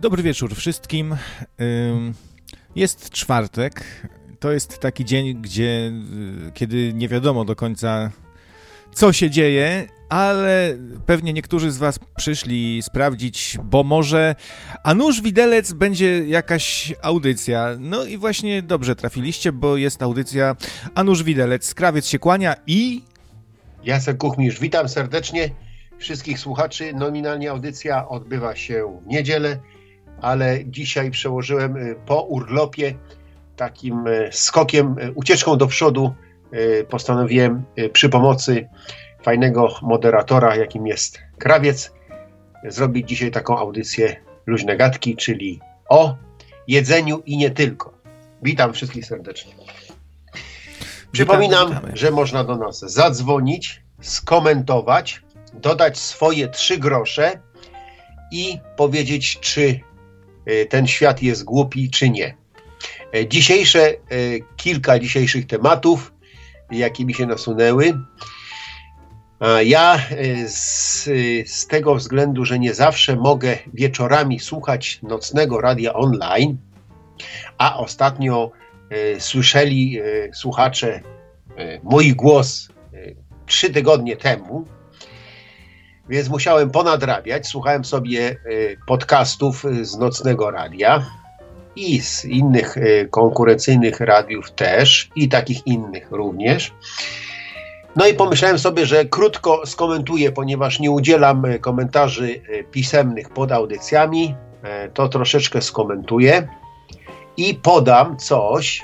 Dobry wieczór wszystkim. Jest czwartek. To jest taki dzień, gdzie y, kiedy nie wiadomo do końca, co się dzieje, ale pewnie niektórzy z Was przyszli sprawdzić, bo może a nuż widelec będzie jakaś audycja. No i właśnie dobrze trafiliście, bo jest audycja a nuż widelec. Krawiec się kłania i... Jacek Kuchmisz, witam serdecznie wszystkich słuchaczy. Nominalnie audycja odbywa się w niedzielę, ale dzisiaj przełożyłem y, po urlopie takim y, skokiem, y, ucieczką do przodu. Postanowiłem przy pomocy fajnego moderatora, jakim jest Krawiec, zrobić dzisiaj taką audycję Luźne Gadki, czyli o jedzeniu i nie tylko. Witam wszystkich serdecznie. Przypominam, witamy. że można do nas zadzwonić, skomentować, dodać swoje trzy grosze i powiedzieć, czy ten świat jest głupi, czy nie. E, dzisiejsze, e, kilka dzisiejszych tematów, jakie mi się nasunęły. Ja e, z, z tego względu, że nie zawsze mogę wieczorami słuchać nocnego radia online, a ostatnio słyszeli słuchacze mój głos trzy tygodnie temu, więc musiałem ponadrabiać. Słuchałem sobie e, podcastów e, z nocnego radia i z innych e, konkurencyjnych radiów też i takich innych również. No i pomyślałem sobie, że krótko skomentuję, ponieważ nie udzielam komentarzy pisemnych pod audycjami. To troszeczkę skomentuję i podam coś,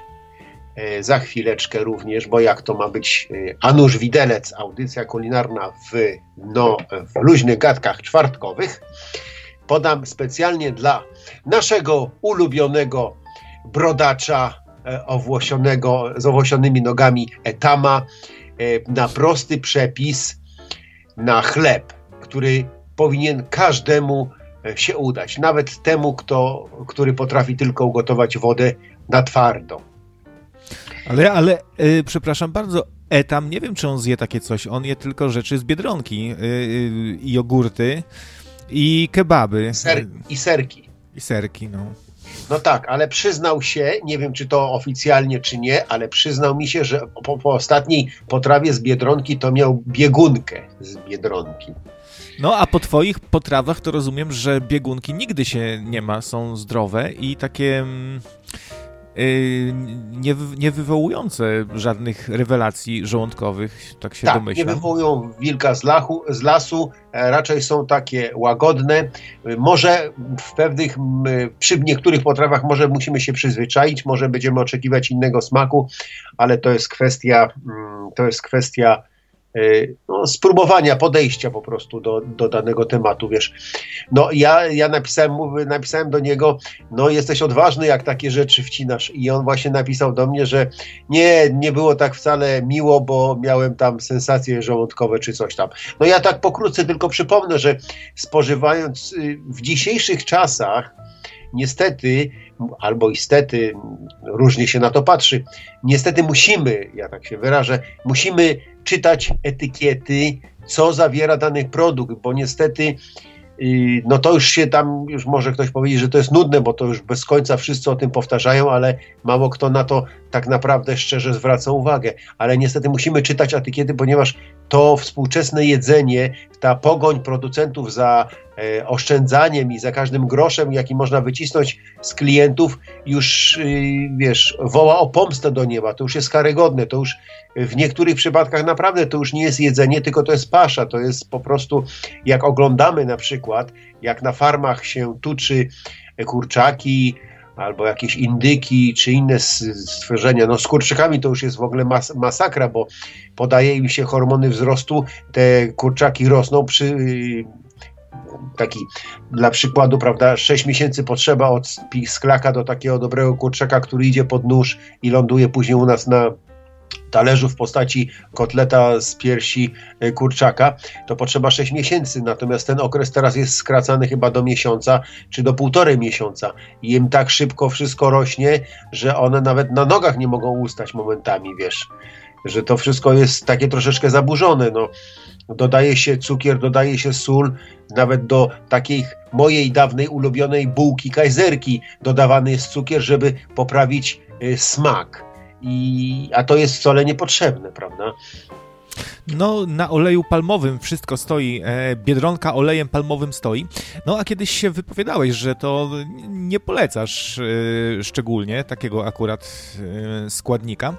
za chwileczkę również, bo jak to ma być e, Anusz Widelec, audycja kulinarna w, no, w luźnych gadkach czwartkowych, podam specjalnie dla naszego ulubionego brodacza e, owłosionego, z owłosionymi nogami etama na prosty przepis na chleb, który powinien każdemu się udać, nawet temu, kto, który potrafi tylko ugotować wodę na twardo. Ale, ale yy, przepraszam bardzo, Etam, nie wiem, czy on zje takie coś. On je tylko rzeczy z Biedronki, yy, yy, jogurty i kebaby. Ser, I serki. I serki, no. No tak, ale przyznał się, nie wiem czy to oficjalnie czy nie, ale przyznał mi się, że po, po ostatniej potrawie z Biedronki to miał biegunkę z Biedronki. No a po twoich potrawach to rozumiem, że biegunki nigdy się nie ma, są zdrowe i takie... Mm, Y, nie, nie wywołujące żadnych rewelacji żołądkowych, tak się tak, domyślam. nie wywołują wilka z, lachu, z lasu, e, raczej są takie łagodne. Może w pewnych, przy niektórych potrawach może musimy się przyzwyczaić, może będziemy oczekiwać innego smaku, ale to jest kwestia, to jest kwestia Y, no, spróbowania, podejścia po prostu do, do danego tematu, wiesz. No ja, ja napisałem, napisałem do niego, no jesteś odważny, jak takie rzeczy wcinasz i on właśnie napisał do mnie, że nie, nie było tak wcale miło, bo miałem tam sensacje żołądkowe czy coś tam. No ja tak pokrótce tylko przypomnę, że spożywając y, w dzisiejszych czasach niestety, albo istety, różnie się na to patrzy, niestety musimy, ja tak się wyrażę, musimy czytać etykiety, co zawiera dany produkt, bo niestety y, no to już się tam, już może ktoś powiedzieć, że to jest nudne, bo to już bez końca wszyscy o tym powtarzają, ale mało kto na to tak naprawdę szczerze zwraca uwagę. Ale niestety musimy czytać etykiety, ponieważ to współczesne jedzenie, ta pogoń producentów za oszczędzaniem i za każdym groszem, jaki można wycisnąć z klientów, już y, wiesz, woła o pomstę do nieba. To już jest karygodne. To już w niektórych przypadkach naprawdę to już nie jest jedzenie, tylko to jest pasza. To jest po prostu, jak oglądamy na przykład, jak na farmach się tuczy kurczaki, albo jakieś indyki, czy inne stworzenia. No z kurczakami to już jest w ogóle mas masakra, bo podaje im się hormony wzrostu, te kurczaki rosną przy taki dla przykładu, prawda, 6 miesięcy potrzeba od sklaka do takiego dobrego kurczaka, który idzie pod nóż i ląduje później u nas na talerzu w postaci kotleta z piersi e, kurczaka, to potrzeba 6 miesięcy. Natomiast ten okres teraz jest skracany chyba do miesiąca czy do półtorej miesiąca. I im tak szybko wszystko rośnie, że one nawet na nogach nie mogą ustać momentami, wiesz. Że to wszystko jest takie troszeczkę zaburzone. No. Dodaje się cukier, dodaje się sól, nawet do takiej mojej dawnej ulubionej bułki kajzerki dodawany jest cukier, żeby poprawić y, smak. I, a to jest wcale niepotrzebne, prawda? No, na oleju palmowym wszystko stoi. E, biedronka olejem palmowym stoi. No, a kiedyś się wypowiadałeś, że to nie polecasz e, szczególnie takiego akurat e, składnika.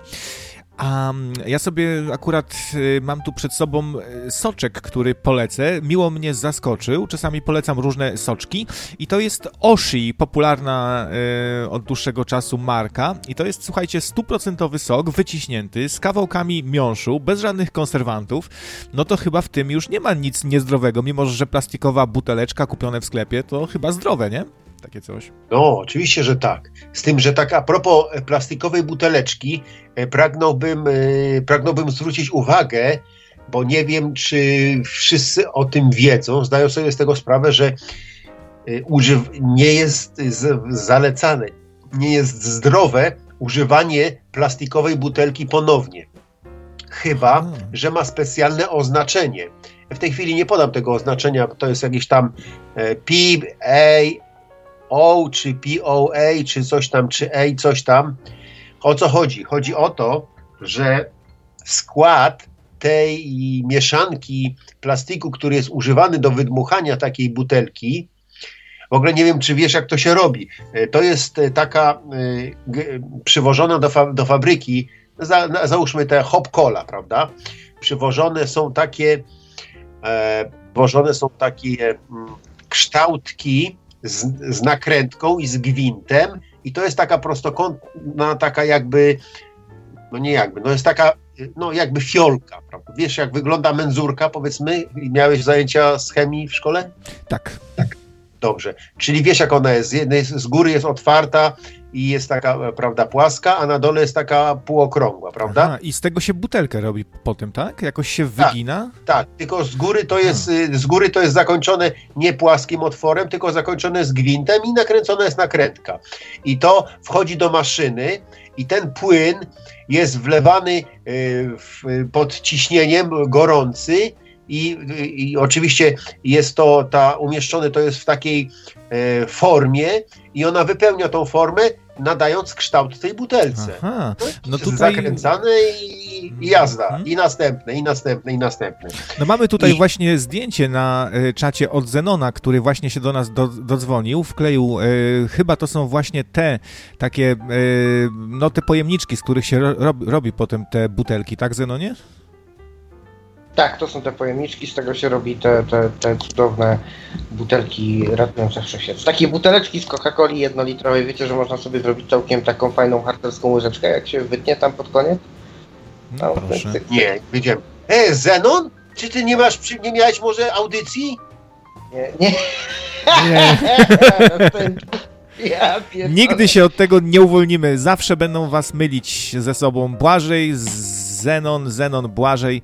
A ja sobie akurat y, mam tu przed sobą y, soczek, który polecę. Miło mnie zaskoczył. Czasami polecam różne soczki. I to jest Oshi, popularna y, od dłuższego czasu marka. I to jest, słuchajcie, stuprocentowy sok, wyciśnięty, z kawałkami miąższu, bez żadnych konserwantów. No to chyba w tym już nie ma nic niezdrowego, mimo że plastikowa buteleczka kupione w sklepie to chyba zdrowe, nie? Takie coś? No, oczywiście, że tak. Z tym, że tak a propos e, plastikowej buteleczki, e, pragnąłbym, e, pragnąłbym zwrócić uwagę, bo nie wiem, czy wszyscy o tym wiedzą, zdają sobie z tego sprawę, że używ nie jest zalecane, nie jest zdrowe używanie plastikowej butelki ponownie. Chyba, hmm. że ma specjalne oznaczenie. W tej chwili nie podam tego oznaczenia, bo to jest jakieś tam PIB, A, o czy POA, czy coś tam, czy A, coś tam. O co chodzi? Chodzi o to, że skład tej mieszanki plastiku, który jest używany do wydmuchania takiej butelki, w ogóle nie wiem, czy wiesz, jak to się robi. E, to jest e, taka y, przywożona do, fa do fabryki, za, załóżmy te hop cola, prawda? Przywożone są takie, e, są takie mm, kształtki z, z nakrętką i z gwintem i to jest taka prostokątna, taka jakby, no nie jakby, no jest taka, no jakby fiolka, prawda? Wiesz, jak wygląda menzurka, powiedzmy? Miałeś zajęcia z chemii w szkole? Tak. Tak. Dobrze. Czyli wiesz, jak ona jest. Z, góry jest otwarta i jest taka, e, prawda, płaska, a na dole jest taka półokrągła, prawda? Aha, I z tego się butelkę robi potem, tak? Jakoś się tak, wygina? Tak, tak tylko z góry to jest, y, z góry to jest zakończone nie płaskim otworem, tylko zakończone z gwintem i nakręcona jest nakrętka. I to wchodzi do maszyny i ten płyn jest wlewany y, pod ciśnieniem gorący i, i oczywiście jest to ta umieszczone to jest w takiej e, formie i ona wypełnia tą formę nadając kształt tej butelce. Aha, no, no tutaj... Zakręcane i, i jazda. Hmm. I następne, i następne, i następne. No mamy tutaj I... właśnie zdjęcie na y, czacie od Zenona, który właśnie się do nas do, dodzwonił, wkleił, y, chyba to są właśnie te takie, y, no te pojemniczki, z których się ro, robi potem te butelki, tak Zenonie? Tak, to są te pojemniczki, z tego się robi te, te, te cudowne butelki ratujące wszechświat. Takie buteleczki z Coca-Coli jednolitrowej, wiecie, że można sobie zrobić całkiem taką fajną harcerską łyżeczkę, jak się wytnie tam pod koniec? No, no Nie, widziałem. E, Zenon? Czy ty nie masz, nie miałeś może audycji? Nie, nie. nie. Ja Nigdy się od tego nie uwolnimy. Zawsze będą was mylić ze sobą. Błażej, Zenon, Zenon, Błażej.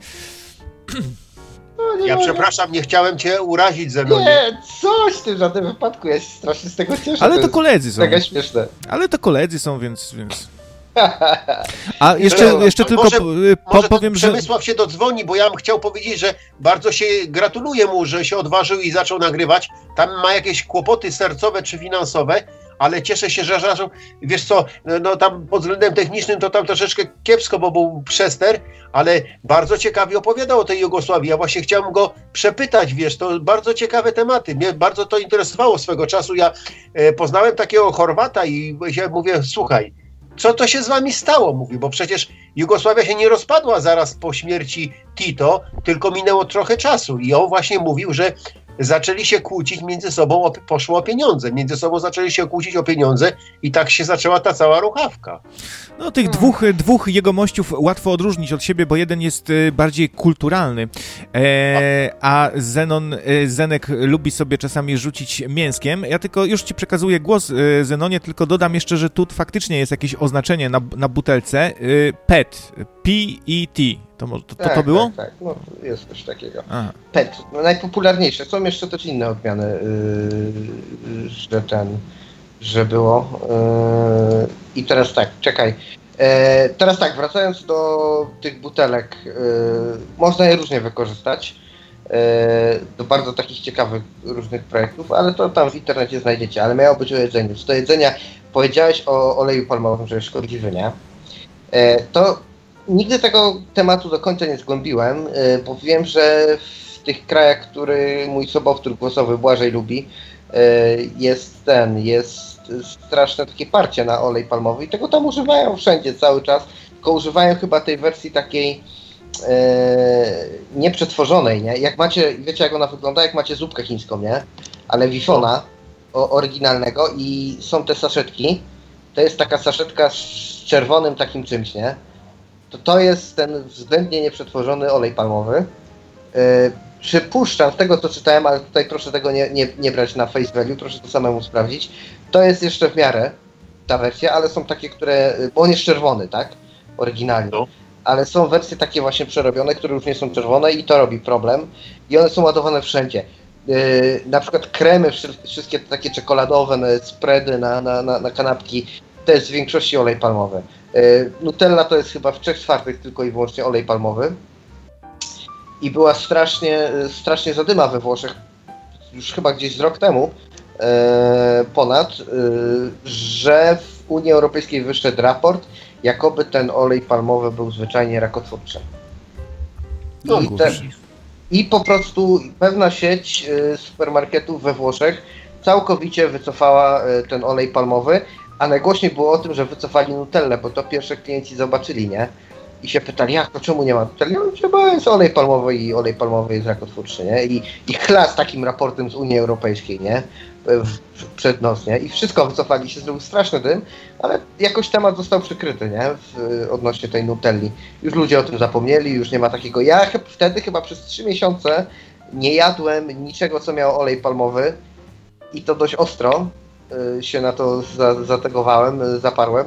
No, ja mogę. przepraszam, nie chciałem cię urazić, Zenonie. Nie, coś w tym żadnym wypadku, ja się strasznie z tego cieszę. Ale to, to koledzy są. Mega śmieszne. Ale to koledzy są, więc... więc... A jeszcze, no, jeszcze tylko może, po, może powiem, że... Przemysław się dodzwoni, bo ja bym chciał powiedzieć, że bardzo się gratuluję mu, że się odważył i zaczął nagrywać. Tam ma jakieś kłopoty sercowe czy finansowe, ale cieszę się, że wiesz co, no tam pod względem technicznym to tam troszeczkę kiepsko, bo był przester, ale bardzo ciekawie opowiadał o tej Jugosławii. Ja właśnie chciałem go przepytać, wiesz, to bardzo ciekawe tematy. Mnie bardzo to interesowało swego czasu. Ja e, poznałem takiego Chorwata i ja mówię, słuchaj, co to się z wami stało? Mówi, bo przecież Jugosławia się nie rozpadła zaraz po śmierci Tito, tylko minęło trochę czasu. I on właśnie mówił, że zaczęli się kłócić między sobą, poszło o pieniądze. Między sobą zaczęli się kłócić o pieniądze i tak się zaczęła ta cała ruchawka. No tych hmm. dwóch, dwóch jegomościów łatwo odróżnić od siebie, bo jeden jest y, bardziej kulturalny, e, a Zenon, y, Zenek lubi sobie czasami rzucić mięskiem. Ja tylko już ci przekazuję głos, y, Zenonie, tylko dodam jeszcze, że tu faktycznie jest jakieś oznaczenie na, na butelce. PET, P-E-T. To, to, to, tak, to było? Tak, tak, no jest coś takiego. Aha. PET, no, najpopularniejsze. Są jeszcze też inne odmiany, yy, że ten, że było. Yy, I teraz tak, czekaj. Yy, teraz tak, wracając do tych butelek, yy, można je różnie wykorzystać. do bardzo takich ciekawych różnych projektów, ale to tam w internecie znajdziecie. Ale miało być o jedzeniu. Co do jedzenia, powiedziałeś o oleju palmowym, że jest szkodliwy, nie? To nigdy tego tematu do końca nie zgłębiłem, bo wiem, że w tych krajach, który mój sobowtór głosowy Błażej lubi, jest ten, jest straszne takie parcie na olej palmowy i tego tam używają wszędzie cały czas, tylko używają chyba tej wersji takiej e, nieprzetworzonej, nie? Jak macie, wiecie jak ona wygląda, jak macie zupkę chińską, nie? Ale wifona oryginalnego i są te saszetki, to jest taka saszetka z czerwonym takim czymś, nie? To to jest ten względnie nieprzetworzony olej palmowy. E, przypuszczam, z tego co czytałem, ale tutaj proszę tego nie, nie, nie brać na face value, proszę to samemu sprawdzić, to jest jeszcze w miarę ta wersja, ale są takie, które, bo on jest czerwony, tak? Oryginalnie. No. Ale są wersje takie właśnie przerobione, które już nie są czerwone i to robi problem. I one są ładowane wszędzie. Yy, na przykład kremy, wszystkie takie czekoladowe, spready na, na, na, na kanapki, to jest w większości olej palmowy. Yy, Nutella to jest chyba w trzech czwartych tylko i wyłącznie olej palmowy i była strasznie, strasznie zadyma we Włoszech, już chyba gdzieś z rok temu e, ponad, e, że w Unii Europejskiej wyszedł raport, jakoby ten olej palmowy był zwyczajnie rakotwórczy. No, I, te, I po prostu pewna sieć e, supermarketów we Włoszech całkowicie wycofała e, ten olej palmowy, a najgłośniej było o tym, że wycofali Nutellę, bo to pierwsze klienci zobaczyli, nie? i się pytali, jak to czemu nie ma tutaj? Ja mówię, bo jest olej palmowy i olej palmowy jest rakotwórczy, nie? I, i chla z takim raportem z Unii Europejskiej, nie? Przed nos, nie? I wszystko wycofali się, zrobił straszny dym, ale jakoś temat został przykryty, nie? W, odnośnie tej Nutelli. Już ludzie o tym zapomnieli, już nie ma takiego. Ja wtedy chyba przez trzy miesiące nie jadłem niczego, co miało olej palmowy i to dość ostro się na to za, zategowałem, y, zaparłem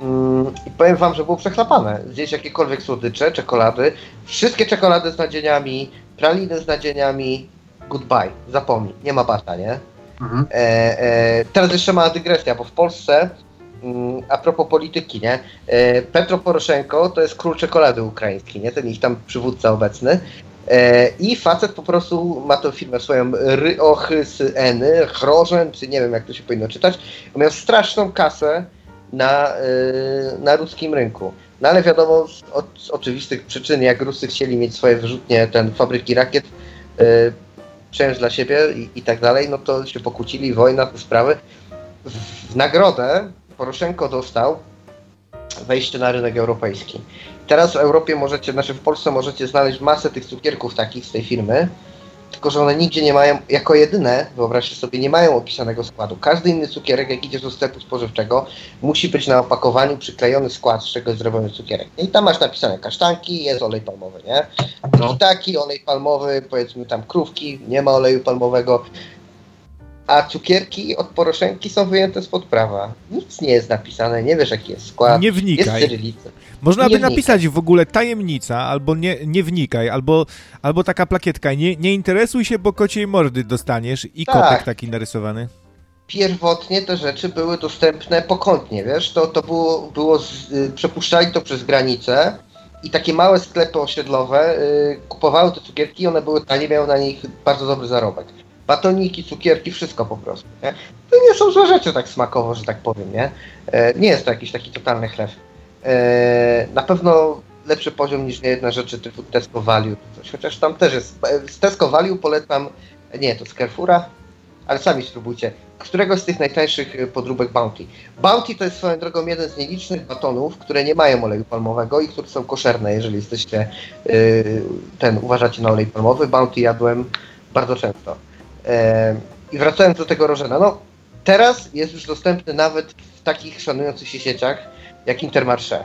Mm, I powiem wam, że było przechlapane. Gdzieś jakiekolwiek słodycze, czekolady, wszystkie czekolady z nadzieniami, praliny z nadzieniami, goodbye, zapomnij, nie ma bata, nie? Mhm. E, e, teraz jeszcze mała dygresja, bo w Polsce, mm, a propos polityki, nie? E, Petro Poroszenko to jest król czekolady ukraiński, nie? Ten ich tam przywódca obecny. E, I facet po prostu ma tę firmę swoją Ryochysyeny, Chrożen, czy nie wiem jak to się powinno czytać. Miał straszną kasę na, y, na ruskim rynku. No ale wiadomo, z, z oczywistych przyczyn, jak Rusy chcieli mieć swoje wyrzutnie, ten fabryki rakiet, y, przejąć dla siebie i, i, tak dalej, no to się pokłócili, wojna, te sprawy. W, w nagrodę Poroszenko dostał wejście na rynek europejski. Teraz w Europie możecie, znaczy w Polsce możecie znaleźć masę tych cukierków takich z tej firmy, tylko że one nigdzie nie mają, jako jedyne, wyobraźcie sobie, nie mają opisanego składu. Każdy inny cukierek, jak idziesz do sklepu spożywczego, musi być na opakowaniu przyklejony skład, z czego jest zrobiony cukierek. I tam masz napisane kasztanki, jest olej palmowy, nie? No. taki olej palmowy, powiedzmy tam krówki, nie ma oleju palmowego. A cukierki od Poroszenki są wyjęte spod prawa. Nic nie jest napisane, nie wiesz jaki jest skład. Nie wnikaj. Jest cyrylica. Można by napisać w ogóle tajemnica, albo nie, nie wnikaj, albo, albo taka plakietka, nie, nie interesuj się, bo kociej mordy dostaniesz i tak. kotek taki narysowany. Pierwotnie te rzeczy były dostępne pokątnie, wiesz, to, to było, było z, y, przepuszczali to przez granicę i takie małe sklepy osiedlowe y, kupowały te cukierki i one były tanie, miały na nich bardzo dobry zarobek. Batoniki, cukierki, wszystko po prostu, nie? To nie są złe rzeczy tak smakowo, że tak powiem, nie? E, nie jest to jakiś taki totalny chleb. E, na pewno lepszy poziom niż niejedne rzeczy typu Tesco Value, coś, chociaż tam też jest. Z Tesco Value polecam, nie, to z Carrefoura, ale sami spróbujcie, któregoś z tych najtańszych podróbek Bounty. Bounty to jest swoją drogą jeden z nielicznych batonów, które nie mają oleju palmowego i które są koszerne, jeżeli jesteście yy, ten, uważacie na olej palmowy. Bounty jadłem bardzo często. I wracając do tego rożena, no teraz jest już dostępny nawet w takich szanujących się sieciach, jak Intermarché.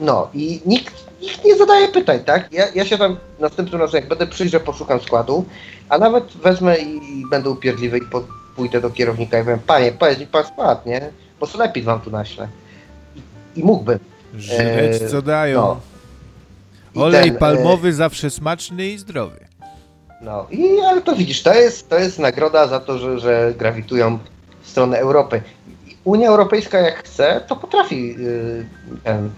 No i nikt, nikt nie zadaje pytań, tak? Ja, ja się tam następnym razem, jak będę przyjrzę, poszukam składu, a nawet wezmę i, i będę upierdliwy i po, pójdę do kierownika i powiem, panie, powiedz mi pan skład, nie? Bo co lepiej wam tu naślę. I, i mógłbym. Żyć co dają. No. Olej ten, e, palmowy e... zawsze smaczny i zdrowy. No i ale to widzisz, to jest, to jest nagroda za to, że, że grawitują w stronę Europy. Unia Europejska jak chce, to potrafi yy, ten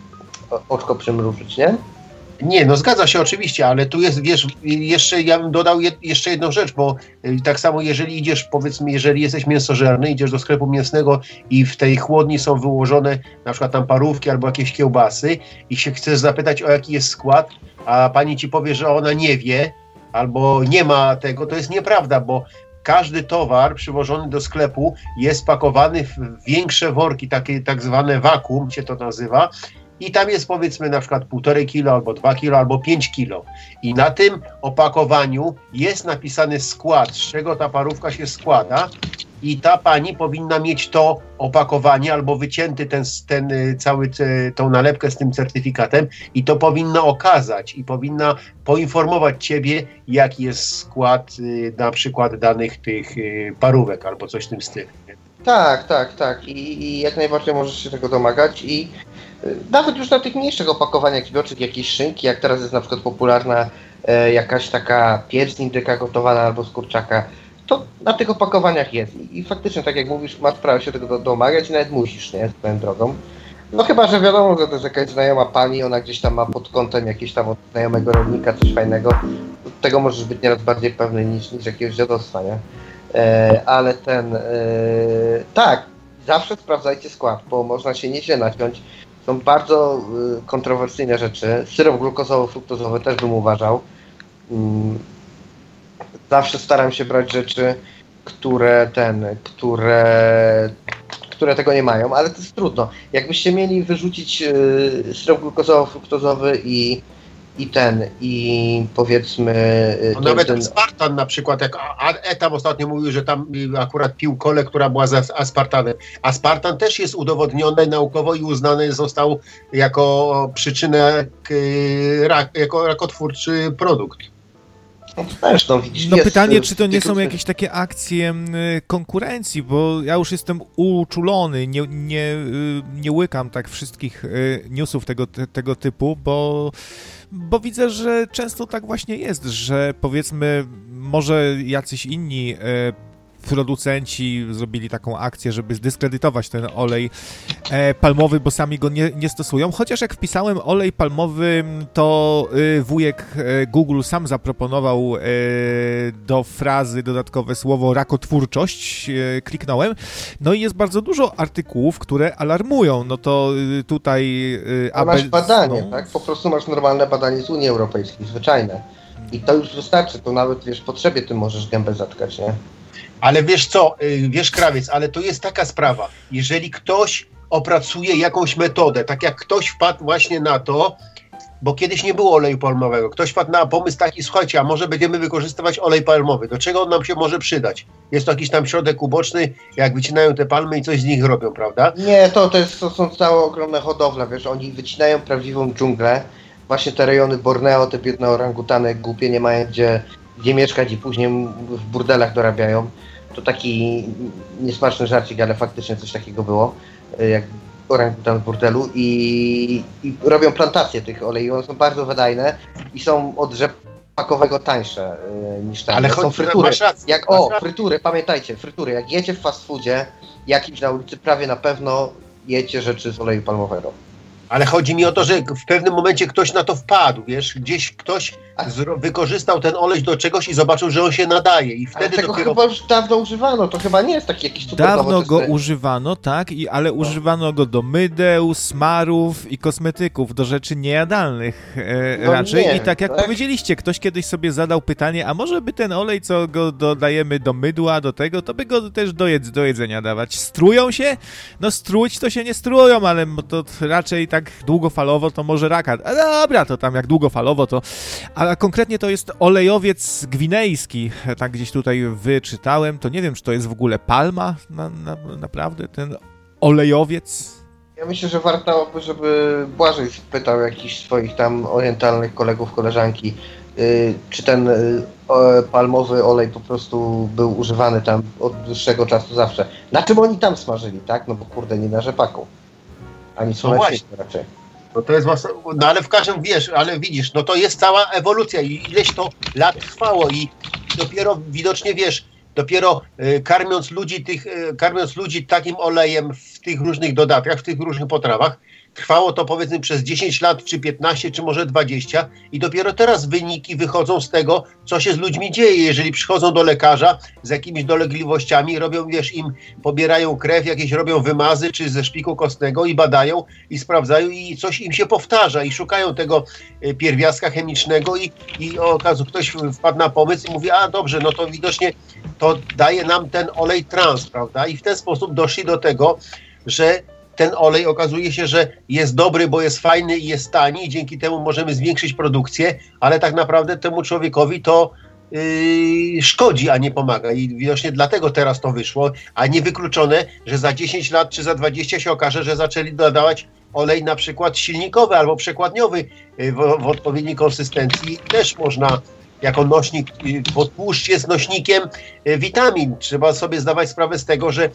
oczko przymrużyć, nie? Nie, no zgadza się oczywiście, ale tu jest, wiesz, jeszcze ja bym dodał je, jeszcze jedną rzecz, bo y, tak samo jeżeli idziesz, powiedzmy, jeżeli jesteś mięsożerny, idziesz do sklepu mięsnego i w tej chłodni są wyłożone na przykład tam parówki albo jakieś kiełbasy i się chcesz zapytać o jaki jest skład, a pani ci powie, że ona nie wie albo nie ma tego, to jest nieprawda, bo każdy towar przywożony do sklepu jest pakowany w większe worki, takie tak zwane wakum się to nazywa i tam jest powiedzmy na przykład półtorej kilo, albo dwa kilo, albo pięć kilo. I na tym opakowaniu jest napisany skład, z czego ta parówka się składa i ta pani powinna mieć to opakowanie albo wycięty ten, ten y, cały tą nalepkę z tym certyfikatem i to powinna okazać i powinna poinformować ciebie, jaki jest skład y, na przykład danych tych y, parówek albo coś w tym stylu. Tak, tak, tak. I, I, jak najbardziej możesz się tego domagać i nawet już na tych mniejszych opakowaniach zbiorczych, jakieś szynki, jak teraz jest na przykład popularna e, jakaś taka pierś indyka gotowana albo z kurczaka, to na tych opakowaniach jest. I, I, faktycznie, tak jak mówisz, masz prawo się tego do, domagać i nawet musisz, nie? Swoją drogą. No chyba, że wiadomo, że to jest jakaś znajoma pani, ona gdzieś tam ma pod kątem jakiegoś tam od znajomego rolnika coś fajnego. Tego możesz być nieraz bardziej pewny niż, niż jakiegoś dziadostwa, nie? E, ale ten... E, tak, zawsze sprawdzajcie skład, bo można się nieźle naciąć są bardzo y, kontrowersyjne rzeczy. Syrop glukozowo-fruktozowy też bym uważał. Mm, zawsze staram się brać rzeczy, które ten, które, które tego nie mają, ale to jest trudno. Jakbyście mieli wyrzucić y, syrop glukozowo-fruktozowy i i ten, i powiedzmy... Y, no nawet ten... Spartan na przykład, jak Etam ostatnio mówił, że tam y, akurat pił kolę, która była z aspartanem. Aspartan też jest udowodniony naukowo i uznany został jako przyczynę, rak, jako rakotwórczy produkt. No, też, no, widzisz, no pytanie, czy to nie są jakieś takie akcje konkurencji, bo ja już jestem uczulony, nie, nie, nie łykam tak wszystkich newsów tego, tego typu, bo bo widzę, że często tak właśnie jest, że powiedzmy, może jacyś inni producenci zrobili taką akcję, żeby zdyskredytować ten olej e, palmowy, bo sami go nie, nie, stosują. Chociaż jak wpisałem olej palmowy, to e, wujek e, Google sam zaproponował e, do frazy dodatkowe słowo rakotwórczość. Kliknąłem. No i jest bardzo dużo artykułów, które alarmują. No to e, tutaj... A masz badanie, no... tak? Po prostu masz normalne badanie z Unii Europejskiej, zwyczajne. I to już wystarczy, to nawet wiesz, potrzebie tym możesz gębę zatkać, nie? Ale wiesz co, y, wiesz krawiec, ale to jest taka sprawa. Jeżeli ktoś opracuje jakąś metodę, tak jak ktoś wpadł właśnie na to, bo kiedyś nie było oleju palmowego. Ktoś wpadł na pomysł taki, słuchajcie, a może będziemy wykorzystywać olej palmowy. Do czego on nam się może przydać? Jest to jakiś tam środek uboczny, jak wycinają te palmy i coś z nich robią, prawda? Nie, to, to, jest, to są całe ogromne hodowle, wiesz, oni wycinają prawdziwą dżunglę. Właśnie te rejony Borneo, te biedne orangutany głupie nie mają gdzie, gdzie mieszkać i później w burdelach dorabiają to taki niesmaczny żarcik, ale faktycznie coś takiego było, e, jak orangutan w burdelu i, i robią plantacje tych olei. One są bardzo wydajne i są od rzepakowego tańsze y, niż te. Ale są chodź, frytury. jak, o, frytury, pamiętajcie, frytury. Jak jecie w fast foodzie jakimś na ulicy, prawie na pewno jecie rzeczy z oleju palmowego. Ale chodzi mi o to, że w pewnym momencie ktoś na to wpadł, wiesz, gdzieś ktoś wykorzystał ten olej do czegoś i zobaczył, że on się nadaje i wtedy ale tego dopiero... chyba już dawno używano, to chyba nie jest taki jakiś super Dawno go używano, tak, i, ale no. używano go do mydeł, smarów i kosmetyków, do rzeczy niejadalnych e, no raczej. Nie, I tak jak tak? powiedzieliście, ktoś kiedyś sobie zadał pytanie, a może by ten olej, co go dodajemy do mydła, do tego, to by go też do, jedz do jedzenia dawać. Strują się? No struć to się nie strują, ale to raczej tak długofalowo to może raka. A dobra, to tam jak długofalowo to... A konkretnie to jest olejowiec gwinejski, tak gdzieś tutaj wyczytałem. To nie wiem, czy to jest w ogóle palma, na, na, naprawdę, ten olejowiec. Ja myślę, że warto, żeby Błażej spytał jakichś swoich tam orientalnych kolegów, koleżanki, yy, czy ten yy, palmowy olej po prostu był używany tam od dłuższego czasu zawsze. Na czym oni tam smażyli, tak? No bo kurde, nie na rzepaku. Ani słoneczniku no raczej. No to jest własne, no ale w każdym wiesz, ale widzisz, no to jest cała ewolucja i ileś to lat trwało i dopiero widocznie wiesz, dopiero y, karmiąc ludzi, tych, y, karmiąc ludzi takim olejem w tych różnych dodatkach, w tych różnych potrawach, Trwało to powiedzmy przez 10 lat, czy 15, czy może 20 i dopiero teraz wyniki wychodzą z tego, co się z ludźmi dzieje. Jeżeli przychodzą do lekarza z jakimiś dolegliwościami, robią, wiesz, im pobierają krew, jakieś robią wymazy, czy ze szpiku kostnego i badają i sprawdzają i coś im się powtarza i szukają tego y, pierwiastka chemicznego i, i okazu ktoś wpadł na pomysł i mówi, a dobrze, no to widocznie to daje nam ten olej trans, prawda? I w ten sposób doszli do tego, że ten olej okazuje się, że jest dobry, bo jest fajny i jest tani i dzięki temu możemy zwiększyć produkcję, ale tak naprawdę temu człowiekowi to yy, szkodzi, a nie pomaga. I widocznie dlatego teraz to wyszło, a nie wykluczone, że za 10 lat czy za 20 się okaże, że zaczęli dodawać olej na przykład silnikowy albo przekładniowy yy, w, w odpowiedniej konsystencji. Też można jako nośnik, bo tłuszcz jest nośnikiem e, witamin. Trzeba sobie zdawać sprawę z tego, że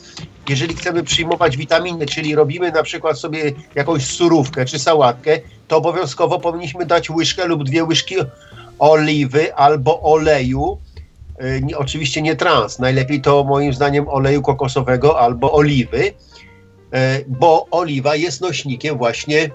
jeżeli chcemy przyjmować witaminy, czyli robimy na przykład sobie jakąś surówkę czy sałatkę, to obowiązkowo powinniśmy dać łyżkę lub dwie łyżki oliwy albo oleju. Nie, oczywiście nie trans. Najlepiej to moim zdaniem oleju kokosowego albo oliwy, e, bo oliwa jest nośnikiem właśnie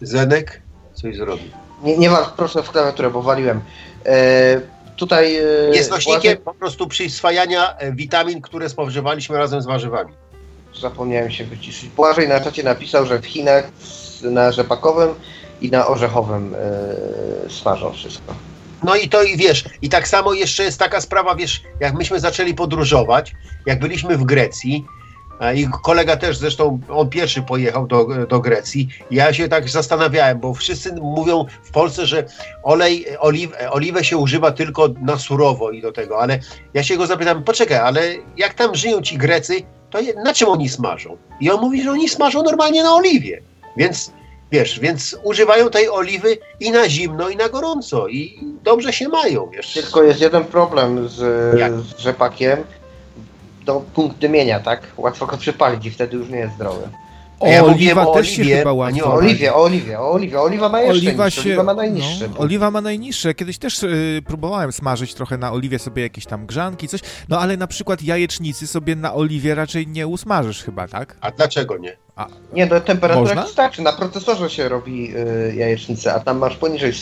Zenek coś zrobił. Nie, nie proszę w klawiaturę, bo waliłem. E, tutaj... E, jest nośnikiem po prostu przyswajania e, witamin, które spożywaliśmy razem z warzywami. Zapomniałem się wyciszyć. Błażej na czacie napisał, że w Chinach na rzepakowym i na orzechowym e, smażą wszystko. No i to i wiesz, i tak samo jeszcze jest taka sprawa, wiesz, jak myśmy zaczęli podróżować, jak byliśmy w Grecji, i kolega też zresztą, on pierwszy pojechał do, do Grecji. Ja się tak zastanawiałem, bo wszyscy mówią w Polsce, że olej, oliw, oliwę się używa tylko na surowo i do tego, ale ja się go zapytam, poczekaj, ale jak tam żyją ci Grecy, to na czym oni smażą? I on mówi, że oni smażą normalnie na oliwie. Więc wiesz, więc używają tej oliwy i na zimno, i na gorąco. I dobrze się mają, wiesz. Tylko jest jeden problem z, z rzepakiem do punkt dymienia, tak? Łatwo go przypalić i wtedy już nie jest zdrowy. O, ja oliwa też oliwie, się chyba łatwo. Nie o oliwie, o oliwie, o oliwie. Oliwa ma jeszcze oliwa, się, oliwa ma najniższe. No, oliwa ma najniższe. Kiedyś też y, próbowałem smażyć trochę na oliwie sobie jakieś tam grzanki, coś. No ale na przykład jajecznicy sobie na oliwie raczej nie usmażysz chyba, tak? A dlaczego nie? A, nie, do temperatura wystarczy. Na procesorze się robi y, jajecznicę, a tam masz poniżej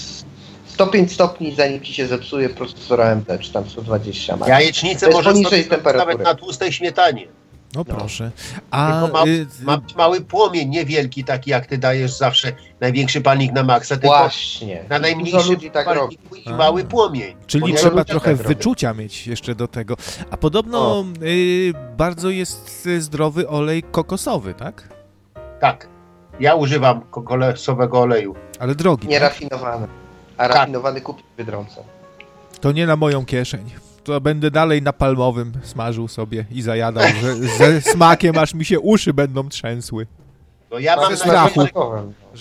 105 stopni, zanim ci się zepsuje procesor AMD, czy tam 120 ma. Jajecznicę może poniżej nawet na tłustej śmietanie. No, no proszę. A ma, y, ma mały płomień, niewielki, taki jak ty dajesz zawsze największy palnik na maksa. Właśnie. Na najmniejszy tak palnik i mały płomień. Czyli trzeba trochę tak wyczucia robię. mieć jeszcze do tego. A podobno y, bardzo jest zdrowy olej kokosowy, tak? Tak. Ja używam kokosowego oleju. Ale drogi. Nierafinowany. Tak? A rafinowany kupić w Biedronce. To nie na moją kieszeń. To będę dalej na palmowym smażył sobie i zajadał, że ze smakiem aż mi się uszy będą trzęsły. No ja mam strachu.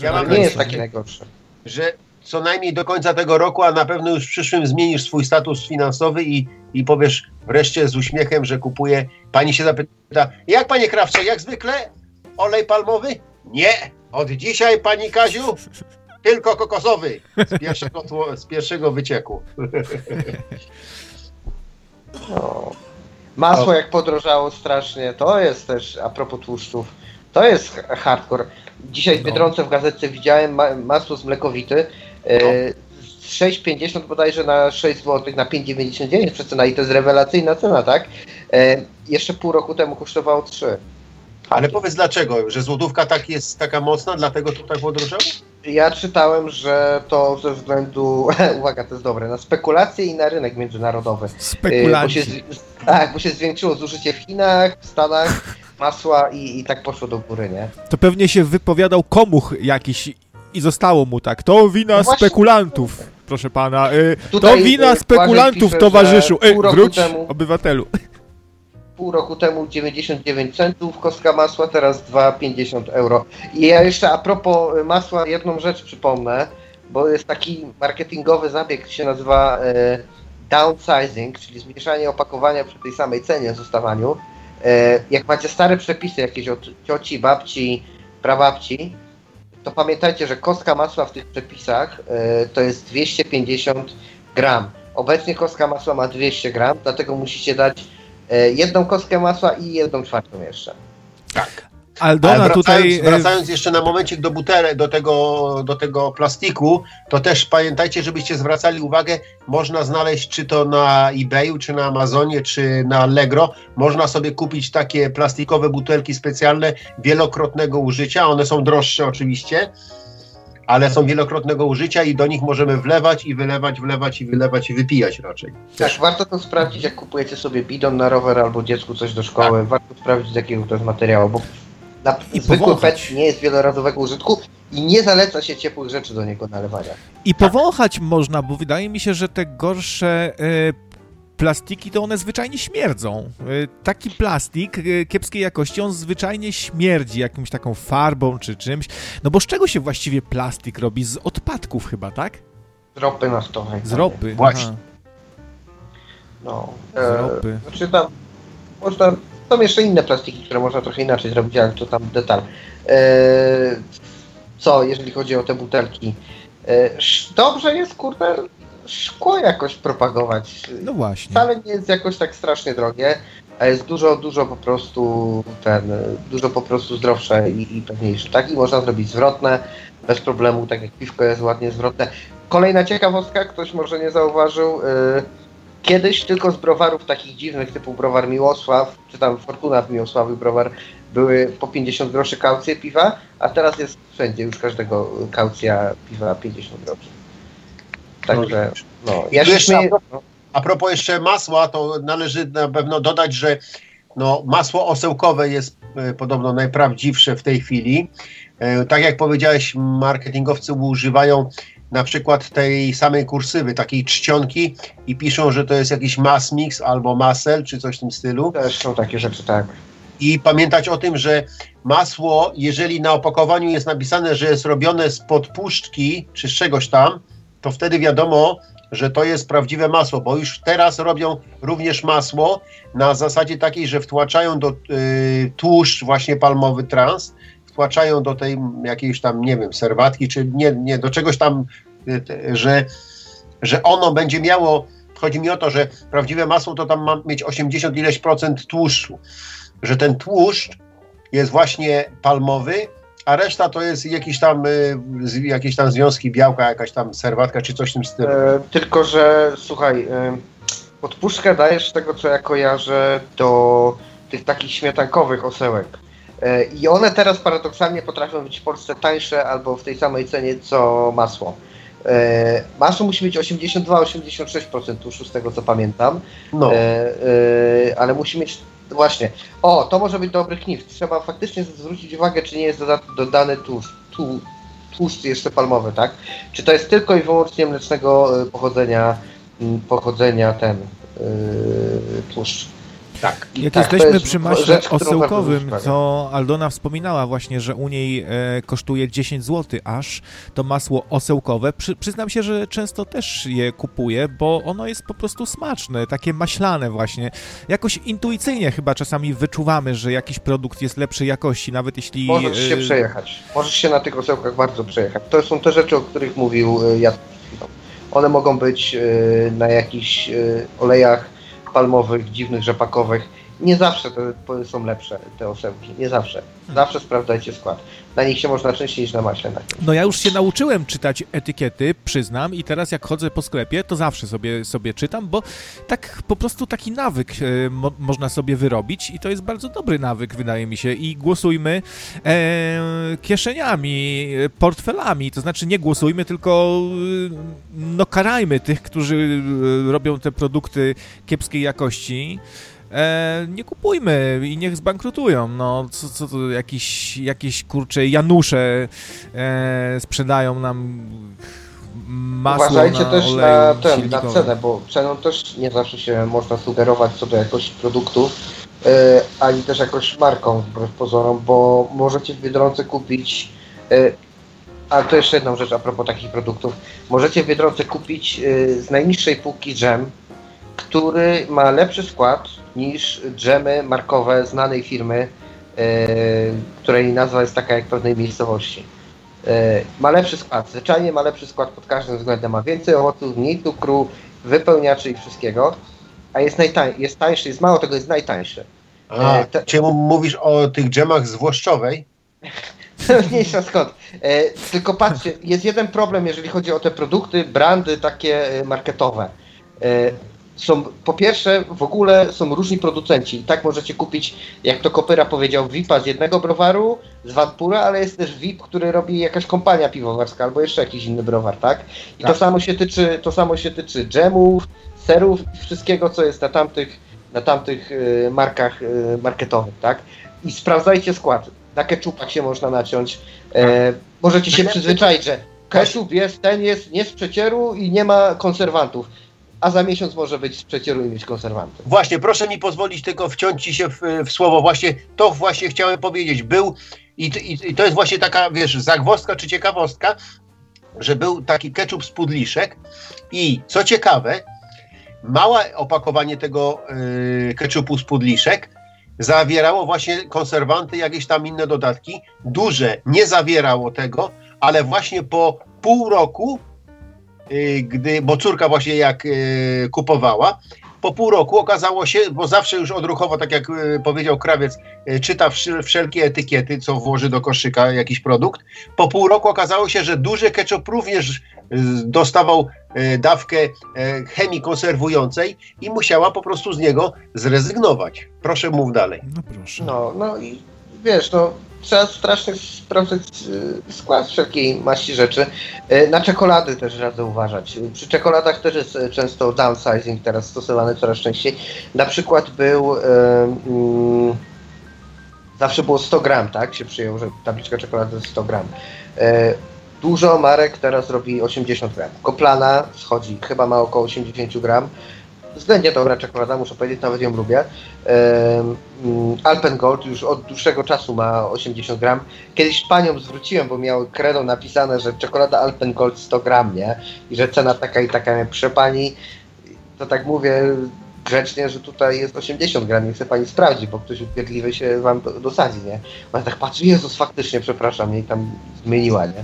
Ja mam nie jest takie najgorsze. Że co najmniej do końca tego roku, a na pewno już w przyszłym zmienisz swój status finansowy i, i powiesz wreszcie z uśmiechem, że kupuje. Pani się zapyta, jak panie Krawcze, jak zwykle olej palmowy? Nie, od dzisiaj pani Kaziu tylko kokosowy z pierwszego, z pierwszego wycieku. No. Masło jak podrożało strasznie, to jest też, a propos tłuszczów, to jest hardcore. Dzisiaj w no. Biedronce w gazetce widziałem ma masło z mlekowity, e, no. 6,50 bodajże na 6 zł, na 5,99 przecena i to jest rewelacyjna cena, tak? E, jeszcze pół roku temu kosztowało 3. Ale powiedz dlaczego, że złotówka tak jest taka mocna, dlatego to tak podrożało? Ja czytałem, że to ze względu, uwaga, to jest dobre, na spekulacje i na rynek międzynarodowy. Spekulacje. tak, bo się zwiększyło zużycie w Chinach, w Stanach masła i, i tak poszło do góry, nie? To pewnie się wypowiadał komuch jakiś i zostało mu tak. To wina no spekulantów, proszę pana. Y, to wina y, spekulantów, pisze, towarzyszu. Y, wróć, temu... obywatelu pół roku temu 99 centów kostka masła, teraz 2,50 euro. I ja jeszcze a propos masła jedną rzecz przypomnę, bo jest taki marketingowy zabieg, się nazywa e, downsizing, czyli zmniejszanie opakowania przy tej samej cenie zostawaniu. E, jak macie stare przepisy jakieś od cioci, babci, prababci, to pamiętajcie, że kostka masła w tych przepisach e, to jest 250 gram Obecnie kostka masła ma 200 gram, dlatego musicie dać jedną kostkę masła i jedną czwartą jeszcze. Tak. Aldona Ale wracając, tutaj... e, wracając jeszcze na momencik do butelek, do tego, do tego plastiku, to też pamiętajcie, żebyście zwracali uwagę, można znaleźć czy to na eBayu, czy na Amazonie, czy na Allegro, można sobie kupić takie plastikowe butelki specjalne wielokrotnego użycia, one są droższe oczywiście, ale są wielokrotnego użycia i do nich możemy wlewać i wylewać, wlewać i wylewać i wypijać raczej. Tak, warto to sprawdzić, jak kupujecie sobie bidon na rower albo dziecku coś do szkoły. Warto sprawdzić, z jakiego to jest materiału, bo na I zwykły powąchać. PET nie jest wielorazowego użytku i nie zaleca się ciepłych rzeczy do niego nalewania. I powąchać można, bo wydaje mi się, że te gorsze e, plastiki to one zwyczajnie śmierdzą. E, taki plastik e, kiepskiej jakości, on zwyczajnie śmierdzi jakąś taką farbą czy czymś. No bo z czego się właściwie plastik robi? Z odpadków chyba, tak? Z ropy naftowej. Z ropy. Właśnie. Aha, No. z ropy. Znaczy tam można, są jeszcze inne plastiki, które można trochę inaczej zrobić, ale to tam detal. E, co, jeżeli chodzi o te butelki? E, dobrze jest, kurde, szkło jakoś propagować. No właśnie. Wcale nie jest jakoś tak strasznie drogie, a jest dużo, dużo po prostu ten, dużo po prostu zdrowsze i, i pewniejsze. Tak? I można zrobić zwrotne, bez problemu, tak jak piwko jest ładnie zwrotne. Kolejna ciekawostka, ktoś może nie zauważył, y, kiedyś tylko z browarów takich dziwnych, typu browar Miłosław, czy tam Fortuna w Miłosławiu browar, były po 50 groszy kaucje piwa, a teraz jest wszędzie już każdego kaucja piwa 50 groszy. Także, no, ja się śmieję, a propos jeszcze masła, to należy na pewno dodać, że no, masło osełkowe jest e, podobno najprawdziwsze w tej chwili. E, tak jak powiedziałeś, marketingowcy używają na przykład tej samej kursywy, takiej czcionki i piszą, że to jest jakiś mass mix albo masel, czy coś w tym stylu. też są takie rzeczy, tak. I pamiętać o tym, że masło, jeżeli na opakowaniu jest napisane, że jest robione z podpuszczki czy z czegoś tam, to wtedy wiadomo, że to jest prawdziwe masło, bo już teraz robią również masło na zasadzie takiej, że wtłaczają do y, tłuszcz właśnie palmowy trans, wtłaczają do tej jakiejś tam, nie wiem, serwatki, czy nie, nie do czegoś tam, y, że, że ono będzie miało, chodzi mi o to, że prawdziwe masło to tam ma mieć 80 ileś procent tłuszczu, że ten tłuszcz jest właśnie palmowy, a reszta to jest jakiś tam, y, z- jakieś tam związki białka, jakaś tam serwatka, czy coś w tym stylu. E, tylko, że słuchaj, e, podpuszczkę dajesz z tego, co ja kojarzę, do tych takich śmietankowych osełek. E, I one teraz paradoksalnie potrafią być w Polsce tańsze albo w tej samej cenie co masło. E, masło musi mieć 82-86% tłuszczu, z tego co pamiętam. No. E, e, ale musi mieć właśnie. O, to może być dobry knif. Trzeba faktycznie zwrócić uwagę, czy nie jest doda dodany tłuszcz, tłu, tłuszcz jeszcze palmowy, tak? Czy to jest tylko i wyłącznie mlecznego e, pochodzenia, pochodzenia ten yy, tłuszcz. Tak. Jak tak, jesteśmy jest przy maśle rzecz, osełkowym, co Aldona wspominała właśnie, że u niej e, kosztuje 10 zł aż to masło osełkowe. Przy, przyznam się, że często też je kupuję, bo ono jest po prostu smaczne, takie maślane właśnie. Jakoś intuicyjnie chyba czasami wyczuwamy, że jakiś produkt jest lepszej jakości, nawet jeśli... Możesz się e, przejechać. Możesz się na tych osełkach bardzo przejechać. To są te rzeczy, o których mówił y, Jacek. One mogą być y, na jakichś olejach palmowych, dziwnych, rzepakowych. Nie zawsze te są lepsze te osełki. Nie zawsze. Zawsze sprawdzajcie skład. Na nich się można częściej niż na maśle. No ja już się nauczyłem czytać etykiety, przyznam, i teraz jak chodzę po sklepie, to zawsze sobie, sobie czytam, bo tak po prostu taki nawyk e, mo można sobie wyrobić i to jest bardzo dobry nawyk, wydaje mi się. I głosujmy e, kieszeniami, e, portfelami, to znaczy nie głosujmy, tylko e, no karajmy tych, którzy robią te produkty kiepskiej jakości. E, nie kupujmy i niech zbankrutują. No, co, co to jakieś, jakieś kurcze Janusze e, sprzedają nam masło Uważajcie na też na, ten, na cenę, bo ceną też nie zawsze się można sugerować co do jakości produktu, yy, ani też jakoś marką wbrew pozorom, bo możecie w Biedronce kupić, yy, a to jeszcze jedną rzecz a propos takich produktów, możecie w Biedronce kupić yy, z najniższej półki dżem, który ma lepszy skład niż dżemy markowe znanej firmy, yy, której nazwa jest taka jak pewnej miejscowości. E, ma lepszy skład, zwyczajnie ma lepszy skład pod każdym względem. Ma więcej owoców, mniej cukru, wypełniaczy i wszystkiego, a jest, najtań, jest tańszy, jest mało tego, jest najtańszy. A, e, te... mówisz o tych dżemach z Włoszczowej? Mniejsza skąd. E, tylko patrzcie, jest jeden problem, jeżeli chodzi o te produkty, brandy takie e, marketowe. E, są, po pierwsze, w ogóle są różni producenci. I tak możecie kupić, jak to Kopyra powiedział, VIP-a z jednego browaru, z Vampura, ale jest też VIP, który robi jakaś kompania piwowarska albo jeszcze jakiś inny browar, tak? I tak. to samo się tyczy, to samo się tyczy dżemów, serów, wszystkiego, co jest na tamtych, na tamtych y, markach y, marketowych, tak? I sprawdzajcie skład. Na keczupach się można naciąć. E, możecie się przyzwyczaić, że keczup jest, ten jest nie z przecieru i nie ma konserwantów a za miesiąc może być przecieru i mieć. Właśnie, proszę mi pozwolić tylko wciąć ci się w, w słowo. Właśnie to właśnie chciałem powiedzieć. Był i, i, i, to jest właśnie taka, wiesz, zagwozdka czy ciekawostka, że był taki ketchup z pudliszek i co ciekawe, małe opakowanie tego yy, ketchupu z pudliszek zawierało właśnie konserwanty, jakieś tam inne dodatki. Duże nie zawierało tego, ale właśnie po pół roku Y, gdy, bo córka właśnie jak y, kupowała, po pół roku okazało się, bo zawsze już odruchowo, tak jak y, powiedział krawiec, czyta wszelkie etykiety, co włoży do koszyka jakiś produkt. Po pół roku okazało się, że duży ketchup również dostawał dawkę chemii konserwującej i musiała po prostu z niego zrezygnować. Proszę mów dalej. No proszę. No, no i wiesz, no trzeba strasznie sprawdzać y, skład wszelkiej maści rzeczy. Y, na czekolady też radzę uważać. Przy czekoladach też jest y, często downsizing teraz stosowany coraz częściej. Na przykład był um, zawsze było 100 gram, tak? Się przyjął, że tabliczka czekolady jest 100 gram. Dużo marek teraz robi 80 gram. Koplana schodzi, chyba ma około 80 gram względnie dobra czekolada, muszę powiedzieć, nawet ją lubię. Mm, Alpengold już od dłuższego czasu ma 80 gram. Kiedyś paniom zwróciłem, bo miał kredą napisane, że czekolada Alpengold 100 gram, nie? I że cena taka i taka. Przy pani, to tak mówię grzecznie, że tutaj jest 80 gram, nie chce pani sprawdzić, bo ktoś upierdliwy się wam dosadzi, nie? Ona tak patrzy, Jezus, faktycznie, przepraszam, jej tam zmieniła, nie?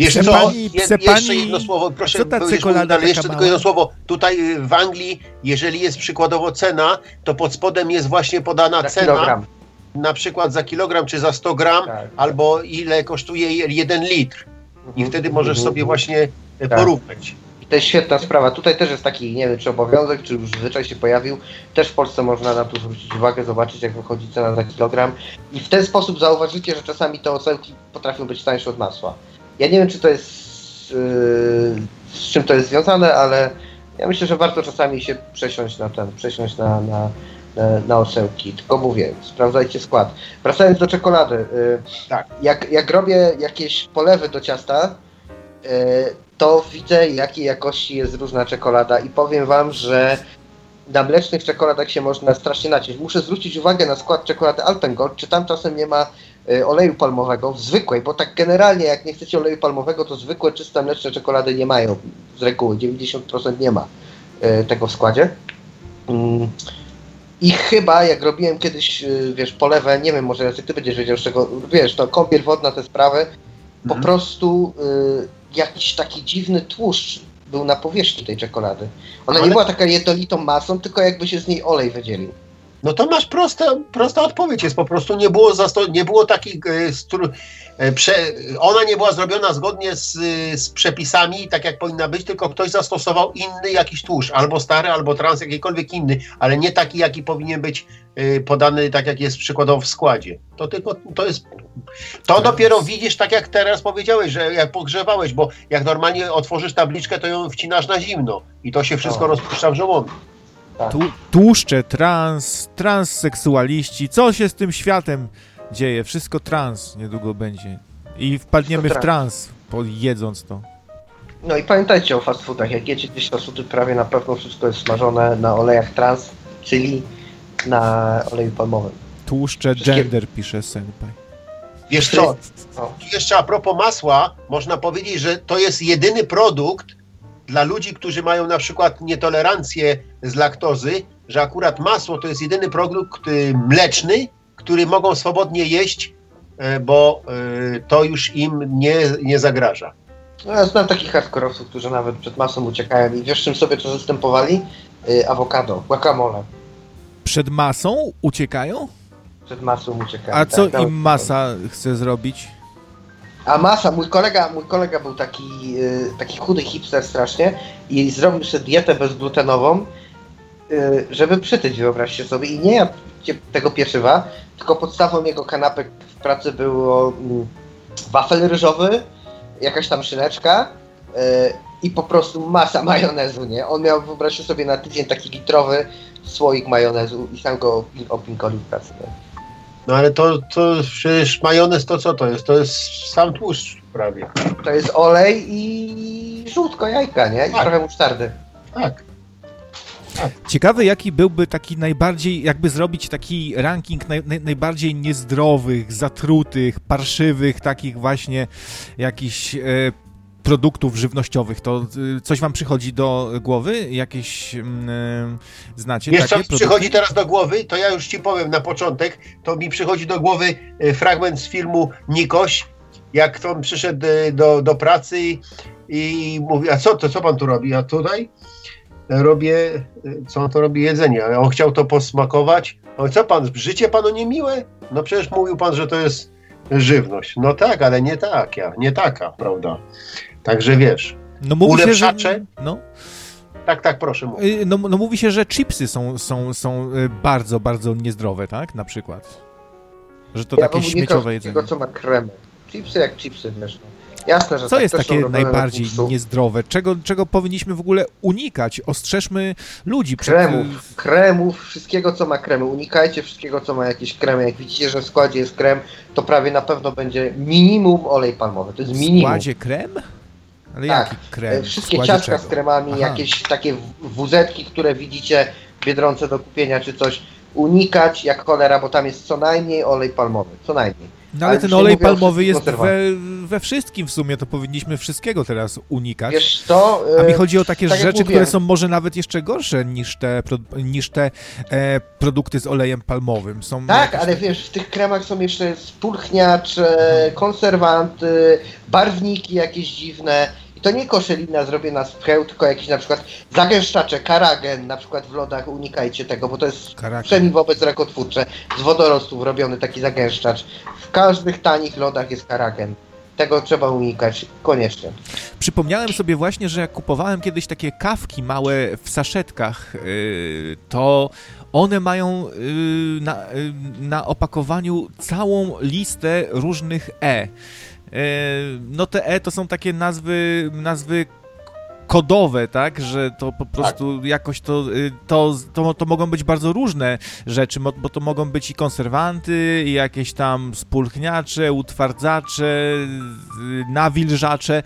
Wiesz co, pani, je, jeszcze jedno słowo, proszę, co ta czekolada ale jeszcze tylko jedno słowo. Tutaj w Anglii, jeżeli jest przykładowo cena, to pod spodem jest właśnie podana za cena. Kilogram. Na przykład za kilogram czy za 100 gram, tak, albo ile kosztuje jeden litr. I mhm. wtedy możesz sobie właśnie e, tak. porównać. To jest świetna sprawa. Tutaj też jest taki, nie wiem, czy obowiązek, czy już zwyczaj się pojawił. Też w Polsce można na to zwrócić uwagę, zobaczyć, jak wychodzi cena za kilogram. I w ten sposób zauważycie, że czasami te ocełki potrafią być tańsze od masła. Ja nie wiem, czy to jest yy, z czym to jest związane, ale ja myślę, że warto czasami się przesiąść na ten, przesiąść na, na, na, na osełki. Tylko mówię, sprawdzajcie skład. Wracając do czekolady. Yy, tak. Jak, jak robię jakieś polewy do ciasta, yy, to widzę, jakiej jakości jest różna czekolada i powiem wam, że na mlecznych czekoladach się można strasznie naciąć. Muszę zwrócić uwagę na skład czekolady Alpengold, czy tam czasem nie ma oleju palmowego, zwykłej, bo tak generalnie jak nie chcecie oleju palmowego, to zwykłe czyste mleczne czekolady nie mają z reguły, 90% nie ma y, tego w składzie. Mm. I chyba jak robiłem kiedyś, y, wiesz, polewę, nie wiem, może Jacek, ty będziesz wiedział z czego, wiesz, to kąpiel wodna, te sprawy, po mhm. prostu y, jakiś taki dziwny tłuszcz był na powierzchni tej czekolady. Ona Ale... nie była taka jednolitą masą, tylko jakby się z niej olej wydzielił. No to masz prosta, prosta odpowiedź, jest po prostu nie było, zasto- nie było takich, e, e, prze- ona nie była zrobiona zgodnie z, z, przepisami, tak jak powinna być, tylko ktoś zastosował inny jakiś tłuszcz, albo stary, albo trans, jakikolwiek inny, ale nie taki, jaki powinien być e, podany, tak jak jest przykładowo w składzie. To tylko, to jest, to dopiero widzisz, tak jak teraz powiedziałeś, że jak pogrzewałeś, bo jak normalnie otworzysz tabliczkę, to ją wcinasz na zimno i to się wszystko o. rozpuszcza w żołądku. Tak. tłuszcze, trans, transseksualiści, co się z tym światem dzieje? Wszystko trans niedługo będzie. I wpadniemy w trans, jedząc to. No i pamiętajcie o fast foodach. Jak jecie gdzieś fast foody, prawie na pewno wszystko jest smażone na olejach trans, czyli na oleju palmowym. Tłuszcze Wszystkie... gender, pisze Senpai. Wiesz co, jeszcze a propos masła, można powiedzieć, że to jest jedyny produkt, dla ludzi, którzy mają na przykład nietolerancję z laktozy, że akurat masło to jest jedyny produkt mleczny, który mogą swobodnie jeść e, bo e, to już im nie, nie zagraża. No ja znam takich hardkorowców, którzy nawet przed masą uciekają i wiesz czym sobie to zastępowali? Yy, awokado, guacamole. Przed masą uciekają? Przed masą uciekają. A co tak, im masa chce zrobić? A masa, mój kolega, mój kolega był taki, yy, taki chudy hipster strasznie i zrobił sobie dietę bezglutenową, yy, żeby przytyć, wyobraźcie sobie. I nie jadł tego pieczywa, tylko podstawą jego kanapek w pracy było yy, wafel ryżowy, jakaś tam szyneczka yy, i po prostu masa majonezu, nie? On miał, wyobraźcie sobie, na tydzień taki litrowy słoik majonezu i sam go opinkolił w pracy, nie? No ale to, to przecież majonez to co to jest? To jest sam tłuszcz prawie. To jest olej i żółtko jajka, nie? I Tak. trochę musztardy. Tak. Ciekawy, jaki byłby taki najbardziej, jakby zrobić taki ranking naj, naj, najbardziej niezdrowych, zatrutych, parszywych, takich właśnie jakichś e, produktów żywnościowych. To e, coś wam przychodzi do głowy? Jakieś e, znacie Wiesz takie co produkty? przychodzi teraz do głowy? To ja już ci powiem na początek. To mi przychodzi do głowy e, fragment z filmu Nikoś, jak on przyszedł e, do, do pracy i, i mówi, a co to, co pan tu robi? A tutaj robię, co on to robi? Jedzenie. A on chciał to posmakować. On, co pan, życie panu niemiłe? No przecież mówił pan, że to jest żywność. No tak, ale nie taka, nie taka, prawda? Także wiesz, No mówi się, że... No, tak, tak, proszę y, no, no mówi się, że chipsy są, są, są y, bardzo, bardzo niezdrowe, tak? Na przykład. Że to ja takie śmieciowe jedzenie. tego, co ma kremę. Chipsy jak chipsy, wiesz. No. Jasne, że Co tak, jest takie najbardziej niezdrowe? Czego, czego powinniśmy w ogóle unikać? Ostrzeżmy ludzi przed... Kremów, kremów, wszystkiego co ma kremy. Unikajcie wszystkiego co ma jakieś kremy. Jak widzicie, że w składzie jest krem, to prawie na pewno będzie minimum olej palmowy. To jest W minimum. składzie krem? Ale Tak. jaki krem? Wszystkie ciastka czego? z kremami, Aha. jakieś takie wuzetki, które widzicie w Biedronce do kupienia czy coś, unikać jak cholera, bo tam jest co najmniej olej palmowy. Co najmniej. No ale ale ten olej palmowy jest we, we wszystkim w sumie, to powinniśmy wszystkiego teraz unikać. Wiesz co? A mi e, chodzi o takie tak rzeczy, które są może nawet jeszcze gorsze niż te, niż te e, produkty z olejem palmowym. Są Tak, jakieś- ale wiesz, w tych kremach są jeszcze spulchniacze, Mhm. konserwanty, barwniki jakieś dziwne. I to nie koszelina zrobiona z pcheł, tylko jakiś na przykład zagęszczacze, karagen na przykład w lodach, unikajcie tego, bo to jest przynajmniej wobec rakotwórcze. Z wodorostów robiony taki zagęszczacz. W każdych tanich lodach jest karagen. Tego trzeba unikać, koniecznie. Przypomniałem sobie właśnie, że jak kupowałem kiedyś takie kawki małe w saszetkach, yy, to one mają yy, na, yy, na opakowaniu całą listę różnych E. No te E to są takie nazwy, nazwy kodowe, tak, że to po prostu jakoś to, y, to, to, to mogą być bardzo różne rzeczy, bo to mogą być i konserwanty, i jakieś tam spulchniacze, utwardzacze, y, nawilżacze.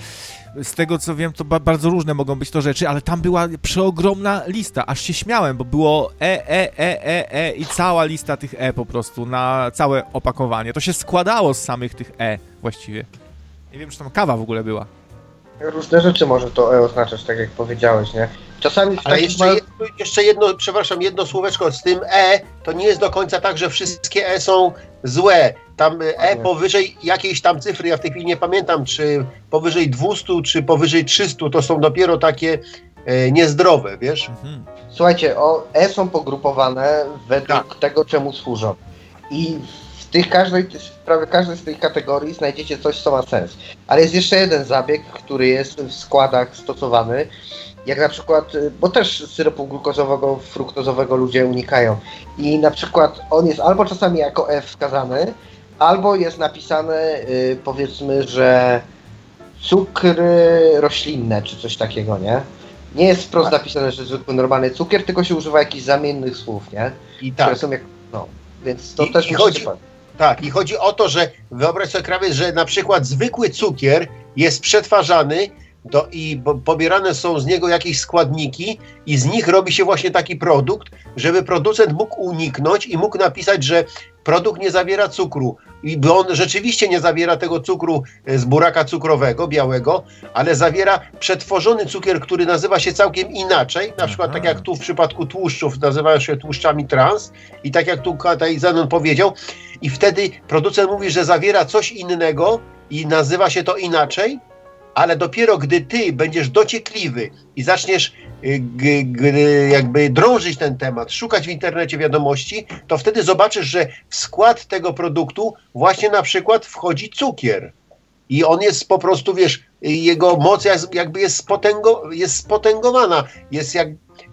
Z tego co wiem, to ba- bardzo różne mogą być to rzeczy, ale tam była przeogromna lista, aż się śmiałem, bo było E, E, E, E, E i cała lista tych E po prostu na całe opakowanie. To się składało z samych tych E właściwie. Nie wiem, czy tam kawa w ogóle była. Różne rzeczy może to E oznaczać, tak jak powiedziałeś, nie? Czasami takich jeszcze małych- jedno, jeszcze jedno, przepraszam, jedno słóweczko z tym E, to nie jest do końca tak, że wszystkie E są złe. Tam E Nie. powyżej jakiejś tam cyfry, ja w tej chwili nie pamiętam, czy powyżej 200, czy powyżej 300, to są dopiero takie e, niezdrowe, wiesz? Mhm. Słuchajcie, o, E są pogrupowane według tego, czemu służą. I tych każdej, w prawie każdej z tych kategorii znajdziecie coś, co ma sens. Ale jest jeszcze jeden zabieg, który jest w składach stosowany, jak na przykład, y, bo też syropu glukozowego, fruktozowego ludzie unikają. I na przykład on jest albo czasami jako E wskazany, albo jest napisane, y, powiedzmy, że cukry roślinne, czy coś takiego, nie? Nie jest wprost napisane, że zwykły normalny cukier, tylko się używa jakichś zamiennych słów, nie? I Które tak, są jak, no, więc to I- też i chodzi- tak. I chodzi o to, że wyobraź sobie, krawiec, że na przykład zwykły cukier jest przetwarzany do, i pobierane są z niego jakieś składniki i z nich robi się właśnie taki produkt, żeby producent mógł uniknąć i mógł napisać, że produkt nie zawiera cukru. I bo on rzeczywiście nie zawiera tego cukru e, z buraka cukrowego, białego, ale zawiera przetworzony cukier, który nazywa się całkiem inaczej. Na przykład Aha. tak jak tu w przypadku tłuszczów nazywają się tłuszczami trans i tak jak tu tutaj Zenon powiedział. i wtedy producent mówi, że zawiera coś innego i nazywa się to inaczej, ale dopiero gdy ty będziesz dociekliwy i zaczniesz y, jakby drążyć ten temat, szukać w internecie wiadomości, to wtedy zobaczysz, że w skład tego produktu właśnie na przykład wchodzi cukier. I on jest po prostu, wiesz, jego moc jakby jest, spotęgo, jest spotęgowana. Jest jak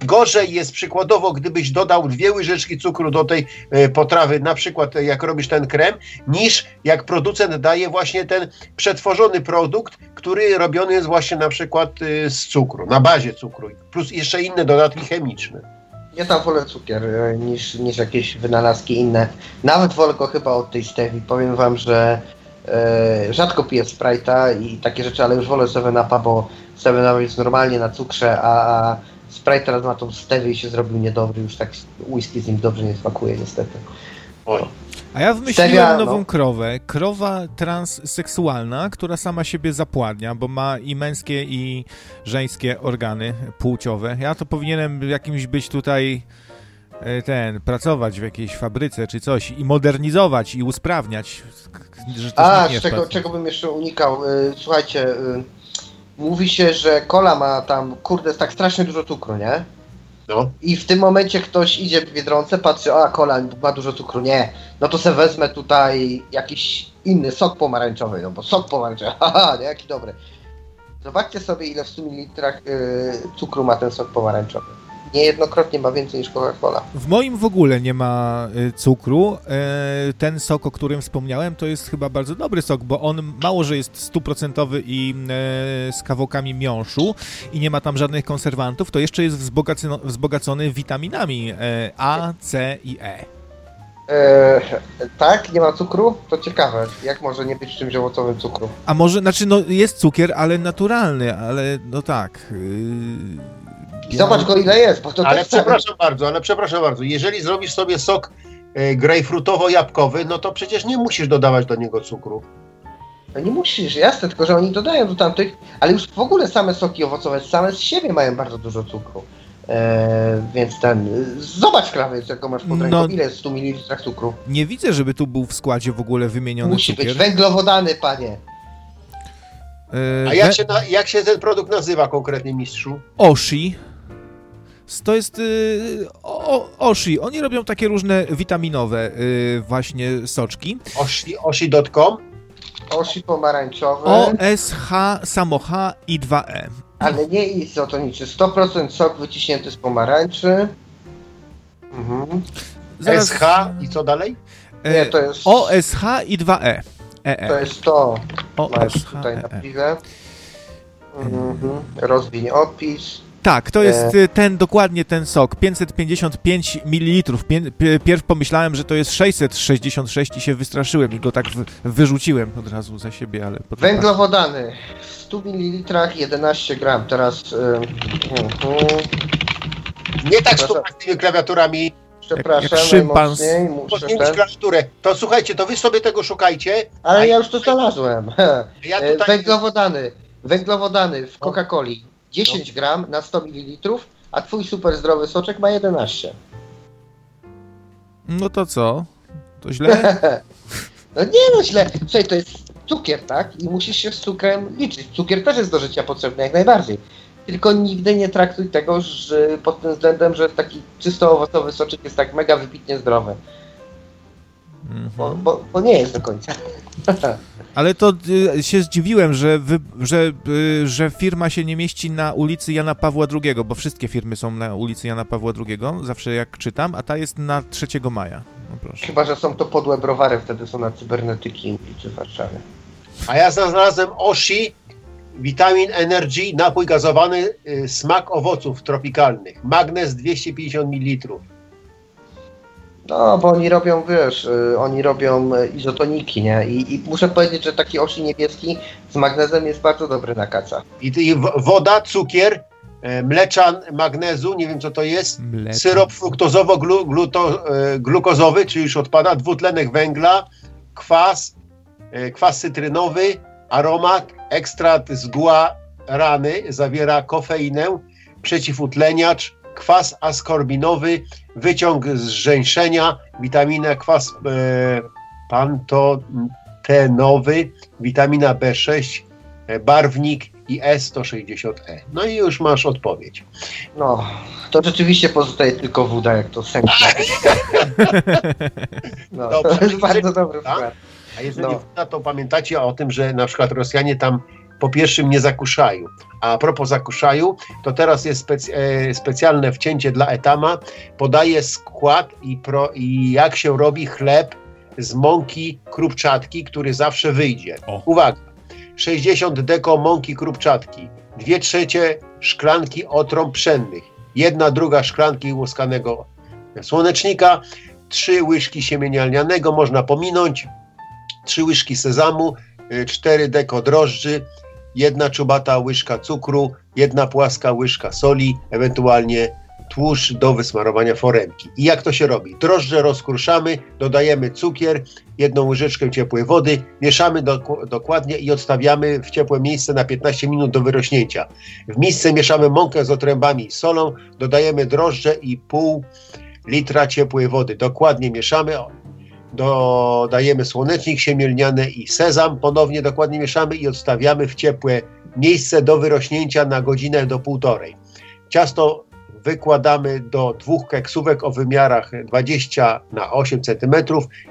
gorzej jest przykładowo, gdybyś dodał dwie łyżeczki cukru do tej e, potrawy, na przykład e, jak robisz ten krem, niż jak producent daje właśnie ten przetworzony produkt, który robiony jest właśnie na przykład e, z cukru, na bazie cukru, plus jeszcze inne dodatki chemiczne. Ja tam wolę cukier niż, niż jakieś wynalazki inne. Nawet wolę go chyba od tej stewi. Powiem wam, że rzadko piję Sprite'a i takie rzeczy, ale już wolę 7-Upa, bo 7-Up jest normalnie na cukrze, a, a Sprite teraz ma tą stewię i się zrobił niedobry, już tak whisky z nim dobrze nie smakuje niestety. Oj. A ja wymyśliłem Stevia, nową no. krowę. Krowa transseksualna, która sama siebie zapładnia, bo ma i męskie, i żeńskie organy płciowe. Ja to powinienem jakimś być tutaj e, ten, pracować w jakiejś fabryce czy coś i modernizować i usprawniać że A, czego, czego bym jeszcze unikał? Y, słuchajcie, y, mówi się, że kola ma tam, kurde, tak strasznie dużo cukru, nie? No. I w tym momencie ktoś idzie w Biedronce, patrzy, a kola ma dużo cukru, nie, no to se wezmę tutaj jakiś inny sok pomarańczowy, no bo sok pomarańczowy, haha, nie, jaki dobry. Zobaczcie sobie, ile w 100 ml y, cukru ma ten sok pomarańczowy niejednokrotnie ma więcej niż Coca-Cola. W moim w ogóle nie ma y, cukru. E, ten sok, o którym wspomniałem, to jest chyba bardzo dobry sok, bo on mało, że jest stuprocentowy i e, z kawałkami miąższu i nie ma tam żadnych konserwantów, to jeszcze jest wzbogacony, wzbogacony witaminami e, A, C i E. E, tak, nie ma cukru? To ciekawe. Jak może nie być w czymś owocowym cukru? A może, znaczy, no jest cukier, ale naturalny, ale no tak. Yy i zobacz go ile jest, bo to Ale przepraszam bardzo, ale przepraszam bardzo, jeżeli zrobisz sobie sok e, grejpfrutowo-jabłkowy, no to przecież nie musisz dodawać do niego cukru. No nie musisz, jasne, tylko że oni dodają do tamtych, ale już w ogóle same soki owocowe same z siebie mają bardzo dużo cukru. Eee, więc ten. Zobacz krawiec, jaką masz pod ręką. No, ile jest 100 ml cukru? Nie widzę, żeby tu był w składzie w ogóle wymieniony Musi cukier. być węglowodany, panie. Eee, A jak się, na, jak się ten produkt nazywa konkretnie, mistrzu? Oshi. To jest y, o, Oshi. Oni robią takie różne witaminowe y, właśnie soczki. Oshi, oshi.com? Oshi pomarańczowy. OSH, samo H i 2E. Ale nie izotoniczy. 100% sok wyciśnięty z pomarańczy. Mhm. Zaraz... SH i co dalej? Nie, to jest... OSH i 2E. E -E. To jest to. Masz tutaj na piwę. Mhm. Rozwiń opis. Tak, to jest e... ten, dokładnie ten sok, 555 ml. Pierw pomyślałem, że to jest 666 i się wystraszyłem i go tak wyrzuciłem od razu za siebie, ale... Potem... Węglowodany w 100 ml 11 gram, teraz... Yy, Nie tak z tymi klawiaturami. Przepraszam, jak szympans. Podnieść klawiaturę. To słuchajcie, to wy sobie tego szukajcie. Ale ja już to znalazłem. Ja tutaj... Węglowodany. Węglowodany w Coca-Coli 10 no. gram na 100 ml, a twój super zdrowy soczek ma 11. No to co? To źle? no nie no źle. Słuchaj, to jest cukier, tak? I musisz się z cukrem liczyć. Cukier też jest do życia potrzebny jak najbardziej. Tylko nigdy nie traktuj tego że pod tym względem, że taki czysto owocowy soczek jest tak mega wybitnie zdrowy. -hmm. bo, bo, bo nie jest do końca. Ale to y, się zdziwiłem, że, wy, że, y, że firma się nie mieści na ulicy Jana Pawła II, bo wszystkie firmy są na ulicy Jana Pawła II, zawsze jak czytam, a ta jest na 3 maja. No Chyba, że są to podłe browary, wtedy są na cybernetyki czy w Warszawie. A ja znalazłem Oshi, Vitamin Energy, napój gazowany, y, smak owoców tropikalnych, magnez 250 ml. No, bo oni robią, wiesz, y, oni robią y, izotoniki, nie? I, I, muszę powiedzieć, że taki osi niebieski z magnezem jest bardzo dobry na kaca. I, i woda, cukier, e, mleczan magnezu, nie wiem co to jest, Mleczan. syrop fruktozowo-glukozowy, e, czyli już odpada, dwutlenek węgla, kwas, e, kwas cytrynowy, aromat, ekstrakt z guarany, zawiera kofeinę, przeciwutleniacz, kwas askorbinowy, wyciąg z żeńszenia, witamina, kwas e, pantotenowy, witamina B6, e, barwnik i E160E. No i już masz odpowiedź. No, to rzeczywiście pozostaje tylko woda, jak to sęk. No, Dobrze. to jest bardzo dobry wkład. A jeżeli No. woda, to pamiętacie o tym, że na przykład Rosjanie tam po pierwszym nie zakuszają. A propos zakuszają, to teraz jest spec- e, specjalne wcięcie dla Etama. Podaje skład i, pro, i jak się robi chleb z mąki krupczatki, który zawsze wyjdzie. O. Uwaga, 60 deko mąki krupczatki, 2 trzecie szklanki otrąb pszennych, jedna druga szklanki łuskanego słonecznika, 3 łyżki siemienia lnianego, można pominąć, 3 łyżki sezamu, 4 deko drożdży, jedna czubata łyżka cukru, jedna płaska łyżka soli, ewentualnie tłuszcz do wysmarowania foremki. I jak to się robi? Drożdże rozkruszamy, dodajemy cukier, jedną łyżeczkę ciepłej wody, mieszamy dokładnie i odstawiamy w ciepłe miejsce na 15 minut do wyrośnięcia. W misce mieszamy mąkę z otrębami i solą, dodajemy drożdże i pół litra ciepłej wody. Dokładnie mieszamy, dodajemy słonecznik siemielniany i sezam, ponownie dokładnie mieszamy i odstawiamy w ciepłe miejsce do wyrośnięcia na godzinę do półtorej. Ciasto wykładamy do dwóch keksówek o wymiarach 20 na 8 cm.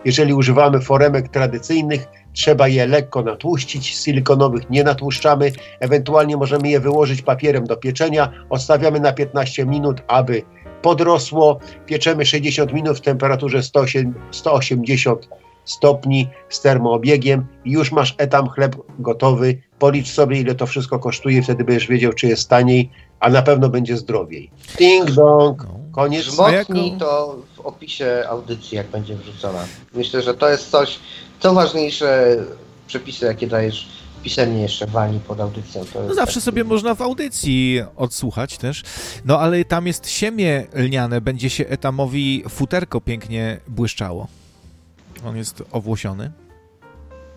Jeżeli używamy foremek tradycyjnych, trzeba je lekko natłuścić, silikonowych nie natłuszczamy, ewentualnie możemy je wyłożyć papierem do pieczenia, odstawiamy na 15 minut, aby podrosło, pieczemy 60 minut w temperaturze 108 180 stopni z termoobiegiem i już masz etam chleb gotowy. Policz sobie, ile to wszystko kosztuje, wtedy będziesz wiedział, czy jest taniej, a na pewno będzie zdrowiej. Ding dong, koniec. Wzmocnij to w opisie audycji, jak będzie wrzucona. Myślę, że to jest coś, co ważniejsze, przepisy, jakie dajesz pisemnie jeszcze wani pod audycją. To No zawsze taki- sobie można w audycji odsłuchać też. No ale tam jest siemię lniane, będzie się etamowi futerko pięknie błyszczało. On jest owłosiony.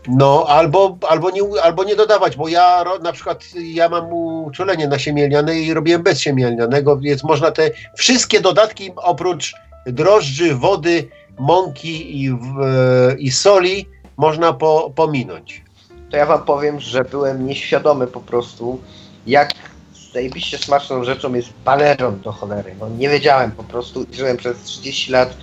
No, albo, albo, nie, albo nie dodawać, bo ja ro- na przykład ja mam uczulenie na siemielniane i robiłem bez siemielnianego, więc można te wszystkie dodatki oprócz drożdży, wody, mąki i, w, i soli można po, pominąć. To ja wam powiem, że byłem nieświadomy po prostu, jak zajebiście smaczną rzeczą jest baleron do cholery. No, nie wiedziałem po prostu, żyłem przez 30 lat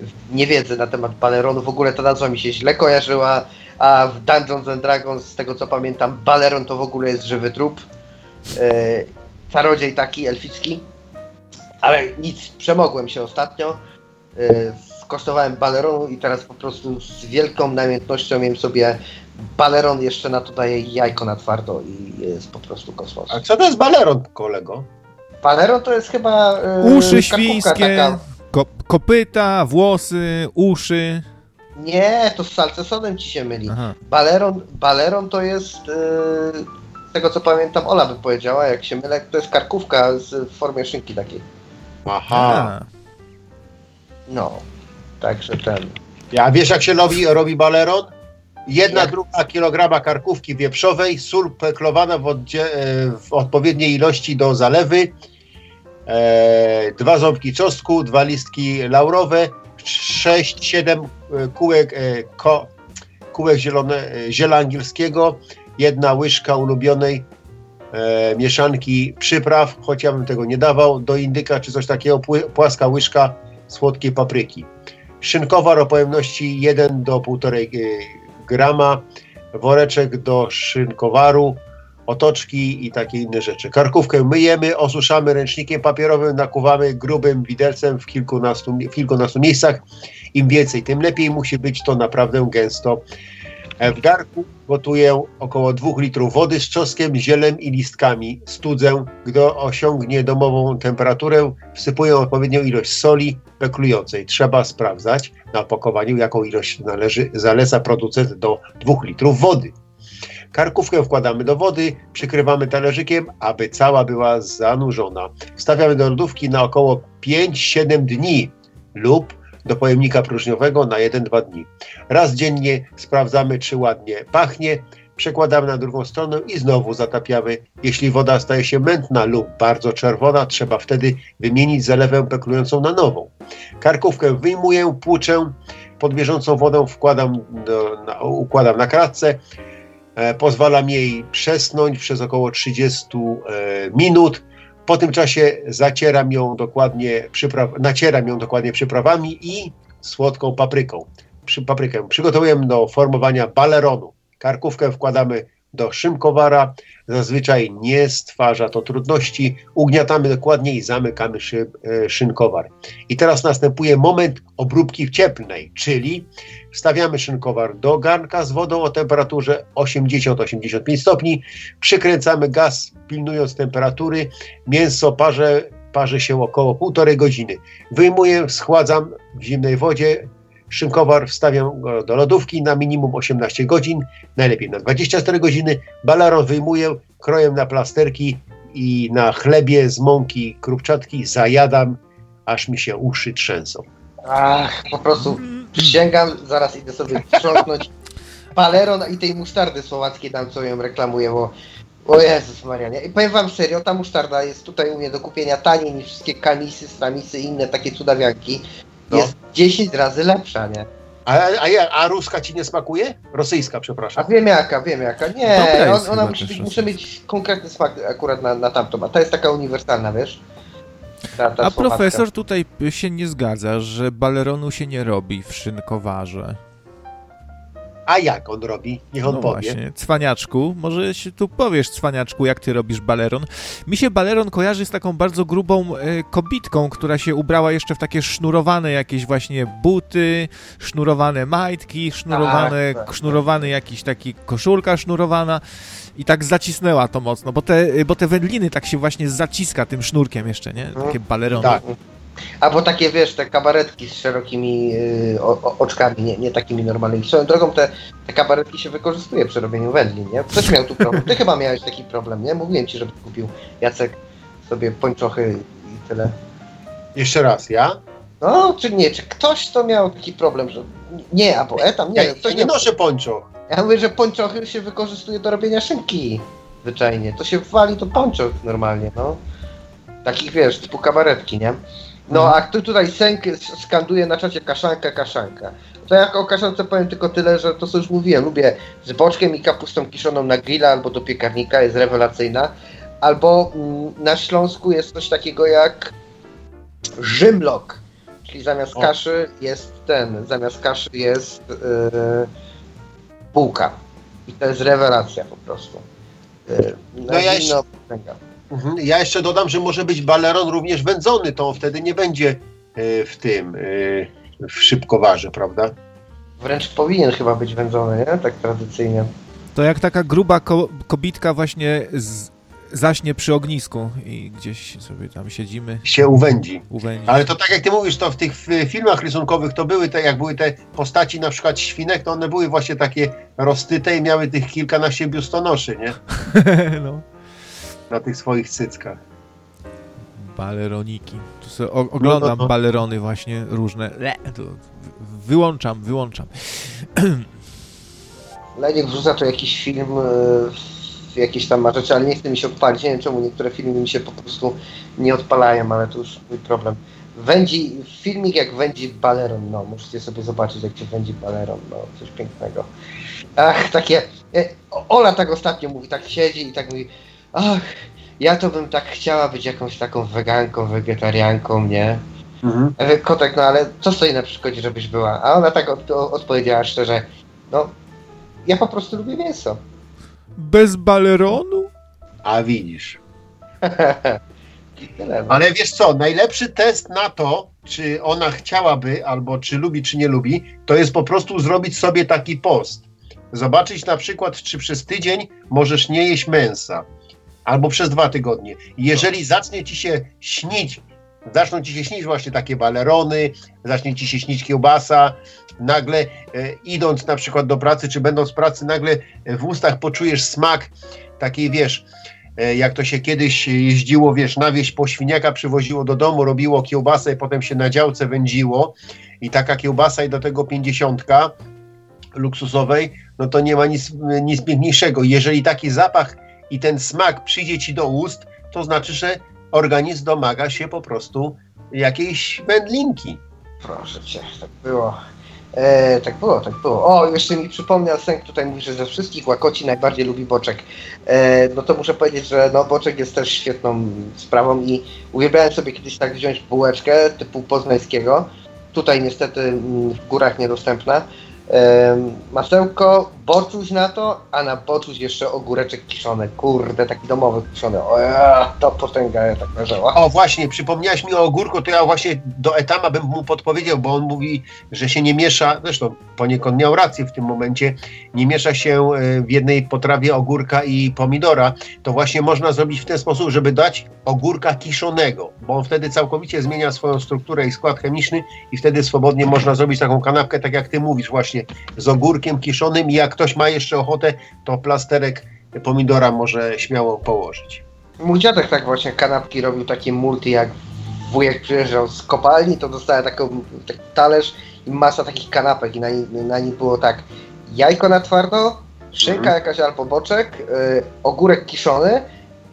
w niewiedzy na temat baleronu. W ogóle ta nazwa mi się źle kojarzyła, a w Dungeons and Dragons, z tego co pamiętam, baleron to w ogóle jest żywy trup. Yy, czarodziej taki, elficki. Ale nic, przemogłem się ostatnio. Yy, skosztowałem baleronu i teraz po prostu z wielką namiętnością jem sobie baleron, jeszcze na to daję jajko na twardo i jest po prostu kosmos. A co to jest baleron, kolego? Baleron to jest chyba yy, Uszy karkówka świńskie, taka. ko kopyta, włosy, uszy. Nie, to z salcesonem ci się myli. Aha. Baleron, baleron to jest, yy, z tego co pamiętam, Ola by powiedziała, jak się mylę, to jest karkówka z, w formie szynki takiej. Aha. A, No, także ten. Ja wiesz jak się robi, robi baleron? Jedna Jak? druga kilograma karkówki wieprzowej, sól peklowana w, oddzie- e, w odpowiedniej ilości do zalewy, e, dwa ząbki czosnku, dwa listki laurowe, 6-7 kółek, e, ko, kółek zielone, e, ziela angielskiego, jedna łyżka ulubionej e, mieszanki przypraw, choć ja bym tego nie dawał, do indyka czy coś takiego, płaska łyżka słodkiej papryki. Szynkowa o pojemności 1 do 1,5 grama, woreczek do szynkowaru, otoczki i takie inne rzeczy. Karkówkę myjemy, osuszamy ręcznikiem papierowym, nakuwamy grubym widelcem w kilkunastu, w kilkunastu miejscach. Im więcej, tym lepiej. Musi być to naprawdę gęsto. W garku gotuję około 2 litrów wody z czosnkiem, zielem i listkami. Studzę, gdy osiągnie domową temperaturę, wsypuję odpowiednią ilość soli peklującej. Trzeba sprawdzać na opakowaniu, jaką ilość należy, zaleca producent do 2 litrów wody. Karkówkę wkładamy do wody, przykrywamy talerzykiem, aby cała była zanurzona. Wstawiamy do lodówki na około 5-7 dni lub do pojemnika próżniowego na 1-2 dni. Raz dziennie sprawdzamy, czy ładnie pachnie, przekładamy na drugą stronę i znowu zatapiamy. Jeśli woda staje się mętna lub bardzo czerwona, trzeba wtedy wymienić zalewę peklującą na nową. Karkówkę wyjmuję, płuczę, pod bieżącą wodą wkładam do, na, układam na kratce, e, pozwalam jej przesnąć przez około 30 e, minut. Po tym czasie zacieram ją dokładnie, przypraw, nacieram ją dokładnie przyprawami i słodką papryką. Przy, paprykę przygotowujemy do formowania baleronu. Karkówkę wkładamy do szymkowara. Zazwyczaj nie stwarza to trudności. Ugniatamy dokładnie i zamykamy szy, e, szynkowar. I teraz następuje moment obróbki cieplnej, czyli wstawiamy szynkowar do garnka z wodą o temperaturze 80-85 stopni, przykręcamy gaz, pilnując temperatury. Mięso parze, parzy się około półtorej godziny. Wyjmuję, schładzam w zimnej wodzie, Szynkowar wstawiam go do lodówki na minimum 18 godzin, najlepiej na 24 godziny. Balaron wyjmuję, kroję na plasterki i na chlebie z mąki krupczatki zajadam, aż mi się uszy trzęsą. Ach, po prostu przysięgam, zaraz idę sobie trząsnąć paleron i tej musztardy słowackiej tam, co ją reklamuję, bo o Jezus Maria, nie? I powiem wam serio, ta musztarda jest tutaj u mnie do kupienia taniej niż wszystkie kamisy, stamisy i inne takie cudawianki. No. Jest 10 razy lepsza, nie? A, a, a ruska ci nie smakuje? Rosyjska, A przepraszam. wiem jaka, wiem jaka. Nie, on, jest ona musi, musi mieć konkretny smak akurat na, na tamtą, a ta jest taka uniwersalna, wiesz? Ta, ta A słowacka. profesor tutaj się nie zgadza, że baleronu się nie robi w szynkowarze. A jak on robi? Niech on no powie. właśnie, cwaniaczku, może się tu powiesz, cwaniaczku, jak ty robisz baleron. Mi się baleron kojarzy z taką bardzo grubą e, kobitką, która się ubrała jeszcze w takie sznurowane jakieś właśnie buty, sznurowane majtki, sznurowane, Tak, tak. sznurowany jakiś taki koszulka sznurowana i tak zacisnęła to mocno, bo te, bo te wędliny tak się właśnie zaciska tym sznurkiem jeszcze, nie? Takie balerony. Tak. Albo takie, wiesz, te kabaretki z szerokimi y, o, o, oczkami, nie, nie takimi normalnymi. Swoją drogą te, te kabaretki się wykorzystuje przy robieniu wędlin, nie? Ktoś miał tu problem. Ty chyba miałeś taki problem, nie? Mówiłem ci, żeby kupił Jacek sobie pończochy i tyle. Jeszcze raz, ja? No, czy nie, czy ktoś to miał taki problem, że nie, albo etam, nie, Ja, ktoś nie noszę poncho. Ja mówię, że pończochy się wykorzystuje do robienia szynki. Zwyczajnie. To się wali do pończoch normalnie, no. Takich wiesz, typu kabaretki, nie? No, a tu tutaj Sęk skanduje na czacie kaszanka, kaszanka. To jak o kaszance powiem tylko tyle, że to co już mówiłem, lubię z boczkiem i kapustą kiszoną na grilla albo do piekarnika, jest rewelacyjna. Albo mm, na Śląsku jest coś takiego jak rzymlok, czyli zamiast O. kaszy jest ten, zamiast kaszy jest yy, bułka. I to jest rewelacja po prostu. Yy, No ja jeszcze-. Mhm. Ja jeszcze dodam, że może być baleron również wędzony, to on wtedy nie będzie e, w tym, e, w szybkowarze, prawda? Wręcz powinien chyba być wędzony, nie? Tak tradycyjnie. To jak taka gruba ko kobitka właśnie z zaśnie przy ognisku i gdzieś sobie tam siedzimy Się uwędzi. u wędzi. Ale to tak jak ty mówisz, to w tych filmach rysunkowych to były te, jak były te postaci na przykład świnek, to one były właśnie takie roztyte i miały tych kilkanaście biustonoszy, nie? no. Na tych swoich cyckach. Baleroniki. Tu sobie oglądam No, no, no. balerony właśnie różne. Le, to wyłączam, wyłączam. Leniek wrzuca tu jakiś film, yy, jakieś tam ma rzeczy, ale nie chce mi się odpalić. Nie wiem czemu niektóre filmy mi się po prostu nie odpalają, ale to już mój problem. Wędzi, filmik jak wędzi baleron, no, możecie sobie zobaczyć jak się wędzi baleron, no, coś pięknego. Ach, takie, e, Ola tak ostatnio mówi, tak siedzi i tak mówi, ach, ja to bym tak chciała być jakąś taką weganką, wegetarianką, nie? Mhm. Kotek, no ale co stoi na przeszkodzie, żebyś była? A ona tak od, o- odpowiedziała szczerze, no, ja po prostu lubię mięso. Bez baleronu? A widzisz. No. Ale wiesz co, najlepszy test na to, czy ona chciałaby, albo czy lubi, czy nie lubi, to jest po prostu zrobić sobie taki post. Zobaczyć na przykład, czy przez tydzień możesz nie jeść mięsa, albo przez dwa tygodnie. Jeżeli zacznie ci się śnić, zaczną ci się śnić właśnie takie balerony, zacznie ci się śnić kiełbasa, nagle e, idąc na przykład do pracy, czy będąc w pracy, nagle w ustach poczujesz smak takiej, wiesz, e, jak to się kiedyś jeździło, wiesz, na wieś po świniaka przywoziło do domu, robiło kiełbasę i potem się na działce wędziło i taka kiełbasa i do tego pięćdziesiątka luksusowej, no to nie ma nic, nic piękniejszego. Jeżeli taki zapach i ten smak przyjdzie ci do ust, to znaczy, że organizm domaga się po prostu jakiejś wędlinki. Proszę cię, tak było. E, tak było, tak było. O, jeszcze mi przypomniał Sęk tutaj mówi, że ze wszystkich łakoci najbardziej lubi boczek. E, no to muszę powiedzieć, że no, boczek jest też świetną sprawą i uwielbiałem sobie kiedyś tak wziąć bułeczkę typu poznańskiego. Tutaj niestety mm, w górach niedostępna masełko, boczuś na to, a na boczuś jeszcze ogóreczek kiszony. Kurde, taki domowy kiszony. O, to potęga tak leżała. O właśnie, przypomniałeś mi o ogórku, to ja właśnie do Etama bym mu podpowiedział, bo on mówi, że się nie miesza, zresztą poniekąd miał rację w tym momencie, nie miesza się e, w jednej potrawie ogórka i pomidora. To właśnie można zrobić w ten sposób, żeby dać ogórka kiszonego, bo on wtedy całkowicie zmienia swoją strukturę i skład chemiczny i wtedy swobodnie można zrobić taką kanapkę, tak jak ty mówisz właśnie właśnie z ogórkiem kiszonym i jak ktoś ma jeszcze ochotę, to plasterek pomidora może śmiało położyć. Mój dziadek tak właśnie kanapki robił takie multi, jak wujek przyjeżdżał z kopalni, to dostałem taką, taki talerz i masa takich kanapek i na, na nim było tak jajko na twardo, szynka mhm. jakaś albo boczek, yy, ogórek kiszony,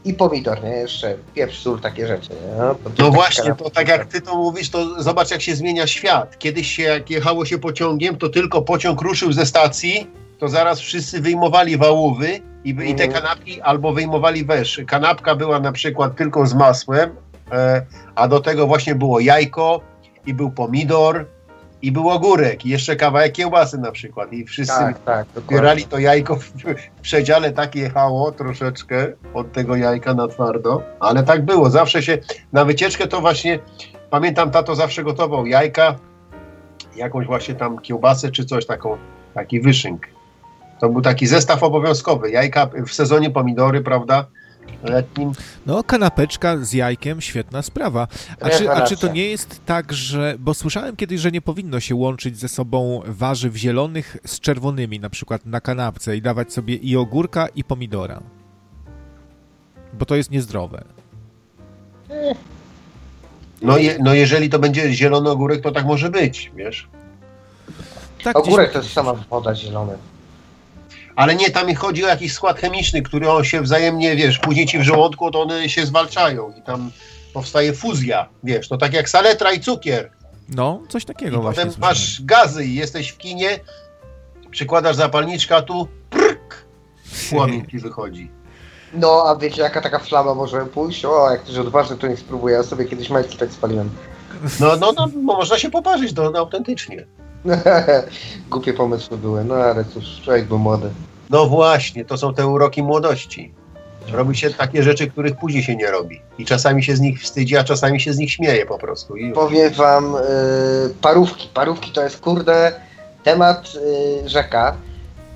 i pomidor, nie? Jeszcze pieprz, sól, takie rzeczy, nie? No, no właśnie, to tak jak ty to mówisz, to zobacz jak się zmienia świat. Kiedyś się, jak jechało się pociągiem, to tylko pociąg ruszył ze stacji, to zaraz wszyscy wyjmowali wałówy i, i te mhm. kanapki albo wyjmowali wesz. Kanapka była na przykład tylko z masłem, e, a do tego właśnie było jajko i był pomidor, i był ogórek, i jeszcze kawałek kiełbasy na przykład. I wszyscy tak, tak, to jajko w, w przedziale, tak jechało troszeczkę od tego jajka na twardo, ale tak było. Zawsze się na wycieczkę to właśnie, pamiętam, tato zawsze gotował jajka, jakąś właśnie tam kiełbasę czy coś, taką, taki wyszynk. To był taki zestaw obowiązkowy. Jajka w sezonie pomidory, prawda? Letnim. No, kanapeczka z jajkiem, świetna sprawa. A czy, a czy to nie jest tak, że. Bo słyszałem kiedyś, że nie powinno się łączyć ze sobą warzyw zielonych z czerwonymi, na przykład na kanapce, i dawać sobie i ogórka, i pomidora. Bo to jest niezdrowe. No, je, no jeżeli to będzie zielony ogórek, to tak może być, wiesz? Tak, ogórek gdzieś... to jest sama woda zielona ale nie, tam chodzi o jakiś skład chemiczny, który on się wzajemnie, wiesz, później ci w żołądku, to one się zwalczają i tam powstaje fuzja, wiesz, to tak jak saletra i cukier. No, coś takiego I właśnie. Potem masz gazy i jesteś w kinie, przykładasz zapalniczkę, a tu prk, płomień ci wychodzi. No, a wiecie, jaka taka flama może pójść? O, jak ktoś odważny, to nie spróbuję. Ja sobie kiedyś majtki tak spaliłem. No, no, no, można się poparzyć, to no, autentycznie. Głupie pomysły były, no ale cóż, człowiek był młody. No właśnie, to są te uroki młodości. Robi się takie rzeczy, których później się nie robi. I czasami się z nich wstydzi, a czasami się z nich śmieje po prostu. I... Powiem wam, y, parówki. Parówki to jest kurde temat y, rzeka.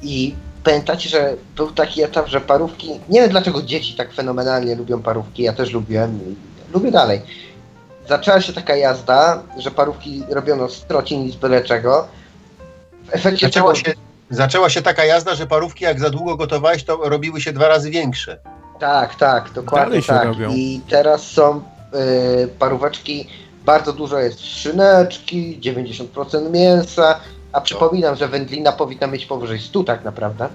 I pamiętacie, że był taki etap, że parówki. Nie wiem dlaczego dzieci tak fenomenalnie lubią parówki. Ja też lubiłem. Lubię dalej zaczęła się taka jazda, że parówki robiono z trocin i z byle czego. W efekcie zaczęła, tego... się, zaczęła się taka jazda, że parówki jak za długo gotowałeś, to robiły się dwa razy większe. Tak, tak, dokładnie tak. Robią. I teraz są y, paróweczki, bardzo dużo jest szyneczki, 90% mięsa, a przypominam, że wędlina powinna mieć powyżej 100 tak naprawdę.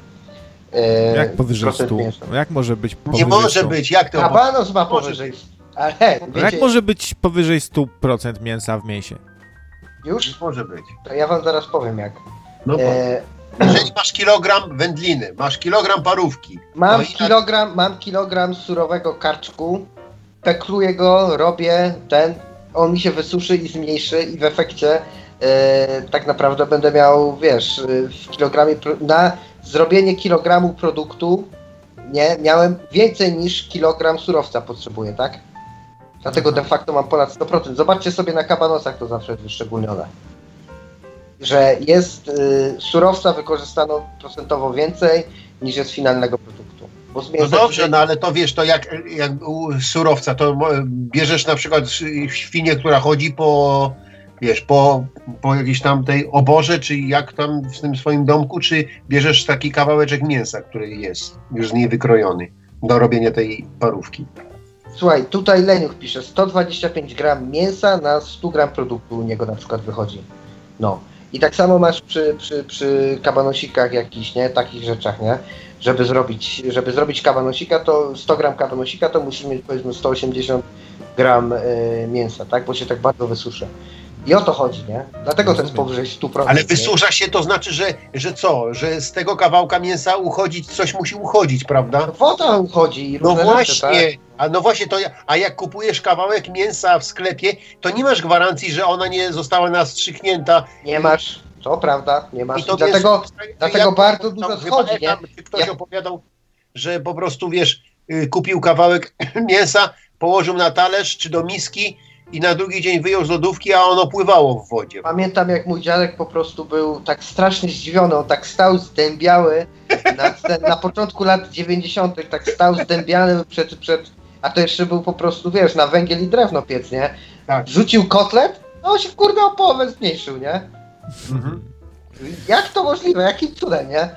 Y, jak powyżej 100? Mięsa. Jak może być powyżej Nie może 100? być, jak to? Kabanos ma powyżej 100. Ale wiecie, Jak może być powyżej 100% mięsa w mięsie? Już? Może być. To ja wam zaraz powiem jak. No e... Jeżeli masz kilogram wędliny, masz kilogram parówki. Mam, kilogram, mam kilogram surowego karczku, pekluję go, robię ten, on mi się wysuszy i zmniejszy i w efekcie e, tak naprawdę będę miał, wiesz, w kilogramie, na zrobienie kilogramu produktu nie, miałem więcej niż kilogram surowca potrzebuję, tak? Dlatego de facto mam ponad 100%. Zobaczcie sobie na kabanosach, to zawsze jest wyszczególnione. Że jest y, surowca wykorzystano procentowo więcej niż jest finalnego produktu. no dobrze, no ale to wiesz, to jak, jak surowca, to bierzesz na przykład świnię, która chodzi po, wiesz, po, po jakiejś tam tej oborze, czy jak tam w tym swoim domku, czy bierzesz taki kawałeczek mięsa, który jest już z niej wykrojony do robienia tej parówki. Słuchaj, tutaj Leniuch pisze 125 gram mięsa na 100 gram produktu u niego na przykład wychodzi. No. I tak samo masz przy, przy, przy kabanosikach jakichś, nie? Takich rzeczach, nie? Żeby zrobić, żeby zrobić kabanosika, to 100 gram kabanosika, to musimy mieć powiedzmy 180 gram y, mięsa, tak? Bo się tak bardzo wysuszy. I o to chodzi, nie? Dlatego to jest powyżej 100%. Ale wysusza się to znaczy, że, że co? Że z tego kawałka mięsa uchodzić, coś musi uchodzić, prawda? Woda uchodzi. No właśnie, rzeczy, tak? a no właśnie to, a jak kupujesz kawałek mięsa w sklepie, to nie masz gwarancji, że ona nie została nastrzyknięta. Nie masz, to prawda, nie masz. I to dlatego, wiesz, dlatego jak- bardzo dużo schodzi, nie? tam Ktoś Ja- opowiadał, że po prostu wiesz, y, kupił kawałek mięsa, położył na talerz czy do miski i na drugi dzień wyjął z lodówki, a ono pływało w wodzie. Pamiętam jak mój dziadek po prostu był tak strasznie zdziwiony, on tak stał zdębiały na, na początku lat 90. tak stał zdębiany przed, przed, a to jeszcze był po prostu, wiesz, na węgiel i drewno piec, nie? Tak. Rzucił kotlet, a on się kurde o połowę zmniejszył, nie? Mhm. Jak to możliwe? Jakim cudem, nie?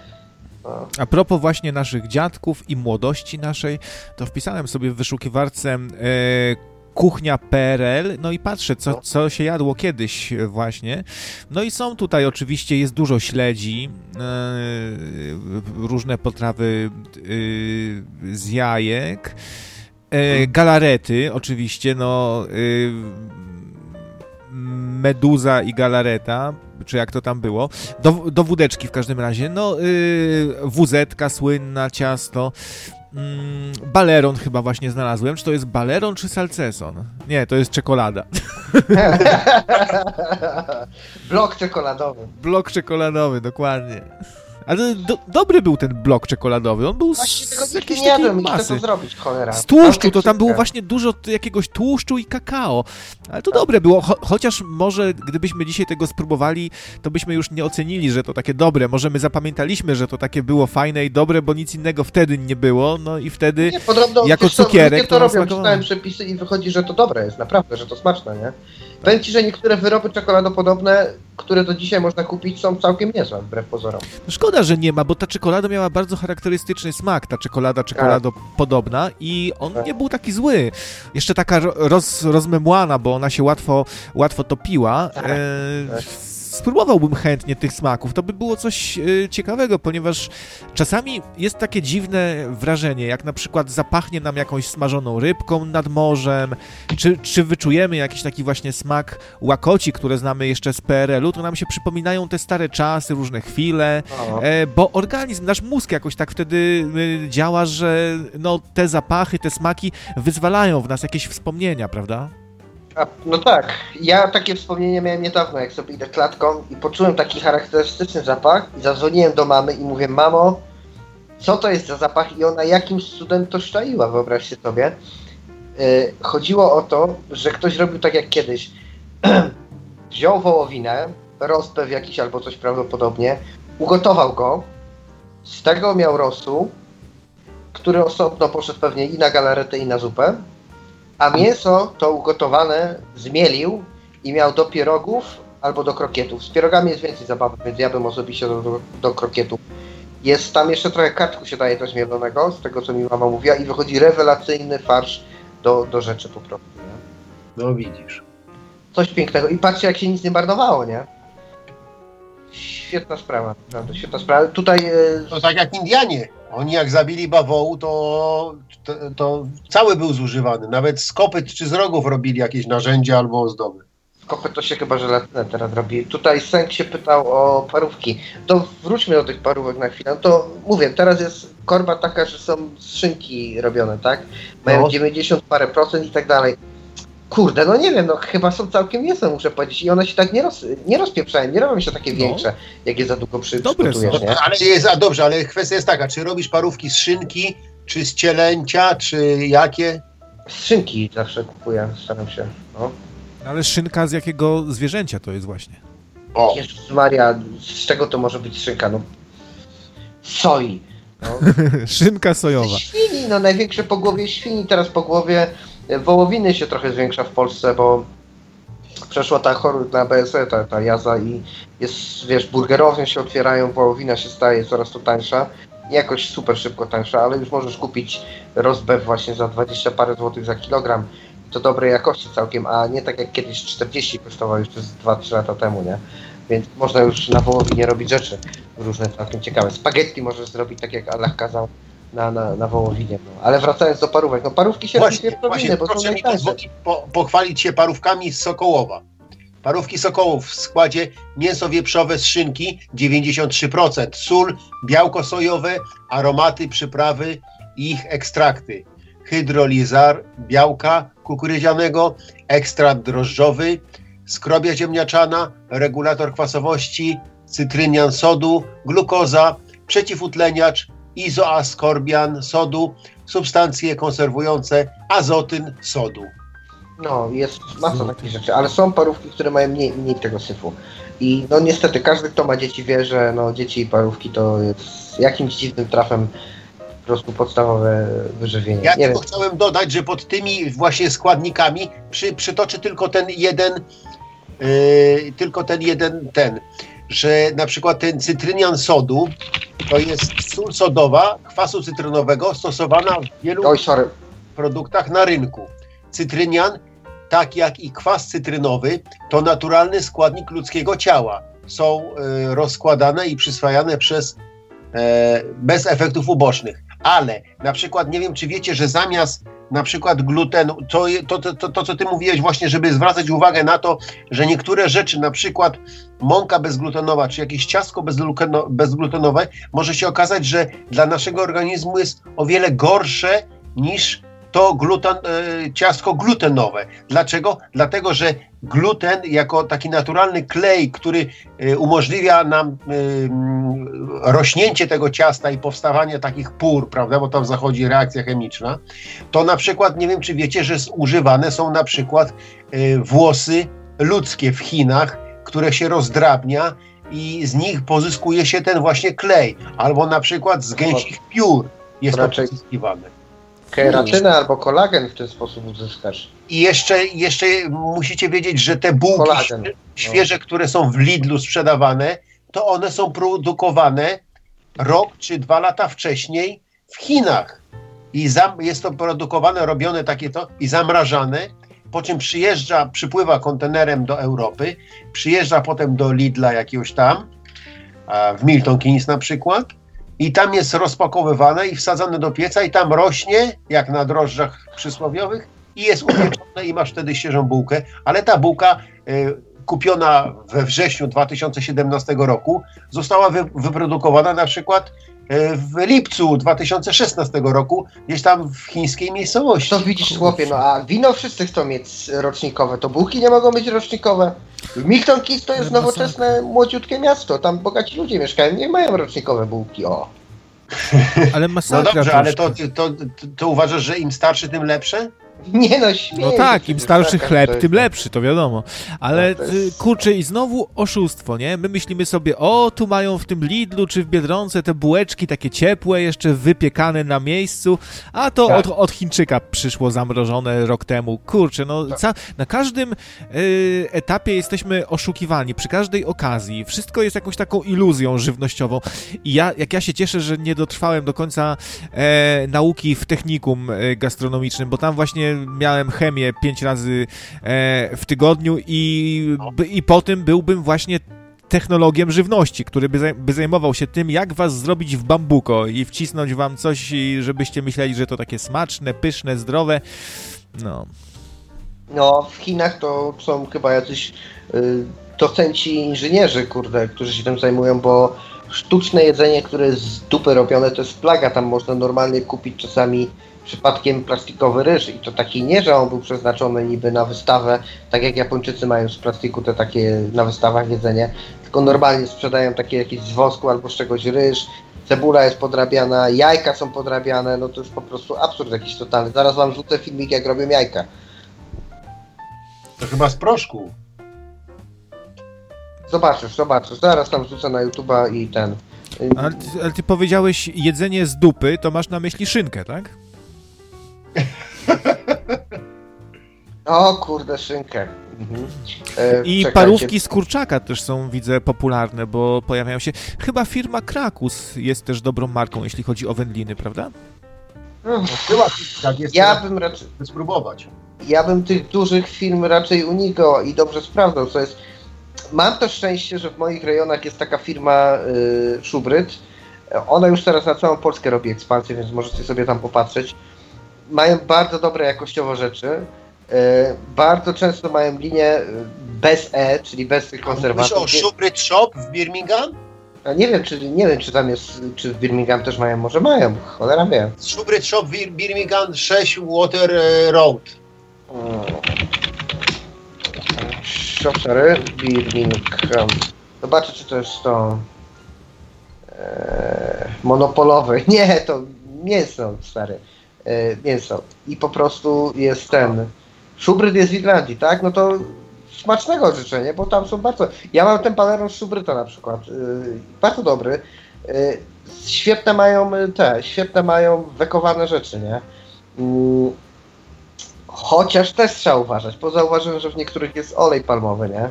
No. A propos właśnie naszych dziadków i młodości naszej, to wpisałem sobie w wyszukiwarce e, kuchnia PRL, no i patrzę, co, No. co się jadło kiedyś e, właśnie. No i są tutaj oczywiście, jest dużo śledzi, e, różne potrawy e, z jajek, e, galarety oczywiście, no meduza i galareta, czy jak to tam było, do, do wódeczki w każdym razie, no yy, wuzetka słynna, ciasto, mm, baleron chyba właśnie znalazłem, czy to jest baleron czy salceson? Nie, to jest czekolada. Blok czekoladowy. Blok czekoladowy, dokładnie. Ale do, dobry był ten blok czekoladowy, on był Właśnie z nigdy jakiejś nie takiej jadłem masy. to zrobić, cholera. Z tłuszczu, to tam było właśnie dużo jakiegoś tłuszczu i kakao. Ale to dobre było, cho chociaż może gdybyśmy dzisiaj tego spróbowali, to byśmy już nie ocenili, że to takie dobre. Może my zapamiętaliśmy, że to takie było fajne i dobre, bo nic innego wtedy nie było, no i wtedy... Nie, podobno, jako cukierek to to robią, czytałem przepisy i wychodzi, że to dobre jest, naprawdę, że to smaczne, nie? Powiem ci, że niektóre wyroby czekoladopodobne, które do dzisiaj można kupić, są całkiem niezłe, wbrew pozorom. Szkoda, że nie ma, bo ta czekolada miała bardzo charakterystyczny smak, ta czekolada czekoladopodobna i on Tak. nie był taki zły. Jeszcze taka ro- roz, rozmemłana, bo ona się łatwo, łatwo topiła. Tak, E, tak. Spróbowałbym chętnie tych smaków. To by było coś e, ciekawego, ponieważ czasami jest takie dziwne wrażenie, jak na przykład zapachnie nam jakąś smażoną rybką nad morzem, czy, czy wyczujemy jakiś taki właśnie smak łakoci, które znamy jeszcze z PRL-u, to nam się przypominają te stare czasy, różne chwile. E, bo organizm, nasz mózg jakoś tak wtedy e, działa, że no, te zapachy, te smaki wyzwalają w nas jakieś wspomnienia, prawda? A, no tak, ja takie wspomnienie miałem niedawno, jak sobie idę klatką i poczułem taki charakterystyczny zapach i zadzwoniłem do mamy i mówię, mamo, co to jest za zapach? I ona jakimś cudem to szczaiła, wyobraźcie sobie. Yy, chodziło o to, że ktoś robił tak jak kiedyś. Wziął wołowinę, rozpew jakiś albo coś prawdopodobnie, ugotował go, z tego miał rosół, który osobno poszedł pewnie i na galaretę i na zupę, a mięso to ugotowane zmielił i miał do pierogów albo do krokietów. Z pierogami jest więcej zabawy, więc ja bym osobiście do, do, do krokietów. Jest tam jeszcze trochę kartku się daje do zmielonego, z tego co mi mama mówiła, i wychodzi rewelacyjny farsz do, do rzeczy po prostu. Nie? No widzisz. Coś pięknego. I patrzcie, jak się nic nie marnowało, nie? Świetna sprawa, naprawdę, świetna sprawa. Tutaj e, To tak jak Indianie. Oni jak zabili bawołu, to, to, to cały był zużywany. Nawet z kopyt czy z rogów robili jakieś narzędzia albo ozdoby. kopyt to się chyba żelatynę teraz robi. Tutaj Sęk się pytał o parówki. To wróćmy do tych parówek na chwilę. To mówię, teraz jest korba taka, że są z szynki robione, tak? Mają No. 90 parę procent i tak dalej. Kurde, no nie wiem, no chyba są całkiem niezłe, muszę powiedzieć. I one się tak nie, roz, nie rozpieprzają, nie robią się takie No. większe, jak je za długo przy, Dobre przygotujesz, są. nie? Ale jest, a dobrze, ale kwestia jest taka, czy robisz parówki z szynki, czy z cielęcia, czy jakie? Z szynki zawsze kupuję, staram się. No. No Ale szynka z jakiego zwierzęcia to jest właśnie? O, Jezus Maria, z czego to może być szynka? No, soi. No. Szynka sojowa. Świni, no największe po głowie świni, teraz po głowie wołowiny się trochę zwiększa w Polsce, bo przeszła ta choroba na BSE, ta, ta jaza i jest, wiesz, burgerownie się otwierają, wołowina się staje coraz to tańsza. Nie jakoś super szybko tańsza, ale już możesz kupić rozbew właśnie za 20 parę złotych za kilogram. To dobrej jakości całkiem, a nie tak jak kiedyś 40 kosztował jeszcze z 2-3 lata temu, nie? Więc można już na wołowinie robić rzeczy różne całkiem ciekawe. Spaghetti możesz zrobić tak jak Allah kazał na, na, na wołowinie. No. Ale wracając do parówek, no parówki się właśnie, właśnie bo proszę mi najtańsze. pozwolić po, pochwalić się parówkami z Sokołowa. Parówki sokołów w składzie mięso wieprzowe z szynki 93%, sól, białko sojowe, aromaty, przyprawy i ich ekstrakty. Hydrolizar białka kukurydzianego, ekstrakt drożdżowy, skrobia ziemniaczana, regulator kwasowości, cytrynian sodu, glukoza, przeciwutleniacz, izoaskorbian sodu, substancje konserwujące, azotyn sodu. No, jest masa takich rzeczy, ale są parówki, które mają mniej, mniej tego syfu. I no niestety każdy, kto ma dzieci wie, że no, dzieci i parówki to jest jakimś dziwnym trafem po prostu podstawowe wyżywienie. Ja Nie tylko wiem. chciałem dodać, że pod tymi właśnie składnikami przy, przytoczę tylko ten jeden, yy, tylko ten jeden ten, że na przykład ten cytrynian sodu to jest sól sodowa kwasu cytrynowego stosowana w wielu Oj, produktach na rynku. Cytrynian, tak jak i kwas cytrynowy, to naturalny składnik ludzkiego ciała. Są e, rozkładane i przyswajane przez e, bez efektów ubocznych. Ale na przykład nie wiem, czy wiecie, że zamiast na przykład glutenu, to, to, to, to, co ty mówiłeś właśnie, żeby zwracać uwagę na to, że niektóre rzeczy, na przykład mąka bezglutenowa, czy jakieś ciastko bezgluteno- bezglutenowe, może się okazać, że dla naszego organizmu jest o wiele gorsze niż to gluten, e, ciastko glutenowe. Dlaczego? Dlatego, że gluten jako taki naturalny klej, który e, umożliwia nam e, mm, rośnięcie tego ciasta i powstawanie takich pór, prawda, bo tam zachodzi reakcja chemiczna, to na przykład, nie wiem czy wiecie, że używane są na przykład włosy ludzkie w Chinach, które się rozdrabnia i z nich pozyskuje się ten właśnie klej, albo na przykład z gęsich piór jest to pozyskiwane. Keratynę albo kolagen w ten sposób uzyskasz. I jeszcze, jeszcze musicie wiedzieć, że te bułki Kolagen. świe- świeże, które są w Lidlu sprzedawane, to one są produkowane rok czy dwa lata wcześniej w Chinach. I zam, jest to produkowane, robione takie to i zamrażane, po czym przyjeżdża, przypływa kontenerem do Europy, przyjeżdża potem do Lidla jakiegoś tam, w Milton Keynes na przykład, i tam jest rozpakowywane i wsadzane do pieca i tam rośnie, jak na drożdżach przysłowiowych, i jest upieczone i masz wtedy świeżą bułkę, ale ta bułka y, kupiona we wrześniu 2017 roku została wy, wyprodukowana na przykład w lipcu 2016 roku, gdzieś tam w chińskiej miejscowości. To widzisz, chłopie, no a wino wszyscy chcą mieć rocznikowe, to bułki nie mogą być rocznikowe. Milton Keynes to jest nowoczesne, młodziutkie miasto, tam bogaci ludzie mieszkają, nie mają rocznikowe bułki, o. Ale No masakra dobrze, ale to, to, to, to uważasz, że im starszy, tym lepsze? Nie no, śmieję No tak, im przecież, starszy taka chleb, jest- tym lepszy, to wiadomo. Ale No to jest- y, kurczę, i znowu oszustwo, nie? My myślimy sobie, o, tu mają w tym Lidlu czy w Biedronce te bułeczki takie ciepłe, jeszcze wypiekane na miejscu, a to Tak. od, od Chińczyka przyszło zamrożone rok temu. Kurczę, no Tak. ca- na każdym y, etapie jesteśmy oszukiwani, przy każdej okazji. Wszystko jest jakąś taką iluzją żywnościową. I ja, jak ja się cieszę, że nie dotrwałem do końca e, nauki w technikum e, gastronomicznym, bo tam właśnie miałem chemię pięć razy e, w tygodniu i, i po tym byłbym właśnie technologiem żywności, który by, zaj- by zajmował się tym, jak was zrobić w bambuko i wcisnąć wam coś, żebyście myśleli, że to takie smaczne, pyszne, zdrowe. No. No, w Chinach to są chyba jacyś y, docenci inżynierzy, kurde, którzy się tym zajmują, bo sztuczne jedzenie, które jest z dupy robione, to jest plaga. Tam można normalnie kupić czasami przypadkiem plastikowy ryż i to taki nie, że on był przeznaczony niby na wystawę, tak jak Japończycy mają z plastiku te takie na wystawach jedzenie, tylko normalnie sprzedają takie jakieś z wosku albo z czegoś ryż, cebula jest podrabiana, jajka są podrabiane, no to jest po prostu absurd jakiś totalny. Zaraz wam rzucę filmik, jak robią jajka. To chyba z proszku. Zobaczysz, zobaczysz. Zaraz tam wrzucę na YouTube'a i ten. Ale ale ty powiedziałeś jedzenie z dupy, to masz na myśli szynkę, tak? O kurde, szynkę. Mhm. E, I czekajcie. parówki z kurczaka też są, widzę, popularne, bo pojawiają się. Chyba firma Krakus jest też dobrą marką, jeśli chodzi o wędliny, prawda? Mm, Chyba tak jest, Ja bym raczej, spróbować. ja bym tych dużych firm raczej unikał i dobrze sprawdzał, co jest. Mam to szczęście, że w moich rejonach jest taka firma y, Szubryd. Ona już teraz na całą Polskę robi ekspansję, więc możecie sobie tam popatrzeć. Mają bardzo dobre jakościowo rzeczy. Y, bardzo często mają linię y, bez E, czyli bez tych Mówisz konserwacji. o Shubrit Shop w Birmingham? A nie wiem, czy, nie wiem, czy tam jest, czy w Birmingham też mają, może mają, cholera wie. Shubrit Shop w Birmingham 6 Water e, Road. Mm. Shop, sorry, Birmingham. Zobaczę, czy to jest to e, monopolowy. Nie, to mięso, stary. E, mięso. I po prostu jest ten. Szubryd jest w Irlandii, tak? No to smacznego życzenia, bo tam są bardzo. Ja mam ten paleron z Szubryta na przykład. Yy, bardzo dobry. Yy, świetne mają te, świetne mają wekowane rzeczy, nie? Yy, chociaż też trzeba uważać, bo zauważyłem, że w niektórych jest olej palmowy, nie?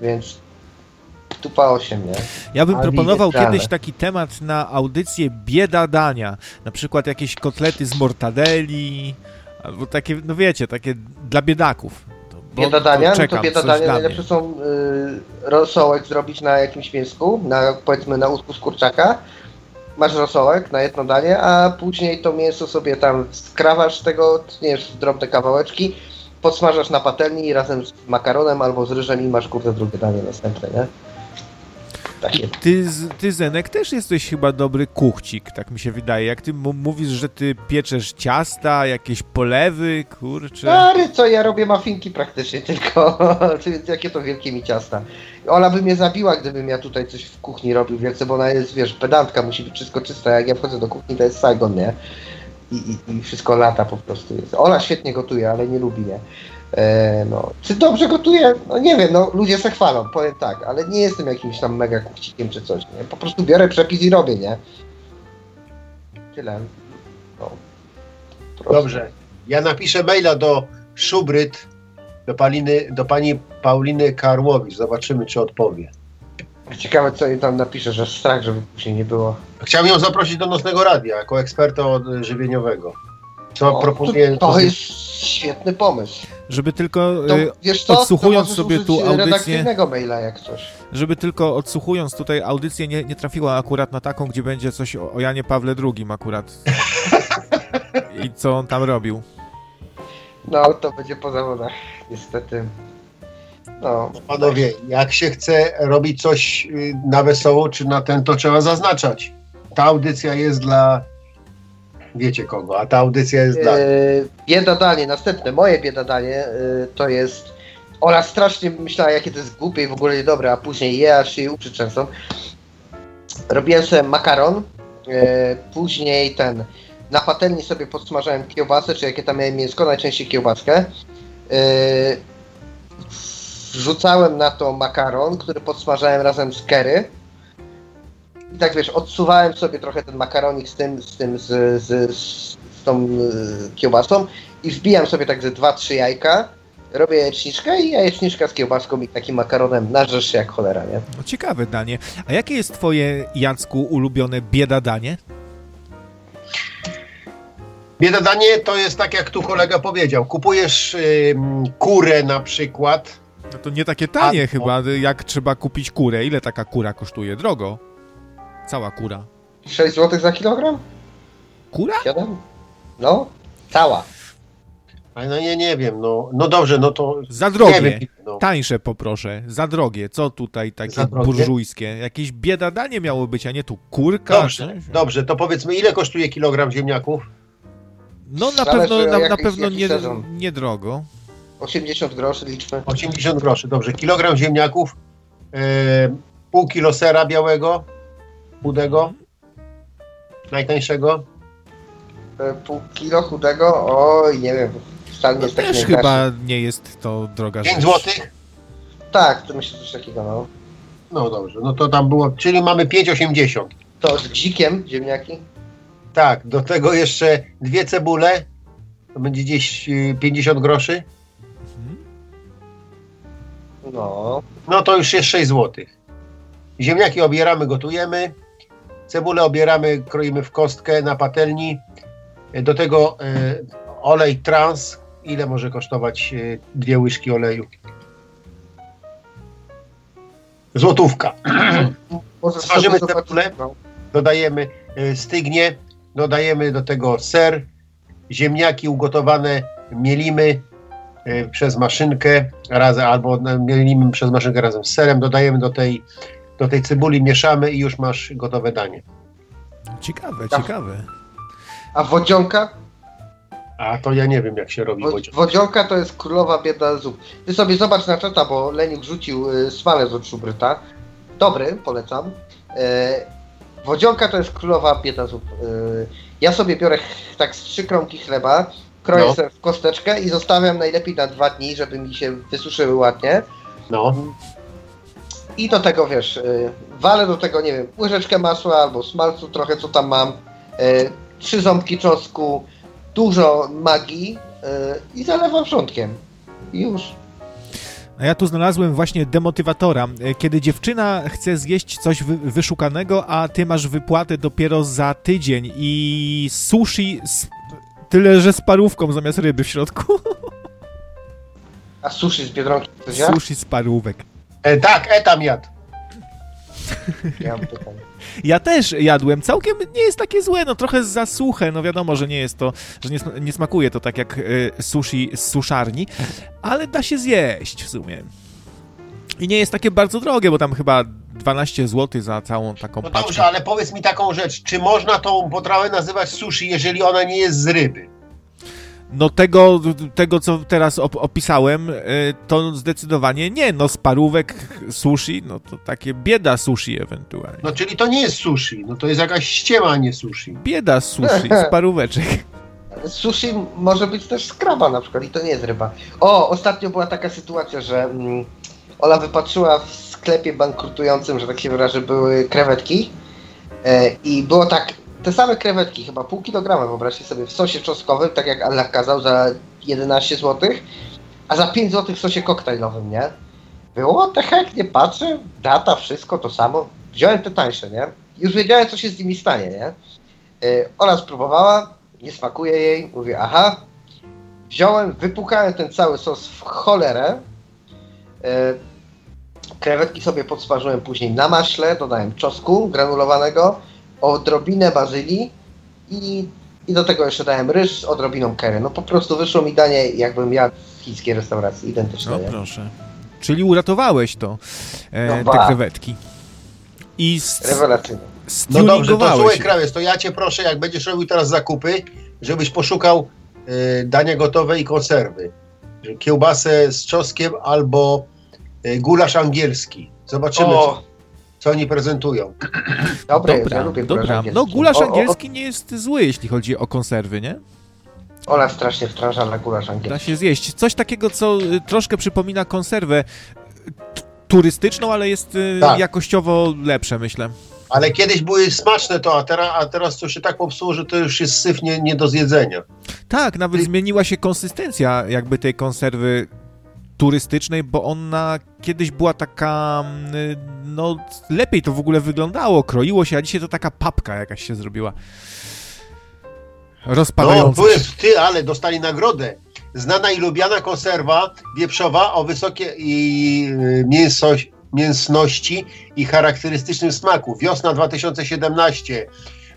Więc tupa 8, nie? Ja bym A proponował kiedyś taki temat na audycję bieda dania. Na przykład jakieś kotlety z mortadelli, albo takie, no wiecie, takie dla biedaków. To- bo- Biedadania, no to czekam, biedadania najlepsze są y, rosołek zrobić na jakimś mięsku, na, powiedzmy na łódku z kurczaka. Masz rosołek na jedno danie, a później to mięso sobie tam skrawasz tego, tniesz w drobne kawałeczki, podsmażasz na patelni razem z makaronem albo z ryżem i masz kurde drugie danie następne, nie? Takie. Ty, ty, Zenek, też jesteś chyba dobry kuchcik, tak mi się wydaje. Jak ty mówisz, że ty pieczesz ciasta, jakieś polewy, kurczę. Stary, co ja robię mafinki praktycznie tylko. Jakie to wielkie mi ciasta. Ola by mnie zabiła, gdybym ja tutaj coś w kuchni robił wielce, bo ona jest, wiesz, pedantka, musi być wszystko czyste. Jak ja wchodzę do kuchni, to jest Saigon, nie? I, i, i wszystko lata po prostu jest. Ola świetnie gotuje, ale nie lubi, nie? E, no. Czy dobrze gotuje? No nie wiem, no ludzie se chwalą, powiem tak, ale nie jestem jakimś tam mega kuchcikiem czy coś, nie? Po prostu biorę przepis i robię, nie? Tyle. No. Dobrze. Ja napiszę maila do Szubryt, do, Paliny, do pani Pauliny Karłowicz. Zobaczymy, czy odpowie. Ciekawe, co jej tam napisze, że strach, żeby później nie było. Chciałem ją zaprosić do Nocnego Radia jako eksperta od żywieniowego. Co O, proponuję? To, to jest świetny pomysł. Żeby tylko, To, y, wiesz co, odsłuchując to sobie tu użyć audycję- redakcyjnego maila jak coś. żeby tylko odsłuchując tutaj audycję nie, nie trafiła akurat na taką, gdzie będzie coś o, o Janie Pawle II akurat. I co on tam robił. No, to będzie po zawodach, niestety. No, Panowie, jak się chce robić coś y, na wesoło czy na ten, to trzeba zaznaczać. Ta audycja jest dla wiecie kogo, a ta audycja jest dla... e, bieda danie, następne, moje bieda danie e, to jest... Ola strasznie myślała, jakie to jest głupie i w ogóle niedobre, a później je, aż jej uszy często. Robiłem sobie makaron, e, później ten... Na patelni sobie podsmażałem kiełbasę, czy jakie tam miałem mięsko, najczęściej kiełbaskę. E, wrzucałem na to makaron, który podsmażałem razem z curry. I tak wiesz, odsuwałem sobie trochę ten makaronik z tym, z tym, z, z, z, z tą y, kiełbasą i wbijam sobie tak ze 2-3 jajka, robię jajeczniczkę i jajeczniczka z kiełbaską i takim makaronem narzesz się jak cholera, nie? No, ciekawe danie. A jakie jest twoje, Jacku, ulubione bieda danie? Biedadanie to jest tak, jak tu kolega powiedział. Kupujesz ym, kurę na przykład. No to nie takie tanie A- chyba, jak trzeba kupić kurę. Ile taka kura kosztuje? Drogo. Cała kura. 6 zł za kilogram? Kura? 7? No, cała. Ale no nie, nie wiem, no, no dobrze, no to Za nie drogie. wiem. No. Tańsze poproszę. Za drogie. Co tutaj takie burżujskie? Jakieś bieda danie miało być, a nie tu kurka. Dobrze, coś? dobrze, to powiedzmy, ile kosztuje kilogram ziemniaków? No na Zależy, pewno, na, na pewno nie, sezon. niedrogo. 80 groszy liczmy. 80 groszy, dobrze. Kilogram ziemniaków, e, pół kilo sera białego, chudego, najtańszego. E, Pół kilo chudego, oj, nie wiem, wcale nie No jest taki też chyba nie jest to droga 5 rzecz. złotych? Tak, to myślę coś takiego, no. No dobrze, no to tam było, czyli mamy 5,80. To z bzikiem ziemniaki? Tak, do tego jeszcze dwie cebule, to będzie gdzieś y, 50 groszy. Mhm. No. No to już jest 6 zł. Ziemniaki obieramy, gotujemy. Cebulę obieramy, kroimy w kostkę na patelni. Do tego e, olej trans. Ile może kosztować e, dwie łyżki oleju? Złotówka. Smażymy cebulę? no. Dodajemy e, stygnie, dodajemy do tego ser, ziemniaki ugotowane, mielimy przez maszynkę razem, albo mielimy przez maszynkę razem z serem, dodajemy do tej, do tej cebuli, mieszamy i już masz gotowe danie. Ciekawe, Tak. ciekawe. A wodzionka? A to ja nie wiem, jak się robi Wo- wodzio. Wodzionka to jest królowa bieda zup. Ty sobie zobacz na czata, bo Leniuk rzucił y, smalec od szubryta. Dobry, polecam. E, wodzionka to jest królowa bieda zup. E, ja sobie biorę ch- tak z trzy kromki chleba, kroję No. sobie w kosteczkę i zostawiam najlepiej na dwa dni, żeby mi się wysuszyły ładnie. No, I do tego, wiesz, y, walę do tego, nie wiem, łyżeczkę masła albo smalcu, trochę co tam mam, y, trzy ząbki czosnku, dużo magii y, i zalewam wrzątkiem. I już. A ja tu znalazłem właśnie demotywatora. E, Kiedy dziewczyna chce zjeść coś wy wyszukanego, a ty masz wypłatę dopiero za tydzień i sushi z... tyle, że z parówką zamiast ryby w środku. A sushi z Biedronki? Sushi z parówek. E, tak, etam jadł. Ja też jadłem, całkiem nie jest takie złe, no trochę za suche, no wiadomo, że nie jest to, że nie, nie smakuje to tak jak e, sushi z suszarni, ale da się zjeść w sumie. I nie jest takie bardzo drogie, bo tam chyba 12 zł za całą taką No paczkę. dobrze, ale powiedz mi taką rzecz, czy można tą potrawę nazywać sushi, jeżeli ona nie jest z ryby? No tego, tego co teraz op opisałem, y, to zdecydowanie nie. No z parówek sushi, no to takie bieda sushi ewentualnie. No czyli to nie jest sushi, no to jest jakaś ściema, a nie sushi. Bieda sushi z paróweczek. Sushi może być też skraba na przykład i to nie jest ryba. O, ostatnio była taka sytuacja, że mm, Ola wypatrzyła w sklepie bankrutującym, że tak się wyrażę, były krewetki e, i było tak, te same krewetki, chyba pół kilograma, wyobraźcie sobie, w sosie czosnkowym, tak jak Allah kazał, za 11 zł, a za 5 zł w sosie koktajlowym, nie? Było the heck, nie patrzę, data, wszystko to samo. Wziąłem te tańsze, nie? Już wiedziałem, co się z nimi stanie, nie? E, Ola spróbowała, nie smakuje jej, mówię, aha. Wziąłem, wypukałem ten cały sos w cholerę. E, krewetki sobie podsmażyłem później na maśle, dodałem czosnku granulowanego, odrobinę bazylii i, i do tego jeszcze dałem ryż z odrobiną curry. No po prostu wyszło mi danie, jakbym jadł w chińskiej restauracji, identyczne. No nie? proszę. Czyli uratowałeś to, e, No te krewetki. I Rewelacyjne. No dobrze, to słuchaj krawiec, to ja cię proszę, jak będziesz robił teraz zakupy, żebyś poszukał y, dania gotowe i konserwy. Kiełbasę z czosnkiem albo y, gulasz angielski. Zobaczymy, co, O, co oni prezentują. dobre, Dobra, ja lubię dobra. angielski. No gulasz O, o, o, angielski nie jest zły, jeśli chodzi o konserwy, nie? Ola strasznie wtrąża na gulasz Da angielski. się zjeść. Coś takiego, co y, troszkę przypomina konserwę turystyczną, ale jest y, Tak. jakościowo lepsze, myślę. Ale kiedyś były smaczne to, a teraz, a teraz to się tak popsuło, że to już jest syf nie, nie do zjedzenia. Tak, nawet zmieniła się konsystencja jakby tej konserwy turystycznej, bo ona kiedyś była taka, y, no lepiej to w ogóle wyglądało, kroiło się, a dzisiaj to taka papka jakaś się zrobiła. No, Rozpadająca się. ty, ale dostali nagrodę. Znana i lubiana konserwa wieprzowa o wysokiej y, mięso, mięsności i charakterystycznym smaku. Wiosna 2017.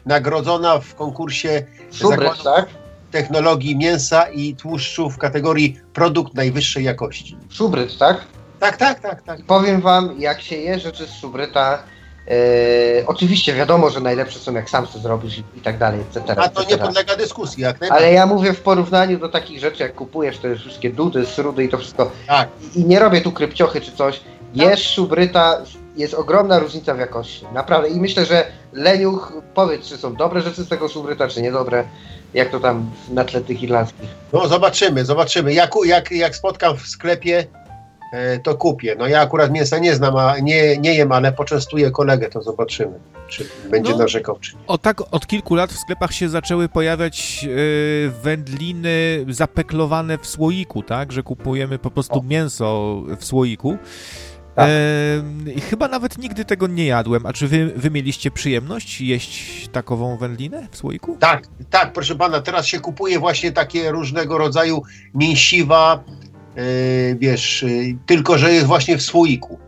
Nagrodzona w konkursie Szubryt, Zakładu tak? Technologii mięsa i tłuszczu w kategorii produkt najwyższej jakości. Szubryt, tak? Tak, tak, tak, tak. I powiem wam, jak się je rzeczy z szubryta, e, oczywiście wiadomo, że najlepsze są jak sam to zrobisz i, i tak dalej, etc. A to nie etc. podlega dyskusji, jak najbardziej. Ale ja mówię w porównaniu do takich rzeczy, jak kupujesz te wszystkie dudy, srudy i to wszystko. Tak. I, I nie robię tu krypciochy czy coś. Jesz szubryta, jest ogromna różnica w jakości. Naprawdę. I myślę, że Leniuch, powiedz, czy są dobre rzeczy z tego szubryta, czy niedobre. Jak to tam na tle tych irlandzkich. No zobaczymy, zobaczymy. Jak, jak, jak spotkam w sklepie, e, to kupię. No ja akurat mięsa nie znam, a nie, nie jem, ale poczęstuję kolegę, to zobaczymy, czy będzie No. narzekał, czy nie. O tak od kilku lat w sklepach się zaczęły pojawiać e, wędliny zapeklowane w słoiku, tak? Że kupujemy po prostu O. mięso w słoiku. Tak. E, chyba nawet nigdy tego nie jadłem. A czy wy, wy mieliście przyjemność jeść takową wędlinę w słoiku? Tak, tak, proszę pana, teraz się kupuje właśnie takie różnego rodzaju mięsiwa, e, wiesz, e, tylko że jest właśnie w słoiku.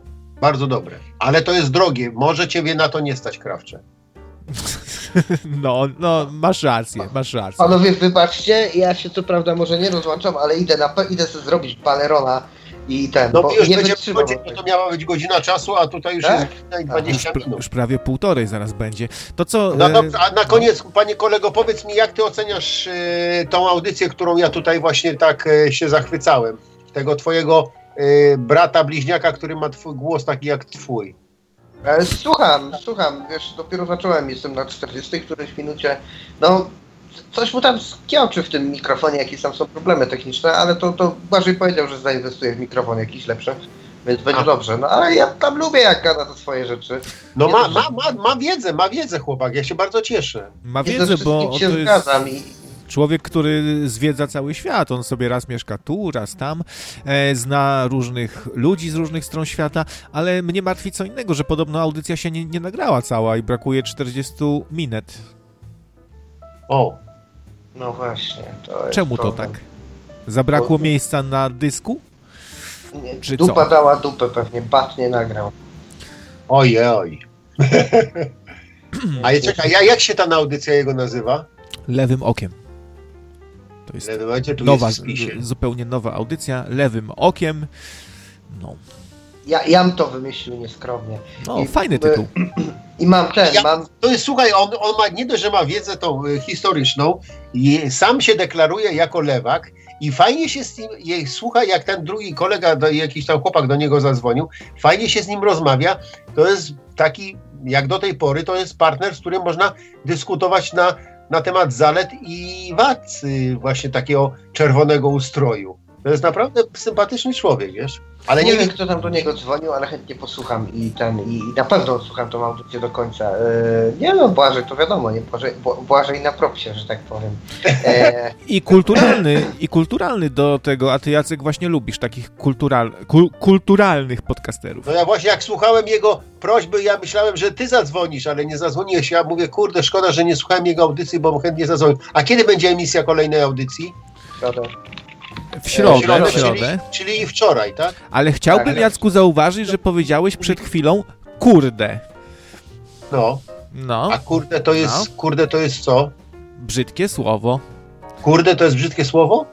Bardzo dobre. Ale to jest drogie. Może ciebie na to nie stać, krawcze. No, no, masz rację, masz rację. Panowie, wybaczcie, ja się co prawda może nie rozłączam, ale idę na idę sobie zrobić balerona i ten, No bo już nie będzie godzina, to miała być godzina czasu, a tutaj już Tak? jest godzina i Już, 20 pra- minut. już prawie półtorej zaraz będzie. To co... No e, dobrze, a na koniec, panie kolego, powiedz mi, jak ty oceniasz e, tą audycję, którą ja tutaj właśnie tak e, się zachwycałem? Tego twojego brata bliźniaka, który ma twój głos taki jak twój. Słucham, słucham, wiesz, dopiero zacząłem, jestem na 40 którejś minucie. No, coś mu tam skiączy w tym mikrofonie, jakieś tam są problemy techniczne, ale to, to Błażej powiedział, że zainwestuje w mikrofon jakiś lepszy, więc będzie A. dobrze. No, ale ja tam lubię, jak gada te swoje rzeczy. No ma, ma, ma, ma wiedzę, ma wiedzę chłopak, ja się bardzo cieszę. Ma wiedzę, bo się to jest zgadzam i człowiek, który zwiedza cały świat. On sobie raz mieszka tu, raz tam, e, zna różnych ludzi z różnych stron świata, ale mnie martwi co innego, że podobno audycja się nie, nie nagrała cała i brakuje 40 minut. O, no właśnie. To jest Czemu to tak? Zabrakło Bo- miejsca na dysku? Nie, Czy Dupa co? dała dupę pewnie, bat nie nagrał. ojej. A ja czekaj, ja, jak się ta audycja jego nazywa? Lewym okiem. To jest nowa, zupełnie nowa audycja, lewym okiem. No, Ja, jam to wymyślił nieskromnie. no I- fajny tytuł. I mam ten, Ja- mam To jest, słuchaj, on, on ma nie dość, że ma wiedzę tą y, historyczną, i sam się deklaruje jako lewak i fajnie się z nim, je, słucha, jak ten drugi kolega, do, jakiś tam chłopak do niego zadzwonił, fajnie się z nim rozmawia, to jest taki, jak do tej pory, to jest partner, z którym można dyskutować na, na temat zalet i wad y, właśnie takiego czerwonego ustroju. To jest naprawdę sympatyczny człowiek, wiesz? Ale nie nie, wiem, kto tam do niego dzwonił, ale chętnie posłucham i ten, i, i na pewno słucham tą audycję do końca. E, nie no, Błażej to wiadomo, nie Błażej, Bła- Błażej na propsie, że tak powiem. E, I kulturalny, i kulturalny do tego, a ty Jacek właśnie lubisz takich kultural, kul, kulturalnych podcasterów. No ja właśnie jak słuchałem jego prośby, ja myślałem, że ty zadzwonisz, ale nie zadzwoniłeś. Ja mówię, kurde, szkoda, że nie słuchałem jego audycji, bo chętnie zadzwonił. A kiedy będzie emisja kolejnej audycji? szkoda. W środę, środę, w środę. Czyli, czyli wczoraj, tak? Ale chciałbym, Tak. Jacku, zauważyć, że powiedziałeś przed chwilą kurde. No. No, A kurde to jest, kurde to jest co? brzydkie słowo. Kurde to jest brzydkie słowo?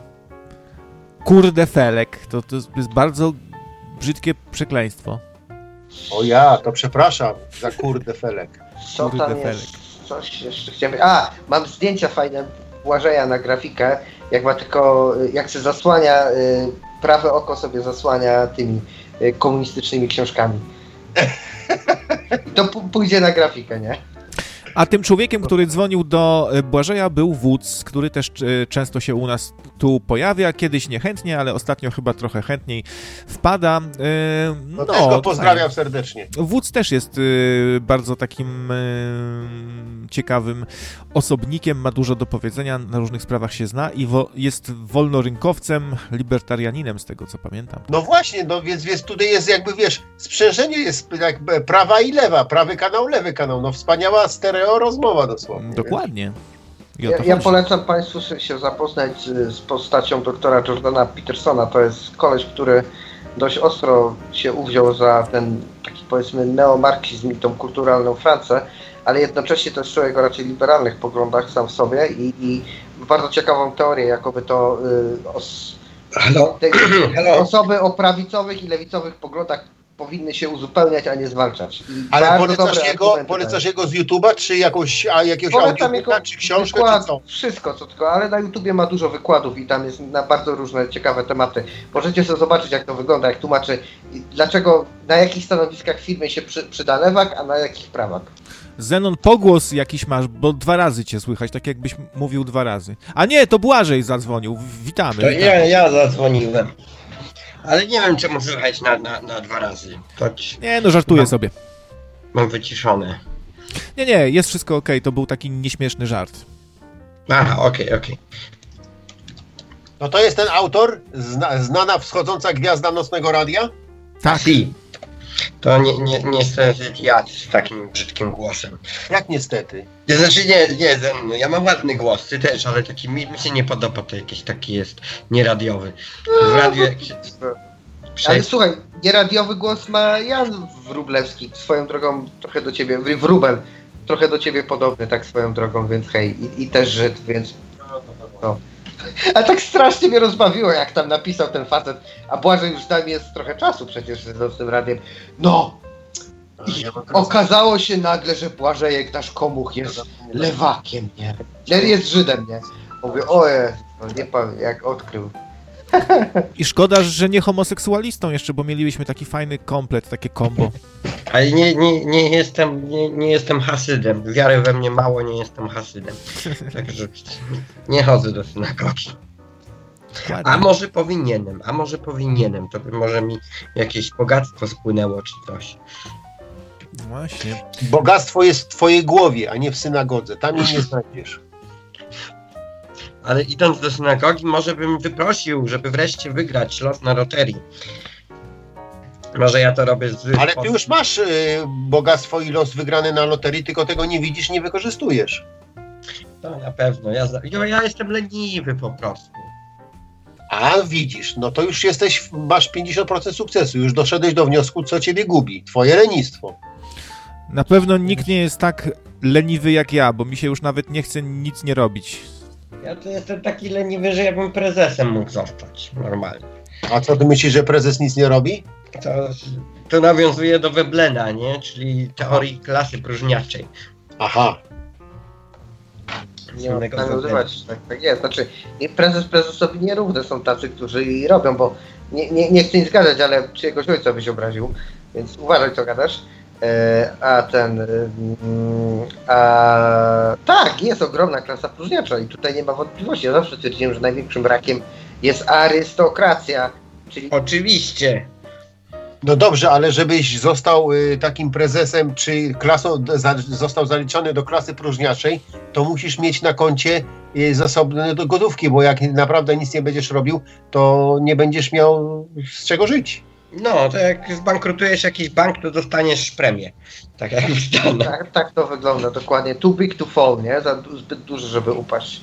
Kurde felek. To, to jest bardzo brzydkie przekleństwo. O ja, to przepraszam za kurde felek. Co Kurde tam jest? felek. Coś jeszcze chciałem... A, mam zdjęcia fajne Błażeja na grafikę, jak ma tylko, jak się zasłania, y, prawe oko sobie zasłania tymi y, komunistycznymi książkami. I to pójdzie na grafikę, nie? A tym człowiekiem, który dzwonił do e, Błażeja był Wódz, który też e, często się u nas tu pojawia, kiedyś niechętnie, ale ostatnio chyba trochę chętniej wpada. E, No, No, też go pozdrawiam fajnie. serdecznie. Wódz też jest bardzo takim ciekawym osobnikiem, ma dużo do powiedzenia, na różnych sprawach się zna i wo, jest wolnorynkowcem, libertarianinem, z tego co pamiętam. No właśnie, no więc, więc tutaj jest jakby, wiesz, sprzężenie jest jakby prawa i lewa, prawy kanał, lewy kanał. No wspaniała stereo rozmowa dosłownie. Dokładnie. Ja, ja polecam Państwu się- zapoznać z, z postacią doktora Jordana Petersona. To jest koleś, który dość ostro się uwziął za ten taki powiedzmy neomarksizm i tą kulturalną Francję, ale jednocześnie to jest człowiek o raczej liberalnych poglądach sam w sobie i, i bardzo ciekawą teorię, jakoby to y, os, te, Hello. osoby o prawicowych i lewicowych poglądach powinny się uzupełniać, a nie zwalczać. I Ale polecasz jego, polecasz jego z YouTube'a, czy jakąś, a jakiegoś audiobooka, jego czy książkę, wykład, czy co? Wszystko, co tylko, ale na YouTubie ma dużo wykładów i tam jest na bardzo różne ciekawe tematy. Możecie sobie zobaczyć, jak to wygląda, jak tłumaczy, dlaczego, na jakich stanowiskach w firmie się przy, przyda lewak, a na jakich prawak. Zenon, pogłos jakiś masz, bo dwa razy cię słychać, tak jakbyś mówił dwa razy. A nie, to Błażej zadzwonił. Witamy. To witamy. ja, ja zadzwoniłem. Ale nie wiem, czemu słychać na, na, na dwa razy. Choć Nie, no żartuję Mam- sobie. mam wyciszone. Nie, nie, jest wszystko okej, to był taki nieśmieszny żart. Aha, okej, okej. No to jest ten autor, zna, znana wschodząca gwiazda nocnego radia? Tak, Si. To nie, nie, niestety ja z takim brzydkim głosem. Jak niestety. Ja, znaczy nie, nie, no, ja mam ładny głos, ty też, ale taki mi, mi się nie podoba, to jakiś taki jest nieradiowy. W radiu jak się... Ale słuchaj, nieradiowy głos ma Jan Wrublewski, swoją drogą trochę do ciebie, Wr- Wrubel. trochę do ciebie podobny, tak swoją drogą, więc hej, i, i też Żyd, więc no. A tak strasznie mnie rozbawiło, jak tam napisał ten facet, a Błażej już tam jest trochę czasu przecież z tym radiem. No! I okazało się nagle, że Błażejek nasz komuch jest lewakiem, nie? Jest Żydem, nie? Mówię, oje, no nie pan, jak odkrył. I szkoda, że nie homoseksualistą jeszcze, bo mielibyśmy taki fajny komplet, takie kombo. Ale nie, nie, nie, jestem, nie, nie jestem hasydem. Wiary we mnie mało, nie jestem hasydem. Także nie chodzę do synagogi. A może powinienem, a może powinienem, to by może mi jakieś bogactwo spłynęło czy coś. Właśnie. Bogactwo jest w twojej głowie, a nie w synagodze. Tam jej nie znajdziesz. Ale idąc do synagogi, może bym wyprosił, żeby wreszcie wygrać los na loterii. Może ja to robię z. Ale ty już masz y, bogactwo i los wygrany na loterii, tylko tego nie widzisz, nie wykorzystujesz. To na pewno. Ja, ja, ja jestem leniwy po prostu. A widzisz, no to już jesteś, masz 50% sukcesu, już doszedłeś do wniosku, co ciebie gubi. Twoje lenistwo. Na pewno nikt nie jest tak leniwy jak ja, bo mi się już nawet nie chce nic nie robić. Ja to jestem taki leniwy, że ja bym prezesem mógł zostać normalnie. A co ty myślisz, że prezes nic nie robi? To, to nawiązuje do Weblena, nie? Czyli teorii klasy próżniaczej. Aha. Nie ma nawiązywać, tak, tak jest. Znaczy, prezes prezesowi nierówne są tacy, którzy i robią, bo nie, nie, nie chcę nic zgadzać, ale czyjegoś ojca byś obraził, więc uważaj co gadasz. E, a ten. Mm, a, tak, jest ogromna klasa próżniacza i tutaj nie ma wątpliwości. Ja zawsze twierdziłem, że największym brakiem jest arystokracja. Czyli... Oczywiście. No dobrze, ale żebyś został y, takim prezesem, czy klasą, za, został zaliczony do klasy próżniaczej, to musisz mieć na koncie y, zasoby do gotówki, bo jak naprawdę nic nie będziesz robił, to nie będziesz miał z czego żyć. No, to jak zbankrutujesz jakiś bank, to dostaniesz premię. Tak jak tak, tak to wygląda, dokładnie. Too big to fall, nie? Za zbyt duży, żeby upaść.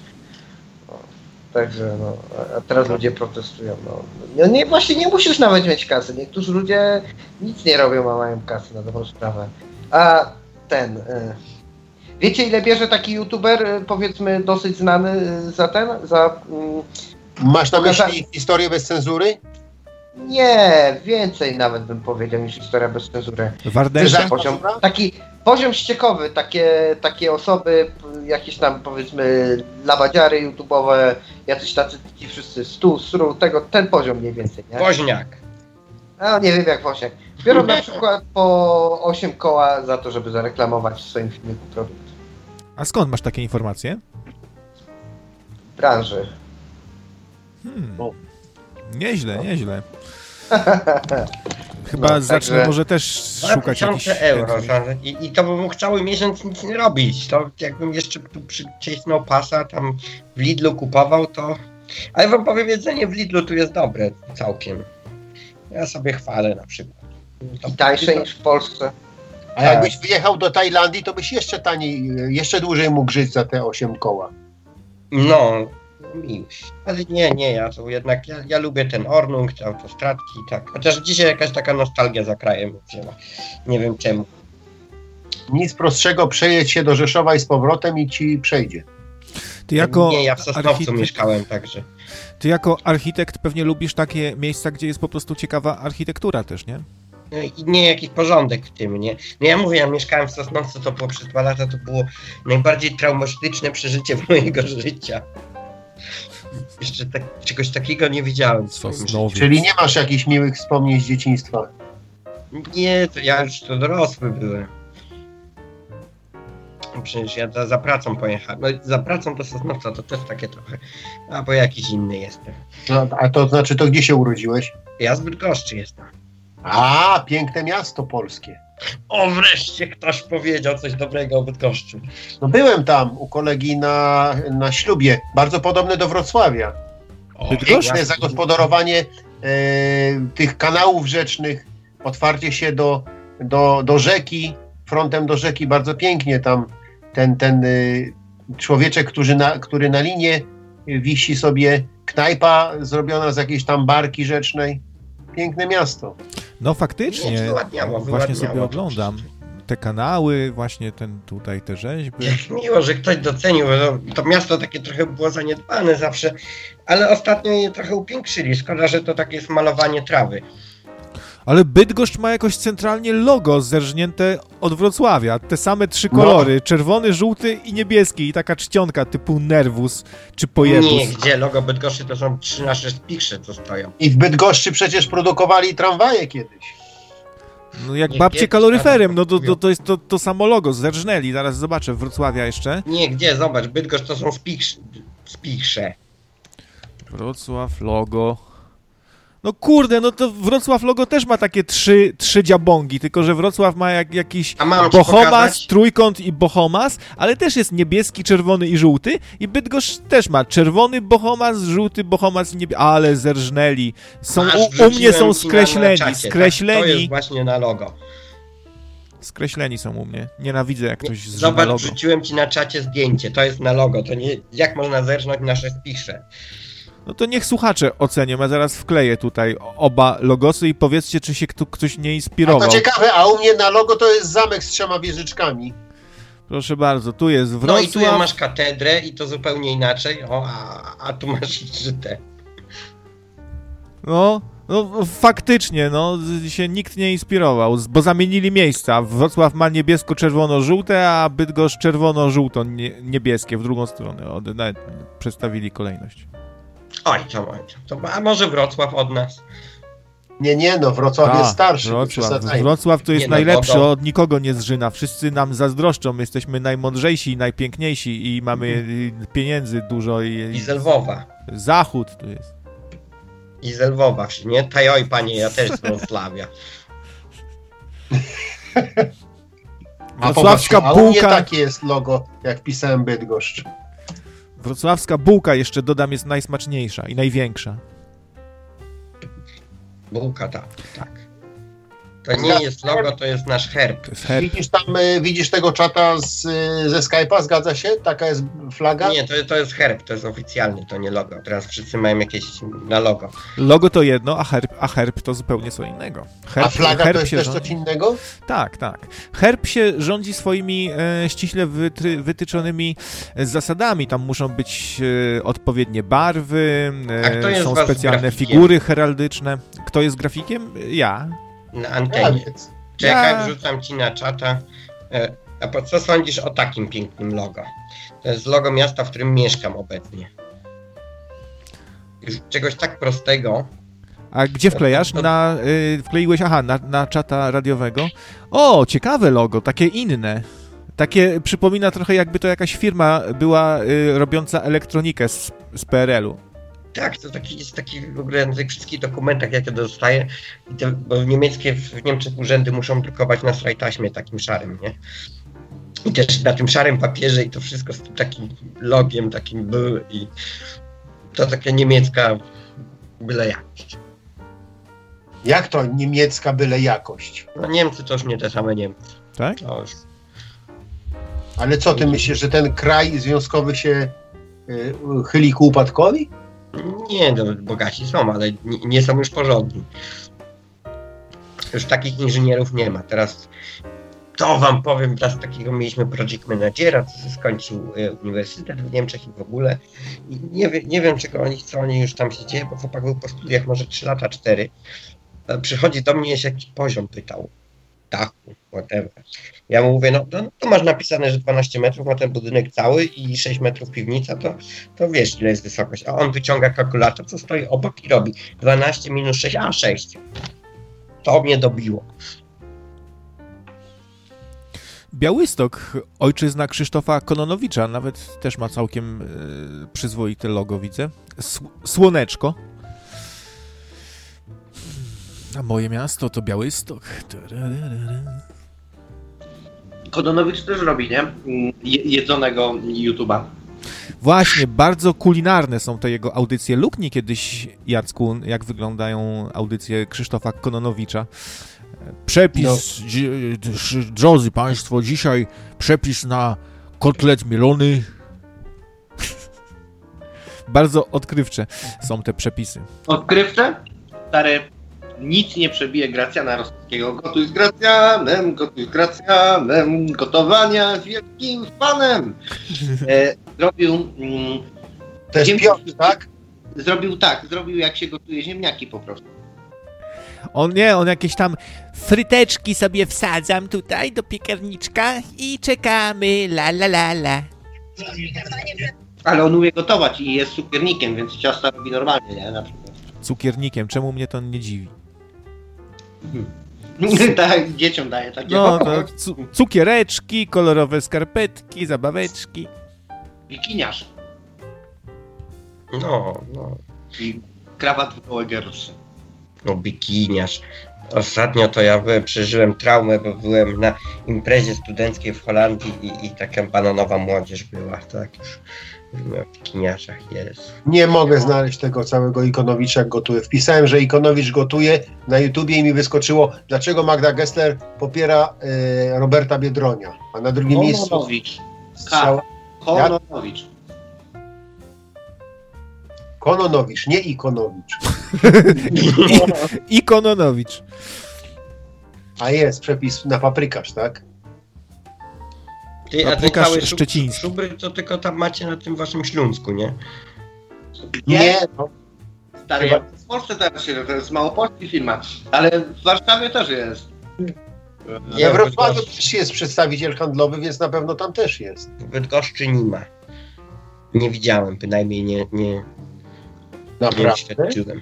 No, także, no, a teraz ludzie protestują. No. no. nie, właśnie nie musisz nawet mieć kasy. Niektórzy ludzie nic nie robią, a mają kasy na dobrą sprawę. A ten... Y Wiecie, ile bierze taki youtuber, y, powiedzmy, dosyć znany y, za ten? Za, mm, Masz na myśli historię bez cenzury? Nie, więcej nawet bym powiedział niż historia bez cenzury. Wardęża? Poziom, taki poziom ściekowy, takie, takie osoby, jakieś tam powiedzmy labadziary youtube'owe, jacyś tacy ci wszyscy, stu, sru, tego, ten poziom mniej więcej, nie? Woźniak. No nie wiem jak Woźniak. Biorą na przykład po 8 koła za to, żeby zareklamować w swoim filmiku produkt. A skąd masz takie informacje? Branży. Hmm. Nieźle, nieźle. Chyba no, zacznę także... może też szukać jakichś... euro I, I to bym chciał miesiąc nic nie robić. To jakbym jeszcze tu przycisnął pasa, tam w Lidlu kupował, to... Ale wam powiem, jedzenie w Lidlu tu jest dobre całkiem. Ja sobie chwalę na przykład. To I tańsze niż w Polsce. A jakbyś wyjechał do Tajlandii, to byś jeszcze taniej, jeszcze dłużej mógł żyć za te 8 koła. No, miłość. Ale nie, nie, ja to jednak, ja, ja lubię ten Ornung, te autostradki, tak. Chociaż dzisiaj jakaś taka nostalgia za krajem wzięła. Nie wiem czemu. Nic prostszego, przejedź się do Rzeszowa i z powrotem i ci przejdzie. Ty jako nie, ja w Sosnowcu architekt... mieszkałem także. Ty jako architekt pewnie lubisz takie miejsca, gdzie jest po prostu ciekawa architektura też, nie? nie jakiś porządek w tym, nie? No ja mówię, ja mieszkałem w Sosnowcu, to było przez dwa lata, to było najbardziej traumatyczne przeżycie mojego życia. Jeszcze tak, czegoś takiego nie widziałem. Czyli nie masz jakichś miłych wspomnień z dzieciństwa? Nie, to ja już to dorosły byłem. Przecież ja za, za pracą pojechałem. No, za pracą do Sosnowca to też takie trochę. A bo jakiś inny jestem. No, a to znaczy, to gdzie się urodziłeś? Ja z Bydgoszczy jestem. A, piękne miasto polskie. O, wreszcie ktoś powiedział coś dobrego o Bydgoszczy. No byłem tam u kolegi na, na ślubie, bardzo podobne do Wrocławia. Piękne zagospodarowanie e, tych kanałów rzecznych, otwarcie się do, do, do rzeki, frontem do rzeki, bardzo pięknie tam ten, ten y, człowieczek, który na, który na linie wisi sobie, knajpa zrobiona z jakiejś tam barki rzecznej. Piękne miasto. No faktycznie, właśnie sobie oglądam te kanały, właśnie ten tutaj te rzeźby. Jak miło, że ktoś docenił, bo to miasto takie trochę było zaniedbane zawsze, ale ostatnio je trochę upiększyli. Szkoda, że to takie jest malowanie trawy. Ale Bydgoszcz ma jakoś centralnie logo zerżnięte od Wrocławia. Te same trzy kolory, no. czerwony, żółty i niebieski. I taka czcionka typu Nervus czy Pojebus. Nie, gdzie logo Bydgoszczy to są trzy nasze spiksze, co stoją. I w Bydgoszczy przecież produkowali tramwaje kiedyś. No jak nie, babcie kaloryferem, no to, to, to jest to, to samo logo, zerżnęli. Zaraz zobaczę, Wrocławia jeszcze. Nie, gdzie? Zobacz, Bydgoszcz to są spiksze. spiksze. Wrocław, logo. No kurde, no to Wrocław logo też ma takie trzy, trzy dziabongi, tylko że Wrocław ma jak, jakiś Bohomas, trójkąt i Bohomas, ale też jest niebieski, czerwony i żółty i Bydgoszcz też ma czerwony Bohomas, żółty Bohomas i niebieski, ale zerżnęli. Są, u, u, mnie są skreśleni, czacie, skreśleni. Tak? To jest właśnie na logo. Skreśleni są u mnie. Nienawidzę jak ktoś zrzuca Zobacz, logo. wrzuciłem ci na czacie zdjęcie, to jest na logo, to nie, jak można zerżnąć nasze spisze. No to niech słuchacze ocenią. Ja zaraz wkleję tutaj oba logosy i powiedzcie, czy się kto, ktoś nie inspirował. A to ciekawe, a u mnie na logo to jest zamek z trzema wieżyczkami. Proszę bardzo, tu jest Wrocław. No i tu masz katedrę i to zupełnie inaczej, o, a, a tu masz żyte. No, no faktycznie, no się nikt nie inspirował, bo zamienili miejsca. Wrocław ma niebiesko-czerwono-żółte, a Bydgoszcz czerwono-żółto-niebieskie w drugą stronę. Nawet przedstawili kolejność. Oj, to, to, a może Wrocław od nas? Nie, nie, no Wrocław jest starszy. Wrocław, Wrocław to jest nie, no, najlepszy, od nikogo nie zżyna. Wszyscy nam zazdroszczą, jesteśmy najmądrzejsi i najpiękniejsi i mamy mhm. pieniędzy dużo. I, I z Lwowa. Zachód tu jest. I z Lwowa, nie? Tajoj, panie, ja też z Wrocławia. Wrocławska bułka. A u mnie takie jest logo, jak pisałem Bydgoszcz. Wrocławska bułka, jeszcze dodam, jest najsmaczniejsza i największa. Bułka, tak. tak. To nie jest logo, to jest nasz herb. Jest herb. Widzisz tam, y, widzisz tego czata z, y, ze Skype'a, zgadza się? Taka jest flaga? Nie, to, to jest herb, to jest oficjalny, to nie logo. Teraz wszyscy mają jakieś na logo. Logo to jedno, a herb, a herb to zupełnie co innego. Herb, a flaga herb to jest też rządzi... coś innego? Tak, tak. Herb się rządzi swoimi e, ściśle wytry, wytyczonymi zasadami. Tam muszą być e, odpowiednie barwy, e, są specjalne figury heraldyczne. Kto jest grafikiem? Ja na antenie. Czekaj, ja. wrzucam ci na czata. E, a po co sądzisz o takim pięknym logo? To jest logo miasta, w którym mieszkam obecnie. Już czegoś tak prostego. A gdzie wklejasz? Na, y, wkleiłeś, aha, na, na czata radiowego. O, ciekawe logo, takie inne. Takie przypomina trochę jakby to jakaś firma była y, robiąca elektronikę z, z PRL-u. Tak, to taki, jest taki w ogóle na tych wszystkich dokumentach, jakie dostaję, bo w niemieckie, w Niemczech urzędy muszą drukować na straj taśmie takim szarym, nie? I też na tym szarym papierze i to wszystko z takim logiem, takim był i to taka niemiecka byle jakość. Jak to niemiecka byle jakość? No Niemcy to już nie te same Niemcy. Tak? Już... Ale co, ty myślisz, że ten kraj związkowy się y, chyli ku upadkowi? Nie, no, bogaci są, ale nie, nie są już porządni. Już takich inżynierów nie ma. Teraz to wam powiem, teraz takiego mieliśmy project managera, co skończył e, uniwersytet w Niemczech i w ogóle. I nie, nie wiem, czego oni, co oni już tam się dzieje, bo chłopak był po studiach może 3 lata, 4. E, przychodzi do mnie, się jakiś poziom pytał dachu, whatever. Ja mu mówię, no to, to masz napisane, że 12 metrów ma ten budynek cały i 6 metrów piwnica, to, to wiesz, ile jest wysokość. A on wyciąga kalkulator, co stoi obok i robi 12 minus 6, a 6. To mnie dobiło. Białystok, ojczyzna Krzysztofa Kononowicza, nawet też ma całkiem y, przyzwoite logo, widzę. Słoneczko. A moje miasto to Białystok. Kodonowicz też robi, nie? jedzonego YouTube'a. Właśnie, bardzo kulinarne są te jego audycje. Luknij kiedyś, Jacku, jak wyglądają audycje Krzysztofa Kononowicza. Przepis, no. drodzy Państwo, dzisiaj przepis na kotlet mielony. bardzo odkrywcze są te przepisy. Odkrywcze? Stary, nic nie przebije Gracjana Rostowskiego. Gotuj z Gracjanem, gotuj z Gracjanem, gotowania z wielkim fanem. E, zrobił... Mm, jest Piotr, tak? Zrobił tak, zrobił jak się gotuje ziemniaki po prostu. On nie, on jakieś tam fryteczki sobie wsadzam tutaj do piekarniczka i czekamy, la la la la. Ale on umie gotować i jest cukiernikiem, więc ciasta robi normalnie, nie? Na przykład. Cukiernikiem, czemu mnie to nie dziwi? tak, dzieciom daje takie. No, to cu cukiereczki, kolorowe skarpetki, zabaweczki. Wikiniarz. No, no. I krawat w Gołegerusy. No, bikiniarz. Ostatnio to ja przeżyłem traumę, bo byłem na imprezie studenckiej w Holandii i, i taka bananowa młodzież była, tak już w bikiniarzach jest. Nie mogę znaleźć tego całego Ikonowicza jak gotuje. Wpisałem, że Ikonowicz gotuje na YouTubie i mi wyskoczyło, dlaczego Magda Gessler popiera e, Roberta Biedronia, a na drugim miejscu... Kononowicz. Strzała... Kononowicz. Kononowicz, nie Ikonowicz. Ikononowicz. A jest przepis na paprykarz, tak? Ty, a ten cały szczeciński. Szubry to tylko tam macie na tym waszym Śląsku, nie? Nie. nie no. Stary, Chyba... w Polsce teraz się, to jest małopolski firma, ale w Warszawie też jest. Nie, w Wrocławiu też jest przedstawiciel handlowy, więc na pewno tam też jest. W Bydgoszczy nie ma. Nie widziałem, bynajmniej nie, nie, Naprawdę? nie świadczyłem.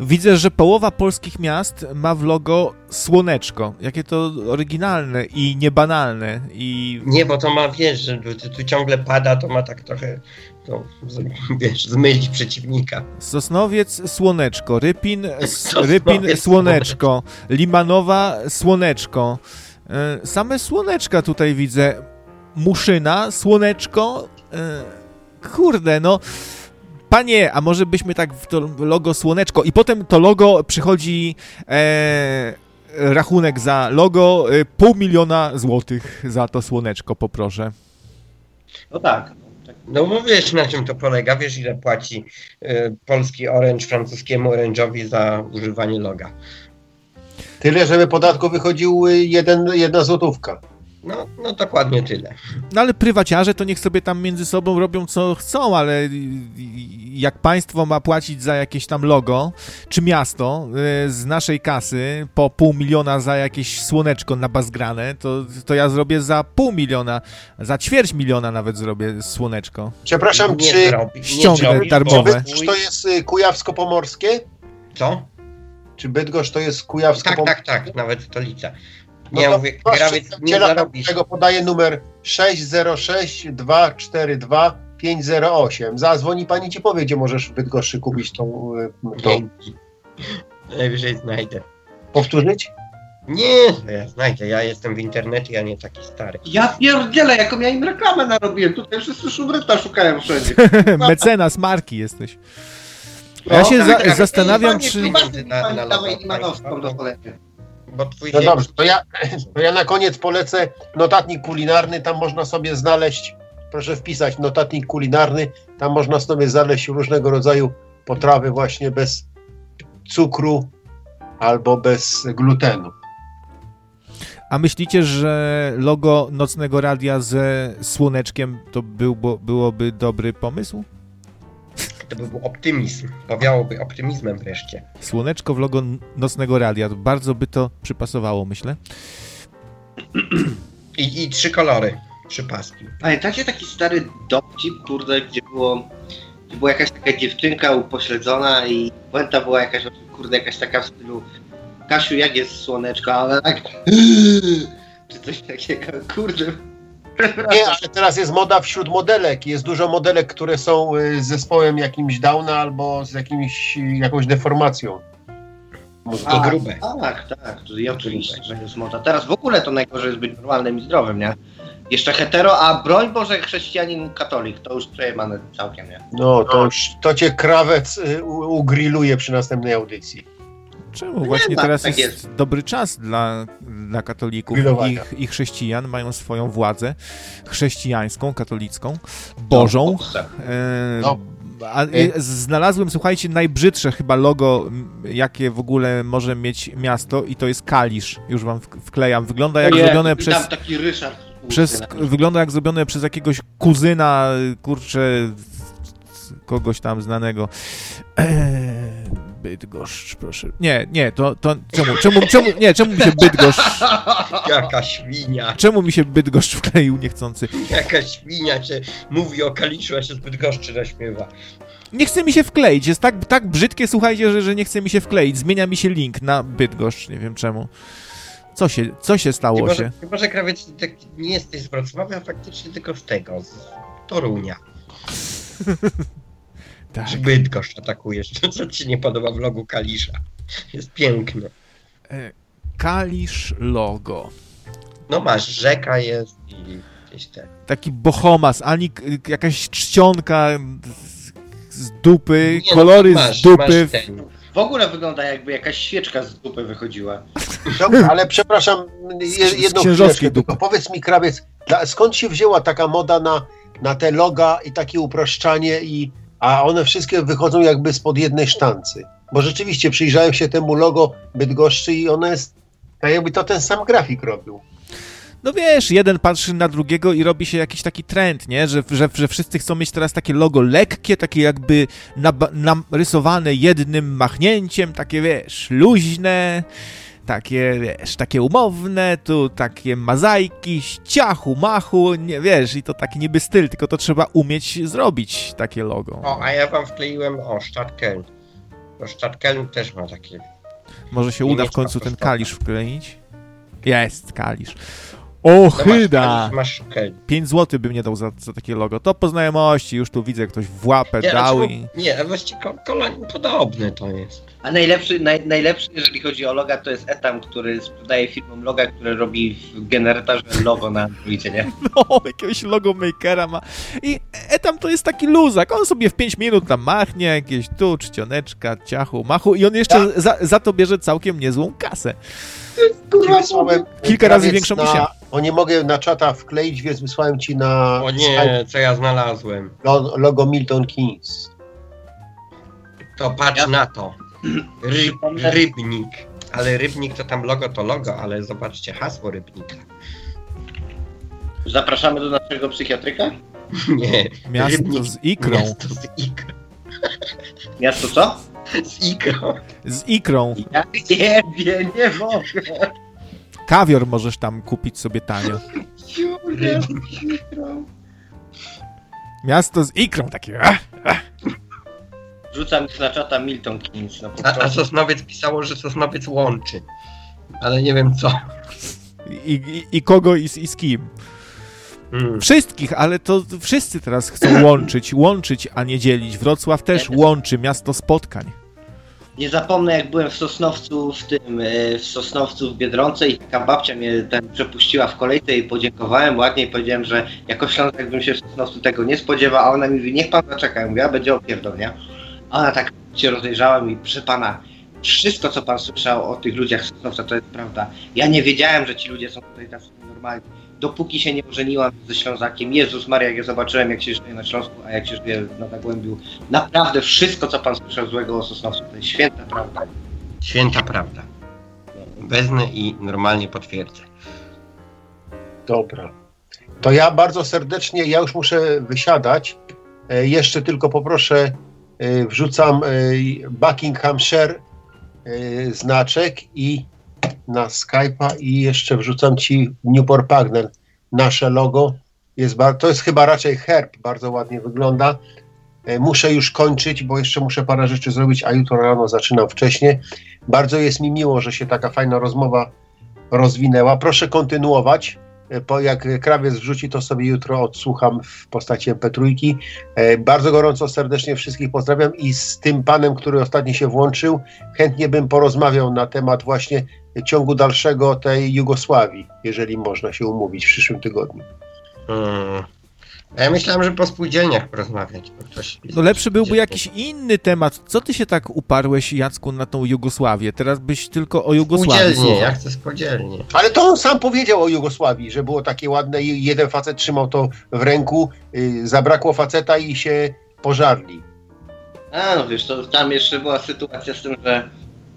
Widzę, że połowa polskich miast ma w logo słoneczko. Jakie to oryginalne i niebanalne. I... Nie, bo to ma, wiesz, że tu, tu ciągle pada, to ma tak trochę, to, wiesz, zmylić przeciwnika. Sosnowiec, słoneczko. Rypin, Rypin słoneczko. Limanowa, słoneczko. E, same słoneczka tutaj widzę. Muszyna, słoneczko. E, kurde, no panie, a może byśmy tak w to logo słoneczko i potem to logo przychodzi e, rachunek za logo e, pół miliona złotych za to słoneczko, poproszę. No tak. No bo wiesz na czym to polega, wiesz ile płaci y, polski Orange francuskiemu Orange'owi za używanie loga. Tyle, żeby podatku wychodził jeden, jedna złotówka. No, no dokładnie tyle. No ale prywaciarze to niech sobie tam między sobą robią co chcą, ale jak państwo ma płacić za jakieś tam logo, czy miasto y, z naszej kasy po pół miliona za jakieś słoneczko na bazgrane, to, to ja zrobię za pół miliona, za ćwierć miliona nawet zrobię słoneczko. Przepraszam, nie czy zrobi, ściągnę darmowe. Czy to jest y, kujawsko-pomorskie? Co? Czy Bydgoszcz to jest kujawsko-pomorskie? Tak, tak, tak, nawet stolica. Nie, no ja mówię, grawiec nie zarobisz. Tego podaje numer 606 242 508. Zadzwoni pani ci powie, gdzie możesz w Bydgoszczy kupić tą... E, tą... Najwyżej znajdę. Powtórzyć? Nie, ja znajdę, ja jestem w internecie, ja nie taki stary. Ja pierdzielę, jaką ja im reklamę narobiłem, tutaj wszyscy szubryta szukają wszędzie. Mecenas marki jesteś. No, ja się tak, za tak, zastanawiam, czy... Na, na, na, bo twój no dobrze, to ja, to ja na koniec polecę notatnik kulinarny, tam można sobie znaleźć, proszę wpisać notatnik kulinarny, tam można sobie znaleźć różnego rodzaju potrawy właśnie bez cukru albo bez glutenu. A myślicie, że logo nocnego radia ze słoneczkiem to był, byłoby dobry pomysł? To by był optymizm. Powiałoby optymizmem wreszcie. Słoneczko w logo nocnego radia. Bardzo by to przypasowało, myślę. I, i trzy kolory. Trzy paski. Pamiętacie taki stary dowcip, kurde, gdzie było gdzie była jakaś taka dziewczynka upośledzona i puenta była jakaś, kurde, jakaś taka w stylu Kasiu, jak jest słoneczko, ale tak czy coś takiego, kurde, nie, ale teraz jest moda wśród modelek. Jest dużo modelek, które są y, z zespołem jakimś Downa albo z jakimś, jakąś deformacją. I grube. Tak, tak, to ja oczywiście, że jest moda. Teraz w ogóle to najgorzej jest być normalnym i zdrowym, nie? Jeszcze hetero, a broń Boże chrześcijanin katolik, to już przejemane całkiem, nie? No, to już, to cię krawec y, ugriluje przy następnej audycji. Czemu? Właśnie tak, teraz tak jest, jest, dobry czas dla, dla katolików i, i chrześcijan. Mają swoją władzę chrześcijańską, katolicką, bożą. No, A, znalazłem, słuchajcie, najbrzydsze chyba logo, jakie w ogóle może mieć miasto i to jest Kalisz. Już wam wklejam. Wygląda jak zrobione przez... Taki Ryszard. Przez, wygląda jak zrobione przez jakiegoś kuzyna, kurczę, kogoś tam znanego. Eee, Bydgoszcz, proszę. Nie, nie, to, to czemu, czemu, czemu, nie, czemu mi się Bydgoszcz... Jaka świnia. Czemu mi się Bydgoszcz wkleił niechcący? Jaka świnia cię mówi o Kaliszu, a się z Bydgoszczy zaśmiewa. Nie chce mi się wkleić, jest tak, tak brzydkie, słuchajcie, że, że nie chce mi się wkleić. Zmienia mi się link na Bydgoszcz, nie wiem czemu. Co się, co się stało chyba, się? Chyba, że krawiec tak nie jesteś z Wrocławia, faktycznie tylko z tego, z Torunia. Tak. Że Bydgoszcz atakujesz, co ci nie podoba w logu Kalisza. Jest piękny. E, Kalisz logo. No masz, rzeka jest i gdzieś te. Taki bohomas, ani jakaś czcionka z dupy, nie, no kolory no, masz, z dupy. W ogóle wygląda jakby jakaś świeczka z dupy wychodziła. Dobra, ale przepraszam, jedną chwileczkę, tylko powiedz mi, krawiec, skąd się wzięła taka moda na, na te loga i takie uproszczanie i a one wszystkie wychodzą jakby spod jednej sztancy. Bo rzeczywiście przyjrzałem się temu logo Bydgoszczy i ono jest, tak jakby to ten sam grafik robił. No wiesz, jeden patrzy na drugiego i robi się jakiś taki trend, nie? Że, że, że wszyscy chcą mieć teraz takie logo lekkie, takie jakby narysowane jednym machnięciem, takie wiesz, luźne takie, wiesz, takie umowne, tu takie mazajki, ciachu, machu, nie wiesz, i to taki niby styl, tylko to trzeba umieć zrobić, takie logo. O, a ja wam wkleiłem, o, Stadtkeln. Bo Stadtkeln też ma takie... Może się uda w końcu ten kalisz wkleić? Jest, kalisz. O, chyda! Masz, masz 5 zł bym nie dał za, za, takie logo. To po znajomości, już tu widzę, ktoś w łapę nie, dał znaczy, i... Nie, właściwie kolor podobny to jest. A najlepszy, naj, najlepszy, jeżeli chodzi o loga, to jest Etam, który sprzedaje firmom loga, które robi w generatorze logo na Androidzie, nie? No, jakiegoś logo makera ma. I Etam to jest taki luzak. On sobie w 5 minut tam machnie, jakieś tu, czcioneczka, ciachu, machu i on jeszcze tak. za, za to bierze całkiem niezłą kasę. Kurwa, Kilka razy większą na... się. O nie mogę na czata wkleić, więc wysłałem ci na. O nie, co ja znalazłem. Logo Milton Keynes. To patrz ja... na to. Ry, rybnik. Ale rybnik to tam logo to logo, ale zobaczcie hasło rybnika. Zapraszamy do naszego psychiatryka? Nie. Miasto rybnik, z ikrą. Miasto z ikrą. Miasto co? Z ikrą. Z ikrą. Ja nie wiem, nie mogę. Kawior możesz tam kupić sobie tanio. Miasto z ikrą takie. Ah, ah. Rzucam na czata Milton Keynes. No, a, a Sosnowiec pisało, że Sosnowiec łączy. Ale nie wiem co. I, i, i kogo i, i z kim. Hmm. Wszystkich, ale to wszyscy teraz chcą łączyć, łączyć, a nie dzielić. Wrocław też łączy miasto spotkań. Nie zapomnę, jak byłem w Sosnowcu, w tym, e, w Sosnowcu w Biedronce i taka babcia mnie ten przepuściła w kolejce i podziękowałem ładnie i powiedziałem, że jako Ślązak bym się w Sosnowcu tego nie spodziewał, a ona mi mówi, niech pan zaczeka. Ja mówię, a będzie opierdol, nie? A ona tak się rozejrzała i proszę pana, wszystko co pan słyszał o tych ludziach z Sosnowca to jest prawda. Ja nie wiedziałem, że ci ludzie są tutaj tacy normalni dopóki się nie ożeniłam ze Ślązakiem, Jezus Maria, jak ja zobaczyłem, jak się żyje na Śląsku, a jak się żyje na Zagłębiu, naprawdę wszystko, co pan słyszał złego o Sosnowcu, to jest święta prawda. Święta prawda. Wezmę i normalnie potwierdzę. Dobra. To ja bardzo serdecznie, ja już muszę wysiadać. E, jeszcze tylko poproszę, wrzucam e, Buckinghamshire znaczek i na Skype'a i jeszcze wrzucam ci Newport Pagnell, nasze logo. Jest, to jest chyba raczej herb, bardzo ładnie wygląda. Muszę już kończyć, bo jeszcze muszę parę rzeczy zrobić, a jutro rano zaczynam wcześniej. Bardzo jest mi miło, że się taka fajna rozmowa rozwinęła. Proszę kontynuować. Po, jak krawiec wrzuci, to sobie jutro odsłucham w postaci MP3. E, bardzo gorąco, serdecznie wszystkich pozdrawiam i z tym panem, który ostatnio się włączył, chętnie bym porozmawiał na temat właśnie ciągu dalszego tej Jugosławii, jeżeli można się umówić w przyszłym tygodniu. Hmm. Ja myślałem, że po spółdzielniach porozmawiać. no lepszy byłby jakiś inny temat. Co ty się tak uparłeś, Jacku, na tą Jugosławię? Teraz byś tylko o Jugosławii Spółdzielnie, ja chcę spółdzielnie. Ale to on sam powiedział o Jugosławii, że było takie ładne i jeden facet trzymał to w ręku, yy, zabrakło faceta i się pożarli. A, no wiesz, to tam jeszcze była sytuacja z tym, że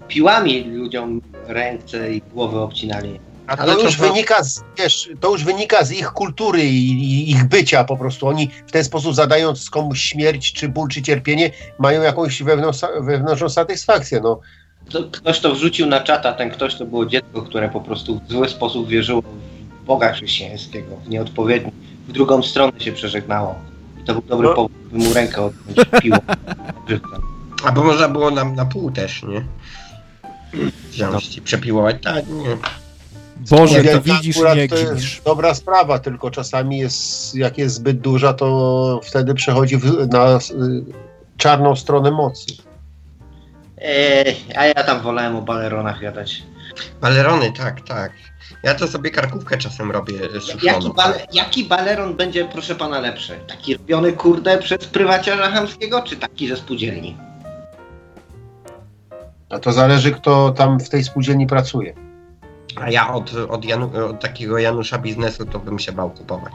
piłami ludziom ręce i głowy obcinali. A to już, to... wynika z, wiesz, to już wynika z ich kultury i, i, ich bycia po prostu. Oni w ten sposób zadając komuś śmierć, czy ból, czy cierpienie, mają jakąś wewnętrzną satysfakcję. No. To ktoś to wrzucił na czata, ten ktoś to było dziecko, które po prostu w zły sposób wierzyło w Boga chrześcijańskiego, w nieodpowiedni, w drugą stronę się przeżegnało. I to był dobry no. powód, by mu rękę odjąć piłą. Albo można było nam na pół też, nie? Wziąć i przepiłować. Tak, nie. Boże, to widzisz, nie to jest dobra sprawa, tylko czasami jest, jak jest zbyt duża, to wtedy przechodzi w, na y, czarną stronę mocy. Eee, a ja tam wolałem o baleronach gadać. Balerony, tak, tak. Ja to sobie karkówkę czasem robię suszoną. Jaki, jaki baleron będzie, proszę pana, lepszy? Taki robiony, kurde, przez prywaciarza chamskiego, czy taki ze spółdzielni? A to zależy, kto tam w tej spółdzielni pracuje. A ja od, od, Janu, od takiego Janusza biznesu to bym się bał kupować.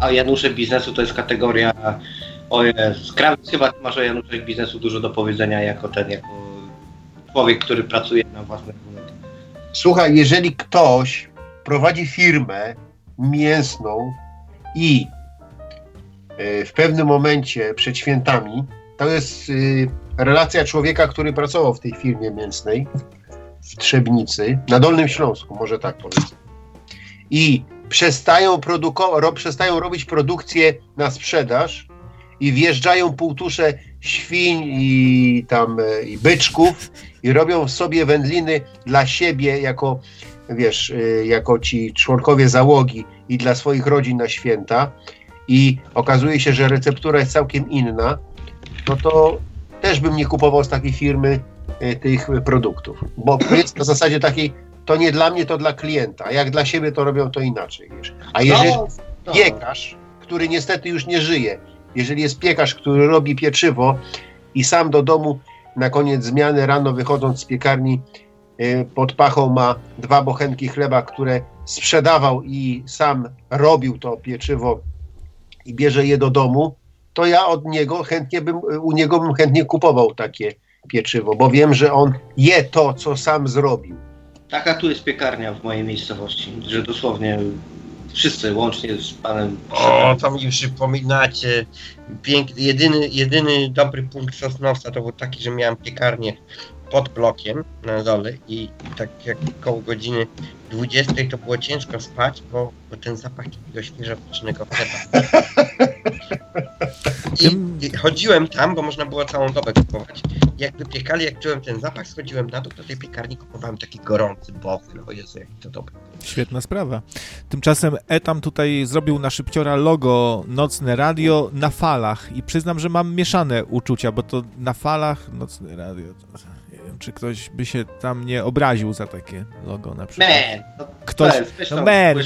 A Janusze biznesu to jest kategoria. O jest, Krawiec chyba masz o Januszach biznesu dużo do powiedzenia jako ten, jako człowiek, który pracuje na własny rynek. Słuchaj, jeżeli ktoś prowadzi firmę mięsną i e, w pewnym momencie przed świętami, to jest e, relacja człowieka, który pracował w tej firmie mięsnej, w Trzebnicy, na Dolnym Śląsku, może tak powiedzmy. I przestają, produko- przestają robić produkcję na sprzedaż i wjeżdżają półtusze świń i tam e, i byczków i robią sobie wędliny dla siebie jako wiesz, e, jako ci członkowie załogi i dla swoich rodzin na święta i okazuje się, że receptura jest całkiem inna, no to też bym nie kupował z takiej firmy tych produktów. Bo jest na zasadzie takiej, to nie dla mnie, to dla klienta. A jak dla siebie, to robią to inaczej. Wiesz. A jeżeli no, no. piekarz, który niestety już nie żyje, jeżeli jest piekarz, który robi pieczywo i sam do domu na koniec zmiany rano wychodząc z piekarni e, pod pachą ma dwa bochenki chleba, które sprzedawał i sam robił to pieczywo i bierze je do domu, to ja od niego chętnie bym, u niego bym chętnie kupował takie pieczywo, bo wiem, że on je to, co sam zrobił. Taka tu jest piekarnia w mojej miejscowości, że dosłownie wszyscy, łącznie z panem... O, to mi przypominacie. Piękny, jedyny, jedyny dobry punkt Sosnowca to był taki, że miałem piekarnię pod blokiem na dole i tak jak koło godziny 20 to było ciężko spać, bo, bo ten zapach takiego świeżo pieczonego chleba. I, I, chodziłem tam, bo można było całą dobę kupować. Jak wypiekali, jak czułem ten zapach, schodziłem na dół do tej piekarni, kupowałem taki gorący bofy. No Jezu, jak to dobre. Świetna sprawa. Tymczasem Etam tutaj zrobił na szybciora logo Nocne Radio na falach i przyznam, że mam mieszane uczucia, bo to na falach Nocne Radio... Wiem, czy ktoś by się tam nie obraził za takie logo na przykład. Man, no, ktoś, no man,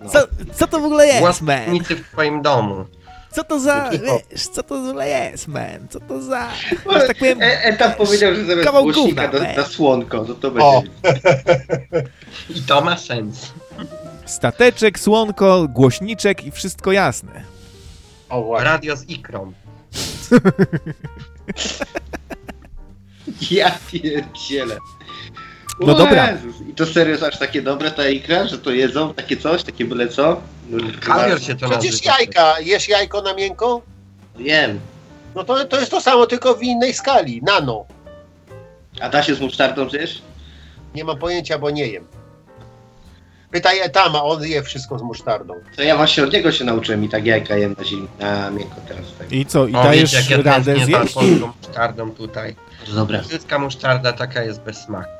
no. Co, co to w ogóle jest, man? w twoim domu. Co to za, wiesz, co to w ogóle jest, man? Co to za, że tak powiem... E, e, tam powiedział, że zamiast głośnika na słonko, to to będzie... I to ma sens. Stateczek, słonko, głośniczek i wszystko jasne. O. Radio z ikrą. ja pierdzielę. No dobra. I to serio jest aż takie dobre ta ikra, że to jedzą takie coś, takie byle co? Kawior się to Przecież nazywa. jajka, jesz jajko na miękko? Wiem. No to, to jest to samo, tylko w innej skali, nano. A da się z musztardą zjesz? Nie mam pojęcia, bo nie jem. Pytaj Etama, on je wszystko z musztardą. To ja właśnie od niego się nauczyłem i tak jajka jem na, zim, na miękko teraz. Tak. I co, i o, dajesz wiecie, jak radę ja zjeść? musztardą tutaj. Dobra. Wszystka musztarda taka jest bez smaku.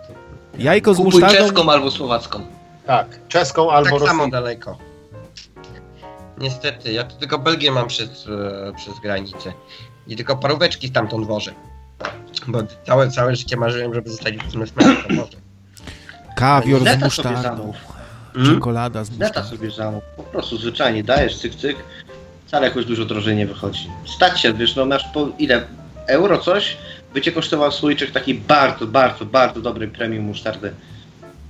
Jajko z Kupuj musztardą? czeską albo słowacką. Tak, czeską albo Tak samo daleko. Niestety, ja tu tylko Belgię mam przez, e, przez granicę. I tylko paróweczki stamtąd wożę. Bo całe, całe życie marzyłem, żeby zostać biznesmenem, Kawior z musztardą. Hmm? Czekolada z. Leta sobie zamów. Po prostu zwyczajnie dajesz cyk cyk. Wcale jakoś dużo drożej nie wychodzi. Stać się, wiesz, no masz po ile? Euro coś? by cię kosztował słoiczek taki bardzo, bardzo, bardzo dobry premium musztardy.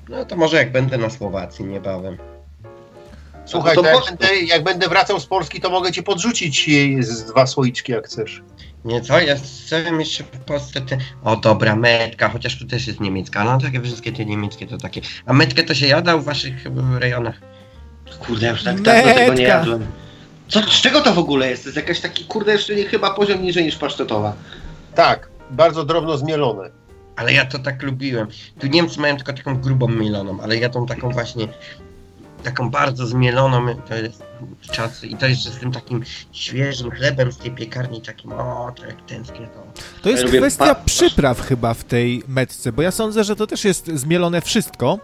No to może jak będę na Słowacji niebawem. Słuchaj, to jak, będę, jak będę wracał z Polski, to mogę ci podrzucić z dwa słoiczki, jak chcesz. Nie co, ja chciałem jeszcze w Polsce te... O dobra, metka, chociaż tu też jest niemiecka, no takie wszystkie te niemieckie to takie. A metkę to się jada w waszych rejonach? Kurde, już tak dawno tego nie jadłem. Co, z czego to w ogóle jest? To jest jakaś taki, kurde, jeszcze nie, chyba poziom niżej niż pasztetowa. Tak, bardzo drobno zmielone. Ale ja to tak lubiłem. Tu Niemcy mają tylko taką grubą mieloną, ale ja tą taką właśnie taką bardzo zmieloną, to jest czas i to jeszcze z tym takim świeżym chlebem z tej piekarni, takim o, to jak tęsknię to. To jest ja kwestia przypraw chyba w tej metce, bo ja sądzę, że to też jest zmielone wszystko,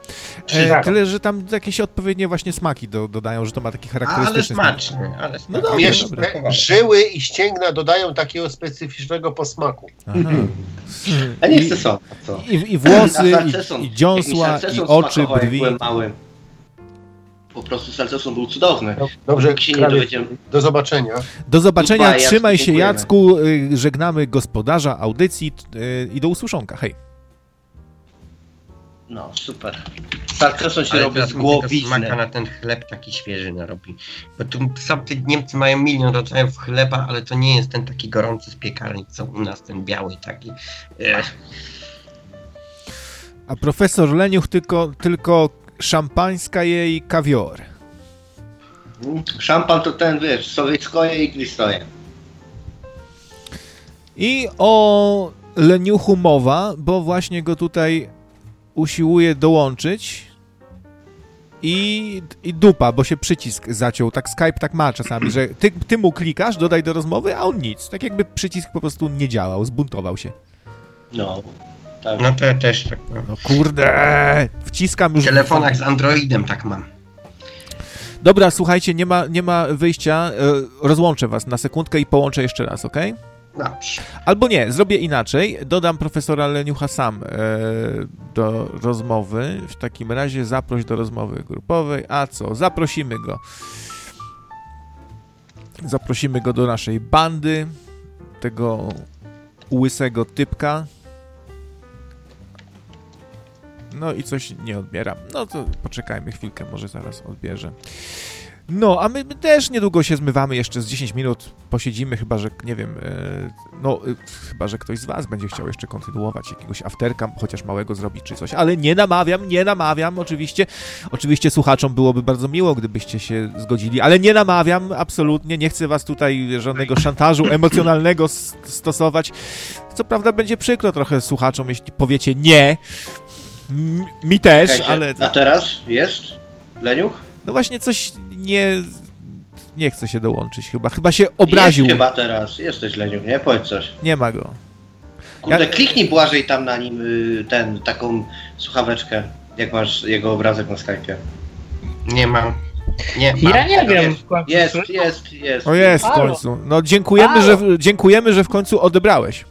e, tyle, że tam jakieś odpowiednie właśnie smaki do, dodają, że to ma taki charakterystyczny ale smaczny, ale smaczny. No Wiesz, żyły i ścięgna dodają takiego specyficznego posmaku. Mhm. A nie chcę co? I, I włosy, i, i dziąsła, i oczy, brwi. Po prostu Salceson był cudowny. Dobrze, się nie do zobaczenia. Do zobaczenia, trzymaj się Jacku, y, żegnamy gospodarza audycji y, i do usłyszonka, hej. No, super. Salceson się Ale robi z głowizny. smaka na ten chleb taki świeży narobi. Bo tu sam te Niemcy mają milion rodzajów chleba, ale to nie jest ten taki gorący z piekarni, co u nas, ten biały taki. Ech. A profesor Leniuch tylko, tylko szampańska jej kawior. Szampan to ten, wiesz, sowieckoje i glistoje. I o leniuchu mowa, bo właśnie go tutaj usiłuje dołączyć. I, I dupa, bo się przycisk zaciął. Tak Skype tak ma czasami, że ty, ty mu klikasz, dodaj do rozmowy, a on nic. Tak jakby przycisk po prostu nie działał, zbuntował się. No, tak. No to ja też tak mam. No kurde, wciskam już... W telefonach z Androidem tak mam. Dobra, słuchajcie, nie ma, nie ma wyjścia. E, rozłączę was na sekundkę i połączę jeszcze raz, ok? Dobrze. Albo nie, zrobię inaczej. Dodam profesora Leniucha sam e, do rozmowy. W takim razie zaproś do rozmowy grupowej. A co? Zaprosimy go. Zaprosimy go do naszej bandy. Tego łysego typka. No i coś nie odbiera. No to poczekajmy chwilkę, może zaraz odbierze. No, a my, też niedługo się zmywamy, jeszcze z 10 minut posiedzimy, chyba że, nie wiem, e, no, e, chyba że ktoś z Was będzie chciał jeszcze kontynuować jakiegoś afterka, chociaż małego zrobić czy coś, ale nie namawiam, nie namawiam, oczywiście. Oczywiście słuchaczom byłoby bardzo miło, gdybyście się zgodzili, ale nie namawiam, absolutnie, nie chcę Was tutaj żadnego szantażu emocjonalnego stosować. Co prawda będzie przykro trochę słuchaczom, jeśli powiecie nie, mi też, Czekajcie, ale... A teraz jest? Leniuch? No właśnie coś nie... Nie chce się dołączyć chyba. Chyba się obraził. Jest chyba teraz. Jesteś Leniuch, nie? Powiedz coś. Nie ma go. Kurde, ja... kliknij Błażej tam na nim y, ten, taką słuchaweczkę, jak masz jego obrazek na Skype'ie. Nie mam. Nie, mam. Ja nie wiem. Jest, jest, jest, jest. O jest w końcu. No dziękujemy, że, dziękujemy, że w końcu odebrałeś.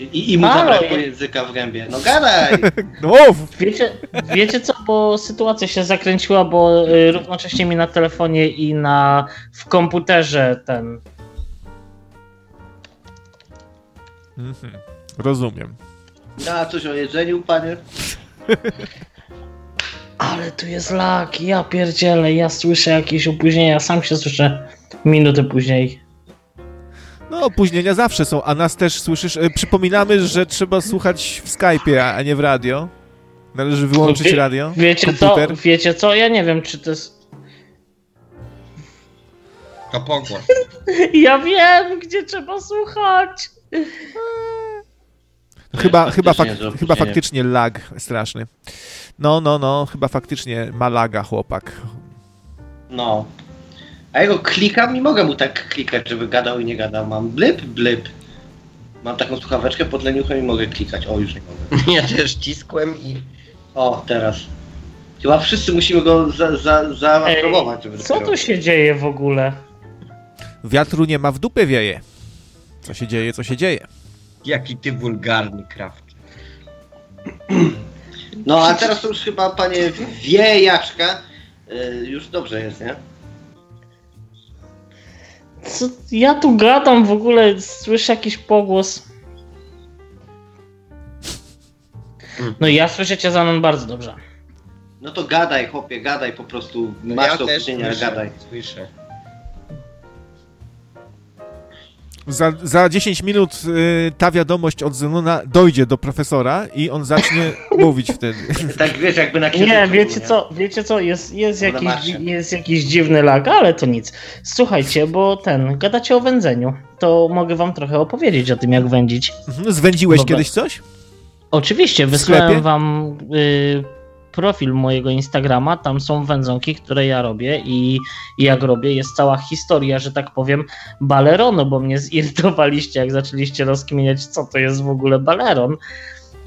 I, i mu zabrakło języka w gębie. No gadaj! No wiecie, wiecie co, bo sytuacja się zakręciła, bo y, równocześnie mi na telefonie i na w komputerze ten... Mhm. Rozumiem. A coś o jedzeniu, panie? Ale tu jest lag, ja pierdzielę, ja słyszę jakieś opóźnienia, sam się słyszę minuty później. No, opóźnienia zawsze są, a nas też słyszysz. E, przypominamy, że trzeba słuchać w Skype'ie, a nie w radio. Należy wyłączyć Wie, radio. Wiecie komputer. co? Wiecie co? Ja nie wiem, czy to jest. To pogłos. ja wiem, gdzie trzeba słuchać. Chyba, chyba, fak chyba faktycznie lag straszny. No, no, no, chyba faktycznie ma laga chłopak. No. A ja go klikam i mogę mu tak klikać, żeby gadał i nie gadał. Mam blip, blip. Mam taką słuchaweczkę pod leniuchem i mogę klikać. O, już nie mogę. Ja też cisłem i... O, teraz. Chyba wszyscy musimy go za, za, zaaprobować, żeby Co tu się dzieje w ogóle? Wiatru nie ma w dupie wieje. Co się dzieje, co się dzieje. Jaki ty wulgarny kraft. No a teraz to już chyba panie wiejaczka. Yy, już dobrze jest, nie? Co, ja tu gadam w ogóle, słyszę jakiś pogłos. No ja słyszę cię Zanon bardzo dobrze. No to gadaj, chłopie, gadaj po prostu. Masz ja to też słyszę, gadaj. Słyszę. Za, za 10 minut y, ta wiadomość od Zenona dojdzie do profesora i on zacznie mówić wtedy. Tak wiesz, jakby na Nie, wiecie nie? co, wiecie co, jest, jest, na jakiś, jest jakiś dziwny lag, ale to nic. Słuchajcie, bo ten, gadacie o wędzeniu, to mogę wam trochę opowiedzieć o tym, jak wędzić. Mhm. Zwędziłeś Dobra. kiedyś coś? Oczywiście, wysłałem wam y, profil mojego Instagrama, tam są wędzonki, które ja robię i, jak robię, jest cała historia, że tak powiem, baleronu, bo mnie zirytowaliście, jak zaczęliście rozkminiać, co to jest w ogóle baleron.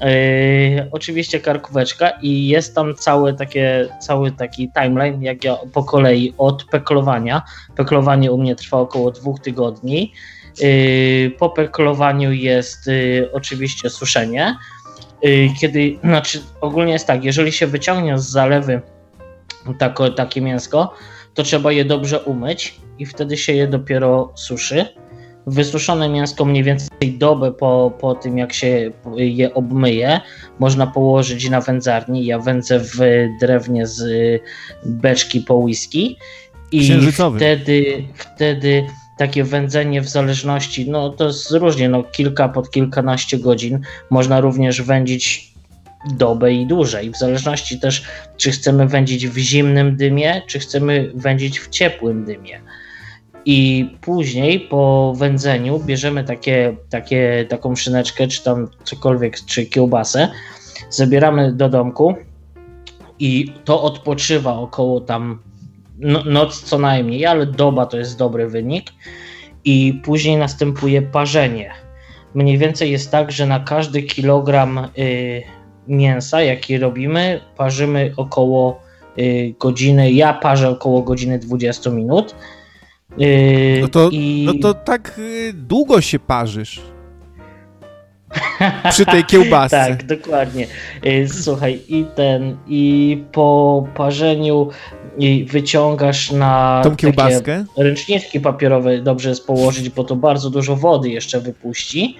Yy, oczywiście karkóweczka i jest tam cały, takie, cały taki timeline, jak ja po kolei od peklowania. Peklowanie u mnie trwa około dwóch tygodni. Yy, po peklowaniu jest yy, oczywiście suszenie. Yy, kiedy, znaczy ogólnie jest tak, jeżeli się wyciągnie z zalewy tako, takie mięsko, to trzeba je dobrze umyć i wtedy się je dopiero suszy. Wysuszone mięsko mniej więcej dobę po, po tym, jak się je obmyje, można położyć na wędzarni. Ja wędzę w drewnie z beczki po whisky. I wtedy, wtedy takie wędzenie w zależności, no to jest różnie, no kilka pod kilkanaście godzin. Można również wędzić dobę i dłużej, w zależności też, czy chcemy wędzić w zimnym dymie, czy chcemy wędzić w ciepłym dymie. I później po wędzeniu bierzemy takie, takie, taką szyneczkę, czy tam cokolwiek, czy kiełbasę, zabieramy do domku i to odpoczywa około tam noc co najmniej, ale doba to jest dobry wynik. I później następuje parzenie. Mniej więcej jest tak, że na każdy kilogram y, mięsa, jaki robimy, parzymy około y, godziny. Ja parzę około godziny 20 minut. Y, No to, i... no to tak długo się parzysz. Przy tej kiełbasce. Tak, dokładnie. Słuchaj, i ten, i po parzeniu i wyciągasz na Tą kiełbaskę. ręczniczki papierowe, dobrze jest położyć, bo to bardzo dużo wody jeszcze wypuści.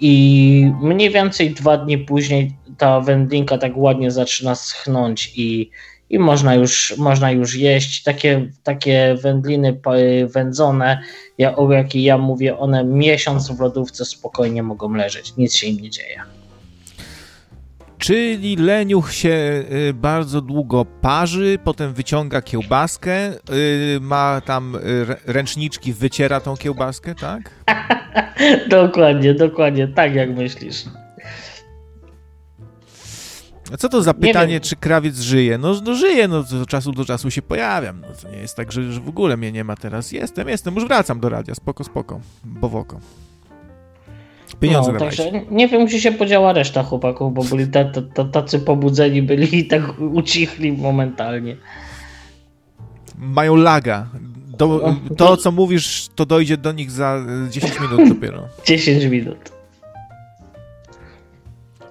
I mniej więcej dwa dni później ta wędlinka tak ładnie zaczyna schnąć i, i można, już, można już jeść. Takie, takie wędliny pa- wędzone, ja, o jakiej ja mówię, one miesiąc w lodówce spokojnie mogą leżeć, nic się im nie dzieje. Czyli leniuch się y, bardzo długo parzy, potem wyciąga kiełbaskę, y, ma tam y, rę- ręczniczki, wyciera tą kiełbaskę, tak? dokładnie, dokładnie, tak jak myślisz. Co to za pytanie, czy krawiec żyje? No, no żyje, no od czasu do czasu się pojawiam. No to nie jest tak, że, że w ogóle mnie nie ma teraz. Jestem, jestem, już wracam do radia, spoko, spoko, bowoko. Pieniądze no, także nie wiem, gdzie się podziała reszta chłopaków, bo byli ta, ta, ta, tacy pobudzeni byli i tak ucichli momentalnie. Mają laga. Do, to, co mówisz, to dojdzie do nich za y, 10 minut dopiero. 10 minut.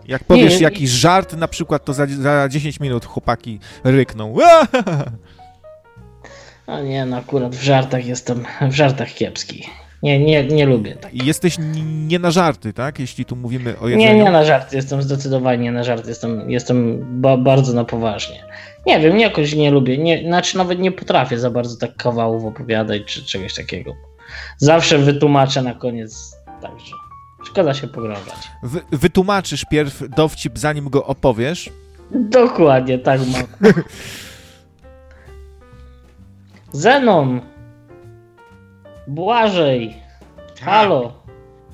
Jak powiesz Nie, jakiś żart na przykład, to za, za 10 minut chłopaki rykną. A nie, no akurat w żartach jestem, w żartach kiepski. Nie, nie, nie lubię tak. I jesteś nie na żarty, tak? Jeśli tu mówimy o jedzeniu. Nie, nie na żarty, jestem zdecydowanie na żarty, jestem, jestem ba bardzo na poważnie. Nie wiem, jakoś nie lubię, nie, znaczy nawet nie potrafię za bardzo tak kawałów opowiadać czy czegoś takiego. Zawsze wytłumaczę na koniec, także szkoda się pogrążać. Wy, wytłumaczysz pierw dowcip, zanim go opowiesz. Dokładnie, tak mam. Zenon! Błażej! Tak, Halo!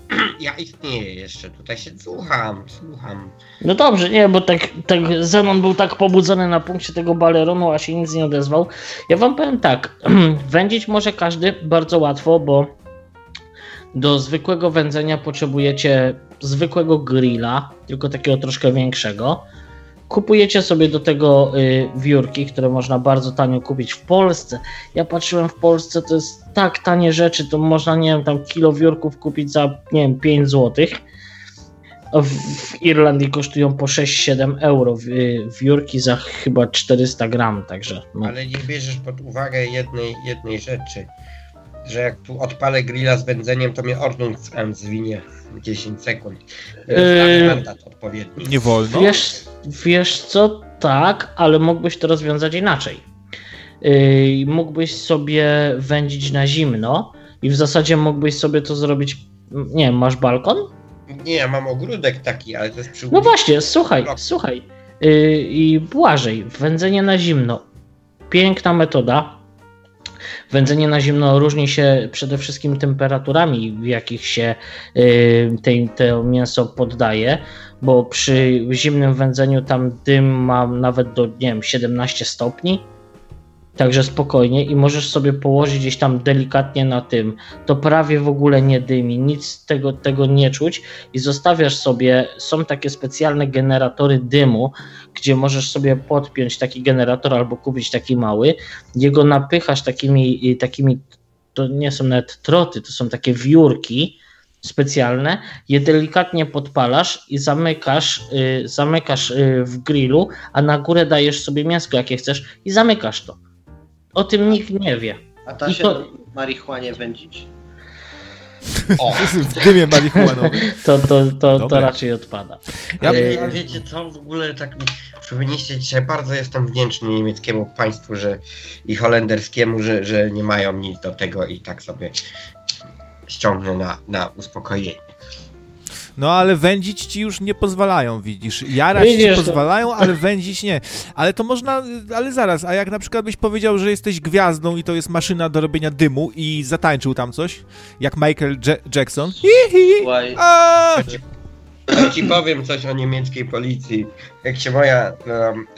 Ja istnieję jeszcze, tutaj się słucham, słucham. No dobrze, nie, bo tak, tak Zenon był tak pobudzony na punkcie tego baleronu, a się nic nie odezwał. Ja wam powiem tak, wędzić może każdy bardzo łatwo, bo do zwykłego wędzenia potrzebujecie zwykłego grilla, tylko takiego troszkę większego. Kupujecie sobie do tego y, wiórki, które można bardzo tanio kupić w Polsce. Ja patrzyłem w Polsce, to jest tak tanie rzeczy, to można, nie wiem, tam kilo wiórków kupić za, nie wiem, 5 złotych. W, Irlandii kosztują po 6-7 euro wi- wiórki za chyba 400 gram, także no. Ale nie bierzesz pod uwagę jednej, jednej rzeczy, że jak tu odpalę grilla z wędzeniem, to mnie ordnungsam zwinie 10 sekund. Yy, mandat odpowiedni. Nie wolno. Wiesz, wiesz co? Tak, ale mógłbyś to rozwiązać inaczej. Yy, mógłbyś sobie wędzić na zimno i w zasadzie mógłbyś sobie to zrobić. Nie wiem, masz balkon? Nie, ja mam ogródek taki, ale to jest przy No właśnie, słuchaj, słuchaj. Yy, I Błażej, wędzenie na zimno. Piękna metoda. Wędzenie na zimno różni się przede wszystkim temperaturami, w jakich się yy, te, to mięso poddaje, bo przy zimnym wędzeniu tam dym ma nawet do, nie wiem, 17 stopni. Także spokojnie i możesz sobie położyć gdzieś tam delikatnie na tym. To prawie w ogóle nie dymi, nic tego, tego nie czuć i zostawiasz sobie, są takie specjalne generatory dymu, gdzie możesz sobie podpiąć taki generator albo kupić taki mały, jego napychasz takimi, takimi to nie są nawet troty, to są takie wiórki specjalne, je delikatnie podpalasz i zamykasz, y, zamykasz y, w grillu, a na górę dajesz sobie mięsko jakie chcesz i zamykasz to. O tym nikt nie wie. A ta I się to- marihuanie wędzić? O, W dymie marihuanowym. To, to, to, to raczej odpada. Ja, Yy, A wiecie co, w ogóle tak mi przypomnieliście dzisiaj, bardzo jestem wdzięczny niemieckiemu państwu że i holenderskiemu, że, że nie mają nic do tego i tak sobie ściągnę na, na uspokojenie. No ale wędzić ci już nie pozwalają, widzisz. Jarać ci Widzisz, to- pozwalają, ale wędzić nie. Ale to można, ale zaraz, a jak na przykład byś powiedział, że jesteś gwiazdą i to jest maszyna do robienia dymu i zatańczył tam coś, jak Michael Ja- Jackson. Hihi, a! Ja ci powiem coś o niemieckiej policji. Jak się moja,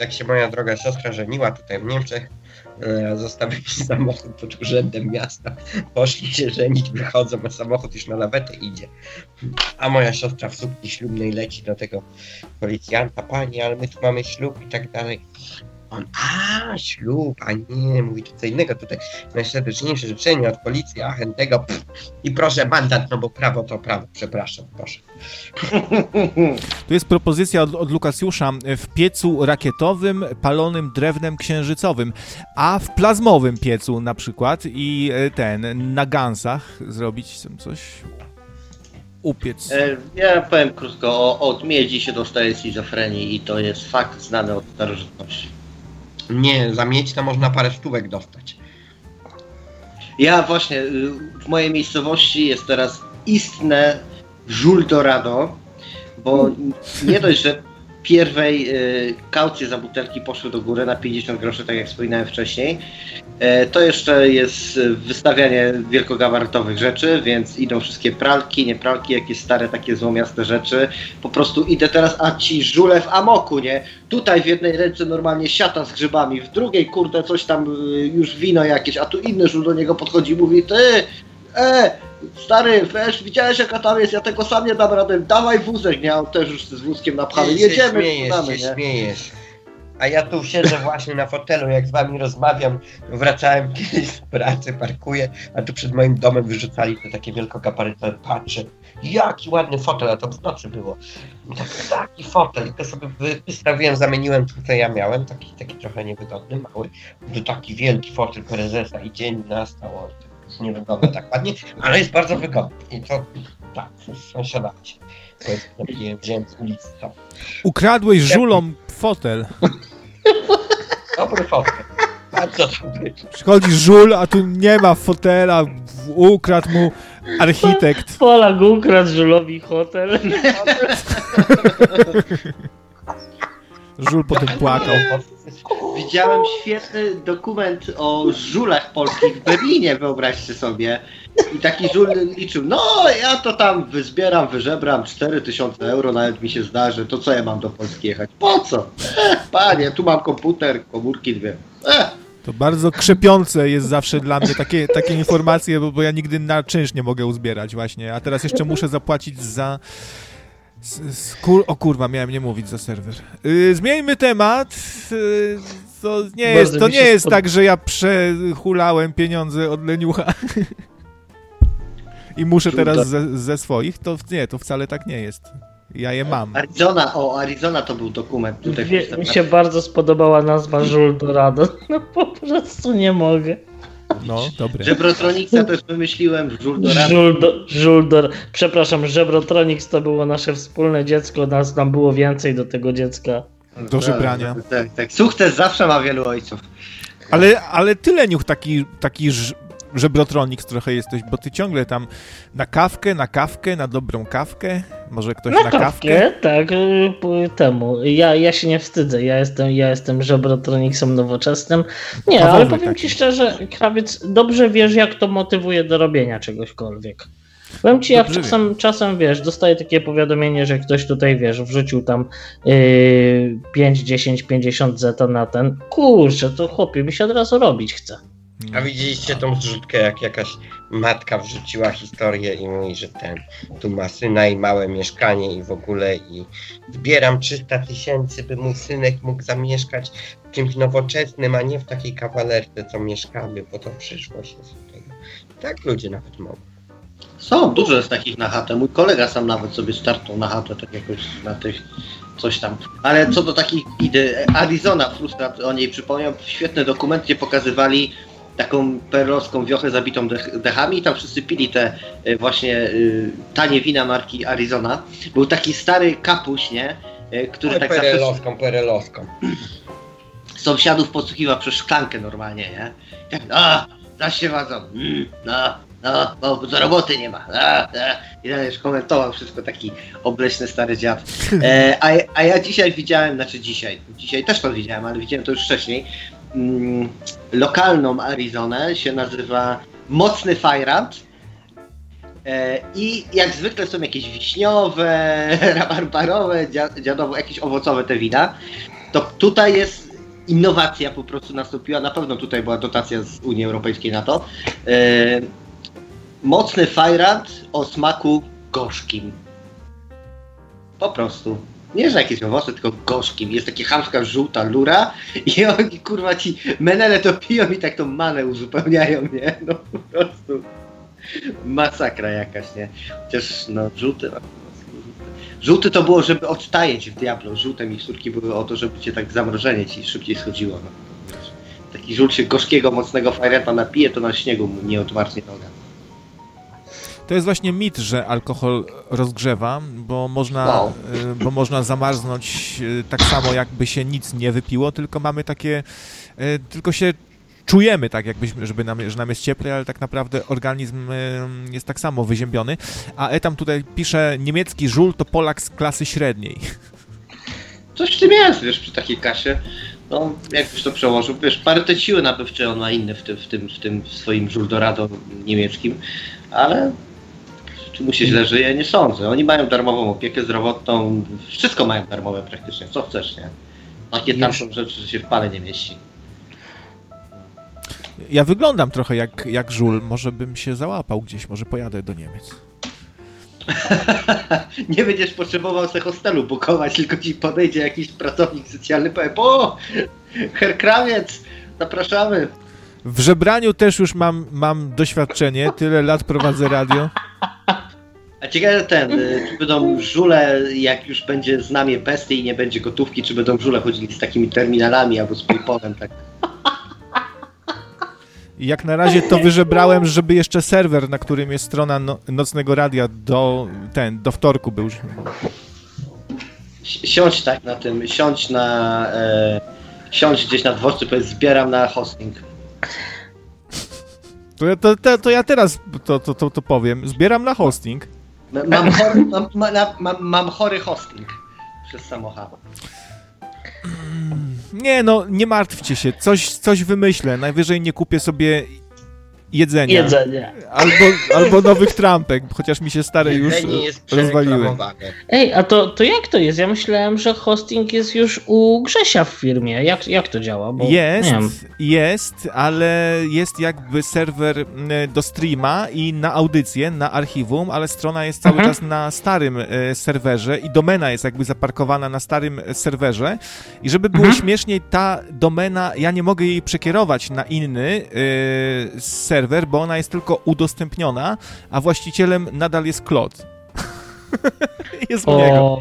jak się moja droga siostra żeniła tutaj w Niemczech, zostawili samochód pod urzędem miasta, poszli się żenić, wychodzą, a samochód już na lawetę idzie. A moja siostra w sukni ślubnej leci do tego policjanta, pani, ale my tu mamy ślub i tak dalej. On, a ślub, a nie, mówi co innego tutaj. Najserdeczniejsze życzenie od policji, a chętnego, pff, i proszę mandat, no bo prawo to prawo, przepraszam, proszę. Tu jest propozycja od, od Lukasjusza w piecu rakietowym palonym drewnem księżycowym, a w plazmowym piecu na przykład i e, ten na gansach zrobić coś. Upiec. e, ja powiem krótko, o, od miedzi się dostaje schizofrenii i to jest fakt znany od starożytności. Nie, za miedź to można parę stówek dostać. Ja właśnie, y, w mojej miejscowości jest teraz istne żul dorado, bo nie dość, że pierwej y, kaucje za butelki poszły do góry na 50 groszy, tak jak wspominałem wcześniej, e, to jeszcze jest wystawianie wielkogabarytowych rzeczy, więc idą wszystkie pralki, nie pralki, jakieś stare takie złomiaste rzeczy. Po prostu idę teraz, a ci żule w amoku, nie? Tutaj w jednej ręce normalnie siata z grzybami, w drugiej kurde coś tam y, już wino jakieś, a tu inny żul do niego podchodzi i mówi, ty, e, stary, wiesz, widziałeś jaka tam jest, ja tego sam nie dam rady, dawaj wózek, nie, on też już z wózkiem napchany, się jedziemy, śmiejesz, się nie? śmiejesz. A ja tu siedzę właśnie na fotelu, jak z wami rozmawiam. Wracałem kiedyś z pracy, parkuję, a tu przed moim domem wyrzucali te takie wielkogabarytowe. Patrzę, jaki ładny fotel, a to w nocy było. I tak, taki fotel, i to sobie wy- wystawiłem, zamieniłem tu, co ja miałem, taki, taki trochę niewygodny, mały, to taki wielki fotel prezesa i dzień nastał, to nie wygląda tak ładnie, ale jest bardzo wygodny. I to, tak, sąsiadacie. To jest takie, wziąłem z ulicy, to. Ukradłeś żulom fotel. Dobry fotel. Bardzo dobry. Przychodzi żul, a tu nie ma fotela, ukradł mu architekt. Polak ukradł żulowi hotel. Żul potem płakał. Widziałem świetny dokument o żulach polskich w Berlinie, wyobraźcie sobie. I taki żul liczył, no ja to tam wyzbieram, wyżebram 4000 euro, nawet mi się zdarzy, to co ja mam do Polski jechać? Po co? Eh, panie, tu mam komputer, komórki dwie. Eh, To bardzo krzepiące jest zawsze dla mnie takie, takie informacje, bo, bo ja nigdy na czynsz nie mogę uzbierać właśnie, a teraz jeszcze muszę zapłacić za... z- z- Kur, o kurwa, miałem nie mówić za serwer. Yy, zmieńmy temat. Yy, to nie Bardzo jest, to nie jest spod- tak, że ja przehulałem pieniądze od leniucha. I muszę teraz ze, ze swoich, to nie, to wcale tak nie jest. Ja je mam. Arizona, o Arizona to był dokument tutaj. Wie, mi się bardzo spodobała nazwa Żul Dorado. No po prostu nie mogę. No, dobre. Żebrotroniksa też wymyśliłem, Żuldora. Żuldo, Żuldor. Przepraszam, Żebrotronics to było nasze wspólne dziecko, nas tam było więcej do tego dziecka. Do żebrania. Tak, tak, tak. Sukces zawsze ma wielu ojców. Ale, ale ty, Leniuch, taki, taki ż, trochę jesteś, bo ty ciągle tam na kawkę, na kawkę, na dobrą kawkę, może ktoś na, Na kawkę? kawkę, tak, y, temu. Ja, ja się nie wstydzę, ja jestem, ja jestem żebrotroniksem nowoczesnym. Nie, ale powiem taki. ci szczerze, krawiec, dobrze wiesz, jak to motywuje do robienia czegośkolwiek. Powiem ci, jak Dobrze czasem, czasem wiesz, dostaję takie powiadomienie, że ktoś tutaj wiesz, wrzucił tam yy, 5, 10, 50 zeta na ten. Kurczę, to chłopie, mi się od razu robić chce. A widzieliście tą zrzutkę, jak jakaś matka wrzuciła historię i mówi, że ten, tu ma syna i małe mieszkanie i w ogóle i zbieram 300 tysięcy, by mój synek mógł zamieszkać w czymś nowoczesnym, a nie w takiej kawalerce, co mieszkamy, bo to przyszłość jest tego. Tak ludzie nawet mogą. Są, dużo jest takich na chatę. Mój kolega sam nawet sobie startał na chatę, tak jakoś na tych coś tam. Ale co do takich idei, Arizona, frustrat o niej przypomniał, świetny dokument, gdzie pokazywali taką perlowską wiochę zabitą dech, dechami i tam wszyscy pili te y, właśnie y, tanie wina marki Arizona. Był taki stary kapuś, nie? Y, który Oj, tak zawsze perelowską, perelowską. sąsiadów podsłuchiwał przez szklankę normalnie, nie? Jak, a, zaś się wadzą, mm, no, no, bo do roboty nie ma, a, a. i dalej komentował wszystko taki obleśny stary dziad. E, a, a ja dzisiaj widziałem, znaczy dzisiaj, dzisiaj też to widziałem, ale widziałem to już wcześniej, mm, lokalną Arizonę, się nazywa Mocny Fajrant. E, I jak zwykle są jakieś wiśniowe, rabarbarowe, dzia- dziadowe, jakieś owocowe te wina. To tutaj jest innowacja po prostu nastąpiła. Na pewno tutaj była dotacja z Unii Europejskiej na to. E, mocny fajrant o smaku gorzkim. Po prostu. Nie, że jakieś owoce, tylko gorzkim. Jest taka chamska żółta lura i oni kurwa ci menele to piją i tak tą manę uzupełniają, nie? No po prostu. Masakra jakaś, nie? Chociaż no żółty. Żółty to było, żeby odtajeć w Diablo. Żółte miksturki były o to, żeby cię tak zamrożenie ci szybciej schodziło. No. Taki żółt się gorzkiego, mocnego fajreta napije, to na śniegu mu nie odmarznie noga. To jest właśnie mit, że alkohol rozgrzewa, bo można, No. y, bo można zamarznąć y, tak samo, jakby się nic nie wypiło, tylko mamy takie, y, tylko się czujemy tak, jakbyśmy, żeby nam, że nam jest cieplej, ale tak naprawdę organizm jest tak samo wyziębiony. A Etam tutaj pisze, niemiecki żul to Polak z klasy średniej. Coś w tym jest, wiesz, przy takiej kasie. No, jakbyś to przełożył, wiesz, parytet siły nabywcze on ma inny w tym, w tym, w tym swoim Żuldorado niemieckim, ale czy mu się źle żyje? Nie sądzę. Oni mają darmową opiekę zdrowotną, wszystko mają darmowe praktycznie, co chcesz, nie? Takie tam są rzeczy, że się w pale nie mieści. Ja wyglądam trochę jak, jak żul, może bym się załapał gdzieś, może pojadę do Niemiec. nie będziesz potrzebował se hostelu bukować, tylko ci podejdzie jakiś pracownik socjalny, powie, o, herr Krawiec, zapraszamy. W żebraniu też już mam, mam doświadczenie, tyle lat prowadzę radio. A ciekawe ten, y, czy będą żule, jak już będzie znamie bestii i nie będzie gotówki, czy będą żule chodzili z takimi terminalami albo z Paypalem, tak. Jak na razie to wyżebrałem, żeby jeszcze serwer, na którym jest strona no, nocnego radia do ten, do wtorku był. Si- Siądź tak na tym, siądź na, e, siądź gdzieś na dworcu, powiedz, zbieram na hosting. To, ja- to, to, to ja teraz to, to, to, to powiem. Zbieram na hosting. Mam chory, mam, mam, mam chory hosting przez samochód. Nie no, nie martwcie się, coś, coś wymyślę. Najwyżej nie kupię sobie jedzenia. Jedzenie. Albo, albo nowych trampek, chociaż mi się stare już jest rozwaliły. Ej, a to, to jak to jest? Ja myślałem, że hosting jest już u Grzesia w firmie. Jak, jak to działa? Bo, Jest, Nie wiem. jest, ale jest jakby serwer do streama i na audycję, na archiwum, ale strona jest cały Mhm. czas na starym e, serwerze i domena jest jakby zaparkowana na starym e, serwerze i żeby było Mhm. śmieszniej, ta domena, ja nie mogę jej przekierować na inny e, serwer, bo ona jest tylko udostępniona, a właścicielem nadal jest Klot. jest u niego.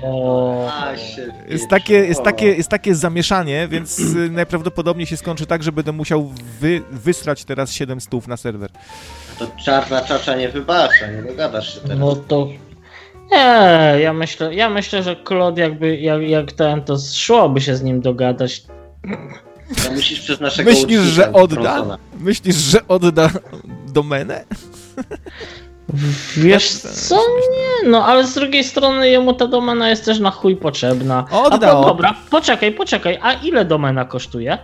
Jest takie, jest, takie, jest takie zamieszanie, więc y, najprawdopodobniej się skończy tak, że będę musiał wy, wysrać teraz 7 stów na serwer. To czarna czacza nie wybacza, nie dogadasz się teraz. No to. Nie, ja myślę, ja myślę, że Claude jakby jak, jak ten to szłoby się z nim dogadać. To musisz przez naszego Myślisz, że odda? Myślisz, że odda domenę? Wiesz co? Nie, no ale z drugiej strony jemu ta domena jest też na chuj potrzebna. Odda, A dobra, poczekaj, poczekaj, a ile domena kosztuje?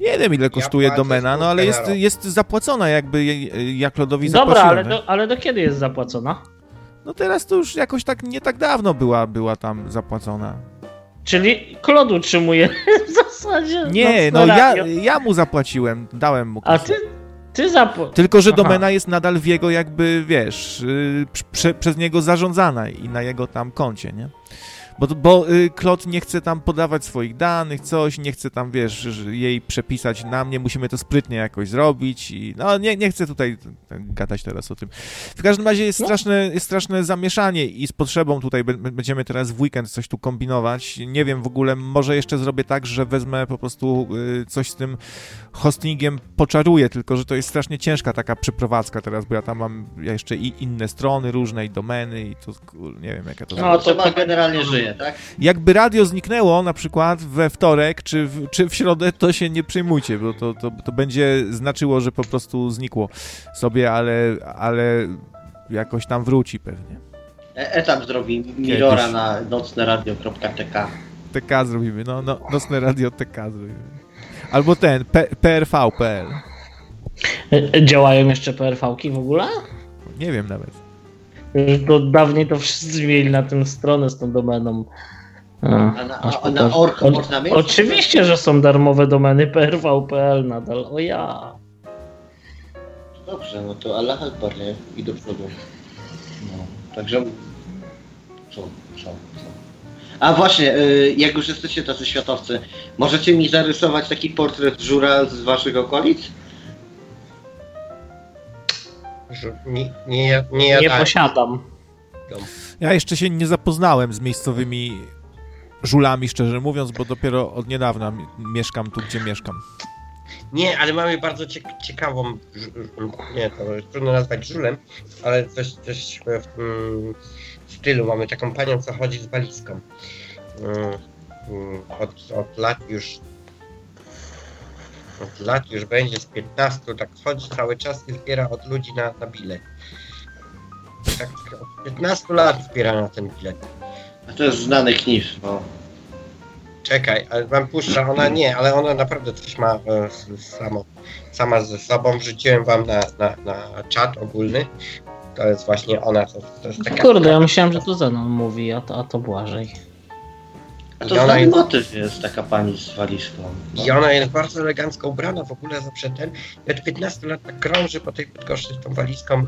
Nie wiem, ile kosztuje płacę domena, no ale jest, jest zapłacona jakby jak Lodowi Dobra, zapłaciłem. ale do, ale do kiedy jest zapłacona? No teraz to już jakoś tak nie tak dawno była, była tam zapłacona. Czyli Claude utrzymuje w zasadzie. Nie, no ja, ja mu zapłaciłem, dałem mu A kasę. ty, ty zapł... Tylko, że Aha. domena jest nadal w jego jakby, wiesz, yy, prze, przez niego zarządzana i na jego tam koncie, nie? Bo, bo y, Klot nie chce tam podawać swoich danych, coś, nie chce tam, wiesz, jej przepisać na mnie, musimy to sprytnie jakoś zrobić i no nie, nie chcę tutaj gadać teraz o tym. W każdym razie jest No. straszne, jest straszne zamieszanie i z potrzebą tutaj będziemy teraz w weekend coś tu kombinować. Nie wiem w ogóle, może jeszcze zrobię tak, że wezmę po prostu y, coś z tym hostingiem poczaruję, tylko że to jest strasznie ciężka taka przeprowadzka teraz, bo ja tam mam ja jeszcze i inne strony różne i domeny i to nie wiem jak ja to No, to- to- generalnie żyje, tak? Jakby radio zniknęło na przykład we wtorek czy w, czy w środę, to się nie przejmujcie, bo to, to, to będzie znaczyło, że po prostu znikło sobie, ale, ale jakoś tam wróci pewnie. E- Etap zrobi Mirora Kiedyś. na nocneradio.tk. TK zrobimy, no, no nocne radio TK zrobimy. Albo ten, P, PRV.pl. E, Działają jeszcze PRV-ki w ogóle? Nie wiem nawet. Już To dawniej to wszyscy mieli na tym stronę z tą domeną. A na, aż a, na org O- można mieć? Oczywiście, że są darmowe domeny PRV.pl nadal. O ja. Dobrze, no to Allah Akbar, nie? I do przodu. No, także... Co, co, co? A właśnie, y, jak już jesteście tacy światowcy, możecie mi zarysować taki portret żura z waszych okolic? Że Nie, nie, nie, Nie posiadam. Ja jeszcze się nie zapoznałem z miejscowymi żulami, szczerze mówiąc, bo dopiero od niedawna mi- mieszkam tu, gdzie mieszkam. Nie, ale mamy bardzo ciek- ciekawą, nie, to trudno nazwać żulem, ale coś, coś w tym stylu. Mamy taką panią, co chodzi z walizką. Mm, mm, Od, od lat już lat już będzie z 15, tak chodzi cały czas i zbiera od ludzi na, na bilet. Tak od 15 lat zbiera na ten bilet. A to jest znany kniff, bo... Czekaj, ale wam puszcza, ona nie, ale ona naprawdę coś ma e, samo, sama ze sobą. Wrzuciłem wam na, na, na czat ogólny. To jest właśnie ona, to, to jest taka... Kurde, ja myślałem, że to Zenon mówi, a to, a to Błażej. A I to ona jest- motyw jest taka pani z walizką. No. I ona jest bardzo elegancko ubrana, w ogóle zawsze ten. I od 15 lat tak krąży po tej Bydgoszczy z tą walizką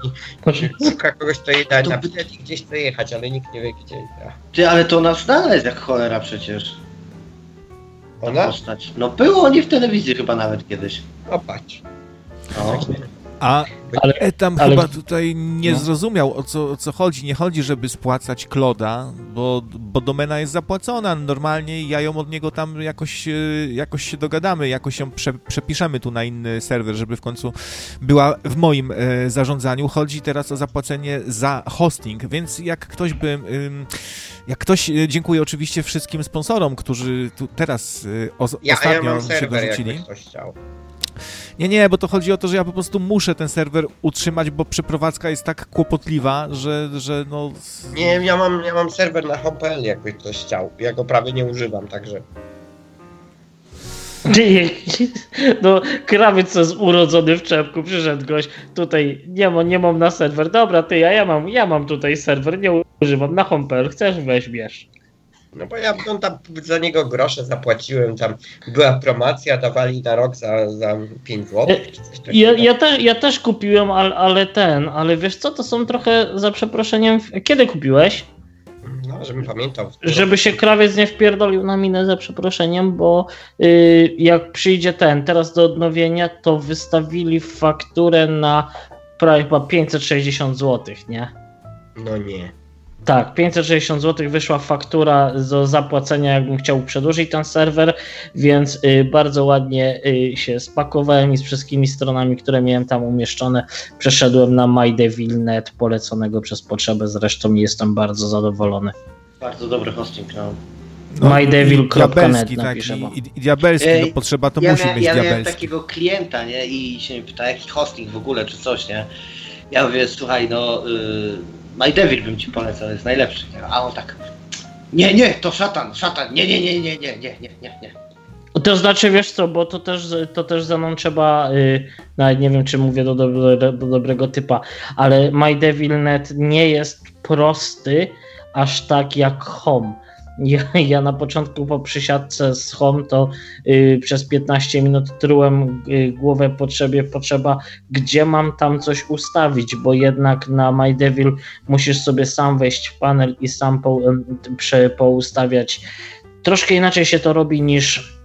i szuka kogoś, kto jej da To na bilet i gdzieś chce jechać, ale nikt nie wie gdzie. Ja. Ty, ale to ona znana jest jak cholera przecież. Ona? postać. No było nie w telewizji chyba nawet kiedyś. O patrz. No. A Ale- Etam ale- chyba tutaj nie No. zrozumiał o co, o co chodzi. Nie chodzi, żeby spłacać Kloda, bo, bo domena jest zapłacona. Normalnie ja ją od niego tam jakoś, e, jakoś się dogadamy, jakoś ją prze, przepiszemy tu na inny serwer, żeby w końcu była w moim e, zarządzaniu. Chodzi teraz o zapłacenie za hosting, więc jak ktoś by. ym, jak ktoś, e, dziękuję oczywiście wszystkim sponsorom, którzy tu teraz e, o, Ja, ja ostatnio mam się dorzucili. jakby ktoś chciał. Nie, nie, bo to chodzi o to, że ja po prostu muszę ten serwer utrzymać, bo przeprowadzka jest tak kłopotliwa, że, że no... Nie, ja mam, ja mam serwer na home.pl, jakby ktoś chciał. Ja go prawie nie używam, także. No, krawiec co jest urodzony w czepku, przyszedł goś, tutaj nie, mam, nie mam na serwer, dobra ty, ja, ja, mam, ja mam tutaj serwer, nie używam, na home.pl, chcesz, weź, bierz. No bo ja no, tam za niego grosze zapłaciłem, tam była promocja, dawali na rok za, za 5 zł. E, czy coś Ja, takiego. ja, te, ja też kupiłem, ale, ale ten, ale wiesz co, to są trochę, za przeproszeniem, kiedy kupiłeś? No, żebym pamiętał. Żeby się krawiec nie wpierdolił na minę za przeproszeniem, bo y, jak przyjdzie ten, teraz do odnowienia, to wystawili fakturę na prawie chyba 560 zł, nie? No nie. Tak, 560 zł wyszła faktura do zapłacenia, jakbym chciał przedłużyć ten serwer, więc y, bardzo ładnie y, się spakowałem i z wszystkimi stronami, które miałem tam umieszczone, przeszedłem na MyDevilNet poleconego przez potrzebę, zresztą jestem bardzo zadowolony. Bardzo dobry hosting, no. No, MyDevil.net napiszę. I, i, i diabelski, no potrzeba to ja musi mia, być ja diabelski. miałem takiego klienta, nie, i się mnie pyta, jaki hosting w ogóle, czy coś, nie. Ja mówię, słuchaj, no, y, MyDevil bym ci polecał, jest najlepszy. A on tak, nie, nie, to szatan, szatan, nie, nie, nie, nie, nie, nie, nie, nie, nie. To znaczy, wiesz co, bo to też, to też za mną trzeba, yy, nawet nie wiem, czy mówię do, do, do dobrego typa, ale MyDevilNet nie jest prosty aż tak jak Home. Ja, ja na początku po przysiadce z Home to yy, przez 15 minut trułem yy, głowę potrzebie, potrzeba, gdzie mam tam coś ustawić, bo jednak na MyDevil musisz sobie sam wejść w panel i sam po, yy, poustawiać. Troszkę inaczej się to robi niż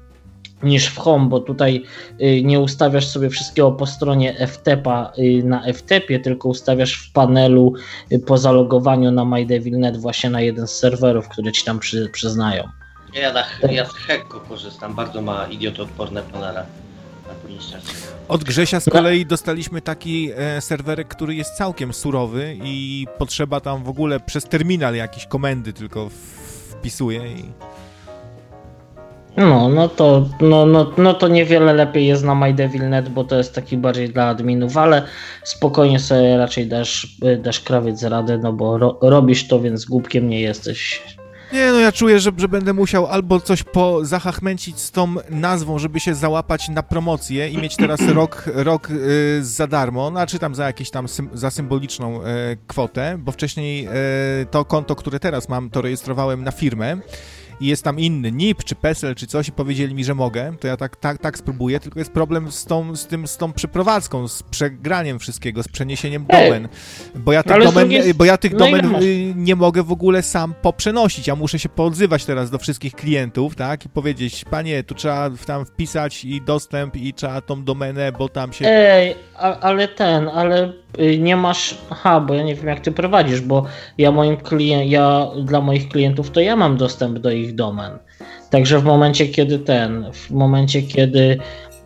niż w Home, bo tutaj y, nie ustawiasz sobie wszystkiego po stronie FTP-a y, na FTP-ie, tylko ustawiasz w panelu y, po zalogowaniu na MyDevilNet właśnie na jeden z serwerów, które ci tam przy, przyznają. Ja, na, ja z Hekko korzystam, bardzo ma idiotoodporne panele. Od Grzesia z kolei dostaliśmy taki e, serwerek, który jest całkiem surowy i potrzeba tam w ogóle przez terminal jakieś komendy tylko wpisuje i... No, no to, no, no, no to niewiele lepiej jest na MyDevilNet, bo to jest taki bardziej dla adminów, ale spokojnie sobie raczej dasz, dasz krawiec radę, no bo ro, robisz to, więc głupkiem nie jesteś. Nie, no ja czuję, że, że będę musiał albo coś po zachachmęcić z tą nazwą, żeby się załapać na promocję i mieć teraz rok, rok y, za darmo, znaczy tam za jakieś tam sym, za symboliczną y, kwotę, bo wcześniej y, to konto, które teraz mam, to rejestrowałem na firmę i jest tam inny NIP czy PESEL czy coś i powiedzieli mi, że mogę, to ja tak, tak, tak spróbuję, tylko jest problem z tą, z tym, z tą przeprowadzką, z przegraniem wszystkiego, z przeniesieniem domen, bo ja tych domen, bo ja tych no domen nie mogę w ogóle sam poprzenosić, ja muszę się poodzywać teraz do wszystkich klientów, tak, i powiedzieć, panie, tu trzeba tam wpisać i dostęp i trzeba tą domenę, bo tam się... Ej, a, ale ten, ale y, nie masz, aha, bo ja nie wiem jak ty prowadzisz, bo ja moim klient, ja dla moich klientów to ja mam dostęp do ich domen. Także w momencie, kiedy ten, w momencie, kiedy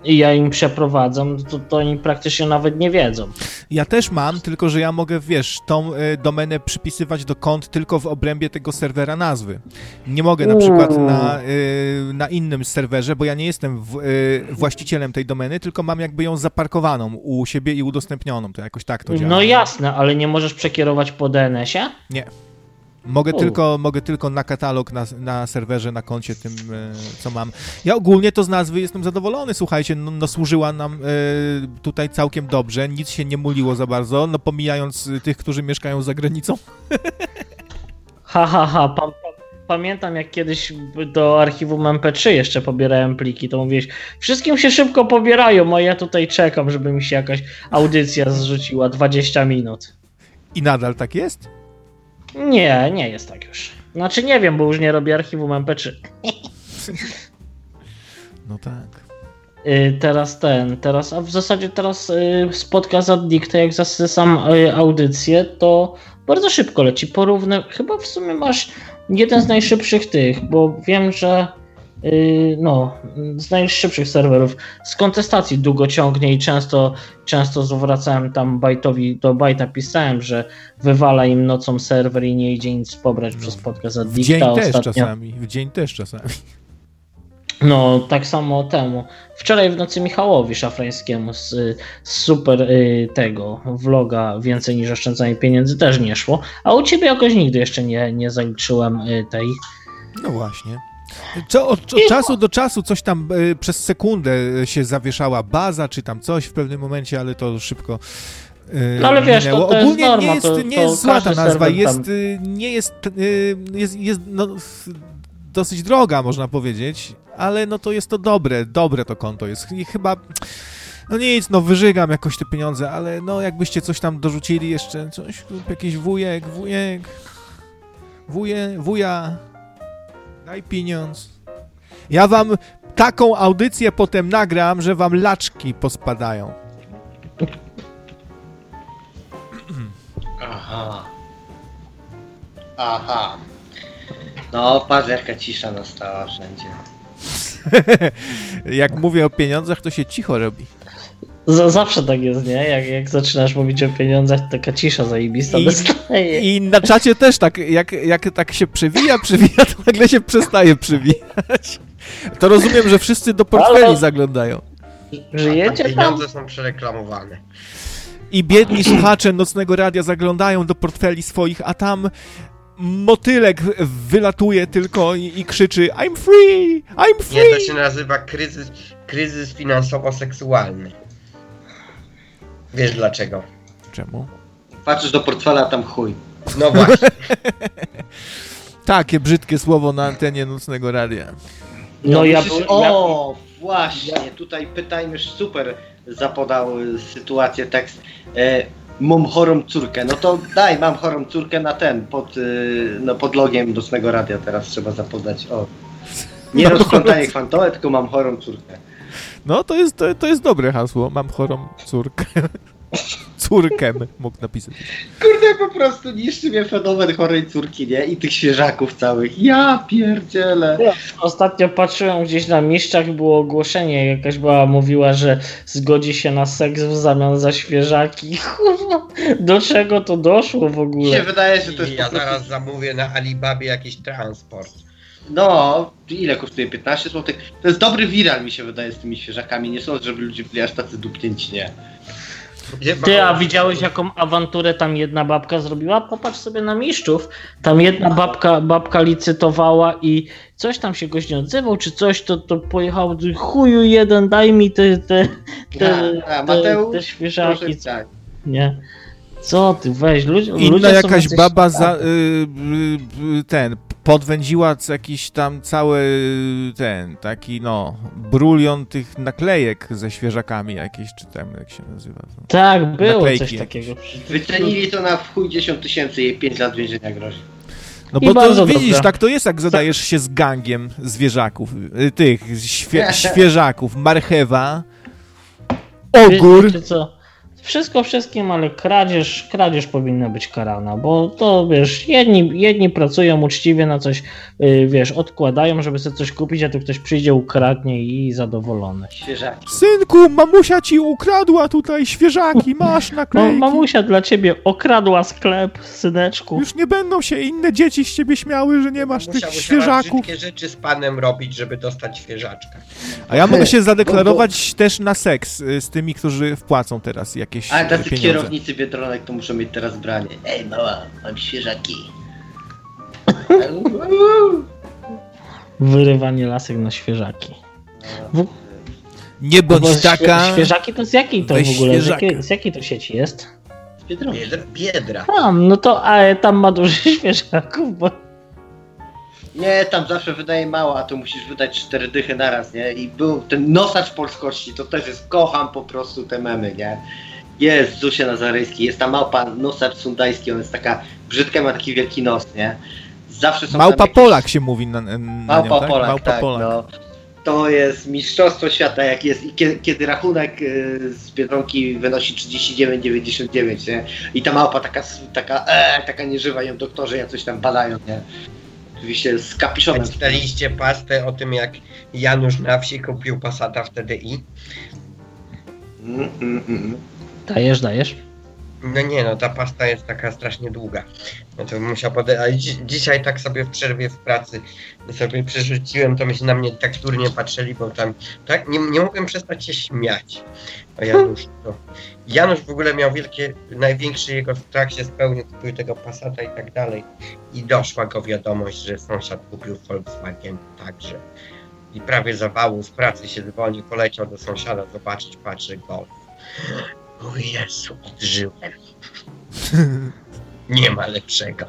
ja im przeprowadzam, to, to oni praktycznie nawet nie wiedzą. Ja też mam, tylko że ja mogę, wiesz, tą y, domenę przypisywać do kont tylko w obrębie tego serwera nazwy. Nie mogę na przykład na, y, na innym serwerze, bo ja nie jestem w, y, właścicielem tej domeny, tylko mam jakby ją zaparkowaną u siebie i udostępnioną. To jakoś tak to działa. No jasne, ale nie możesz przekierować po DNS-ie? Nie. Mogę tylko, mogę tylko na katalog, na, na serwerze, na koncie tym, e, co mam. Ja ogólnie to z nazwy jestem zadowolony, słuchajcie, no, no służyła nam e, tutaj całkiem dobrze, nic się nie muliło za bardzo, no pomijając tych, którzy mieszkają za granicą. Ha, ha, ha, pa, pa, pamiętam jak kiedyś do archiwum MP3 jeszcze pobierałem pliki, to mówiłeś, wszystkim się szybko pobierają, a ja tutaj czekam, żeby mi się jakaś audycja zrzuciła 20 minut. I nadal tak jest? Nie, nie jest tak już. Znaczy nie wiem, bo już nie robię archiwum MP3. No tak. Y, teraz ten, teraz, a w zasadzie teraz y, z podcast Addict, jak zasysam y, audycję, to bardzo szybko leci. Porówny, chyba w sumie masz jeden z najszybszych tych, bo wiem, że no, z najszybszych serwerów. Z kontestacji długo ciągnie i często, często zwracałem tam bajtowi, do bajta pisałem, że wywala im nocą serwer i nie idzie nic pobrać no. przez podcast od W dzień też czasami, w dzień też czasami. No, tak samo temu. Wczoraj w nocy Michałowi Szafrańskiemu z, z super y, tego vloga więcej niż oszczędzanie pieniędzy też nie szło, a u ciebie jakoś nigdy jeszcze nie, nie zaliczyłem y, tej. No właśnie. Co, od, od czasu do czasu coś tam y, przez sekundę się zawieszała baza, czy tam coś w pewnym momencie, ale to szybko. Y, no ale wiesz, to, to Ogólnie jest norma, nie jest, to, nie jest zła ta nazwa, jest, nie jest, jest, jest no, dosyć droga, można powiedzieć, ale no to jest to dobre, dobre to konto jest. I chyba. No nic, no wyżygam jakoś te pieniądze, ale no jakbyście coś tam dorzucili jeszcze, coś, jakiś wujek, wujek, wuje, wuja, Daj pieniądz. Ja wam taką audycję potem nagram, że wam laczki pospadają. Aha. Aha. No, patrz jaka cisza nastała wszędzie. Jak mówię o pieniądzach, to się cicho robi. Z zawsze tak jest, nie? Jak, jak zaczynasz mówić o pieniądzach, to taka cisza zajebista I- dostaje. I na czacie też tak, jak, jak tak się przewija, przewija, to nagle się przestaje przewijać. To rozumiem, że wszyscy do portfeli Ale- zaglądają. Żyjecie tam? Pieniądze są przereklamowane. I biedni słuchacze Nocnego Radia zaglądają do portfeli swoich, a tam motylek wylatuje tylko i, i krzyczy I'm free! I'm Nie, free! to się nazywa kryzys, kryzys finansowo-seksualny. Wiesz dlaczego? Czemu? Patrzysz do portfela, tam chuj. No właśnie. Takie brzydkie słowo na antenie Nocnego Radia. No ja, Musisz- ja, O, właśnie, tutaj pytajmy super zapodał y, sytuację, tekst. E, mam chorą córkę. No to daj, mam chorą córkę na ten, pod, y, no, pod logiem Nocnego Radia teraz trzeba zapodać. O. Nie Mam rozplątanie chorą- kwantowe, tylko mam chorą córkę. No, to jest, to, to jest dobre hasło. Mam chorą córkę. Córkę mógł napisać. Kurde, po prostu niszczy mnie fenomen chorej córki, nie? I tych świeżaków całych. Ja pierdzielę. ostatnio patrzyłem gdzieś na miszczach, było ogłoszenie, jakaś była mówiła, że zgodzi się na seks w zamian za świeżaki. Kurwa, do czego to doszło w Mi się ogóle? wydaje, że to jest ja po prostu... zaraz zamówię na Alibabie jakiś transport. No, ile kosztuje? 15 zł? To jest dobry viral, mi się wydaje, z tymi świeżakami. Nie sądzę, żeby ludzie byli aż tacy dupnięci, nie? Gdzie Ty, a widziałeś jaką awanturę tam jedna babka zrobiła? Popatrz sobie na miszczów. Tam jedna babka, babka licytowała i coś tam się goś nie odzywał, czy coś, to, to pojechał chuju jeden, daj mi te, te, te, A, a, te, Mateusz, te świeżaki. Tak. Nie. Co ty, weź, ludzie, Inna ludzie jakaś baba za, y, y, y, ten, podwędziła jakiś tam cały ten, taki no, brulion tych naklejek ze świeżakami jakieś, czy tam jak się nazywa. To. Tak, było naklejki coś jakieś. takiego. Wycenili to na w chuj 10 tysięcy i 5 lat więzienia grozi. No I bo to widzisz, tak to jest, jak zadajesz się z gangiem zwierzaków, y, tych świe, świeżaków, marchewa, ogór. Wiecie co? Wszystko wszystkim, ale kradzież, kradzież powinna być karana, bo to wiesz, jedni, jedni pracują uczciwie na coś, yy, wiesz, odkładają, żeby sobie coś kupić, a tu ktoś przyjdzie, ukradnie i zadowolony. Świeżaki. Synku, mamusia ci ukradła tutaj świeżaki, masz naklejki. mamusia dla ciebie okradła sklep, syneczku. Już nie będą się inne dzieci z ciebie śmiały, że nie masz tych Musiał, musiała świeżaków. brzydkie rzeczy z panem robić, żeby dostać świeżaczka. A ja mogę się zadeklarować też na seks y, z tymi, którzy wpłacą teraz jakieś A y, tacy pieniądze. kierownicy Biedronek to muszą mieć teraz branie. Ej mała, mam świeżaki. Wyrywanie lasek na świeżaki. Nie Bo bądź świe- taka. Świeżaki to z jakiej to Weź w ogóle, z jakiej, z jakiej to sieci jest? Z Biedronki. Biedra. biedra. Tam, no to a, tam ma dużo świeżaków, bo Nie, tam zawsze wydaje mało, a tu musisz wydać cztery dychy naraz, nie? I był ten nosacz polskości, to też jest, kocham po prostu te memy, nie? Jest Zuzia Nazarejski, jest ta małpa nosacz sundajski, ona jest taka brzydka, ma taki wielki nos, nie? Zawsze są Małpa jakieś- Polak się mówi na, na Małpa nią, tak? Polak, Małpa tak, Polak. no. To jest mistrzostwo świata, jak jest, i kiedy, kiedy rachunek y, z Biedronki wynosi 39,99, nie? I ta małpa taka, taka, e, taka nieżywa, ją doktorzy jakoś tam badają, nie? Oczywiście z kapiszonem. Czytaliście pastę o tym, jak Janusz na wsi kupił Passata w TDI? Mm, mm, mm. Dajesz, dajesz. No nie, no ta pasta jest taka strasznie długa. No to bym musiał. Ale dzi- dzisiaj tak sobie w przerwie w pracy sobie przerzuciłem, to myśmy na mnie tak turnie patrzyli, bo tam tak nie, nie mogłem przestać się śmiać. O Janusz, to. Janusz w ogóle miał wielkie, największy jego strach się spełnił, kupił tego Passata i tak dalej. I doszła go wiadomość, że sąsiad kupił Volkswagen także. I prawie zawału z pracy się dzwoni, poleciał do sąsiada zobaczyć, patrzy golf. O Jezu, odżyłem. Nie ma lepszego.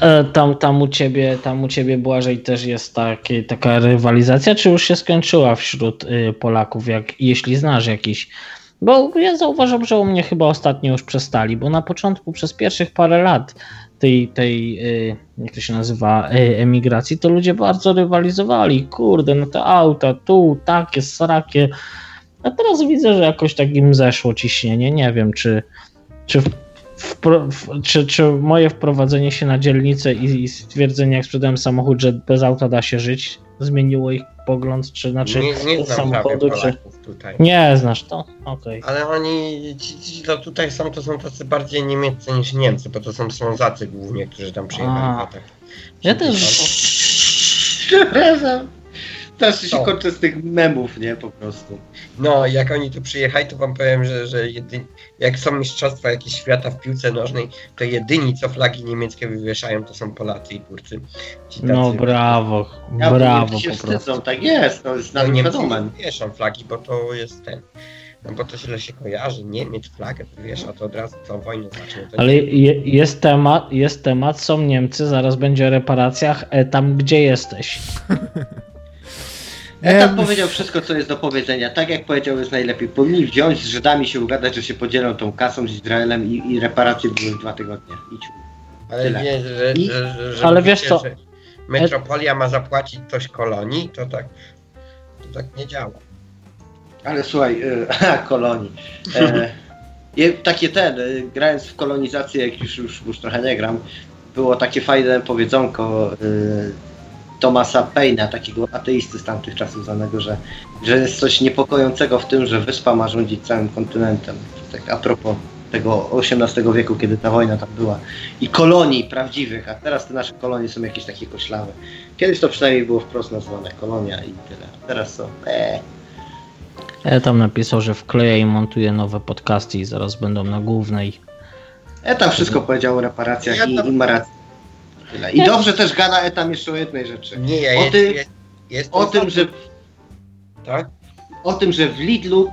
E, Tam, tam, u ciebie, tam u ciebie, Błażej, też jest taki, taka rywalizacja, czy już się skończyła wśród y, Polaków, jak, jeśli znasz jakiś? Bo ja zauważam, że u mnie chyba ostatnio już przestali, bo na początku przez pierwszych parę lat tej, tej y, jak to się nazywa, y, emigracji, to ludzie bardzo rywalizowali. Kurde, no te auta, tu, takie, srakie. A teraz widzę, że jakoś tak im zeszło ciśnienie. Nie wiem, czy, czy wpro, czy, czy moje wprowadzenie się na dzielnicę i, i stwierdzenie, jak sprzedałem samochód, że bez auta da się żyć, zmieniło ich pogląd, czy znaczy Nie, nie znam samochodu, czy... Tutaj. Nie znasz to? Okej. Ale oni, ci, ci, co tutaj są, to są tacy bardziej niemieccy niż Niemcy, bo to są Ślązacy głównie, którzy tam przyjechali. Ja też... 70. Przepraszam. Też się Co? kończy z tych memów, nie? Po prostu. No, jak oni tu przyjechali, to wam powiem, że, że jedyni, jak są mistrzostwa jakieś świata w piłce nożnej, to jedyni, co flagi niemieckie wywieszają, to są Polacy i Turcy. Ci tacy- No brawo, Ja brawo się po wstydzą, prostu. tak jest, to jest No, znany Niemcy fenomen. nie wieszą flagi, bo to jest ten. No bo to źle się kojarzy, Niemiec flagę wywiesza, to od razu co wojnę zacznie. To Ale je, jest temat, jest temat, są Niemcy, zaraz będzie o reparacjach, e, tam gdzie jesteś. Etat powiedział wszystko, co jest do powiedzenia. Tak jak powiedział, jest najlepiej. Powinni wziąć z Żydami się ugadać, że się podzielą tą kasą z Izraelem i, i reparacje były dwa tygodnie. Idź. ale tyle. wie, że, I- że, że, że Ale wiesz mówicie, co? że Metropolia ma zapłacić coś kolonii, to tak, to tak nie działa. Ale słuchaj, e, kolonii. E, takie ten, e, grając w kolonizację, jak już, już, już trochę nie gram, było takie fajne powiedzonko e, Thomasa Paina, takiego ateisty z tamtych czasów znanego, że, że jest coś niepokojącego w tym, że wyspa ma rządzić całym kontynentem. Tak a propos tego XVIII wieku, kiedy ta wojna tam była. I kolonii prawdziwych, a teraz te nasze kolonie są jakieś takie koślawe. Kiedyś to przynajmniej było wprost nazwane kolonia i tyle. A teraz są. Eee. Ja tam napisał, że wkleja i montuje nowe podcasty i zaraz będą na głównej. E tam wszystko powiedział o reparacjach Ja i, tam- i ma rację. Tyle. I dobrze też gada Etam jeszcze o jednej rzeczy. Nie, ja O jest, tym- jest, jest O tym, że, Tak? o tym, że w Lidlu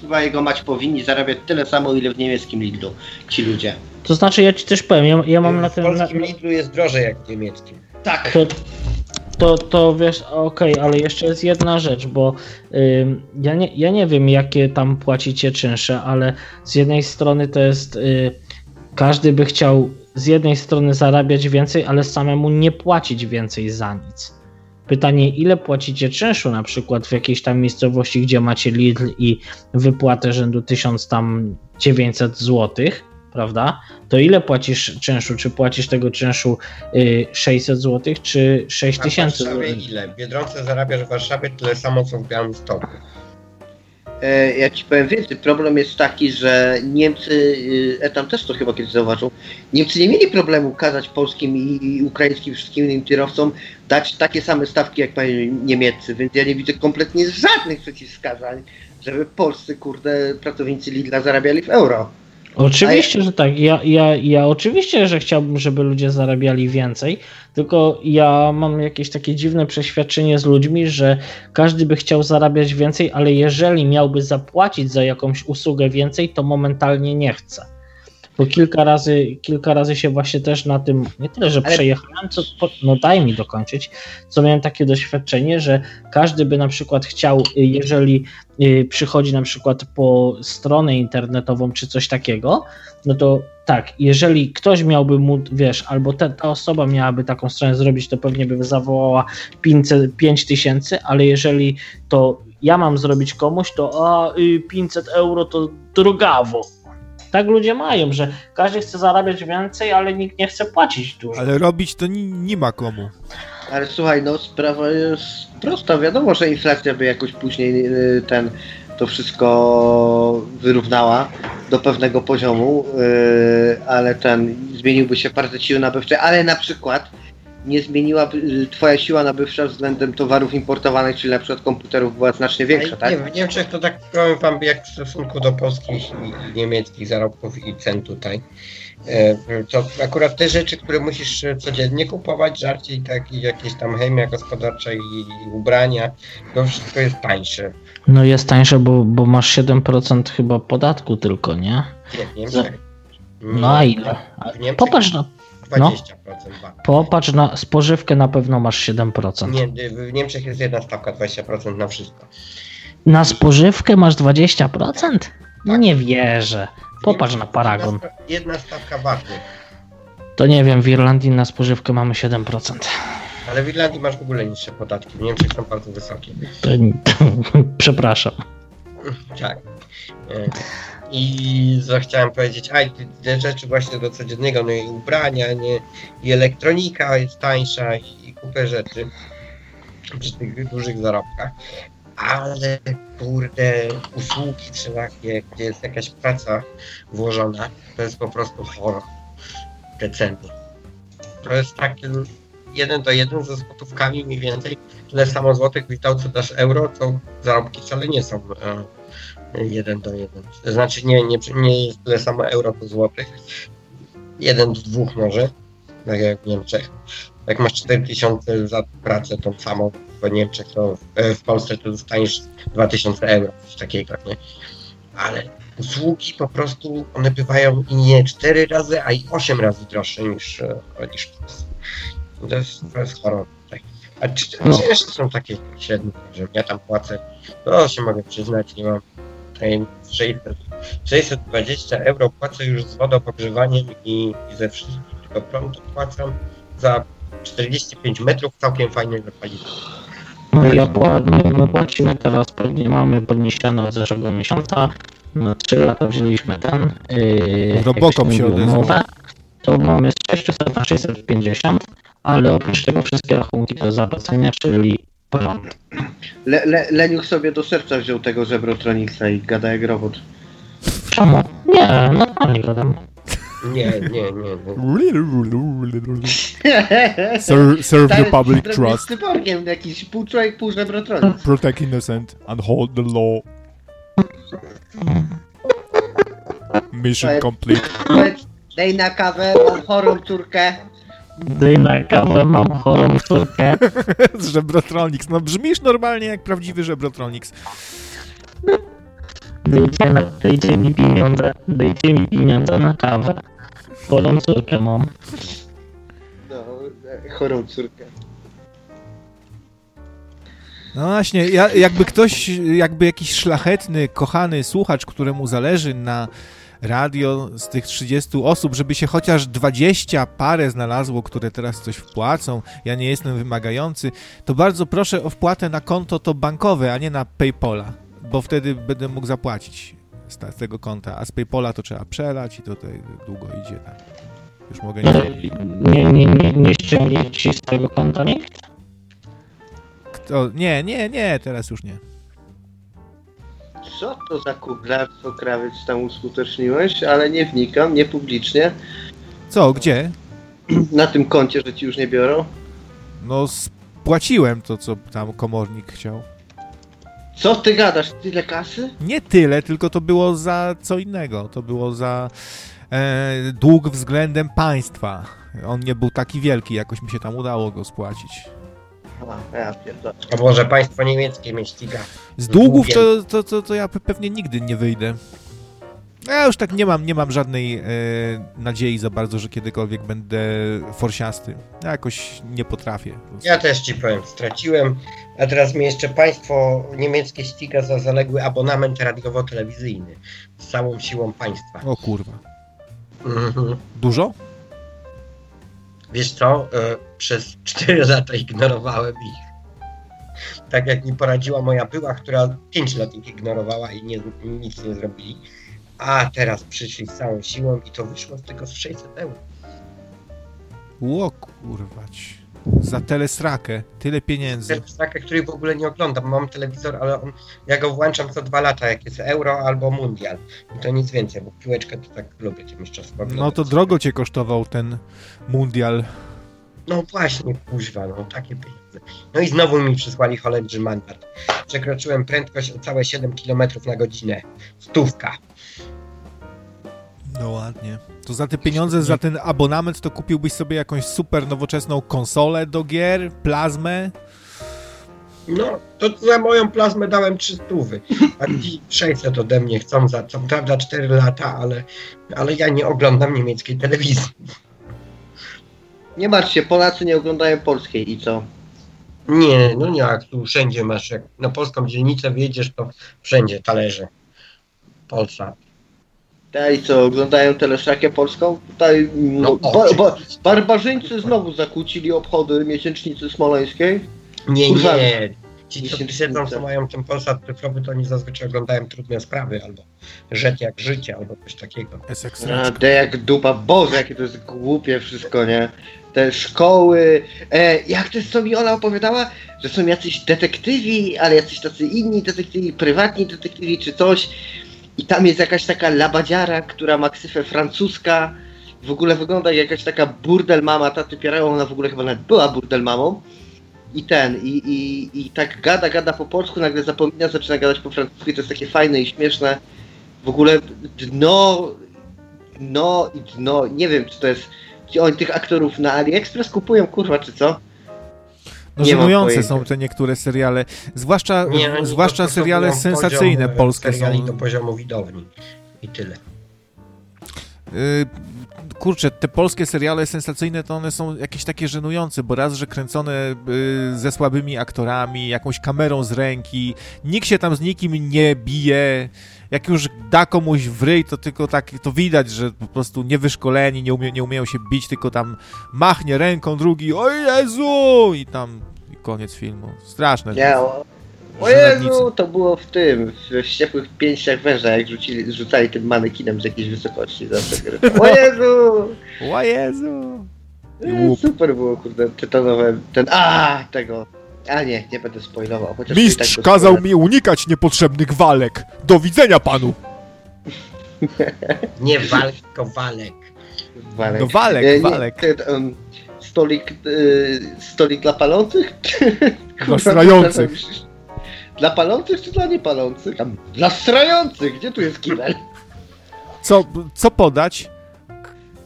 chyba jego mać powinni zarabiać tyle samo, ile w niemieckim Lidlu ci ludzie. To znaczy, ja ci też powiem, ja, ja mam na w tym. Na, polskim Lidlu jest drożej jak w niemieckim. Tak. to, to, to wiesz, okej, ale jeszcze jest jedna rzecz, bo ym, ja, nie, ja nie wiem, jakie tam płacicie czynsze, ale z jednej strony to jest. Y, każdy by chciał z jednej strony zarabiać więcej, ale samemu nie płacić więcej za nic. Pytanie, ile płacicie czynszu na przykład w jakiejś tam miejscowości, gdzie macie Lidl i wypłatę rzędu 1900 zł, prawda? To ile płacisz czynszu? Czy płacisz tego czynszu y, 600 zł, czy A w 6000 zł? Warszawie ile? W Biedronce zarabiasz w Warszawie tyle samo co w Białymstoku. E, ja ci powiem więcej. Problem jest taki, że Niemcy, e, Etam też to chyba kiedyś zauważył, Niemcy nie mieli problemu kazać polskim i, ukraińskim wszystkim innym kierowcom dać takie same stawki jak Niemieccy, więc ja nie widzę kompletnie żadnych przeciwwskazań, żeby polscy, kurde, pracownicy Lidla zarabiali w euro. Oczywiście, że tak. Ja, ja, ja oczywiście, że chciałbym, żeby ludzie zarabiali więcej, tylko ja mam jakieś takie dziwne przeświadczenie z ludźmi, że każdy by chciał zarabiać więcej, ale jeżeli miałby zapłacić za jakąś usługę więcej, to momentalnie nie chce. Bo kilka razy, kilka razy się właśnie też na tym, nie tyle, że Ale- przejechałem, co, no daj mi dokończyć, co miałem takie doświadczenie, że każdy by na przykład chciał, y, jeżeli y, przychodzi na przykład po stronę internetową czy coś takiego, no to tak, jeżeli ktoś miałby mu, wiesz, albo ta, ta osoba miałaby taką stronę zrobić, to pewnie by zawołała 500, 5 tysięcy, ale jeżeli to ja mam zrobić komuś, to a, y, 500 euro to drogawo. Tak ludzie mają, że każdy chce zarabiać więcej, ale nikt nie chce płacić dużo. Ale robić to ni- nie ma komu. Ale słuchaj, no sprawa jest prosta. Wiadomo, że inflacja by jakoś później y, ten to wszystko wyrównała do pewnego poziomu, y, ale ten zmieniłby się bardzo siły nabywcze, ale na przykład nie zmieniłaby y, twoja siła nabywcza względem towarów importowanych, czyli na przykład komputerów była znacznie większa, tak? Nie, w Niemczech to tak powiem wam jak w stosunku do polskich i, niemieckich zarobków i cen tutaj. E, To akurat te rzeczy, które musisz codziennie kupować, żarcie i tak, i jakieś tam chemia gospodarcza i, i ubrania, to wszystko jest tańsze. No jest tańsze, bo, bo masz 7% chyba podatku tylko, nie? Nie, w Niemczech. No a ile? W Niemczech Popatrz na, 20% VAT. popatrz na spożywkę, na pewno masz 7%. Nie, w Niemczech jest jedna stawka 20% na wszystko. Na spożywkę masz 20%? No nie wierzę. Popatrz na paragon. Jedna, sta- jedna stawka VAT-u. To nie wiem, w Irlandii na spożywkę mamy 7%. Ale w Irlandii masz w ogóle niższe podatki. W Niemczech są bardzo wysokie. To, przepraszam. Tak. E, I co chciałem powiedzieć, a te rzeczy właśnie do codziennego, no i ubrania, nie, i elektronika jest tańsza i, i kupę rzeczy przy tych dużych zarobkach. Ale kurde, usługi wszelakie, gdzie jest jakaś praca włożona, to jest po prostu horror. Te ceny. To jest takie jeden do jeden ze złotówkami mniej więcej. Tyle samo złotych witał, co dasz euro, to zarobki wcale nie są e, jeden do jeden. To znaczy nie, nie, nie jest tyle samo euro do złotych. Jeden do dwóch może, tak jak w Niemczech. Jak masz 4000 za pracę tą samą w Niemczech, to w, e, w Polsce to dostaniesz 2000 euro, coś takiego, nie? Ale usługi po prostu, one bywają i nie 4 razy, a i 8 razy droższe niż, e, niż w Polsce. To jest, to jest choroba. Tak. A czy, czy no. jeszcze są takie średnie, że ja tam płacę, to się mogę przyznać, nie mam tutaj 600, 620 euro płacę już z wodopogrzewaniem i, i ze wszystkim, tylko prąd płacę za 45 metrów całkiem fajnego paliwa. No ja my płacimy teraz, pewnie mamy podniesione od zeszłego miesiąca, na 3 lata wzięliśmy ten yy, Robocop się odezwał. To mamy z 600 na 650, ale oprócz tego wszystkie rachunki to zapłacenia, czyli. Le, le, Leniuch sobie do serca wziął tego żebrotroniksa i gada jak robot. Czemu? Nie, normalnie gadam. Nie, nie, nie. serve, serve the public trust. cyborgiem, jakiś pół człowiek, pół żebrotronik. Protect innocent and hold the law. Mission complete. Daj na kawę, mam chorą córkę. Daj na kawę, mam chorą córkę. Żebrotronics. No brzmisz normalnie jak prawdziwy Żebrotronics. Dajcie, na, dajcie mi pieniądze, dajcie mi pieniądze na kawę. Chorą córkę mam. No, chorą córkę. No właśnie, ja, jakby ktoś, jakby jakiś szlachetny, kochany słuchacz, któremu zależy na radio z tych 30 osób, żeby się chociaż 20 parę znalazło, które teraz coś wpłacą, ja nie jestem wymagający, to bardzo proszę o wpłatę na konto to bankowe, a nie na Paypola, bo wtedy będę mógł zapłacić z, z tego konta, a z Paypola to trzeba przelać i to tutaj długo idzie. Tak. Już mogę nie... Nie, nie, nie, nie ściągnie ci z tego konta nikt? Kto? Nie, nie, nie, teraz już nie. Co to za kublarstwo krawiec tam uskuteczniłeś, ale nie wnikam, nie publicznie. Co, gdzie? Na tym koncie, że ci już nie biorą? No, spłaciłem to, co tam komornik chciał. Co ty gadasz? Tyle kasy? Nie tyle, tylko to było za co innego. To było za e, dług względem państwa. On nie był taki wielki, jakoś mi się tam udało go spłacić. A, ja pierdolę. Może państwo niemieckie mnie ściga. Z długów to, to, to, to ja pewnie nigdy nie wyjdę. Ja już tak nie mam, nie mam żadnej e, nadziei za bardzo, że kiedykolwiek będę forsiasty. Ja jakoś nie potrafię. Ja też ci powiem, straciłem, a teraz mnie jeszcze państwo niemieckie ściga za zaległy abonament radiowo-telewizyjny z całą siłą państwa. O kurwa. Mhm. Dużo? Wiesz co, e, przez 4 lata ignorowałem ich. Tak jak mi poradziła moja była, która 5 lat ich ignorowała i nie, nic nie zrobili. A teraz przyszli z całą siłą i to wyszło z tego z 600 euro. Ło kurwać. Za telesrakę. Tyle pieniędzy. Telesrakę, której w ogóle nie oglądam. Mam telewizor, ale on, ja go włączam co dwa lata, jak jest euro albo mundial. I to nic więcej, bo piłeczkę to tak lubię czas oglądać. No to drogo cię kosztował ten mundial. No właśnie, kuźwa, no takie pieniądze. No i znowu mi przysłali Holendrzy mandat. Przekroczyłem prędkość o całe 7 km na godzinę. Stówka. No ładnie. To za te pieniądze, za ten abonament, to kupiłbyś sobie jakąś super nowoczesną konsolę do gier, plazmę? No, to za moją plazmę dałem 300, a ci 600 ode mnie chcą za, co prawda 4 lata, ale, ale ja nie oglądam niemieckiej telewizji. Nie martw się, Polacy nie oglądają polskiej i co? Nie, no nie, jak tu wszędzie masz, jak na polską dzielnicę wjedziesz, to wszędzie talerze. Polsat. Tutaj co, oglądają teleszakę polską? Tutaj no, ba, ba, barbarzyńcy znowu zakłócili obchody miesięcznicy smoleńskiej. Nie, nie. Ci, co siedzą, co mają ten Polsat cyfrowy, to oni zazwyczaj oglądają trudne sprawy, albo Rzecz jak życie, albo coś takiego. A, de jak dupa, Boże, jakie to jest głupie wszystko, nie? Te szkoły, e, jak to jest, co mi ona opowiadała? Że są jacyś detektywi, ale jacyś tacy inni detektywi, prywatni detektywi czy coś. I tam jest jakaś taka labadziara, która ma ksywę francuska. W ogóle wygląda jak jakaś taka burdel mama taty Pierre'a, ona w ogóle chyba nawet była burdel mamą i ten, i, i, i tak gada, gada po polsku, nagle zapomina, zaczyna gadać po francusku i to jest takie fajne i śmieszne. W ogóle dno, dno i dno, nie wiem czy to jest, czy oni tych aktorów na AliExpress kupują, kurwa, czy co? No żenujące są te niektóre seriale, zwłaszcza, nie, zwłaszcza seriale sensacyjne poziom, polskie seriali są. do poziomu widowni i tyle. Y, kurczę, te polskie seriale sensacyjne to one są jakieś takie żenujące, bo raz, że kręcone y, ze słabymi aktorami, jakąś kamerą z ręki, nikt się tam z nikim nie bije, jak już da komuś w ryj, to tylko tak, to widać, że po prostu niewyszkoleni, nie, umie, nie umieją się bić, tylko tam machnie ręką drugi, o Jezu! I tam i koniec filmu. Straszne. Nie, o Jezu, to było w tym, w ściepłych pięściach węża, jak rzucili, rzucali tym manekinem z jakiejś wysokości zawsze. O Jezu! O Jezu! Super było, kurde, tytanowe, ten, a tego, a nie, nie będę spoilował. Chociaż Mistrz tak kazał mi unikać niepotrzebnych walek. Do widzenia panu! nie walk, tylko walek. Walek. No walek, nie, walek. Ten, um, stolik, y, stolik dla palących? Dla strających. Dla palących czy dla niepalących? Dla strających! Gdzie tu jest kibel? Co, co podać?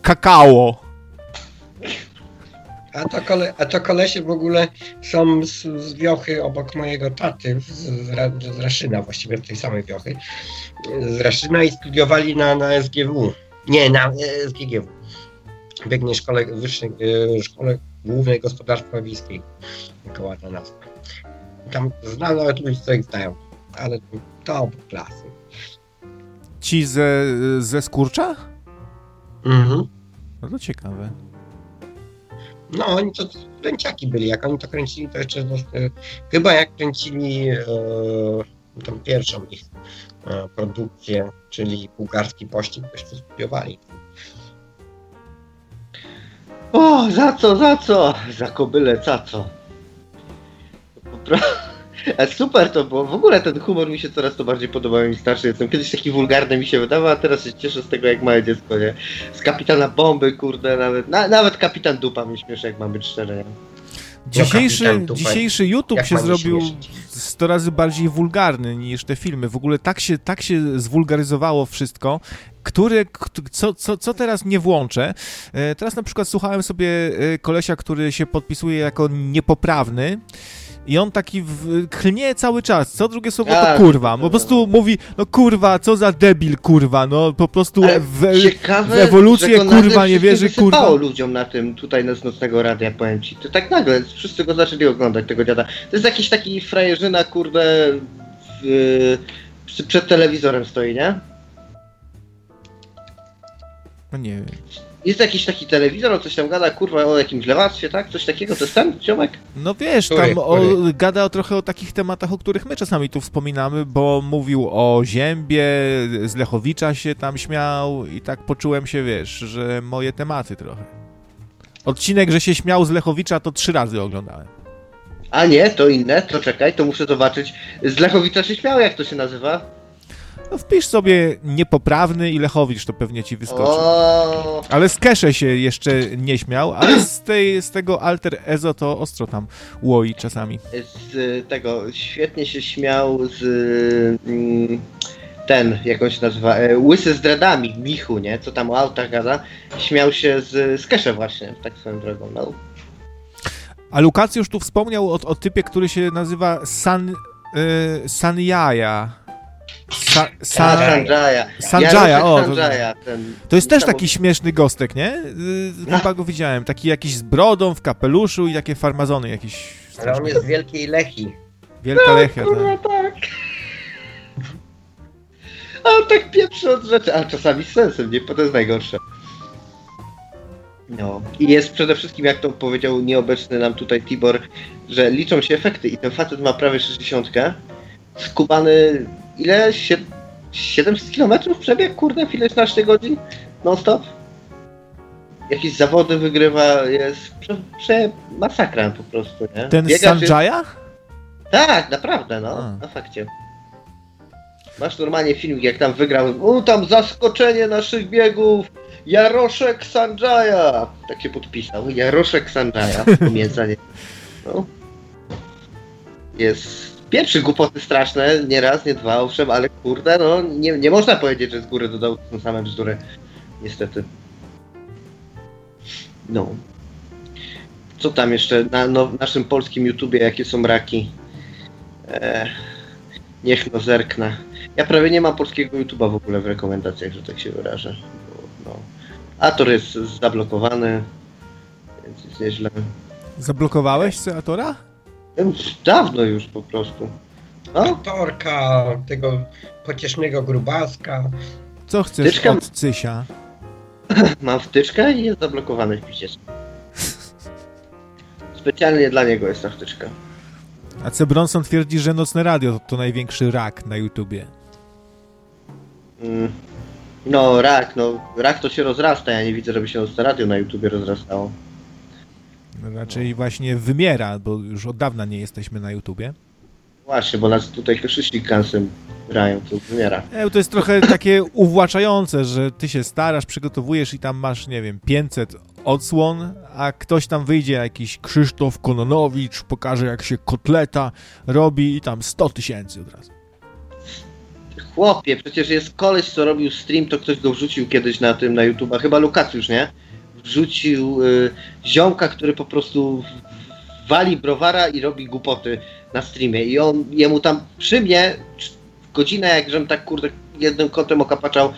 Kakao. A to, kole, a to kolesie w ogóle są z, z wiochy obok mojego taty, z, z Raszyna właściwie, tej samej wiochy, z Raszyna i studiowali na, na SGW. Nie, na e, SGGW. Biegnie szkole wyższej, e, szkole głównej gospodarstwa wiejskiej. Taka ładna nazwa. Tam znam nawet ludzi, co ich znają, ale to klasy. Ci ze, ze Skurcza? Mhm. No to ciekawe. No, oni to kręciaki byli. Jak oni to kręcili, to jeszcze e, chyba jak kręcili e, tą pierwszą ich e, produkcję, czyli bułgarski pościg, to jeszcze studiowali. O, za co, za co? Za kobylę, za co? A super to było. W ogóle ten humor mi się coraz to bardziej podoba, im starszy jestem. Kiedyś taki wulgarny mi się wydawał, a teraz się cieszę z tego jak małe dziecko, nie? Z kapitana bomby, kurde, nawet, na, nawet kapitan dupa mi śmieszy, jak mam być szczery? Dzisiejszy, dzisiejszy YouTube się zrobił 100 razy bardziej wulgarny niż te filmy. W ogóle tak się, tak się zwulgaryzowało wszystko, które, co, co, co teraz nie włączę. E, teraz na przykład słuchałem sobie e, kolesia, który się podpisuje jako niepoprawny i on taki w, klnie cały czas. Co drugie słowo to tak. kurwa. Po prostu mówi, no kurwa, co za debil, kurwa. No po prostu w, ciekawe, w ewolucję kurwa nie wierzy, kurwa. ludziom na tym tutaj z nocnego radia, powiem ci. To tak nagle, wszyscy go zaczęli oglądać, tego dziada. To jest jakiś taki frajerzyna, kurde, w, przed telewizorem stoi, nie? No nie wiem. Jest jakiś taki telewizor, on coś tam gada, kurwa, o jakimś lewactwie, tak? Coś takiego, to jest ten ziomek? No wiesz, który, tam o, gada o, trochę o takich tematach, o których my czasami tu wspominamy, bo mówił o Ziębie, z Lechowicza się tam śmiał i tak poczułem się, wiesz, że moje tematy trochę. Odcinek, że się śmiał z Lechowicza, to trzy razy oglądałem. A nie, to inne, to czekaj, to muszę zobaczyć. Z Lechowicza się śmiał, jak to się nazywa? No wpisz sobie niepoprawny i Lechowicz, to pewnie ci wyskoczy. Ale z Kesze się jeszcze nie śmiał, ale z, tej, z tego Alter Ezo to ostro tam łoi czasami. Z tego świetnie się śmiał z mm, ten, jak on się nazywa, e, Łysy z dreadami, Michu, nie? Co tam o autach gada. Śmiał się z, z Kesze właśnie, tak swoją drogą, no. A Lukac już tu wspomniał o, o typie, który się nazywa San, y, Sanjaja. Sa, sa, Sanjaya. Sanjaya, o. To, to jest też taki śmieszny gostek, nie? Y, chyba go widziałem. Taki jakiś z brodą, w kapeluszu i takie farmazony jakieś. Ale on jest z Wielkiej Lechi. Wielka no, Lechia, kurwa, tak. tak. A on tak pieprzy od rzeczy, ale czasami z sensem, nie? To jest najgorsze. No. I jest przede wszystkim, jak to powiedział nieobecny nam tutaj Tibor, że liczą się efekty i ten facet ma prawie 60. Skubany ile? 700 km przebieg, kurde, w ileś 16 godzin? Non stop? Jakieś zawody wygrywa, jest prze, prze masakra po prostu, nie? Ten Biega, Sanjaya? Tak, naprawdę, no, A. na fakcie. Masz normalnie filmik, jak tam wygrał, o tam zaskoczenie naszych biegów, Jaroszek Sanjaya! Tak się podpisał, Jaroszek Sanjaya, pomiędzanie. No. Jest pierwszy głupoty straszne, nie raz, nie dwa, owszem, ale kurde, no nie, nie można powiedzieć, że z góry do dołu są same bzdury. Niestety. No. Co tam jeszcze na no, naszym polskim YouTubie, jakie są raki? Eee, niech no zerknę. Ja prawie nie mam polskiego YouTuba w ogóle w rekomendacjach, że tak się wyrażę. No. Ator jest zablokowany, więc jest nieźle. Zablokowałeś Atora? Dawno już po prostu. No? Atorka, tego pociesznego grubaska. Co chcesz Wtyczka... od Cysia? Mam wtyczkę i jest zablokowany w pisie. Specjalnie dla niego jest ta wtyczka. A C. Bronson twierdzi, że Nocne Radio to, to największy rak na YouTubie. Mm. No, rak, no, rak to się rozrasta, ja nie widzę, żeby się Nocne Radio na YouTubie rozrastało. No, raczej właśnie wymiera, bo już od dawna nie jesteśmy na YouTubie. Właśnie, bo nas tutaj wszyscy kansem grają, to wymiera. E, to jest trochę takie uwłaczające, że ty się starasz, przygotowujesz i tam masz, nie wiem, 500 odsłon, a ktoś tam wyjdzie, jakiś Krzysztof Kononowicz, pokaże jak się kotleta robi i tam 100 tysięcy od razu. Chłopie, przecież jest koleś, co robił stream, to ktoś go wrzucił kiedyś na tym, na YouTube, chyba Lukas już, nie? Wrzucił y, ziomka, który po prostu wali browara i robi głupoty na streamie. I on, jemu tam przy mnie godzinę, jak żem tak kurde jednym kątem okapaczał,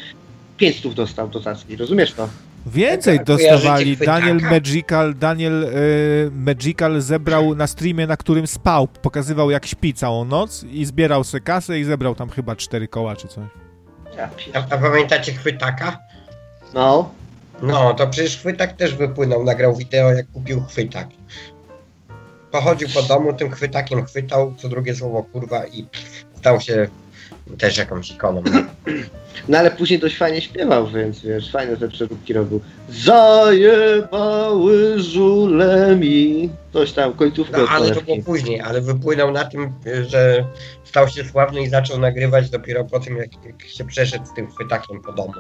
500 dostał dotacji, rozumiesz to? Więcej tak, dostawali. Daniel Magical, Daniel y, Magical zebrał na streamie, na którym spał, pokazywał jak śpi całą noc i zbierał se kasę i zebrał tam chyba cztery koła czy coś. A, a pamiętacie chwytaka? No. No, to przecież chwytak też wypłynął, nagrał wideo jak kupił chwytak. Pochodził po domu, tym chwytakiem chwytał, co drugie słowo kurwa i stał się też jakąś ikoną. No ale później dość fajnie śpiewał, więc wiesz, fajne te przeróbki robił. Zajebały żulemi. Coś tam, końcówkę. No, ale to było później, ale wypłynął na tym, że stał się sławny i zaczął nagrywać dopiero po tym, jak, jak się przeszedł z tym chwytakiem po domu.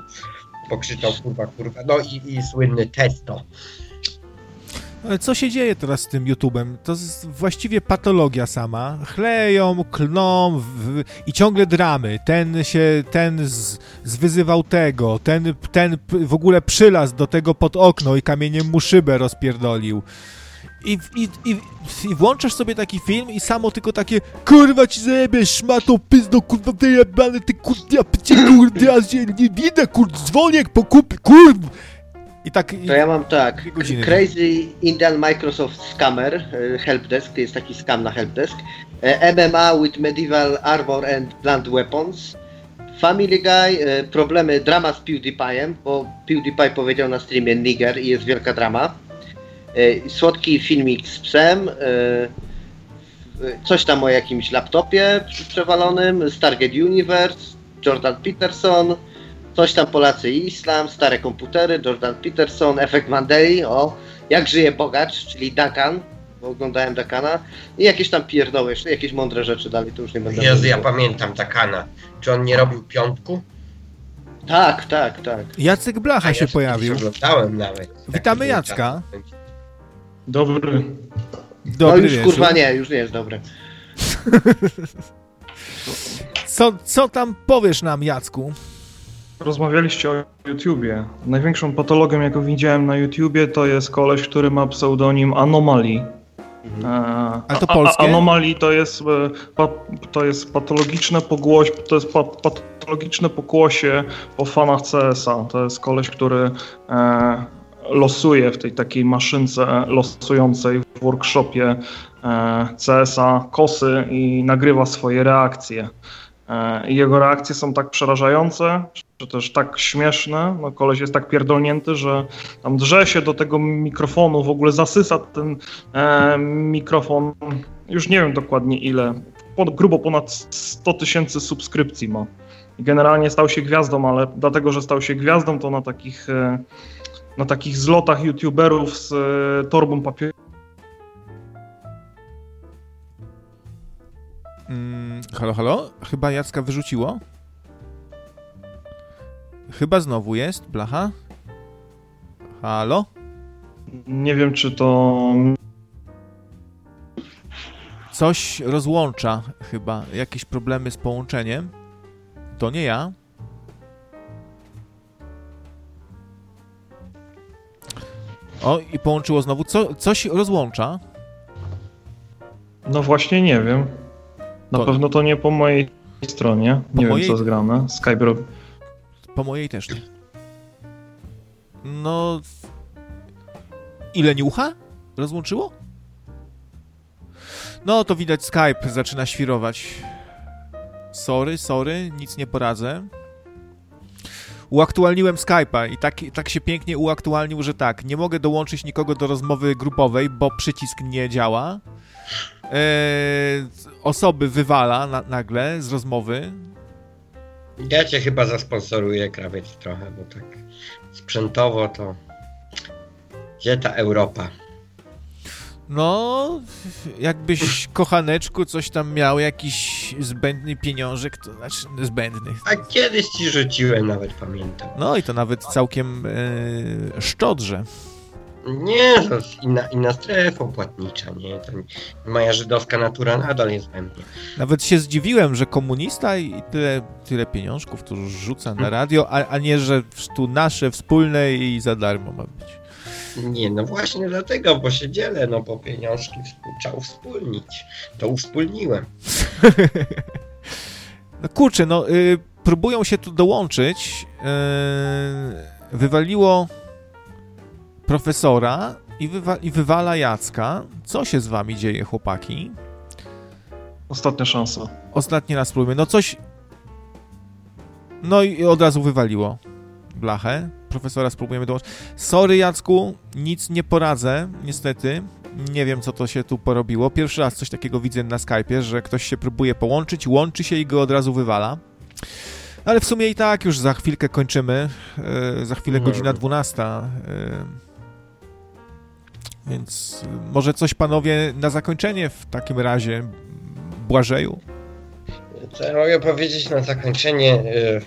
Pokrzyczał kurwa, kurwa. No i, i słynny testo. Co się dzieje teraz z tym YouTube'em? To jest właściwie patologia sama. Chleją, klną w... i ciągle dramy. Ten się, ten z, zwyzywał tego, ten, ten w ogóle przylazł do tego pod okno i kamieniem mu szybę rozpierdolił. I, i, i, I włączasz sobie taki film i samo tylko takie Kurwa ci zajebie, szmato, pizdo, kurwa wyjebane, ty kurwa, pycie, kurwa, ja nie widzę, kurwa, dzwoniek po kup, kurwa i tak. To ja mam tak. Crazy Indian Microsoft Scammer, e, Helpdesk, jest taki scam na Helpdesk. E, MMA with Medieval Armor and Blunt Weapons. Family Guy, e, problemy, drama z PewDiePie'em, bo PewDiePie powiedział na streamie Niger i jest wielka drama. Słodki filmik z psem. Coś tam o jakimś laptopie przewalonym. Stargate Universe, Jordan Peterson. Coś tam Polacy i Islam, stare komputery, Jordan Peterson, efekt Mandeli, o, jak żyje bogacz, czyli Duncan, bo oglądałem Dakana i jakieś tam pierdoły, jeszcze jakieś mądre rzeczy dalej, to już nie będę Jezu, ja pamiętam Dakana. Czy on nie robił piątku? Tak, tak, tak. Jacek Blacha A, się ja pojawił. oglądałem nawet. Witamy Jacka. Dobry. Dobry no już wieczór. kurwa nie, już nie jest dobry. co, co tam powiesz nam, Jacku? Rozmawialiście o YouTubie. Największą patologią, jaką widziałem na YouTubie, to jest koleś, który ma pseudonim Anomalii. Mhm. E, A to polskie? Anomalii to jest, e, to jest patologiczne pogłoś, to jest patologiczne pokłosie po fanach CS-a. To jest koleś, który e, losuje w tej takiej maszynce losującej w workshopie CS-a kosy i nagrywa swoje reakcje. Jego reakcje są tak przerażające, też tak śmieszne. No, koleś jest tak pierdolnięty, że tam drze się do tego mikrofonu, w ogóle zasysa ten e, mikrofon. Już nie wiem dokładnie ile. Pod, grubo ponad 100 tysięcy subskrypcji ma. Generalnie stał się gwiazdą, ale dlatego, że stał się gwiazdą, to na takich, e, na takich zlotach youtuberów z e, torbą papieru. Mm, halo, halo? Chyba Jacka wyrzuciło? Chyba znowu jest, blacha? Halo? Nie wiem, czy to. Coś rozłącza chyba. Jakieś problemy z połączeniem. To nie ja. O, i połączyło znowu. Co, coś rozłącza. No właśnie nie wiem. Na To- pewno to nie po mojej stronie. Po Nie mojej- wiem, co zgrane. Skype robi. Po mojej też nie. No. Ile niucha? Rozłączyło? No to widać Skype zaczyna świrować. Sorry, sorry, nic nie poradzę. Uaktualniłem Skype'a i tak, tak się pięknie uaktualnił, że tak, nie mogę dołączyć nikogo do rozmowy grupowej, bo przycisk nie działa. Eee, osoby wywala na, nagle z rozmowy. Ja cię chyba zasponsoruję, krawiec, trochę, bo tak sprzętowo to... Gdzie ta Europa? No, jakbyś kochaneczku coś tam miał, jakiś zbędny pieniążek, to znaczy zbędny. A kiedyś ci rzuciłem, nawet pamiętam. No i to nawet całkiem e, szczodrze. Nie, to jest inna, inna strefa płatnicza, nie? To moja żydowska natura nadal jest we mnie. Nawet się zdziwiłem, że komunista i tyle, tyle pieniążków tu rzuca na radio, a, a nie, że tu nasze wspólne i za darmo ma być. Nie, no właśnie dlatego, bo się dzielę, no bo pieniążki trzeba uwspólnić. To uwspólniłem. No kurczę, no y, próbują się tu dołączyć. Y, wywaliło profesora i, wywa i wywala Jacka. Co się z wami dzieje, chłopaki? Ostatnia szansa. Ostatni raz spróbujmy. No coś... No i od razu wywaliło blachę. Profesora spróbujemy dołączyć. Sorry, Jacku, nic nie poradzę, niestety. Nie wiem, co to się tu porobiło. Pierwszy raz coś takiego widzę na Skype'ie, że ktoś się próbuje połączyć, łączy się i go od razu wywala. Ale w sumie i tak już za chwilkę kończymy. Yy, za chwilę godzina 12. Yy, więc yy, może coś panowie na zakończenie w takim razie. Błażeju. Co ja mogę powiedzieć na zakończenie? y,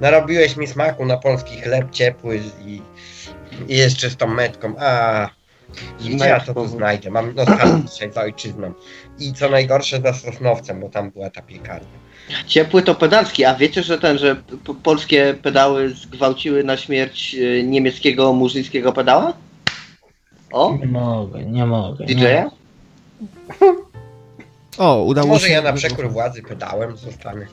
Narobiłeś mi smaku na polski chleb ciepły i, i jeszcze z tą metką. A, gdzie ja to tu znajdę? Mam nostalgię dzisiaj za ojczyzną. I co najgorsze za Sosnowcem, bo tam była ta piekarnia. Ciepły to pedalski, a wiecie, że ten, że polskie pedały zgwałciły na śmierć e, niemieckiego murzyńskiego pedała? O, Nie mogę, nie mogę. Nie. O, udało Może się. ja na przekór władzy pedałem zostanę.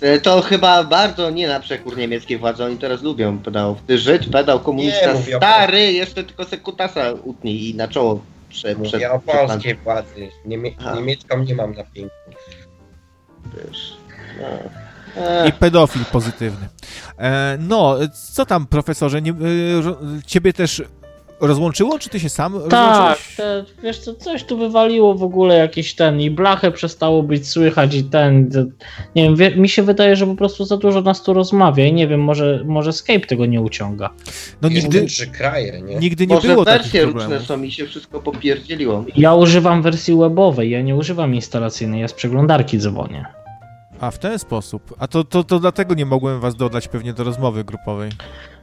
E, To chyba bardzo nie na przekór niemieckiej władzy, oni teraz lubią pedałów. Ty Żyd, pedał, komunista, Nie, mówię o stary, jeszcze tylko se kutasa utnij i na czoło prze, przed, Mówię o przed polskiej władzy. Niemie niemiecką nie mam na pięknie. wiesz. No. I pedofil pozytywny. E, no, co tam, profesorze? Nie, e, ciebie też rozłączyło, czy ty się sam Tak, te, wiesz co, coś tu wywaliło w ogóle jakiś ten i blachę przestało być słychać i ten, te, nie wiem, wie, mi się wydaje, że po prostu za dużo nas tu rozmawia i nie wiem, może, może Skype tego nie uciąga. No nigdy, trzy kraje, nie? nigdy nie Może było takich wersje różne są i się wszystko popierdzieliło. Ja używam wersji webowej, ja nie używam instalacyjnej, ja z przeglądarki dzwonię. A, w ten sposób. A to, to, to dlatego nie mogłem was dodać pewnie do rozmowy grupowej.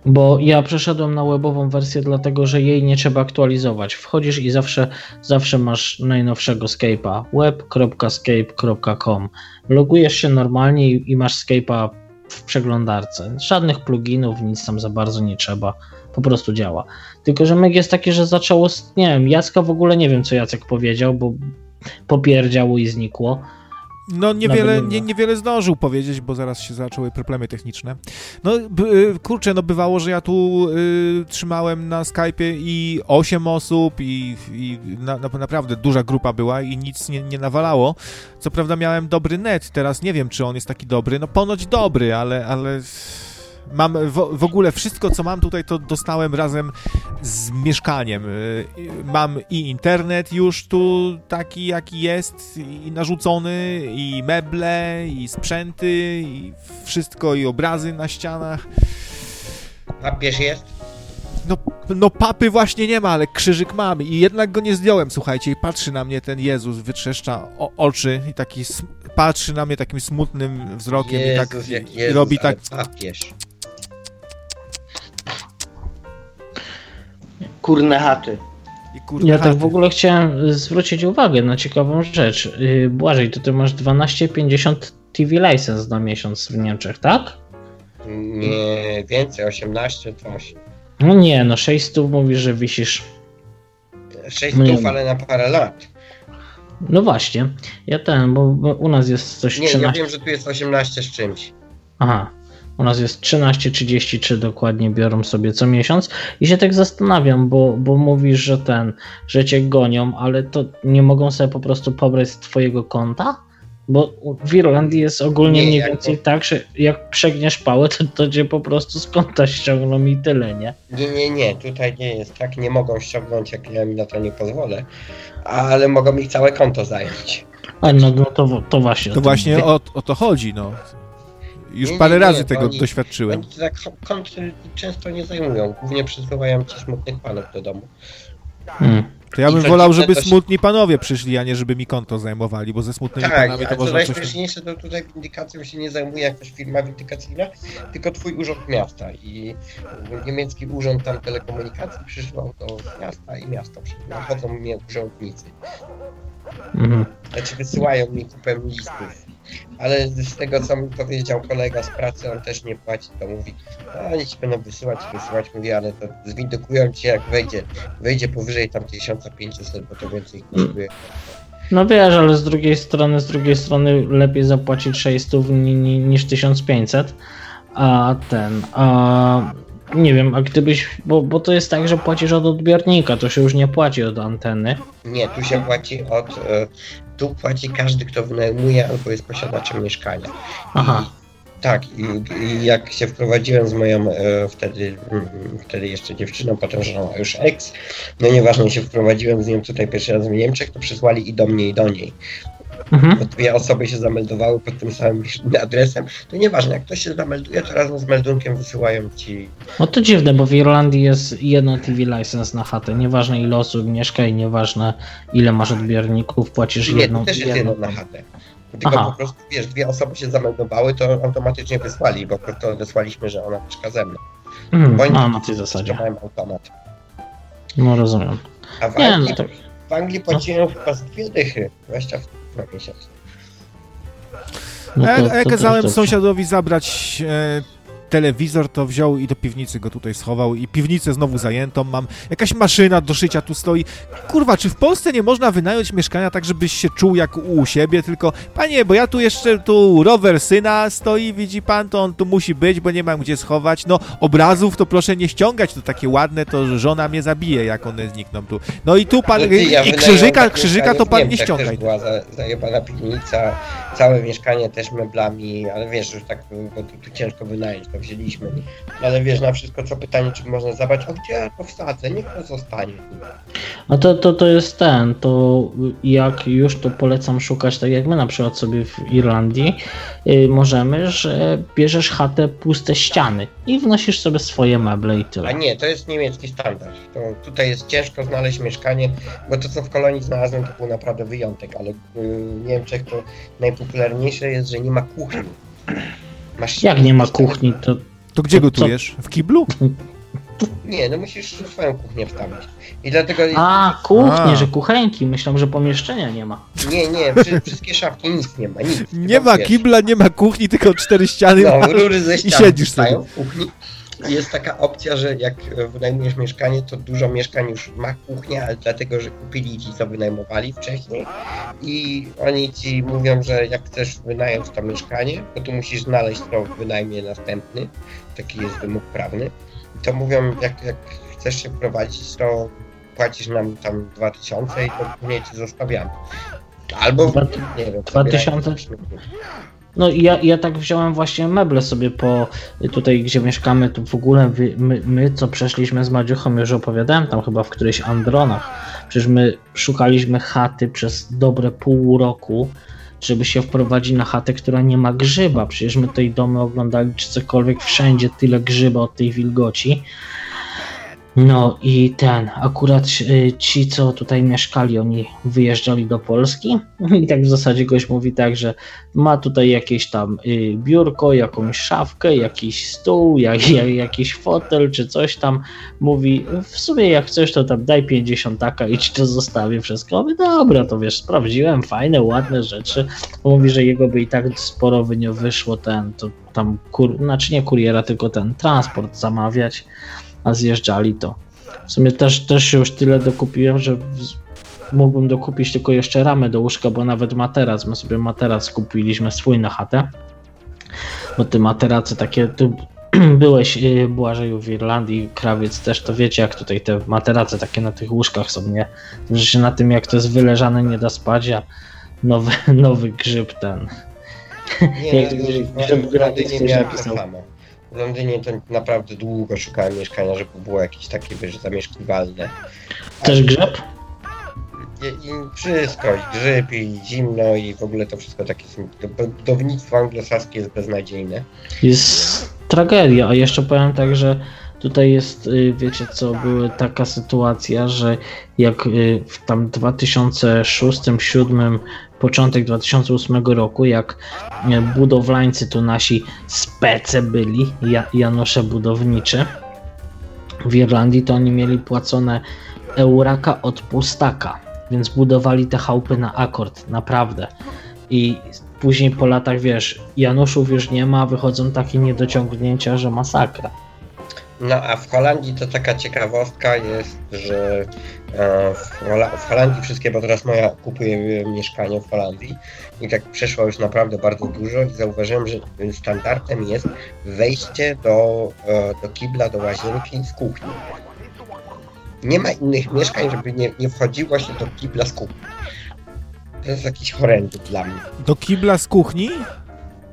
Bo ja przeszedłem na webową wersję, dlatego że jej nie trzeba aktualizować. Wchodzisz i zawsze, zawsze masz najnowszego Skype'a web.skype.com. Logujesz się normalnie i, masz Skype'a w przeglądarce. Żadnych pluginów, nic tam za bardzo nie trzeba. Po prostu działa. Tylko, że myg jest taki, że zaczęło, nie wiem, Jacka w ogóle nie wiem, co Jacek powiedział, bo popierdziało i znikło. No niewiele, nie, niewiele zdążył powiedzieć, bo zaraz się zaczęły problemy techniczne. No y, kurczę, no bywało, że ja tu y, trzymałem na Skype'ie i 8 osób i, i na, na, naprawdę duża grupa była i nic nie, nie nawalało. Co prawda miałem dobry net, teraz nie wiem, czy on jest taki dobry. No ponoć dobry, ale, ale mam w, w, ogóle wszystko, co mam tutaj, to dostałem razem z mieszkaniem. Y, mam i internet już tu taki, jaki jest, i narzucony, i meble, i sprzęty, i wszystko, i obrazy na ścianach. Papież jest? No, no papy właśnie nie ma, ale krzyżyk mam i jednak go nie zdjąłem, słuchajcie, i patrzy na mnie ten Jezus, wytrzeszcza o, oczy i taki patrzy na mnie takim smutnym wzrokiem Jezus, i tak Jezus, robi tak... Papież. Kurne chaty. ja tak w ogóle chciałem zwrócić uwagę na ciekawą rzecz. Y, Błażej, to ty masz 12,50 TV license na miesiąc w Niemczech, tak? Nie, więcej, 18 to 8. No nie, no 600 mówisz, że wisisz. 600, ale na parę lat. No właśnie, ja ten, bo, bo u nas jest coś Nie, 13. ja wiem, że tu jest 18 z czymś. Aha, u nas jest 13,33 dokładnie biorą sobie co miesiąc i się tak zastanawiam, bo, bo mówisz, że ten, że cię gonią, ale to nie mogą sobie po prostu pobrać z twojego konta? Bo w Irlandii jest ogólnie Nie, mniej jak więcej to- tak, że jak przegniesz pałę, to, to cię po prostu z konta ściągną i tyle, nie? Nie, nie, nie, tutaj nie jest tak, nie mogą ściągnąć, jak ja mi na to nie pozwolę, ale mogą ich całe konto zająć. A no, no to, to właśnie. o To tym właśnie o, o to chodzi, no. Już Nie, nie, parę nie, razy to tego oni- doświadczyłem. Oni tak kont często nie zajmują, głównie przysyłają ci smutnych panów do domu. Hmm. To ja bym wolał, żeby smutni panowie przyszli, a nie żeby mi konto zajmowali, bo ze smutnymi Tak, panami to można coś... najśmieszniejsze, to tutaj windykacją się nie zajmuje jakaś firma windykacyjna, tylko twój urząd miasta i niemiecki urząd tam telekomunikacji przyszło do miasta i miasto przyszło. Chodzą mnie urzędnicy. Mhm. Znaczy wysyłają mi kupę listów. Ale z tego co mi powiedział kolega z pracy, on też nie płaci, to mówi, a oni ci będą wysyłać, wysyłać, mówi, ale to zwindykują ci jak wejdzie, wejdzie powyżej tam 1500, bo to więcej kosztuje. No wiesz, ale z drugiej strony, z drugiej strony lepiej zapłacić 600 ni, ni, niż 1500, a ten, a nie wiem, a gdybyś, bo, bo to jest tak, że płacisz od odbiornika, to się już nie płaci od anteny. Nie, tu się płaci od. Tu płaci każdy, kto wynajmuje albo jest posiadaczem mieszkania. Aha. Tak, i, i jak się wprowadziłem z moją e, wtedy, mm, wtedy jeszcze dziewczyną, potem żoną, a już ex, no nieważne, się wprowadziłem z nią tutaj pierwszy raz w Niemczech, to przysłali i do mnie, i do niej. Mhm. Bo dwie osoby się zameldowały pod tym samym adresem. To nieważne, jak ktoś się zamelduje, to razem z meldunkiem wysyłają ci. No to dziwne, bo w Irlandii jest jedno TV license na chatę, nieważne ile osób mieszka i nieważne ile masz odbiorników, płacisz Nie, jedną to też jest jedno na chatę. Tylko Aha. po prostu, wiesz, dwie osoby się zameldowały, to automatycznie wysłali, bo po prostu odesłaliśmy, że ona mieszka ze mną. Mhm. Bo oni A, na tej zasadzie. mają automat. No rozumiem. A w Nie, Anglii, no tak. w Anglii płaciłem chyba z dwie dychy, 20 na miesiąc. No A to- jak, a jak to kazałem dobrze. sąsiadowi zabrać e, telewizor, to wziął i do piwnicy go tutaj schował i piwnicę znowu zajętą mam. Jakaś maszyna do szycia tu stoi. Kurwa, czy w Polsce nie można wynająć mieszkania tak, żebyś się czuł jak u siebie, tylko panie, bo ja tu jeszcze tu rower syna stoi, widzi pan, to on tu musi być, bo nie mam gdzie schować. No, obrazów to proszę nie ściągać, to takie ładne, to żona mnie zabije, jak one znikną tu. No i tu pan, Ale ty, ja i krzyżyka, krzyżyka to pan nie ściągaj. Też była za, zajebana piwnica, całe mieszkanie też meblami, ale wiesz, już tak, bo tu, tu ciężko wynająć, to wzięliśmy. Ale wiesz, na wszystko co pytanie, czy można zabrać, o gdzie ja to wsadzę, niech to zostanie. No to, to, to jest ten, to jak już to polecam szukać, tak jak my na przykład sobie w Irlandii y, możemy, że bierzesz chatę puste ściany i wnosisz sobie swoje meble i A tyle. nie, to jest niemiecki standard. To tutaj jest ciężko znaleźć mieszkanie, bo to co w kolonii znalazłem to był naprawdę wyjątek, ale w Niemczech to najpopularniejsze jest, że nie ma kuchni. Masz Jak nie ma kuchni, to To gdzie gotujesz? W kiblu? Nie, no musisz swoją kuchnię wstawić. I dlatego. A, kuchnie, A. że kuchenki. Myślałem, że pomieszczenia nie ma. Nie, nie, wszy- wszystkie szafki, nic nie ma, nic. Nie ma wiesz, kibla, nie ma kuchni, tylko cztery ściany. No, rury ze I ścian siedzisz wstają sobie. w kuchni. Jest taka opcja, że jak wynajmujesz mieszkanie, to dużo mieszkań już ma kuchnię, ale dlatego, że kupili ci, co wynajmowali wcześniej i oni ci mówią, że jak chcesz wynająć to mieszkanie, to tu musisz znaleźć to wynajmie następny, taki jest wymóg prawny, to mówią, jak, jak chcesz się wprowadzić, to płacisz nam tam 2000 i to później ci zostawiamy. Albo, Dwa- nie wiem, 2000? No i ja, ja tak wziąłem właśnie meble sobie po tutaj, gdzie mieszkamy, tu w ogóle my, my, co przeszliśmy z Madziuchą, już opowiadałem tam chyba w którejś Andronach, przecież my szukaliśmy chaty przez dobre pół roku, żeby się wprowadzić na chatę, która nie ma grzyba. Przecież my tej domy oglądali, czy cokolwiek, wszędzie tyle grzyba od tej wilgoci. No i ten, akurat y, ci, co tutaj mieszkali, oni wyjeżdżali do Polski i tak w zasadzie gość mówi tak, że ma tutaj jakieś tam y, biurko, jakąś szafkę, jakiś stół, jak, jak, jakiś fotel czy coś tam. Mówi, w sumie jak chcesz, to tam daj 50 taka i ci to zostawię wszystko. Mówię, dobra, to wiesz, sprawdziłem, fajne, ładne rzeczy. Mówi, że jego by i tak sporo by nie wyszło ten, to tam, kur, znaczy nie kuriera, tylko ten transport zamawiać a zjeżdżali to. W sumie też, też się już tyle dokupiłem, że mógłbym dokupić tylko jeszcze ramę do łóżka, bo nawet materac, my sobie materac kupiliśmy swój na chatę. Bo te materace takie, ty byłeś y, Błażeju w Irlandii, krawiec też, to wiecie jak tutaj te materace takie na tych łóżkach są, nie? Że się na tym jak to jest wyleżane nie da spać, a nowy, nowy grzyb ten. Nie, Jak ja gdzieś- w- gdzieś w w Londynie grafice miałem samo. W Londynie to naprawdę długo szukałem mieszkania, żeby było jakieś takie, wiesz, zamieszkiwalne. Też grzyb? I, I wszystko, i grzyb, i zimno, i w ogóle to wszystko takie... to Budownictwo anglosaskie jest beznadziejne. jest tragedia, a jeszcze powiem tak, że tutaj jest, y, wiecie co, była taka sytuacja, że jak y, w tam 2006-2007, początek 2008 roku, jak y, budowlańcy tu nasi spece byli, ja, Janosze budowniczy w Irlandii, to oni mieli płacone euraka od pustaka, więc budowali te chałupy na akord, naprawdę. I później po latach, wiesz, Januszów już nie ma, wychodzą takie niedociągnięcia, że masakra. No a w Holandii to taka ciekawostka jest, że e, w, Hola- w Holandii wszystkie, bo teraz moja kupuje mieszkanie w Holandii i tak przeszło już naprawdę bardzo dużo i zauważyłem, że standardem jest wejście do, e, do kibla, do łazienki z kuchni. Nie ma innych mieszkań, żeby nie, nie wchodziło się do kibla z kuchni. To jest jakiś horrendum dla mnie. Do kibla z kuchni?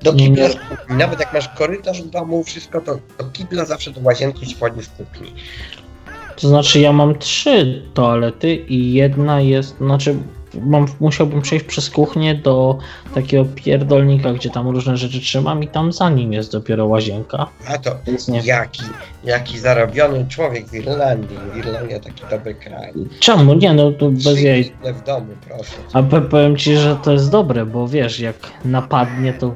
Do kibla z kuchni. Nawet jak masz korytarz w domu, wszystko, to do kibla zawsze do łazienki się wchodzi z kuchni. To znaczy, ja mam trzy toalety i jedna jest, znaczy, mam, musiałbym przejść przez kuchnię do takiego pierdolnika, gdzie tam różne rzeczy trzymam i tam za nim jest dopiero łazienka. A to jaki, jaki zarobiony człowiek w Irlandii. Irlandia taki dobry kraj. Czemu? Nie, no to bez kible w domu, proszę. A powiem ci, że to jest dobre, bo wiesz, jak napadnie, to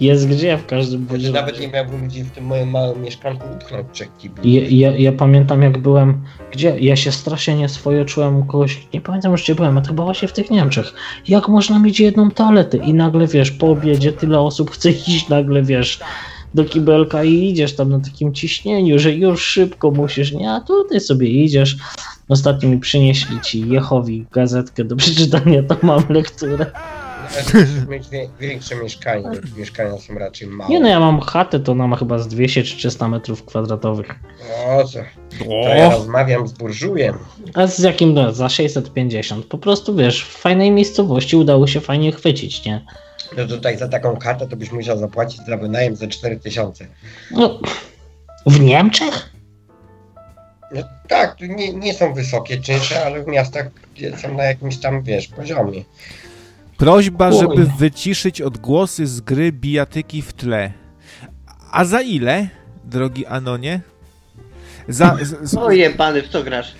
jest gdzie w każdym bądź nawet nie miałbym gdzie w tym moim małym mieszkanku upchnąć trzech kibli. Ja, ja, ja pamiętam jak byłem, gdzie ja się strasznie nieswojo czułem u kogoś, nie pamiętam już gdzie byłem, a to chyba właśnie w tych Niemczech. Jak można mieć jedną toaletę i nagle wiesz, po obiedzie tyle osób chce iść, nagle wiesz, do kibelka i idziesz tam na takim ciśnieniu, że już szybko musisz, nie, a tutaj sobie idziesz. Ostatnio mi przynieśli ci Jehowi gazetkę do przeczytania, to mam lekturę. Mieć większe mieszkanie, bo mieszkania są raczej małe. Nie no, ja mam chatę, to ona ma chyba z 200 czy 300 metrów kwadratowych. O co? To ja rozmawiam z burżujem. A z jakim no, za 650? Po prostu wiesz, w fajnej miejscowości udało się fajnie chwycić, nie? No tutaj za taką kartę to byś musiał zapłacić za wynajem za 4000. No, w Niemczech? No tak, nie, nie są wysokie czynsze, ale w miastach gdzie są na jakimś tam, wiesz, poziomie. Prośba, Oj. żeby wyciszyć odgłosy z gry bijatyki w tle. A za ile, drogi Anonie? Za, z, z, w co grasz?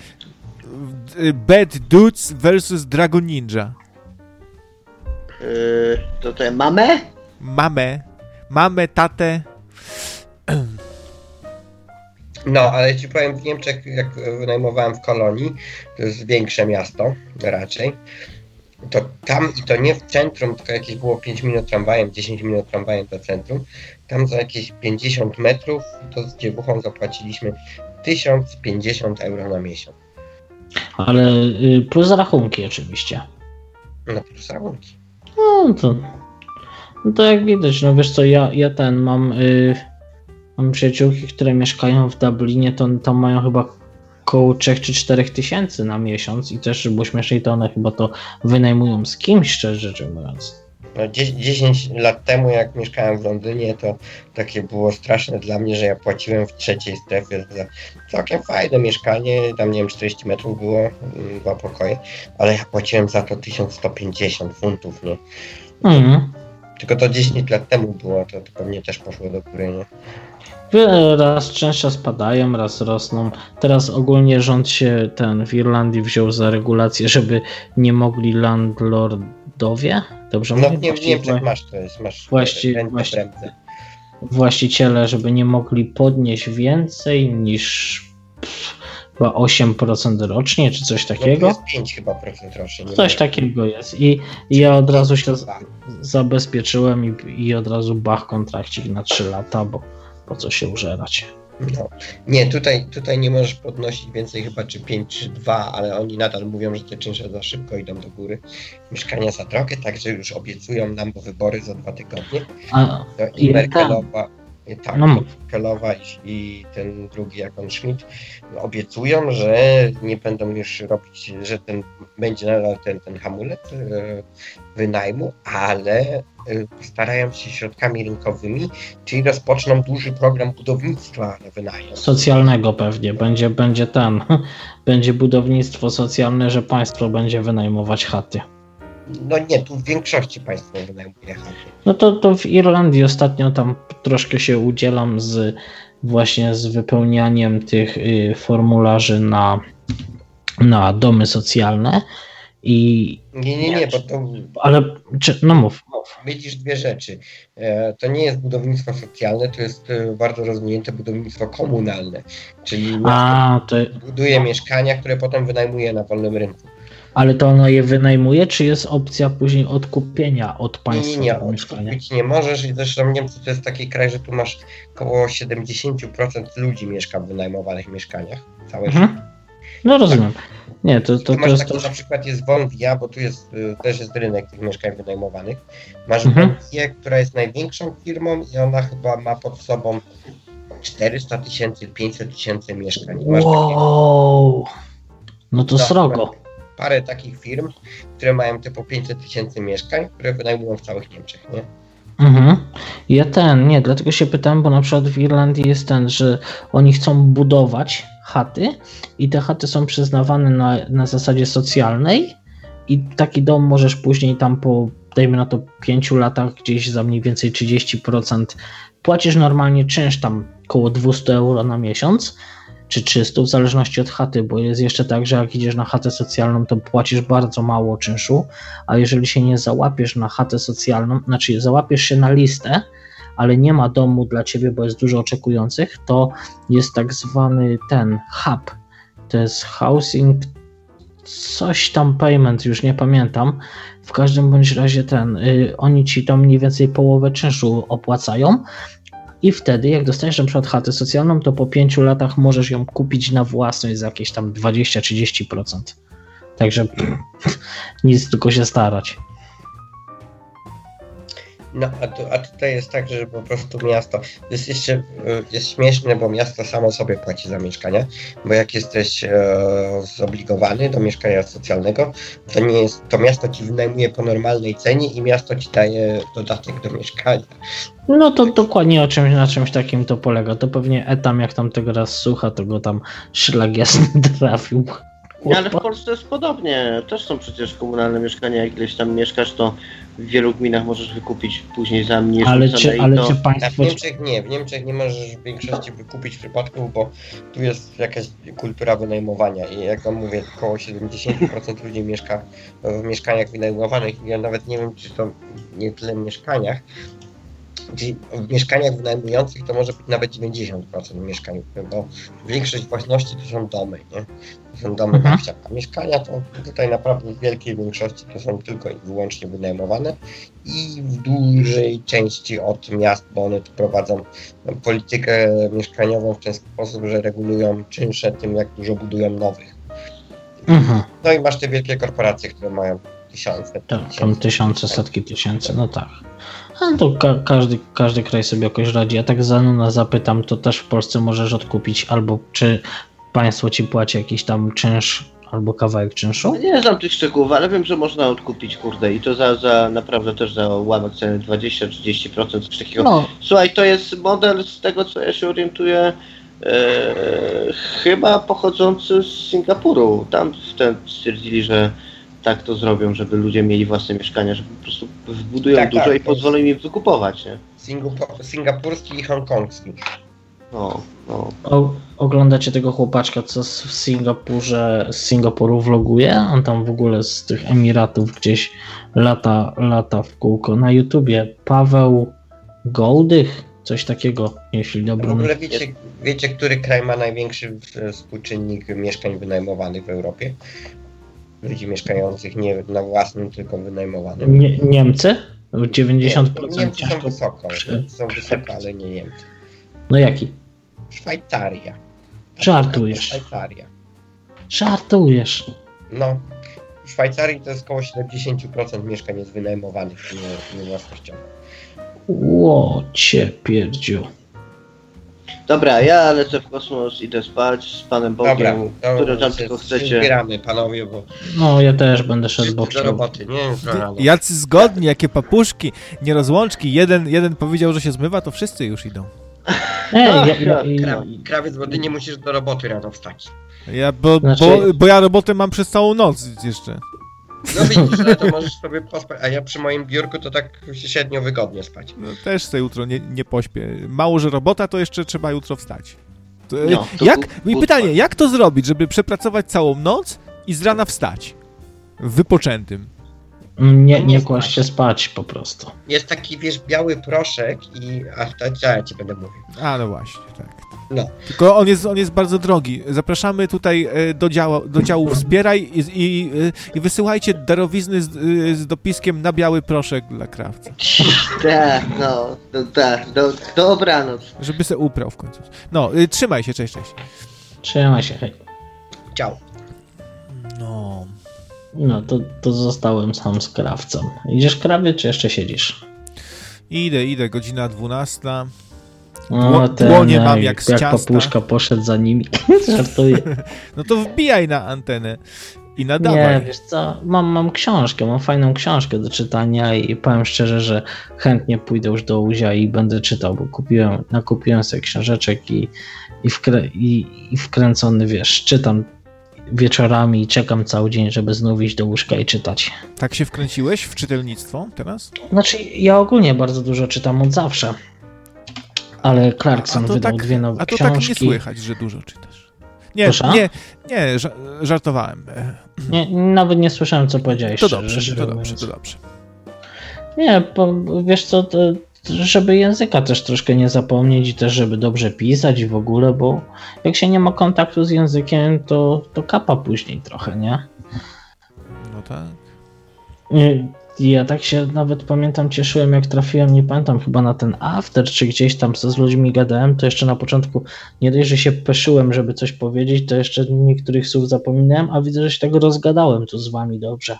y, Bad Dudes vs Dragon Ninja. Yy, to te mamę? Mamę, mamę, tatę. No, ale ci powiem, w Niemczech, jak wynajmowałem w Kolonii, to jest większe miasto raczej, to tam i to nie w centrum, tylko jakieś było 5 minut tramwajem, 10 minut tramwajem do centrum. Tam za jakieś 50 metrów to z dziewuchą zapłaciliśmy 1050 euro na miesiąc. Ale y, plus rachunki oczywiście. No plus rachunki. No to, no to jak widać, no wiesz co, ja, ja ten mam, y, mam przyjaciółki, które mieszkają w Dublinie, to tam mają chyba około 3 czy 4 tysięcy na miesiąc i też, bo śmieszniej to one chyba to wynajmują z kimś, szczerze rzecz mówiąc. No, 10 lat temu, jak mieszkałem w Londynie, to takie było straszne dla mnie, że ja płaciłem w trzeciej strefie za całkiem fajne mieszkanie. Tam nie wiem, 40 metrów było, mm, dwa pokoje, ale ja płaciłem za to 1150 funtów, nie? Mhm. Tylko to 10 lat temu było, to, to pewnie też poszło do góry, nie? Raz często spadają, raz rosną. Teraz ogólnie rząd się ten w Irlandii wziął za regulację, żeby nie mogli landlordowie, dobrze No mówię? nie, w Niemczech masz to jest, masz Właści- rentę bremzę. właściciele, żeby nie mogli podnieść więcej niż pff, chyba 8% rocznie, czy coś No to takiego. jest 5 chyba procent rocznie. nie Coś takiego jest. I, i ja od razu się z- zabezpieczyłem i, i od razu bach kontrakcik na 3 lata, bo po co się użerać. No. Nie, tutaj, tutaj nie możesz podnosić więcej chyba czy 5 czy 2, ale oni nadal mówią, że te czynsze za szybko idą do góry. Mieszkania za drogie, także już obiecują nam bo wybory za dwa tygodnie. A, No, I Merkelowa, tak, No. Merkelowa i, i ten drugi, jak on Schmidt, obiecują, że nie będą już robić, że ten będzie nadal ten, ten hamulec e, wynajmu, ale e, starają się środkami rynkowymi, czyli rozpoczną duży program budownictwa na wynajem. socjalnego pewnie. Będzie, będzie ten. Będzie budownictwo socjalne, że państwo będzie wynajmować chaty. No nie, tu w większości państwo wynajmuje chaty. No to, to w Irlandii ostatnio tam troszkę się udzielam z właśnie z wypełnianiem tych y, formularzy na, na domy socjalne i Nie, nie, nie, bo to ale czy, no mów, mów. Widzisz dwie rzeczy. E, To nie jest budownictwo socjalne, to jest e, bardzo rozwinięte budownictwo komunalne, czyli A, to, buduje mieszkania, które potem wynajmuje na wolnym rynku. Ale to ono je wynajmuje, czy jest opcja później odkupienia od państwa nie, nie, mieszkania? odkupić nie możesz i zresztą Niemcy to jest taki kraj, że tu masz około 70% ludzi mieszka w wynajmowanych mieszkaniach. Całe. Mhm. No rozumiem. Nie, to, to, Tu to masz jest taki to. na przykład jest Wondia, bo tu jest, y, też jest rynek tych mieszkań wynajmowanych. Masz Mhm. Która jest największą firmą i ona chyba ma pod sobą 400 tysięcy, 500 tysięcy mieszkań. Masz takie Wow. No to Tak, srogo. Parę takich firm, które mają typu 500 tysięcy mieszkań, które wynajmują w całych Niemczech, nie? Mhm. Ja ten, nie, dlatego się pytałem, bo na przykład w Irlandii jest ten, że oni chcą budować chaty i te chaty są przyznawane na, na zasadzie socjalnej i taki dom możesz później tam po, dajmy na to 5 latach, gdzieś za mniej więcej 30% płacisz normalnie czynsz tam około 200 euro na miesiąc, czy 300 w zależności od chaty, bo jest jeszcze tak, że jak idziesz na chatę socjalną, to płacisz bardzo mało czynszu, a jeżeli się nie załapiesz na chatę socjalną, znaczy załapiesz się na listę, ale nie ma domu dla ciebie, bo jest dużo oczekujących, to jest tak zwany ten hub. To jest housing, coś tam payment, już nie pamiętam. W każdym bądź razie ten, y, oni ci tam mniej więcej połowę czynszu opłacają. I wtedy, jak na przykład chatę socjalną, to po pięciu latach możesz ją kupić na własność za jakieś tam 20-30%. Także nic, tylko się starać. No, a, tu, a tutaj jest tak, że po prostu miasto jest jeszcze y, jest śmieszne, bo miasto samo sobie płaci za mieszkania, bo jak jesteś e, zobligowany do mieszkania socjalnego, to nie jest, to miasto ci wynajmuje po normalnej cenie i miasto ci daje dodatek do mieszkania. No to dokładnie o czymś, na czymś takim to polega. To pewnie Etam, jak tam tego raz słucha, to go tam szlag jasny trafił. Nie, ale w Polsce jest podobnie. Też są przecież komunalne mieszkania. Jak gdzieś tam mieszkasz, to w wielu gminach możesz wykupić później za mniejszą Ale czy, ale to... czy A w państwo... Niemczech nie, w Niemczech nie możesz w większości wykupić przypadków, bo tu jest jakaś kultura wynajmowania i jak wam mówię, około 70% ludzi mieszka w mieszkaniach wynajmowanych i ja nawet nie wiem, czy to nie tyle w mieszkaniach, w mieszkaniach wynajmujących to może być nawet 90% mieszkań, bo większość własności to są domy, nie? To są domy mhm. A mieszkania to tutaj naprawdę w wielkiej większości to są tylko i wyłącznie wynajmowane i w dużej części od miast, bo one tu prowadzą politykę mieszkaniową w ten sposób, że regulują czynsze tym, jak dużo budują nowych. Mhm. No i masz te wielkie korporacje, które mają tysiące. Tak, tam tysiące, setki tysięcy, no tak. Ale to ka każdy, każdy kraj sobie jakoś radzi. Ja tak za Nuna zapytam, to też w Polsce możesz odkupić, albo czy państwo ci płaci jakiś tam czynsz albo kawałek czynszu? No nie znam tych szczegółów, ale wiem, że można odkupić, kurde, i to za, za naprawdę też za ułamek ceny 20-30%, coś takiego. No. Słuchaj, to jest model z tego, co ja się orientuję, e, chyba pochodzący z Singapuru. Tam wtedy stwierdzili, że tak to zrobią, żeby ludzie mieli własne mieszkania, że po prostu wbudują tak, dużo tak, i pozwolą im wykupować, nie? Singapurski i hongkongski. No, no. O, oglądacie tego chłopaczka, co w Singapurze, z Singapuru vloguje? On tam w ogóle z tych Emiratów gdzieś lata, lata w kółko. Na YouTubie Paweł Goldych, coś takiego, jeśli dobrze. W ogóle wiecie, wiecie, który kraj ma największy współczynnik mieszkań wynajmowanych w Europie? Ludzi mieszkających nie na własnym, tylko wynajmowanym. Nie, Niemcy? 90% nie, Niemcy są wysoko, są wysoko, ale nie Niemcy. No jaki? Szwajcaria. Żartujesz. Szwajcaria. Żartujesz. No. W Szwajcarii to jest około 70% mieszkań jest wynajmowanych, nie, nie własnościowych. Ło, cię pierdziu. Dobra, ja lecę w kosmos, idę spać z Panem Bogiem, Dobra, który tam tylko chcecie. Zbieramy, panowie, bo... No, ja też będę szedł bokiem. do roboty, nie? Jacy zgodni, jakie papuszki, nierozłączki. Jeden, jeden powiedział, że się zmywa, to wszyscy już idą. Ej, ja, ja, ja, krawiec, bo ty nie musisz do roboty rano wstać. Ja, bo, znaczy... bo, bo ja robotę mam przez całą noc jeszcze. No widzisz, to możesz sobie pospać, a ja przy moim biurku to tak średnio wygodnie spać. No też sobie jutro nie, nie pośpię. Mało, że robota, to jeszcze trzeba jutro wstać. To, no, to jak, I pytanie, jak to zrobić, żeby przepracować całą noc i z rana wstać? Wypoczętym. Nie, nie kłaść się spać po prostu. Jest taki, wiesz, biały proszek i... A, to ja ci będę mówił. A, no właśnie, tak. No. Tylko on jest, on jest bardzo drogi. Zapraszamy tutaj e, do, działu, do działu Wspieraj i, i, i wysyłajcie darowizny z, e, z, dopiskiem na biały proszek dla krawca. Tak, no, tak, do, dobranoc. Żeby se uprał w końcu. No, y, trzymaj się, cześć, cześć. Trzymaj się, hej. Ciao. No. No, to, to zostałem sam z krawcą. Idziesz krawie, czy jeszcze siedzisz? Idę, idę, godzina 12. No, ten, Dłonie mam jak z jak ciasta. papuszka poszedł za nimi. Żartuję. No to wbijaj na antenę i nadawaj. Nie, wiesz co, mam, mam książkę, mam fajną książkę do czytania i powiem szczerze, że chętnie pójdę już do Uzia i będę czytał, bo kupiłem, nakupiłem sobie książeczek i, i, wkrę, i, i wkręcony, wiesz, czytam wieczorami i czekam cały dzień, żeby znów iść do łóżka i czytać. Tak się wkręciłeś w czytelnictwo teraz? Znaczy, ja ogólnie bardzo dużo czytam od zawsze ale Clarkson wydał tak, dwie nowe książki. A to książki. tak nie słychać, że dużo czytasz. Nie, Proszę? nie, nie, żartowałem. Nie, nawet nie słyszałem, co powiedziałeś. To dobrze, to dobrze, to dobrze. Nie, bo wiesz co, to, żeby języka też troszkę nie zapomnieć i też, żeby dobrze pisać i w ogóle, bo jak się nie ma kontaktu z językiem, to, to kapa później trochę, nie? No tak. Ja tak się nawet pamiętam, cieszyłem jak trafiłem, nie pamiętam, chyba na ten after, czy gdzieś tam z ludźmi gadałem, to jeszcze na początku nie dość, że się peszyłem, żeby coś powiedzieć, to jeszcze niektórych słów zapominałem, a widzę, że się tego rozgadałem tu z wami dobrze.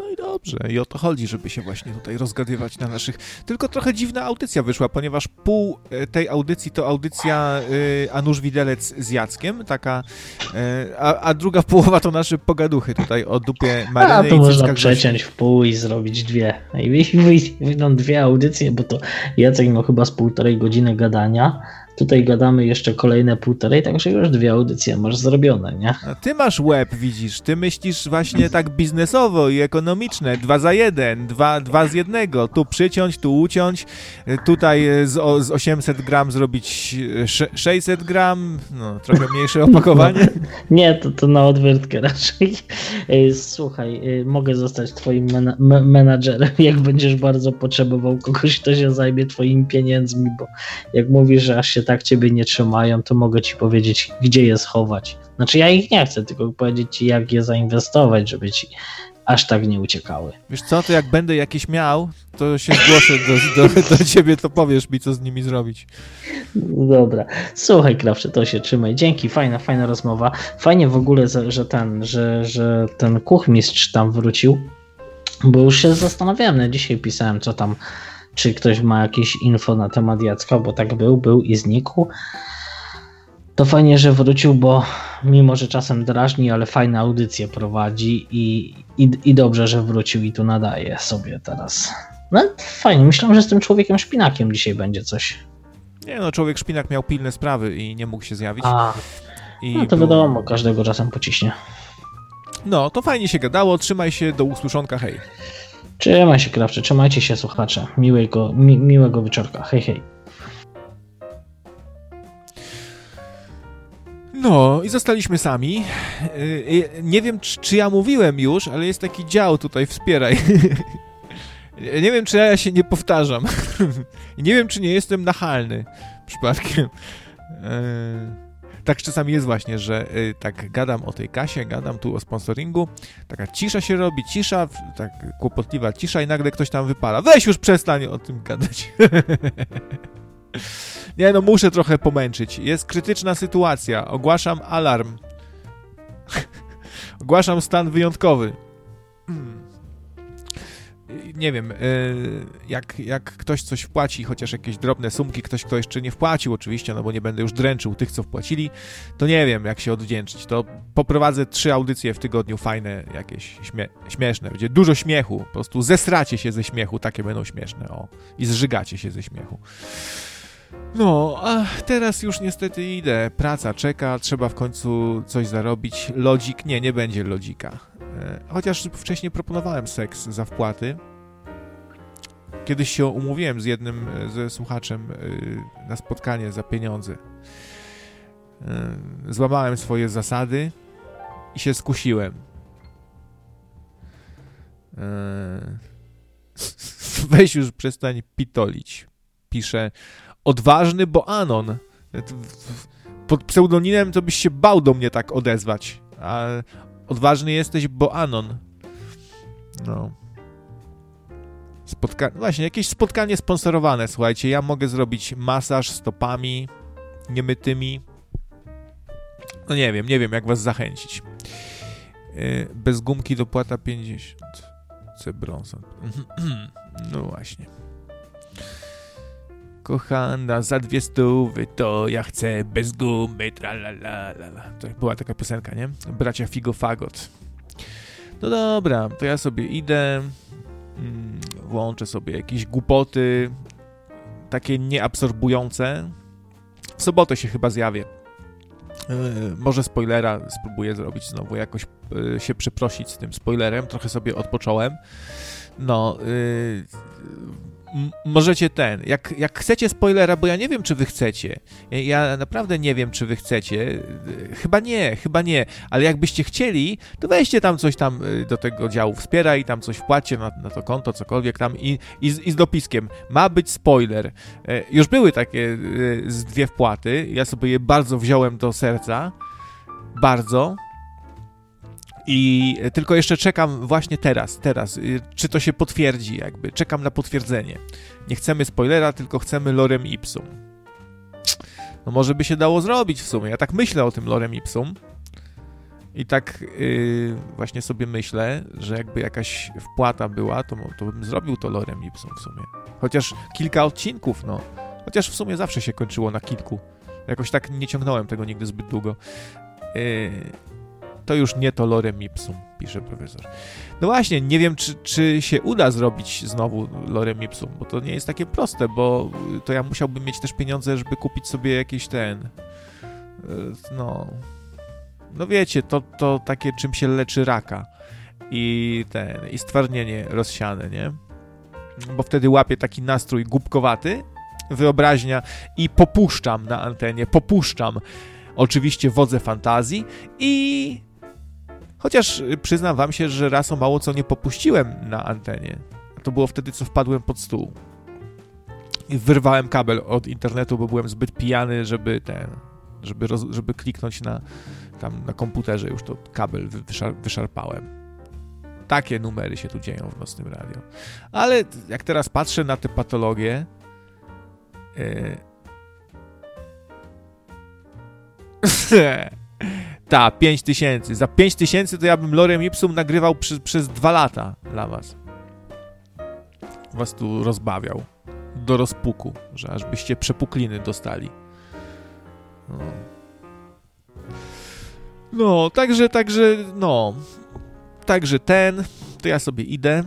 No i dobrze, i o to chodzi, żeby się właśnie tutaj rozgadywać na naszych. Tylko trochę dziwna audycja wyszła, ponieważ pół e, tej audycji to audycja y, Anusz Widelec z Jackiem, taka, y, a, a, druga połowa to nasze pogaduchy tutaj o dupie Maryny a, to i można przeciąć w pół i zrobić dwie. I wyjdą dwie audycje, bo to Jacek miał chyba z półtorej godziny gadania, Tutaj gadamy jeszcze kolejne półtorej, także już dwie audycje masz zrobione, nie? A ty masz łeb, widzisz. Ty myślisz właśnie tak biznesowo i ekonomiczne. Dwa za jeden, dwa, dwa z jednego. Tu przyciąć, tu uciąć. Tutaj z, o, z 800 gram zrobić 600 gram. No, trochę mniejsze opakowanie. Nie, to, to na odwyrtkę raczej. Słuchaj, mogę zostać twoim mena menadżerem, jak będziesz bardzo potrzebował kogoś, kto się zajmie twoimi pieniędzmi, bo jak mówisz, że aż się tak ciebie nie trzymają, to mogę ci powiedzieć, gdzie je schować. Znaczy ja ich nie chcę, tylko powiedzieć ci, jak je zainwestować, żeby ci aż tak nie uciekały. Wiesz co, to jak będę jakieś miał, to się zgłoszę do, do, do ciebie, to powiesz mi, co z nimi zrobić. Dobra. Słuchaj, Krawcze, to się trzymaj. Dzięki, fajna, fajna rozmowa. Fajnie w ogóle, że ten, że, że ten kuchmistrz tam wrócił, bo już się zastanawiałem, no dzisiaj pisałem, co tam czy ktoś ma jakieś info na temat Jacka, bo tak był, był i znikł. To fajnie, że wrócił, bo mimo, że czasem drażni, ale fajne audycje prowadzi i, i, i dobrze, że wrócił i tu nadaje sobie teraz. No fajnie, myślałem, że z tym człowiekiem szpinakiem dzisiaj będzie coś. Nie no, człowiek szpinak miał pilne sprawy i nie mógł się zjawić. A, I no to był... wiadomo, każdego czasem pociśnie. No, to fajnie się gadało, trzymaj się, do usłyszonka, hej. Trzymaj się, krawcze, trzymajcie się, słuchacze. Miłego, mi, miłego wieczorka. Hej, hej. No i zostaliśmy sami. Y, y, nie wiem, czy ja mówiłem już, ale jest taki dział tutaj, wspieraj. Nie wiem, czy ja się nie powtarzam. nie wiem, czy nie jestem nachalny przypadkiem. Y, tak czasami jest właśnie, że y, tak gadam o tej kasie, gadam tu o sponsoringu, taka cisza się robi, cisza, tak kłopotliwa cisza i nagle ktoś tam wypala. Weź już przestań o tym gadać. Nie no, muszę trochę pomęczyć. Jest krytyczna sytuacja. Ogłaszam alarm. Ogłaszam stan wyjątkowy. Hmm nie wiem, e, jak, jak ktoś coś wpłaci, chociaż jakieś drobne sumki, ktoś, kto jeszcze nie wpłacił oczywiście, no bo nie będę już dręczył tych, co wpłacili, to nie wiem, jak się odwdzięczyć. To poprowadzę trzy audycje w tygodniu, fajne, jakieś śmie śmieszne. Będzie dużo śmiechu, po prostu zesracie się ze śmiechu, takie będą śmieszne, o. I zżygacie się ze śmiechu. No, a teraz już niestety idę. Praca czeka, trzeba w końcu coś zarobić. Lodzik? Nie, nie będzie lodzika. E, chociaż wcześniej proponowałem seks za wpłaty. Kiedyś się umówiłem z jednym e, ze słuchaczem e, na spotkanie za pieniądze. Złamałem swoje zasady i się skusiłem. Weź już przestań pitolić. Pisze odważny, bo Anon. Pod pseudonimem to byś się bał do mnie tak odezwać. A odważny jesteś, bo Anon. No. Spotka Właśnie, jakieś spotkanie sponsorowane, słuchajcie. Ja mogę zrobić masaż stopami niemytymi. No nie wiem, nie wiem, jak was zachęcić. Yy, bez gumki dopłata 50. C brązem. no właśnie. Kochana, za dwie stówy to ja chcę bez gumy. To była taka piosenka, nie? Bracia Figo Fagot. No dobra, to ja sobie idę, mm, włączę sobie jakieś głupoty, takie nieabsorbujące. W sobotę się chyba zjawię. Yy, może spoilera spróbuję zrobić znowu, jakoś yy, się przeprosić z tym spoilerem. Trochę sobie odpocząłem. No, yy, możecie ten, jak, jak chcecie spoilera, bo ja nie wiem, czy wy chcecie. Ja naprawdę nie wiem, czy wy chcecie. Chyba nie, chyba nie, ale jakbyście chcieli, to weźcie tam coś tam y, do tego działu wspiera i tam coś wpłacie na, na to konto, cokolwiek tam i, i, z, i z dopiskiem. Ma być spoiler. E, już były takie y, z dwie wpłaty, ja sobie je bardzo wziąłem do serca. Bardzo. I tylko jeszcze czekam właśnie teraz, teraz, y, czy to się potwierdzi jakby, czekam na potwierdzenie. Nie chcemy spoilera, tylko chcemy lorem ipsum. No może by się dało zrobić w sumie, ja tak myślę o tym lorem ipsum i tak yy, właśnie sobie myślę, że jakby jakaś wpłata była, to, to bym zrobił to lorem ipsum w sumie. Chociaż kilka odcinków, no. Chociaż w sumie zawsze się kończyło na kilku. Jakoś tak nie ciągnąłem tego nigdy zbyt długo. Yy, to już nie to lorem ipsum, pisze profesor. No właśnie, nie wiem, czy, czy się uda zrobić znowu lorem ipsum, bo to nie jest takie proste, bo to ja musiałbym mieć też pieniądze, żeby kupić sobie jakiś ten, no, no wiecie, to, to takie, czym się leczy raka i ten, i stwardnienie rozsiane, nie? Bo wtedy łapię taki nastrój głupkowaty, wyobraźnia i popuszczam na antenie, popuszczam oczywiście wodze fantazji i chociaż przyznam wam się, że raz o mało co nie popuściłem na antenie. To było wtedy, co wpadłem pod stół. I wyrwałem kabel od internetu, bo byłem zbyt pijany, żeby ten, żeby, roz, żeby kliknąć na, tam na komputerze, już to kabel wyszar, wyszarpałem. Takie numery się tu dzieją w nocnym radio. Ale jak teraz patrzę na te patologie, yy... Ta, 5 tysięcy. Za 5 tysięcy to ja bym Lorem Ipsum nagrywał przy, przez dwa lata dla was. Was tu rozbawiał. Do rozpuku, że aż byście przepukliny dostali. No. no, także, także, no. Także ten, to ja sobie idę.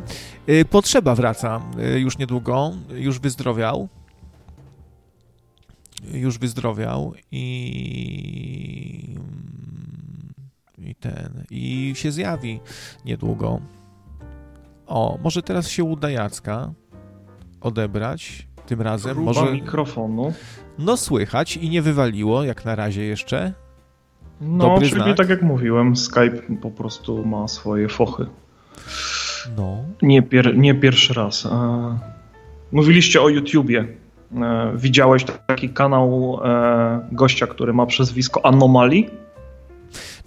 Y, potrzeba wraca y, już niedługo, już wyzdrowiał. Już wyzdrowiał i i ten, i się zjawi niedługo. O, może teraz się uda Jacka odebrać tym razem. Próba może mikrofonu. No słychać i nie wywaliło jak na razie jeszcze. No, Dobry czyli znak. tak jak mówiłem, Skype po prostu ma swoje fochy. No. Nie, pier nie pierwszy raz. E mówiliście o YouTubie. E widziałeś taki kanał e gościa, który ma przezwisko Anomalii?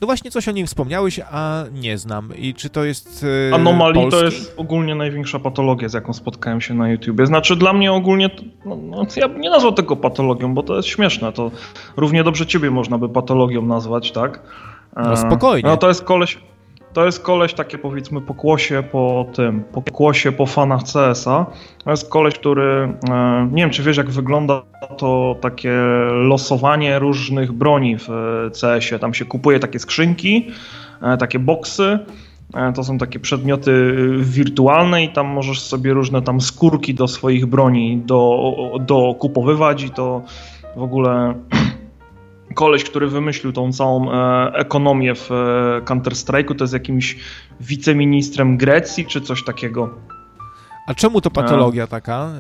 No właśnie coś o nim wspomniałeś, a nie znam. I czy to jest. Yy, Anomalii to jest ogólnie największa patologia, z jaką spotkałem się na YouTubie. Znaczy, dla mnie ogólnie. No, no, ja bym nie nazwał tego patologią, bo to jest śmieszne. To równie dobrze ciebie można by patologią nazwać, tak? No spokojnie. No to jest koleś. To jest koleś takie powiedzmy pokłosie po tym, pokłosie po fanach CS-a. To jest koleś, który, e, nie wiem czy wiesz jak wygląda to takie losowanie różnych broni w CS-ie. Tam się kupuje takie skrzynki, e, takie boksy, e, to są takie przedmioty wirtualne i tam możesz sobie różne tam skórki do swoich broni do, dokupowywać i to w ogóle koleś, który wymyślił tą całą e, ekonomię w e, Counter-Strike'u, to jest jakimś wiceministrem Grecji czy coś takiego. A czemu to patologia taka,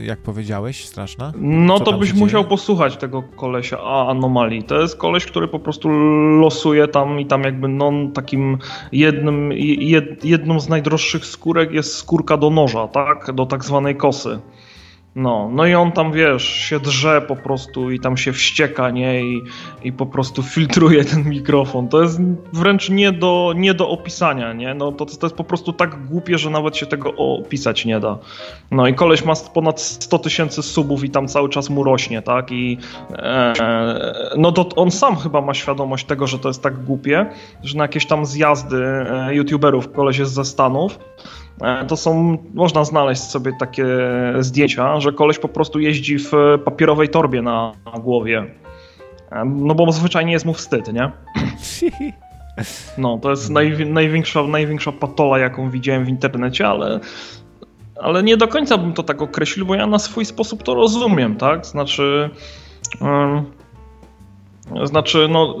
e, jak powiedziałeś, straszna? No Co to byś musiał posłuchać tego kolesia a anomalii. To jest koleś, który po prostu losuje tam i tam jakby no takim jednym, jed, jedną z najdroższych skórek jest skórka do noża, tak? Do tak zwanej kosy. No, no i on tam, wiesz, się drze po prostu i tam się wścieka, nie? I, i po prostu filtruje ten mikrofon. To jest wręcz nie do, nie do opisania, nie? No to, to jest po prostu tak głupie, że nawet się tego opisać nie da. No i koleś ma ponad 100 tysięcy subów i tam cały czas mu rośnie, tak? I e, no to on sam chyba ma świadomość tego, że to jest tak głupie, że na jakieś tam zjazdy e, youtuberów koleś jest ze Stanów, to są, można znaleźć sobie takie zdjęcia, że koleś po prostu jeździ w papierowej torbie na, na głowie. E, no bo zwyczajnie jest mu wstyd, nie? No, to jest naj, największa, największa patola, jaką widziałem w internecie, ale, ale nie do końca bym to tak określił, bo ja na swój sposób to rozumiem, tak? Znaczy... Znaczy, no,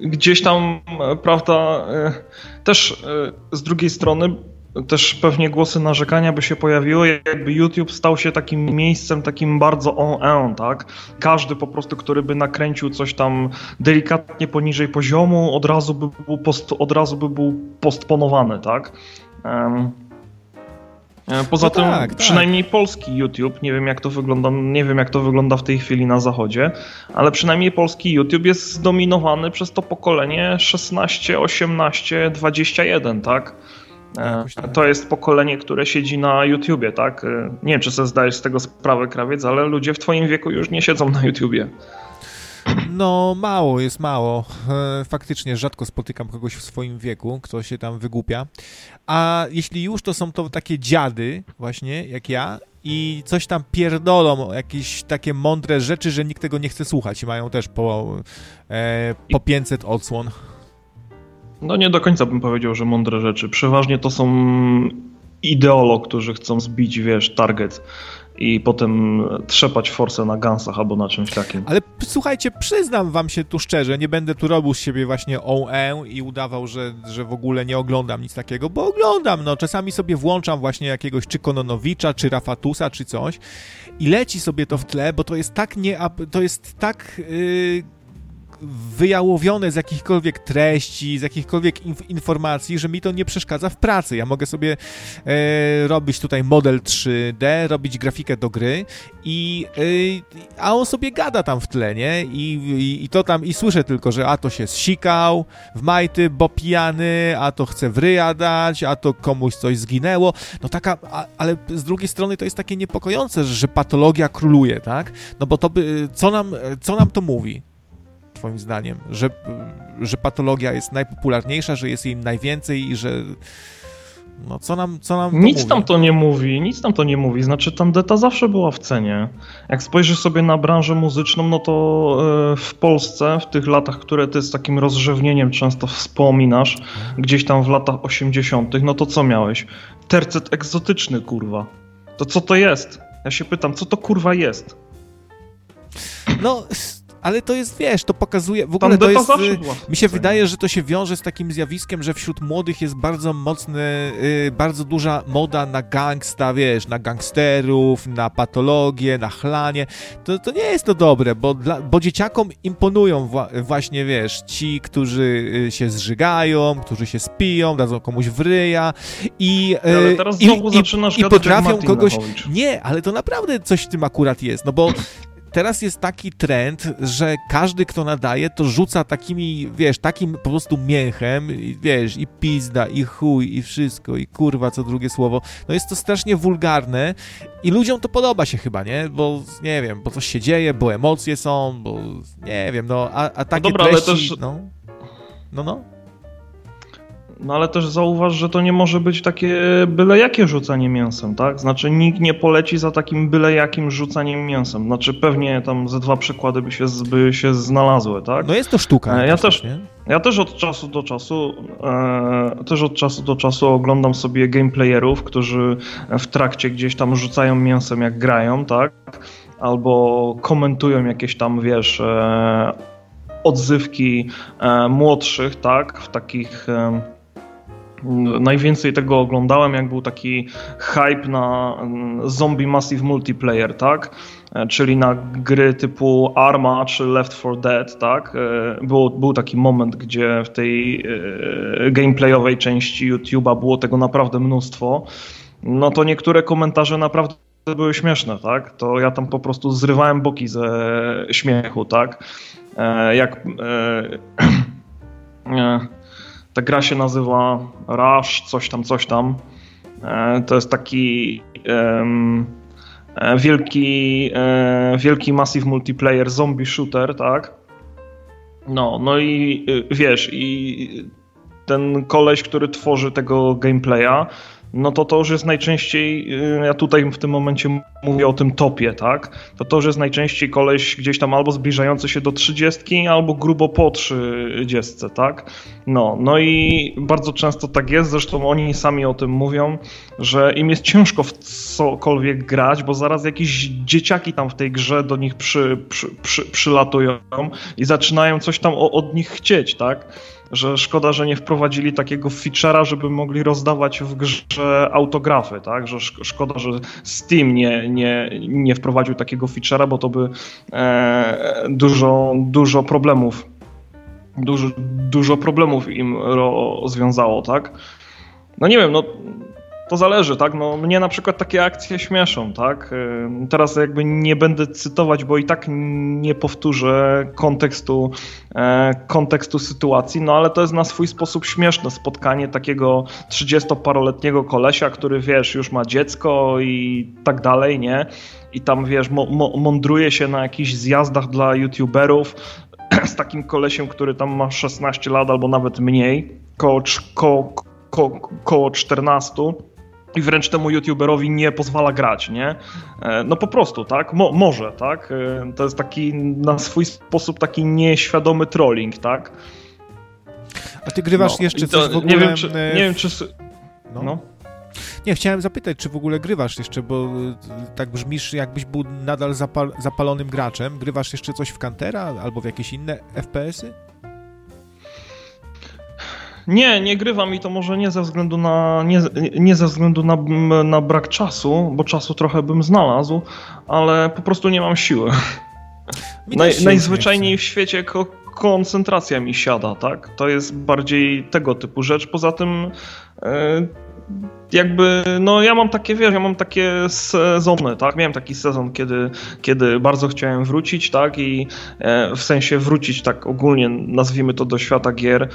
gdzieś tam, prawda, też z drugiej strony też pewnie głosy narzekania by się pojawiły, jakby YouTube stał się takim miejscem takim bardzo on tak? Każdy po prostu, który by nakręcił coś tam delikatnie poniżej poziomu, od razu by był, post, od razu by był postponowany, tak? Um, Poza no tym, tak, przynajmniej tak. polski YouTube, nie wiem jak to wygląda, nie wiem jak to wygląda w tej chwili na zachodzie, ale przynajmniej polski YouTube jest zdominowany przez to pokolenie 16, 18, 21, tak? E, tak. To jest pokolenie, które siedzi na YouTubie, tak? E, nie wiem, czy sobie zdajesz z tego sprawę, krawiec, ale ludzie w twoim wieku już nie siedzą na YouTubie. No, mało, jest mało. E, faktycznie rzadko spotykam kogoś w swoim wieku, kto się tam wygłupia. A jeśli już, to są to takie dziady, właśnie jak ja, i coś tam pierdolą, jakieś takie mądre rzeczy, że nikt tego nie chce słuchać i mają też po, e, po 500 odsłon. No nie do końca bym powiedział, że mądre rzeczy. Przeważnie to są ideolo, którzy chcą zbić, wiesz, target i potem trzepać forsę na gansach albo na czymś takim. Ale słuchajcie, przyznam wam się tu szczerze, nie będę tu robił z siebie właśnie OE i udawał, że, że w ogóle nie oglądam nic takiego, bo oglądam, no czasami sobie włączam właśnie jakiegoś czy Kononowicza, czy Rafatusa, czy coś i leci sobie to w tle, bo to jest tak nie, to jest tak... Yy wyjałowione z jakichkolwiek treści, z jakichkolwiek inf informacji, że mi to nie przeszkadza w pracy. Ja mogę sobie e, robić tutaj model 3D, robić grafikę do gry i e, a on sobie gada tam w tle, nie? I, i, I, to tam, i słyszę tylko, że a to się zsikał w majty, bo pijany, a to chce w ryja dać, a to komuś coś zginęło. No taka, a, ale z drugiej strony to jest takie niepokojące, że, że patologia króluje, tak? No bo to by, co nam, co nam to mówi? Twoim zdaniem? Że, że patologia jest najpopularniejsza, że jest jej najwięcej i że... No co nam, co nam Nic mówi? tam to nie mówi, nic tam to nie mówi. Znaczy tandeta zawsze była w cenie. Jak spojrzysz sobie na branżę muzyczną, no to e, w Polsce w tych latach, które ty z takim rozrzewnieniem często wspominasz, gdzieś tam w latach 80., no to co miałeś? Tercet egzotyczny, kurwa. To co to jest? Ja się pytam, co to kurwa jest? No, ale to jest, wiesz, to pokazuje, w ogóle to jest, y, mi się wydaje, że to się wiąże z takim zjawiskiem, że wśród młodych jest bardzo mocny, yy, bardzo duża moda na gangsta, wiesz, na gangsterów, na patologię, na chlanie. To, to nie jest to dobre, bo, dla, bo dzieciakom imponują wła właśnie, wiesz, ci, którzy y, się zżygają, którzy się spiją, dadzą komuś wryja i... Ale teraz znowu i, zaczynasz i, i potrafią kogoś... Nie, ale to naprawdę coś w tym akurat jest, no bo teraz jest taki trend, że każdy, kto nadaje, to rzuca takimi, wiesz, takim po prostu mięchem, i, wiesz, i pizda, i chuj, i wszystko, i kurwa, co drugie słowo. No jest to strasznie wulgarne i ludziom to podoba się chyba, nie? Bo, nie wiem, bo coś się dzieje, bo emocje są, bo, nie wiem, no, a, a takie no dobra, treści, też... no, no, no. No ale też zauważ, że to nie może być takie byle jakie rzucanie mięsem, tak? Znaczy nikt nie poleci za takim byle jakim rzucaniem mięsem. Znaczy pewnie tam ze dwa przykłady by się, by się znalazły, tak? No jest to sztuka. E, ja też, nie? ja też od czasu do czasu e, też od czasu do czasu oglądam sobie gameplayerów, którzy w trakcie gdzieś tam rzucają mięsem jak grają, tak? Albo komentują jakieś tam, wiesz, e, odzywki e, młodszych, tak? W takich e, Najwięcej tego oglądałem, jak był taki hype na mm, Zombie Massive Multiplayer, tak? E, czyli na gry typu Arma czy Left 4 Dead, tak? E, było, był taki moment, gdzie w tej e, gameplayowej części YouTube'a było tego naprawdę mnóstwo. No to niektóre komentarze naprawdę były śmieszne, tak? To ja tam po prostu zrywałem boki ze śmiechu, tak? Jak Ta gra się nazywa Rush, coś tam, coś tam. E, to jest taki um, wielki, e, wielki massive multiplayer zombie shooter, tak? No, no i wiesz, i ten koleś, który tworzy tego gameplaya, no to to już jest najczęściej, y, ja tutaj w tym momencie mówię o tym topie, tak? To to już jest najczęściej koleś gdzieś tam albo zbliżający się do 30, albo grubo po 30, tak? No, no i bardzo często tak jest, zresztą oni sami o tym mówią, że im jest ciężko w cokolwiek grać, bo zaraz jakieś dzieciaki tam w tej grze do nich przy, przy, przy, przylatują i zaczynają coś tam od nich chcieć, tak? Że szkoda, że nie wprowadzili takiego feature'a, żeby mogli rozdawać w grze autografy, tak? Że szkoda, że Steam nie, nie, nie wprowadził takiego feature'a, bo to by e, dużo, dużo problemów dużo, dużo problemów im rozwiązało, tak? No nie wiem, no to zależy, tak? No, mnie na przykład takie akcje śmieszą, tak? Teraz jakby nie będę cytować, bo i tak nie powtórzę kontekstu, e, kontekstu sytuacji, no ale to jest na swój sposób śmieszne spotkanie takiego 30-paroletniego kolesia, który wiesz, już ma dziecko i tak dalej, nie? I tam wiesz, mądruje się na jakichś zjazdach dla youtuberów z takim kolesiem, który tam ma 16 lat albo nawet mniej, koło, koło, koło, koło 14 i wręcz temu youtuberowi nie pozwala grać, nie? E, no po prostu, tak? Mo może, tak? E, to jest taki na swój sposób taki nieświadomy trolling, tak? A ty grywasz No, jeszcze to coś w ogóle... Nie wiem, czy... e, Nie wiem, czy... no. No. Nie, chciałem zapytać, czy w ogóle grywasz jeszcze, bo tak brzmisz, jakbyś był nadal zapal zapalonym graczem. Grywasz jeszcze coś w Cantera albo w jakieś inne FPS-y? Nie, nie grywam i to może nie ze względu na, nie, nie ze względu na, na brak czasu, bo czasu trochę bym znalazł, ale po prostu nie mam siły. Naj, najzwyczajniej w świecie ko koncentracja mi siada, tak? To jest bardziej tego typu rzecz. Poza tym e, jakby, no ja mam takie, wiesz, ja mam takie sezony, tak? Miałem taki sezon, kiedy, kiedy bardzo chciałem wrócić, tak? I e, w sensie wrócić tak ogólnie, nazwijmy to do świata gier.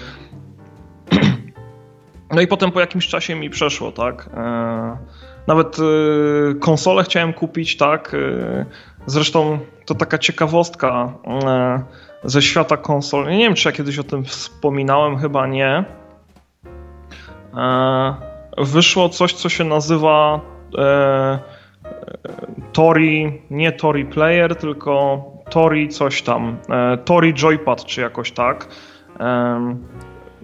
No i potem po jakimś czasie mi przeszło, tak? E, nawet e, konsolę chciałem kupić, tak? E, zresztą to taka ciekawostka ze świata konsol. Nie wiem, czy ja kiedyś o tym wspominałem, chyba nie. Wyszło coś, co się nazywa Tori, nie Tori Player, tylko Tori coś tam. Tori Joypad, czy jakoś tak.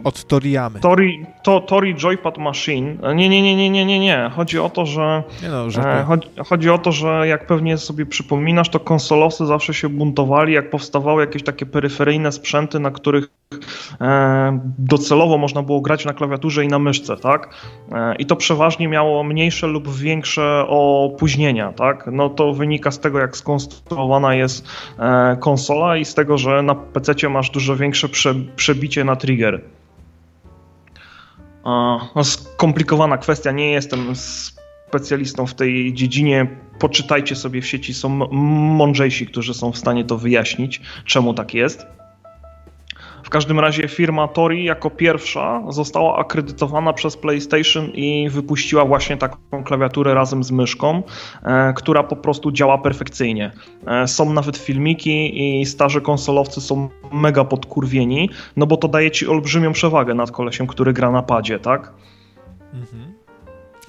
Od Toriyamy. Tori, to, Tori Joypad Machine. Nie, nie, nie, nie, nie, nie, nie. Chodzi o to, że. Nie no, E, że chodzi, chodzi o to, że jak pewnie sobie przypominasz, to konsolowcy zawsze się buntowali, jak powstawały jakieś takie peryferyjne sprzęty, na których e, docelowo można było grać na klawiaturze i na myszce, tak? E, I to przeważnie miało mniejsze lub większe opóźnienia, tak? No to wynika z tego, jak skonstruowana jest e, konsola i z tego, że na PC masz dużo większe prze, przebicie na trigger. No, skomplikowana kwestia, nie jestem specjalistą w tej dziedzinie. Poczytajcie sobie w sieci, są mądrzejsi, którzy są w stanie to wyjaśnić, czemu tak jest. W każdym razie firma Tori jako pierwsza została akredytowana przez PlayStation i wypuściła właśnie taką klawiaturę razem z myszką, e, która po prostu działa perfekcyjnie. E, są nawet filmiki i starzy konsolowcy są mega podkurwieni, no bo to daje ci olbrzymią przewagę nad kolesiem, który gra na padzie, tak? Mhm.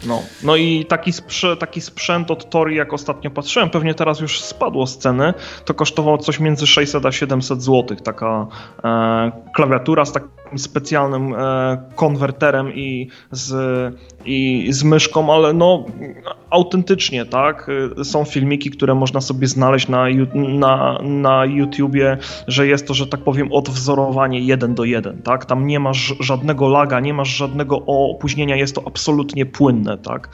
No, no i taki, taki sprzęt od Tori, jak ostatnio patrzyłem, pewnie teraz już spadło z ceny, to kosztowało coś między 600 a 700 zł. Taka e, klawiatura z takim specjalnym e, konwerterem i z, i z myszką, ale no autentycznie, tak? E, Są filmiki, które można sobie znaleźć na, na, na YouTubie, że jest to, że tak powiem, odwzorowanie jeden do jeden, tak? Tam nie masz żadnego laga, nie masz żadnego opóźnienia, jest to absolutnie płynne, tak?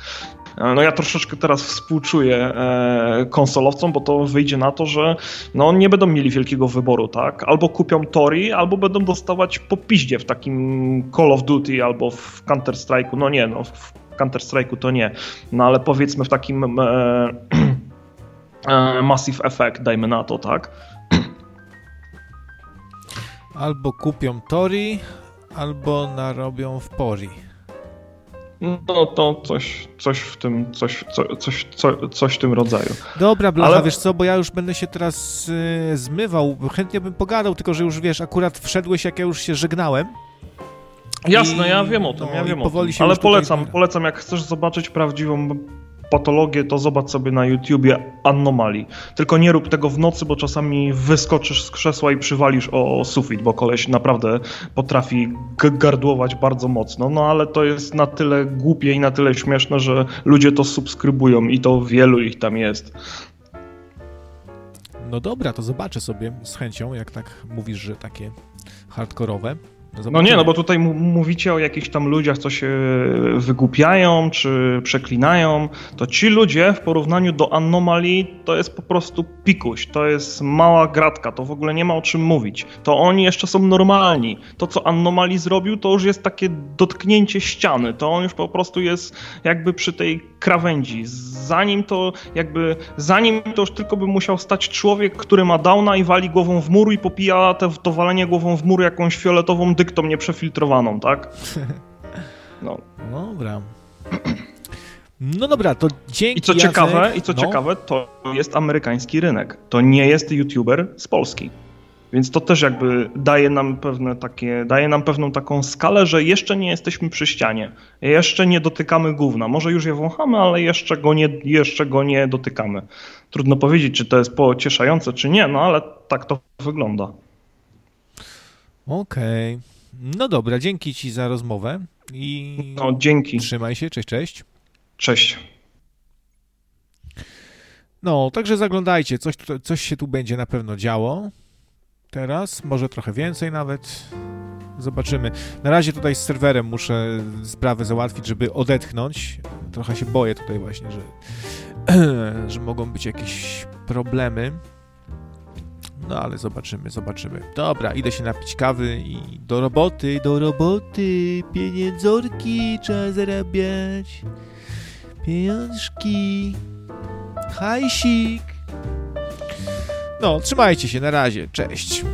E, No ja troszeczkę teraz współczuję e, konsolowcom, bo to wyjdzie na to, że no, nie będą mieli wielkiego wyboru, tak? Albo kupią Tori, albo będą dostawać po piździe w takim Call of Duty albo w Counter Strike'u. No nie, no w Counter Strike'u to nie. No ale powiedzmy w takim e, e, Massive Effect, dajmy na to, tak? Albo kupią Tori, albo narobią w Pori. No to coś, coś w tym, coś, co, coś, co, coś w tym rodzaju. Dobra, Blacha, Ale- wiesz co, bo ja już będę się teraz y, zmywał, chętnie bym pogadał, tylko że już wiesz, akurat wszedłeś, jak ja już się żegnałem. Jasne, I- ja wiem o tym, no, ja wiem o tym. się Ale polecam, polecam, jak chcesz zobaczyć prawdziwą patologię, to zobacz sobie na YouTubie anomalii. Tylko nie rób tego w nocy, bo czasami wyskoczysz z krzesła i przywalisz o sufit, bo koleś naprawdę potrafi gardłować bardzo mocno. No ale to jest na tyle głupie i na tyle śmieszne, że ludzie to subskrybują i to wielu ich tam jest. No dobra, to zobaczę sobie z chęcią, jak tak mówisz, że takie hardkorowe. No Zobaczymy. nie, no bo tutaj mówicie o jakichś tam ludziach, co się wygłupiają czy przeklinają. To ci ludzie w porównaniu do anomalii to jest po prostu pikuś, to jest mała gratka, to w ogóle nie ma o czym mówić. To oni jeszcze są normalni. To, co anomalii zrobił, to już jest takie dotknięcie ściany. To on już po prostu jest jakby przy tej krawędzi. Zanim to jakby, zanim to już tylko by musiał stać człowiek, który ma downa i wali głową w mur i popija te, to walenie głową w mur jakąś fioletową dyktą nieprzefiltrowaną, tak? No. Dobra. No dobra, to dzięki I co Jacek. ciekawe, i co no, ciekawe, to jest amerykański rynek. To nie jest youtuber z Polski. Więc to też jakby daje nam pewne takie, daje nam pewną taką skalę, że jeszcze nie jesteśmy przy ścianie. Jeszcze nie dotykamy gówna. Może już je wąchamy, ale jeszcze go nie, jeszcze go nie dotykamy. Trudno powiedzieć, czy to jest pocieszające, czy nie, no ale tak to wygląda. Okej. No dobra, dzięki Ci za rozmowę i No, dzięki. trzymaj się, cześć, cześć. Cześć. No, także zaglądajcie, coś, coś się tu będzie na pewno działo. Teraz, może trochę więcej nawet. Zobaczymy. Na razie tutaj z serwerem muszę sprawę załatwić, żeby odetchnąć. Trochę się boję tutaj właśnie, że, że mogą być jakieś problemy. No ale zobaczymy, zobaczymy. Dobra, idę się napić kawy i do roboty, do roboty. Pieniędzorki trzeba zarabiać. Pieniążki. Hajsik. No, trzymajcie się, na razie. Cześć.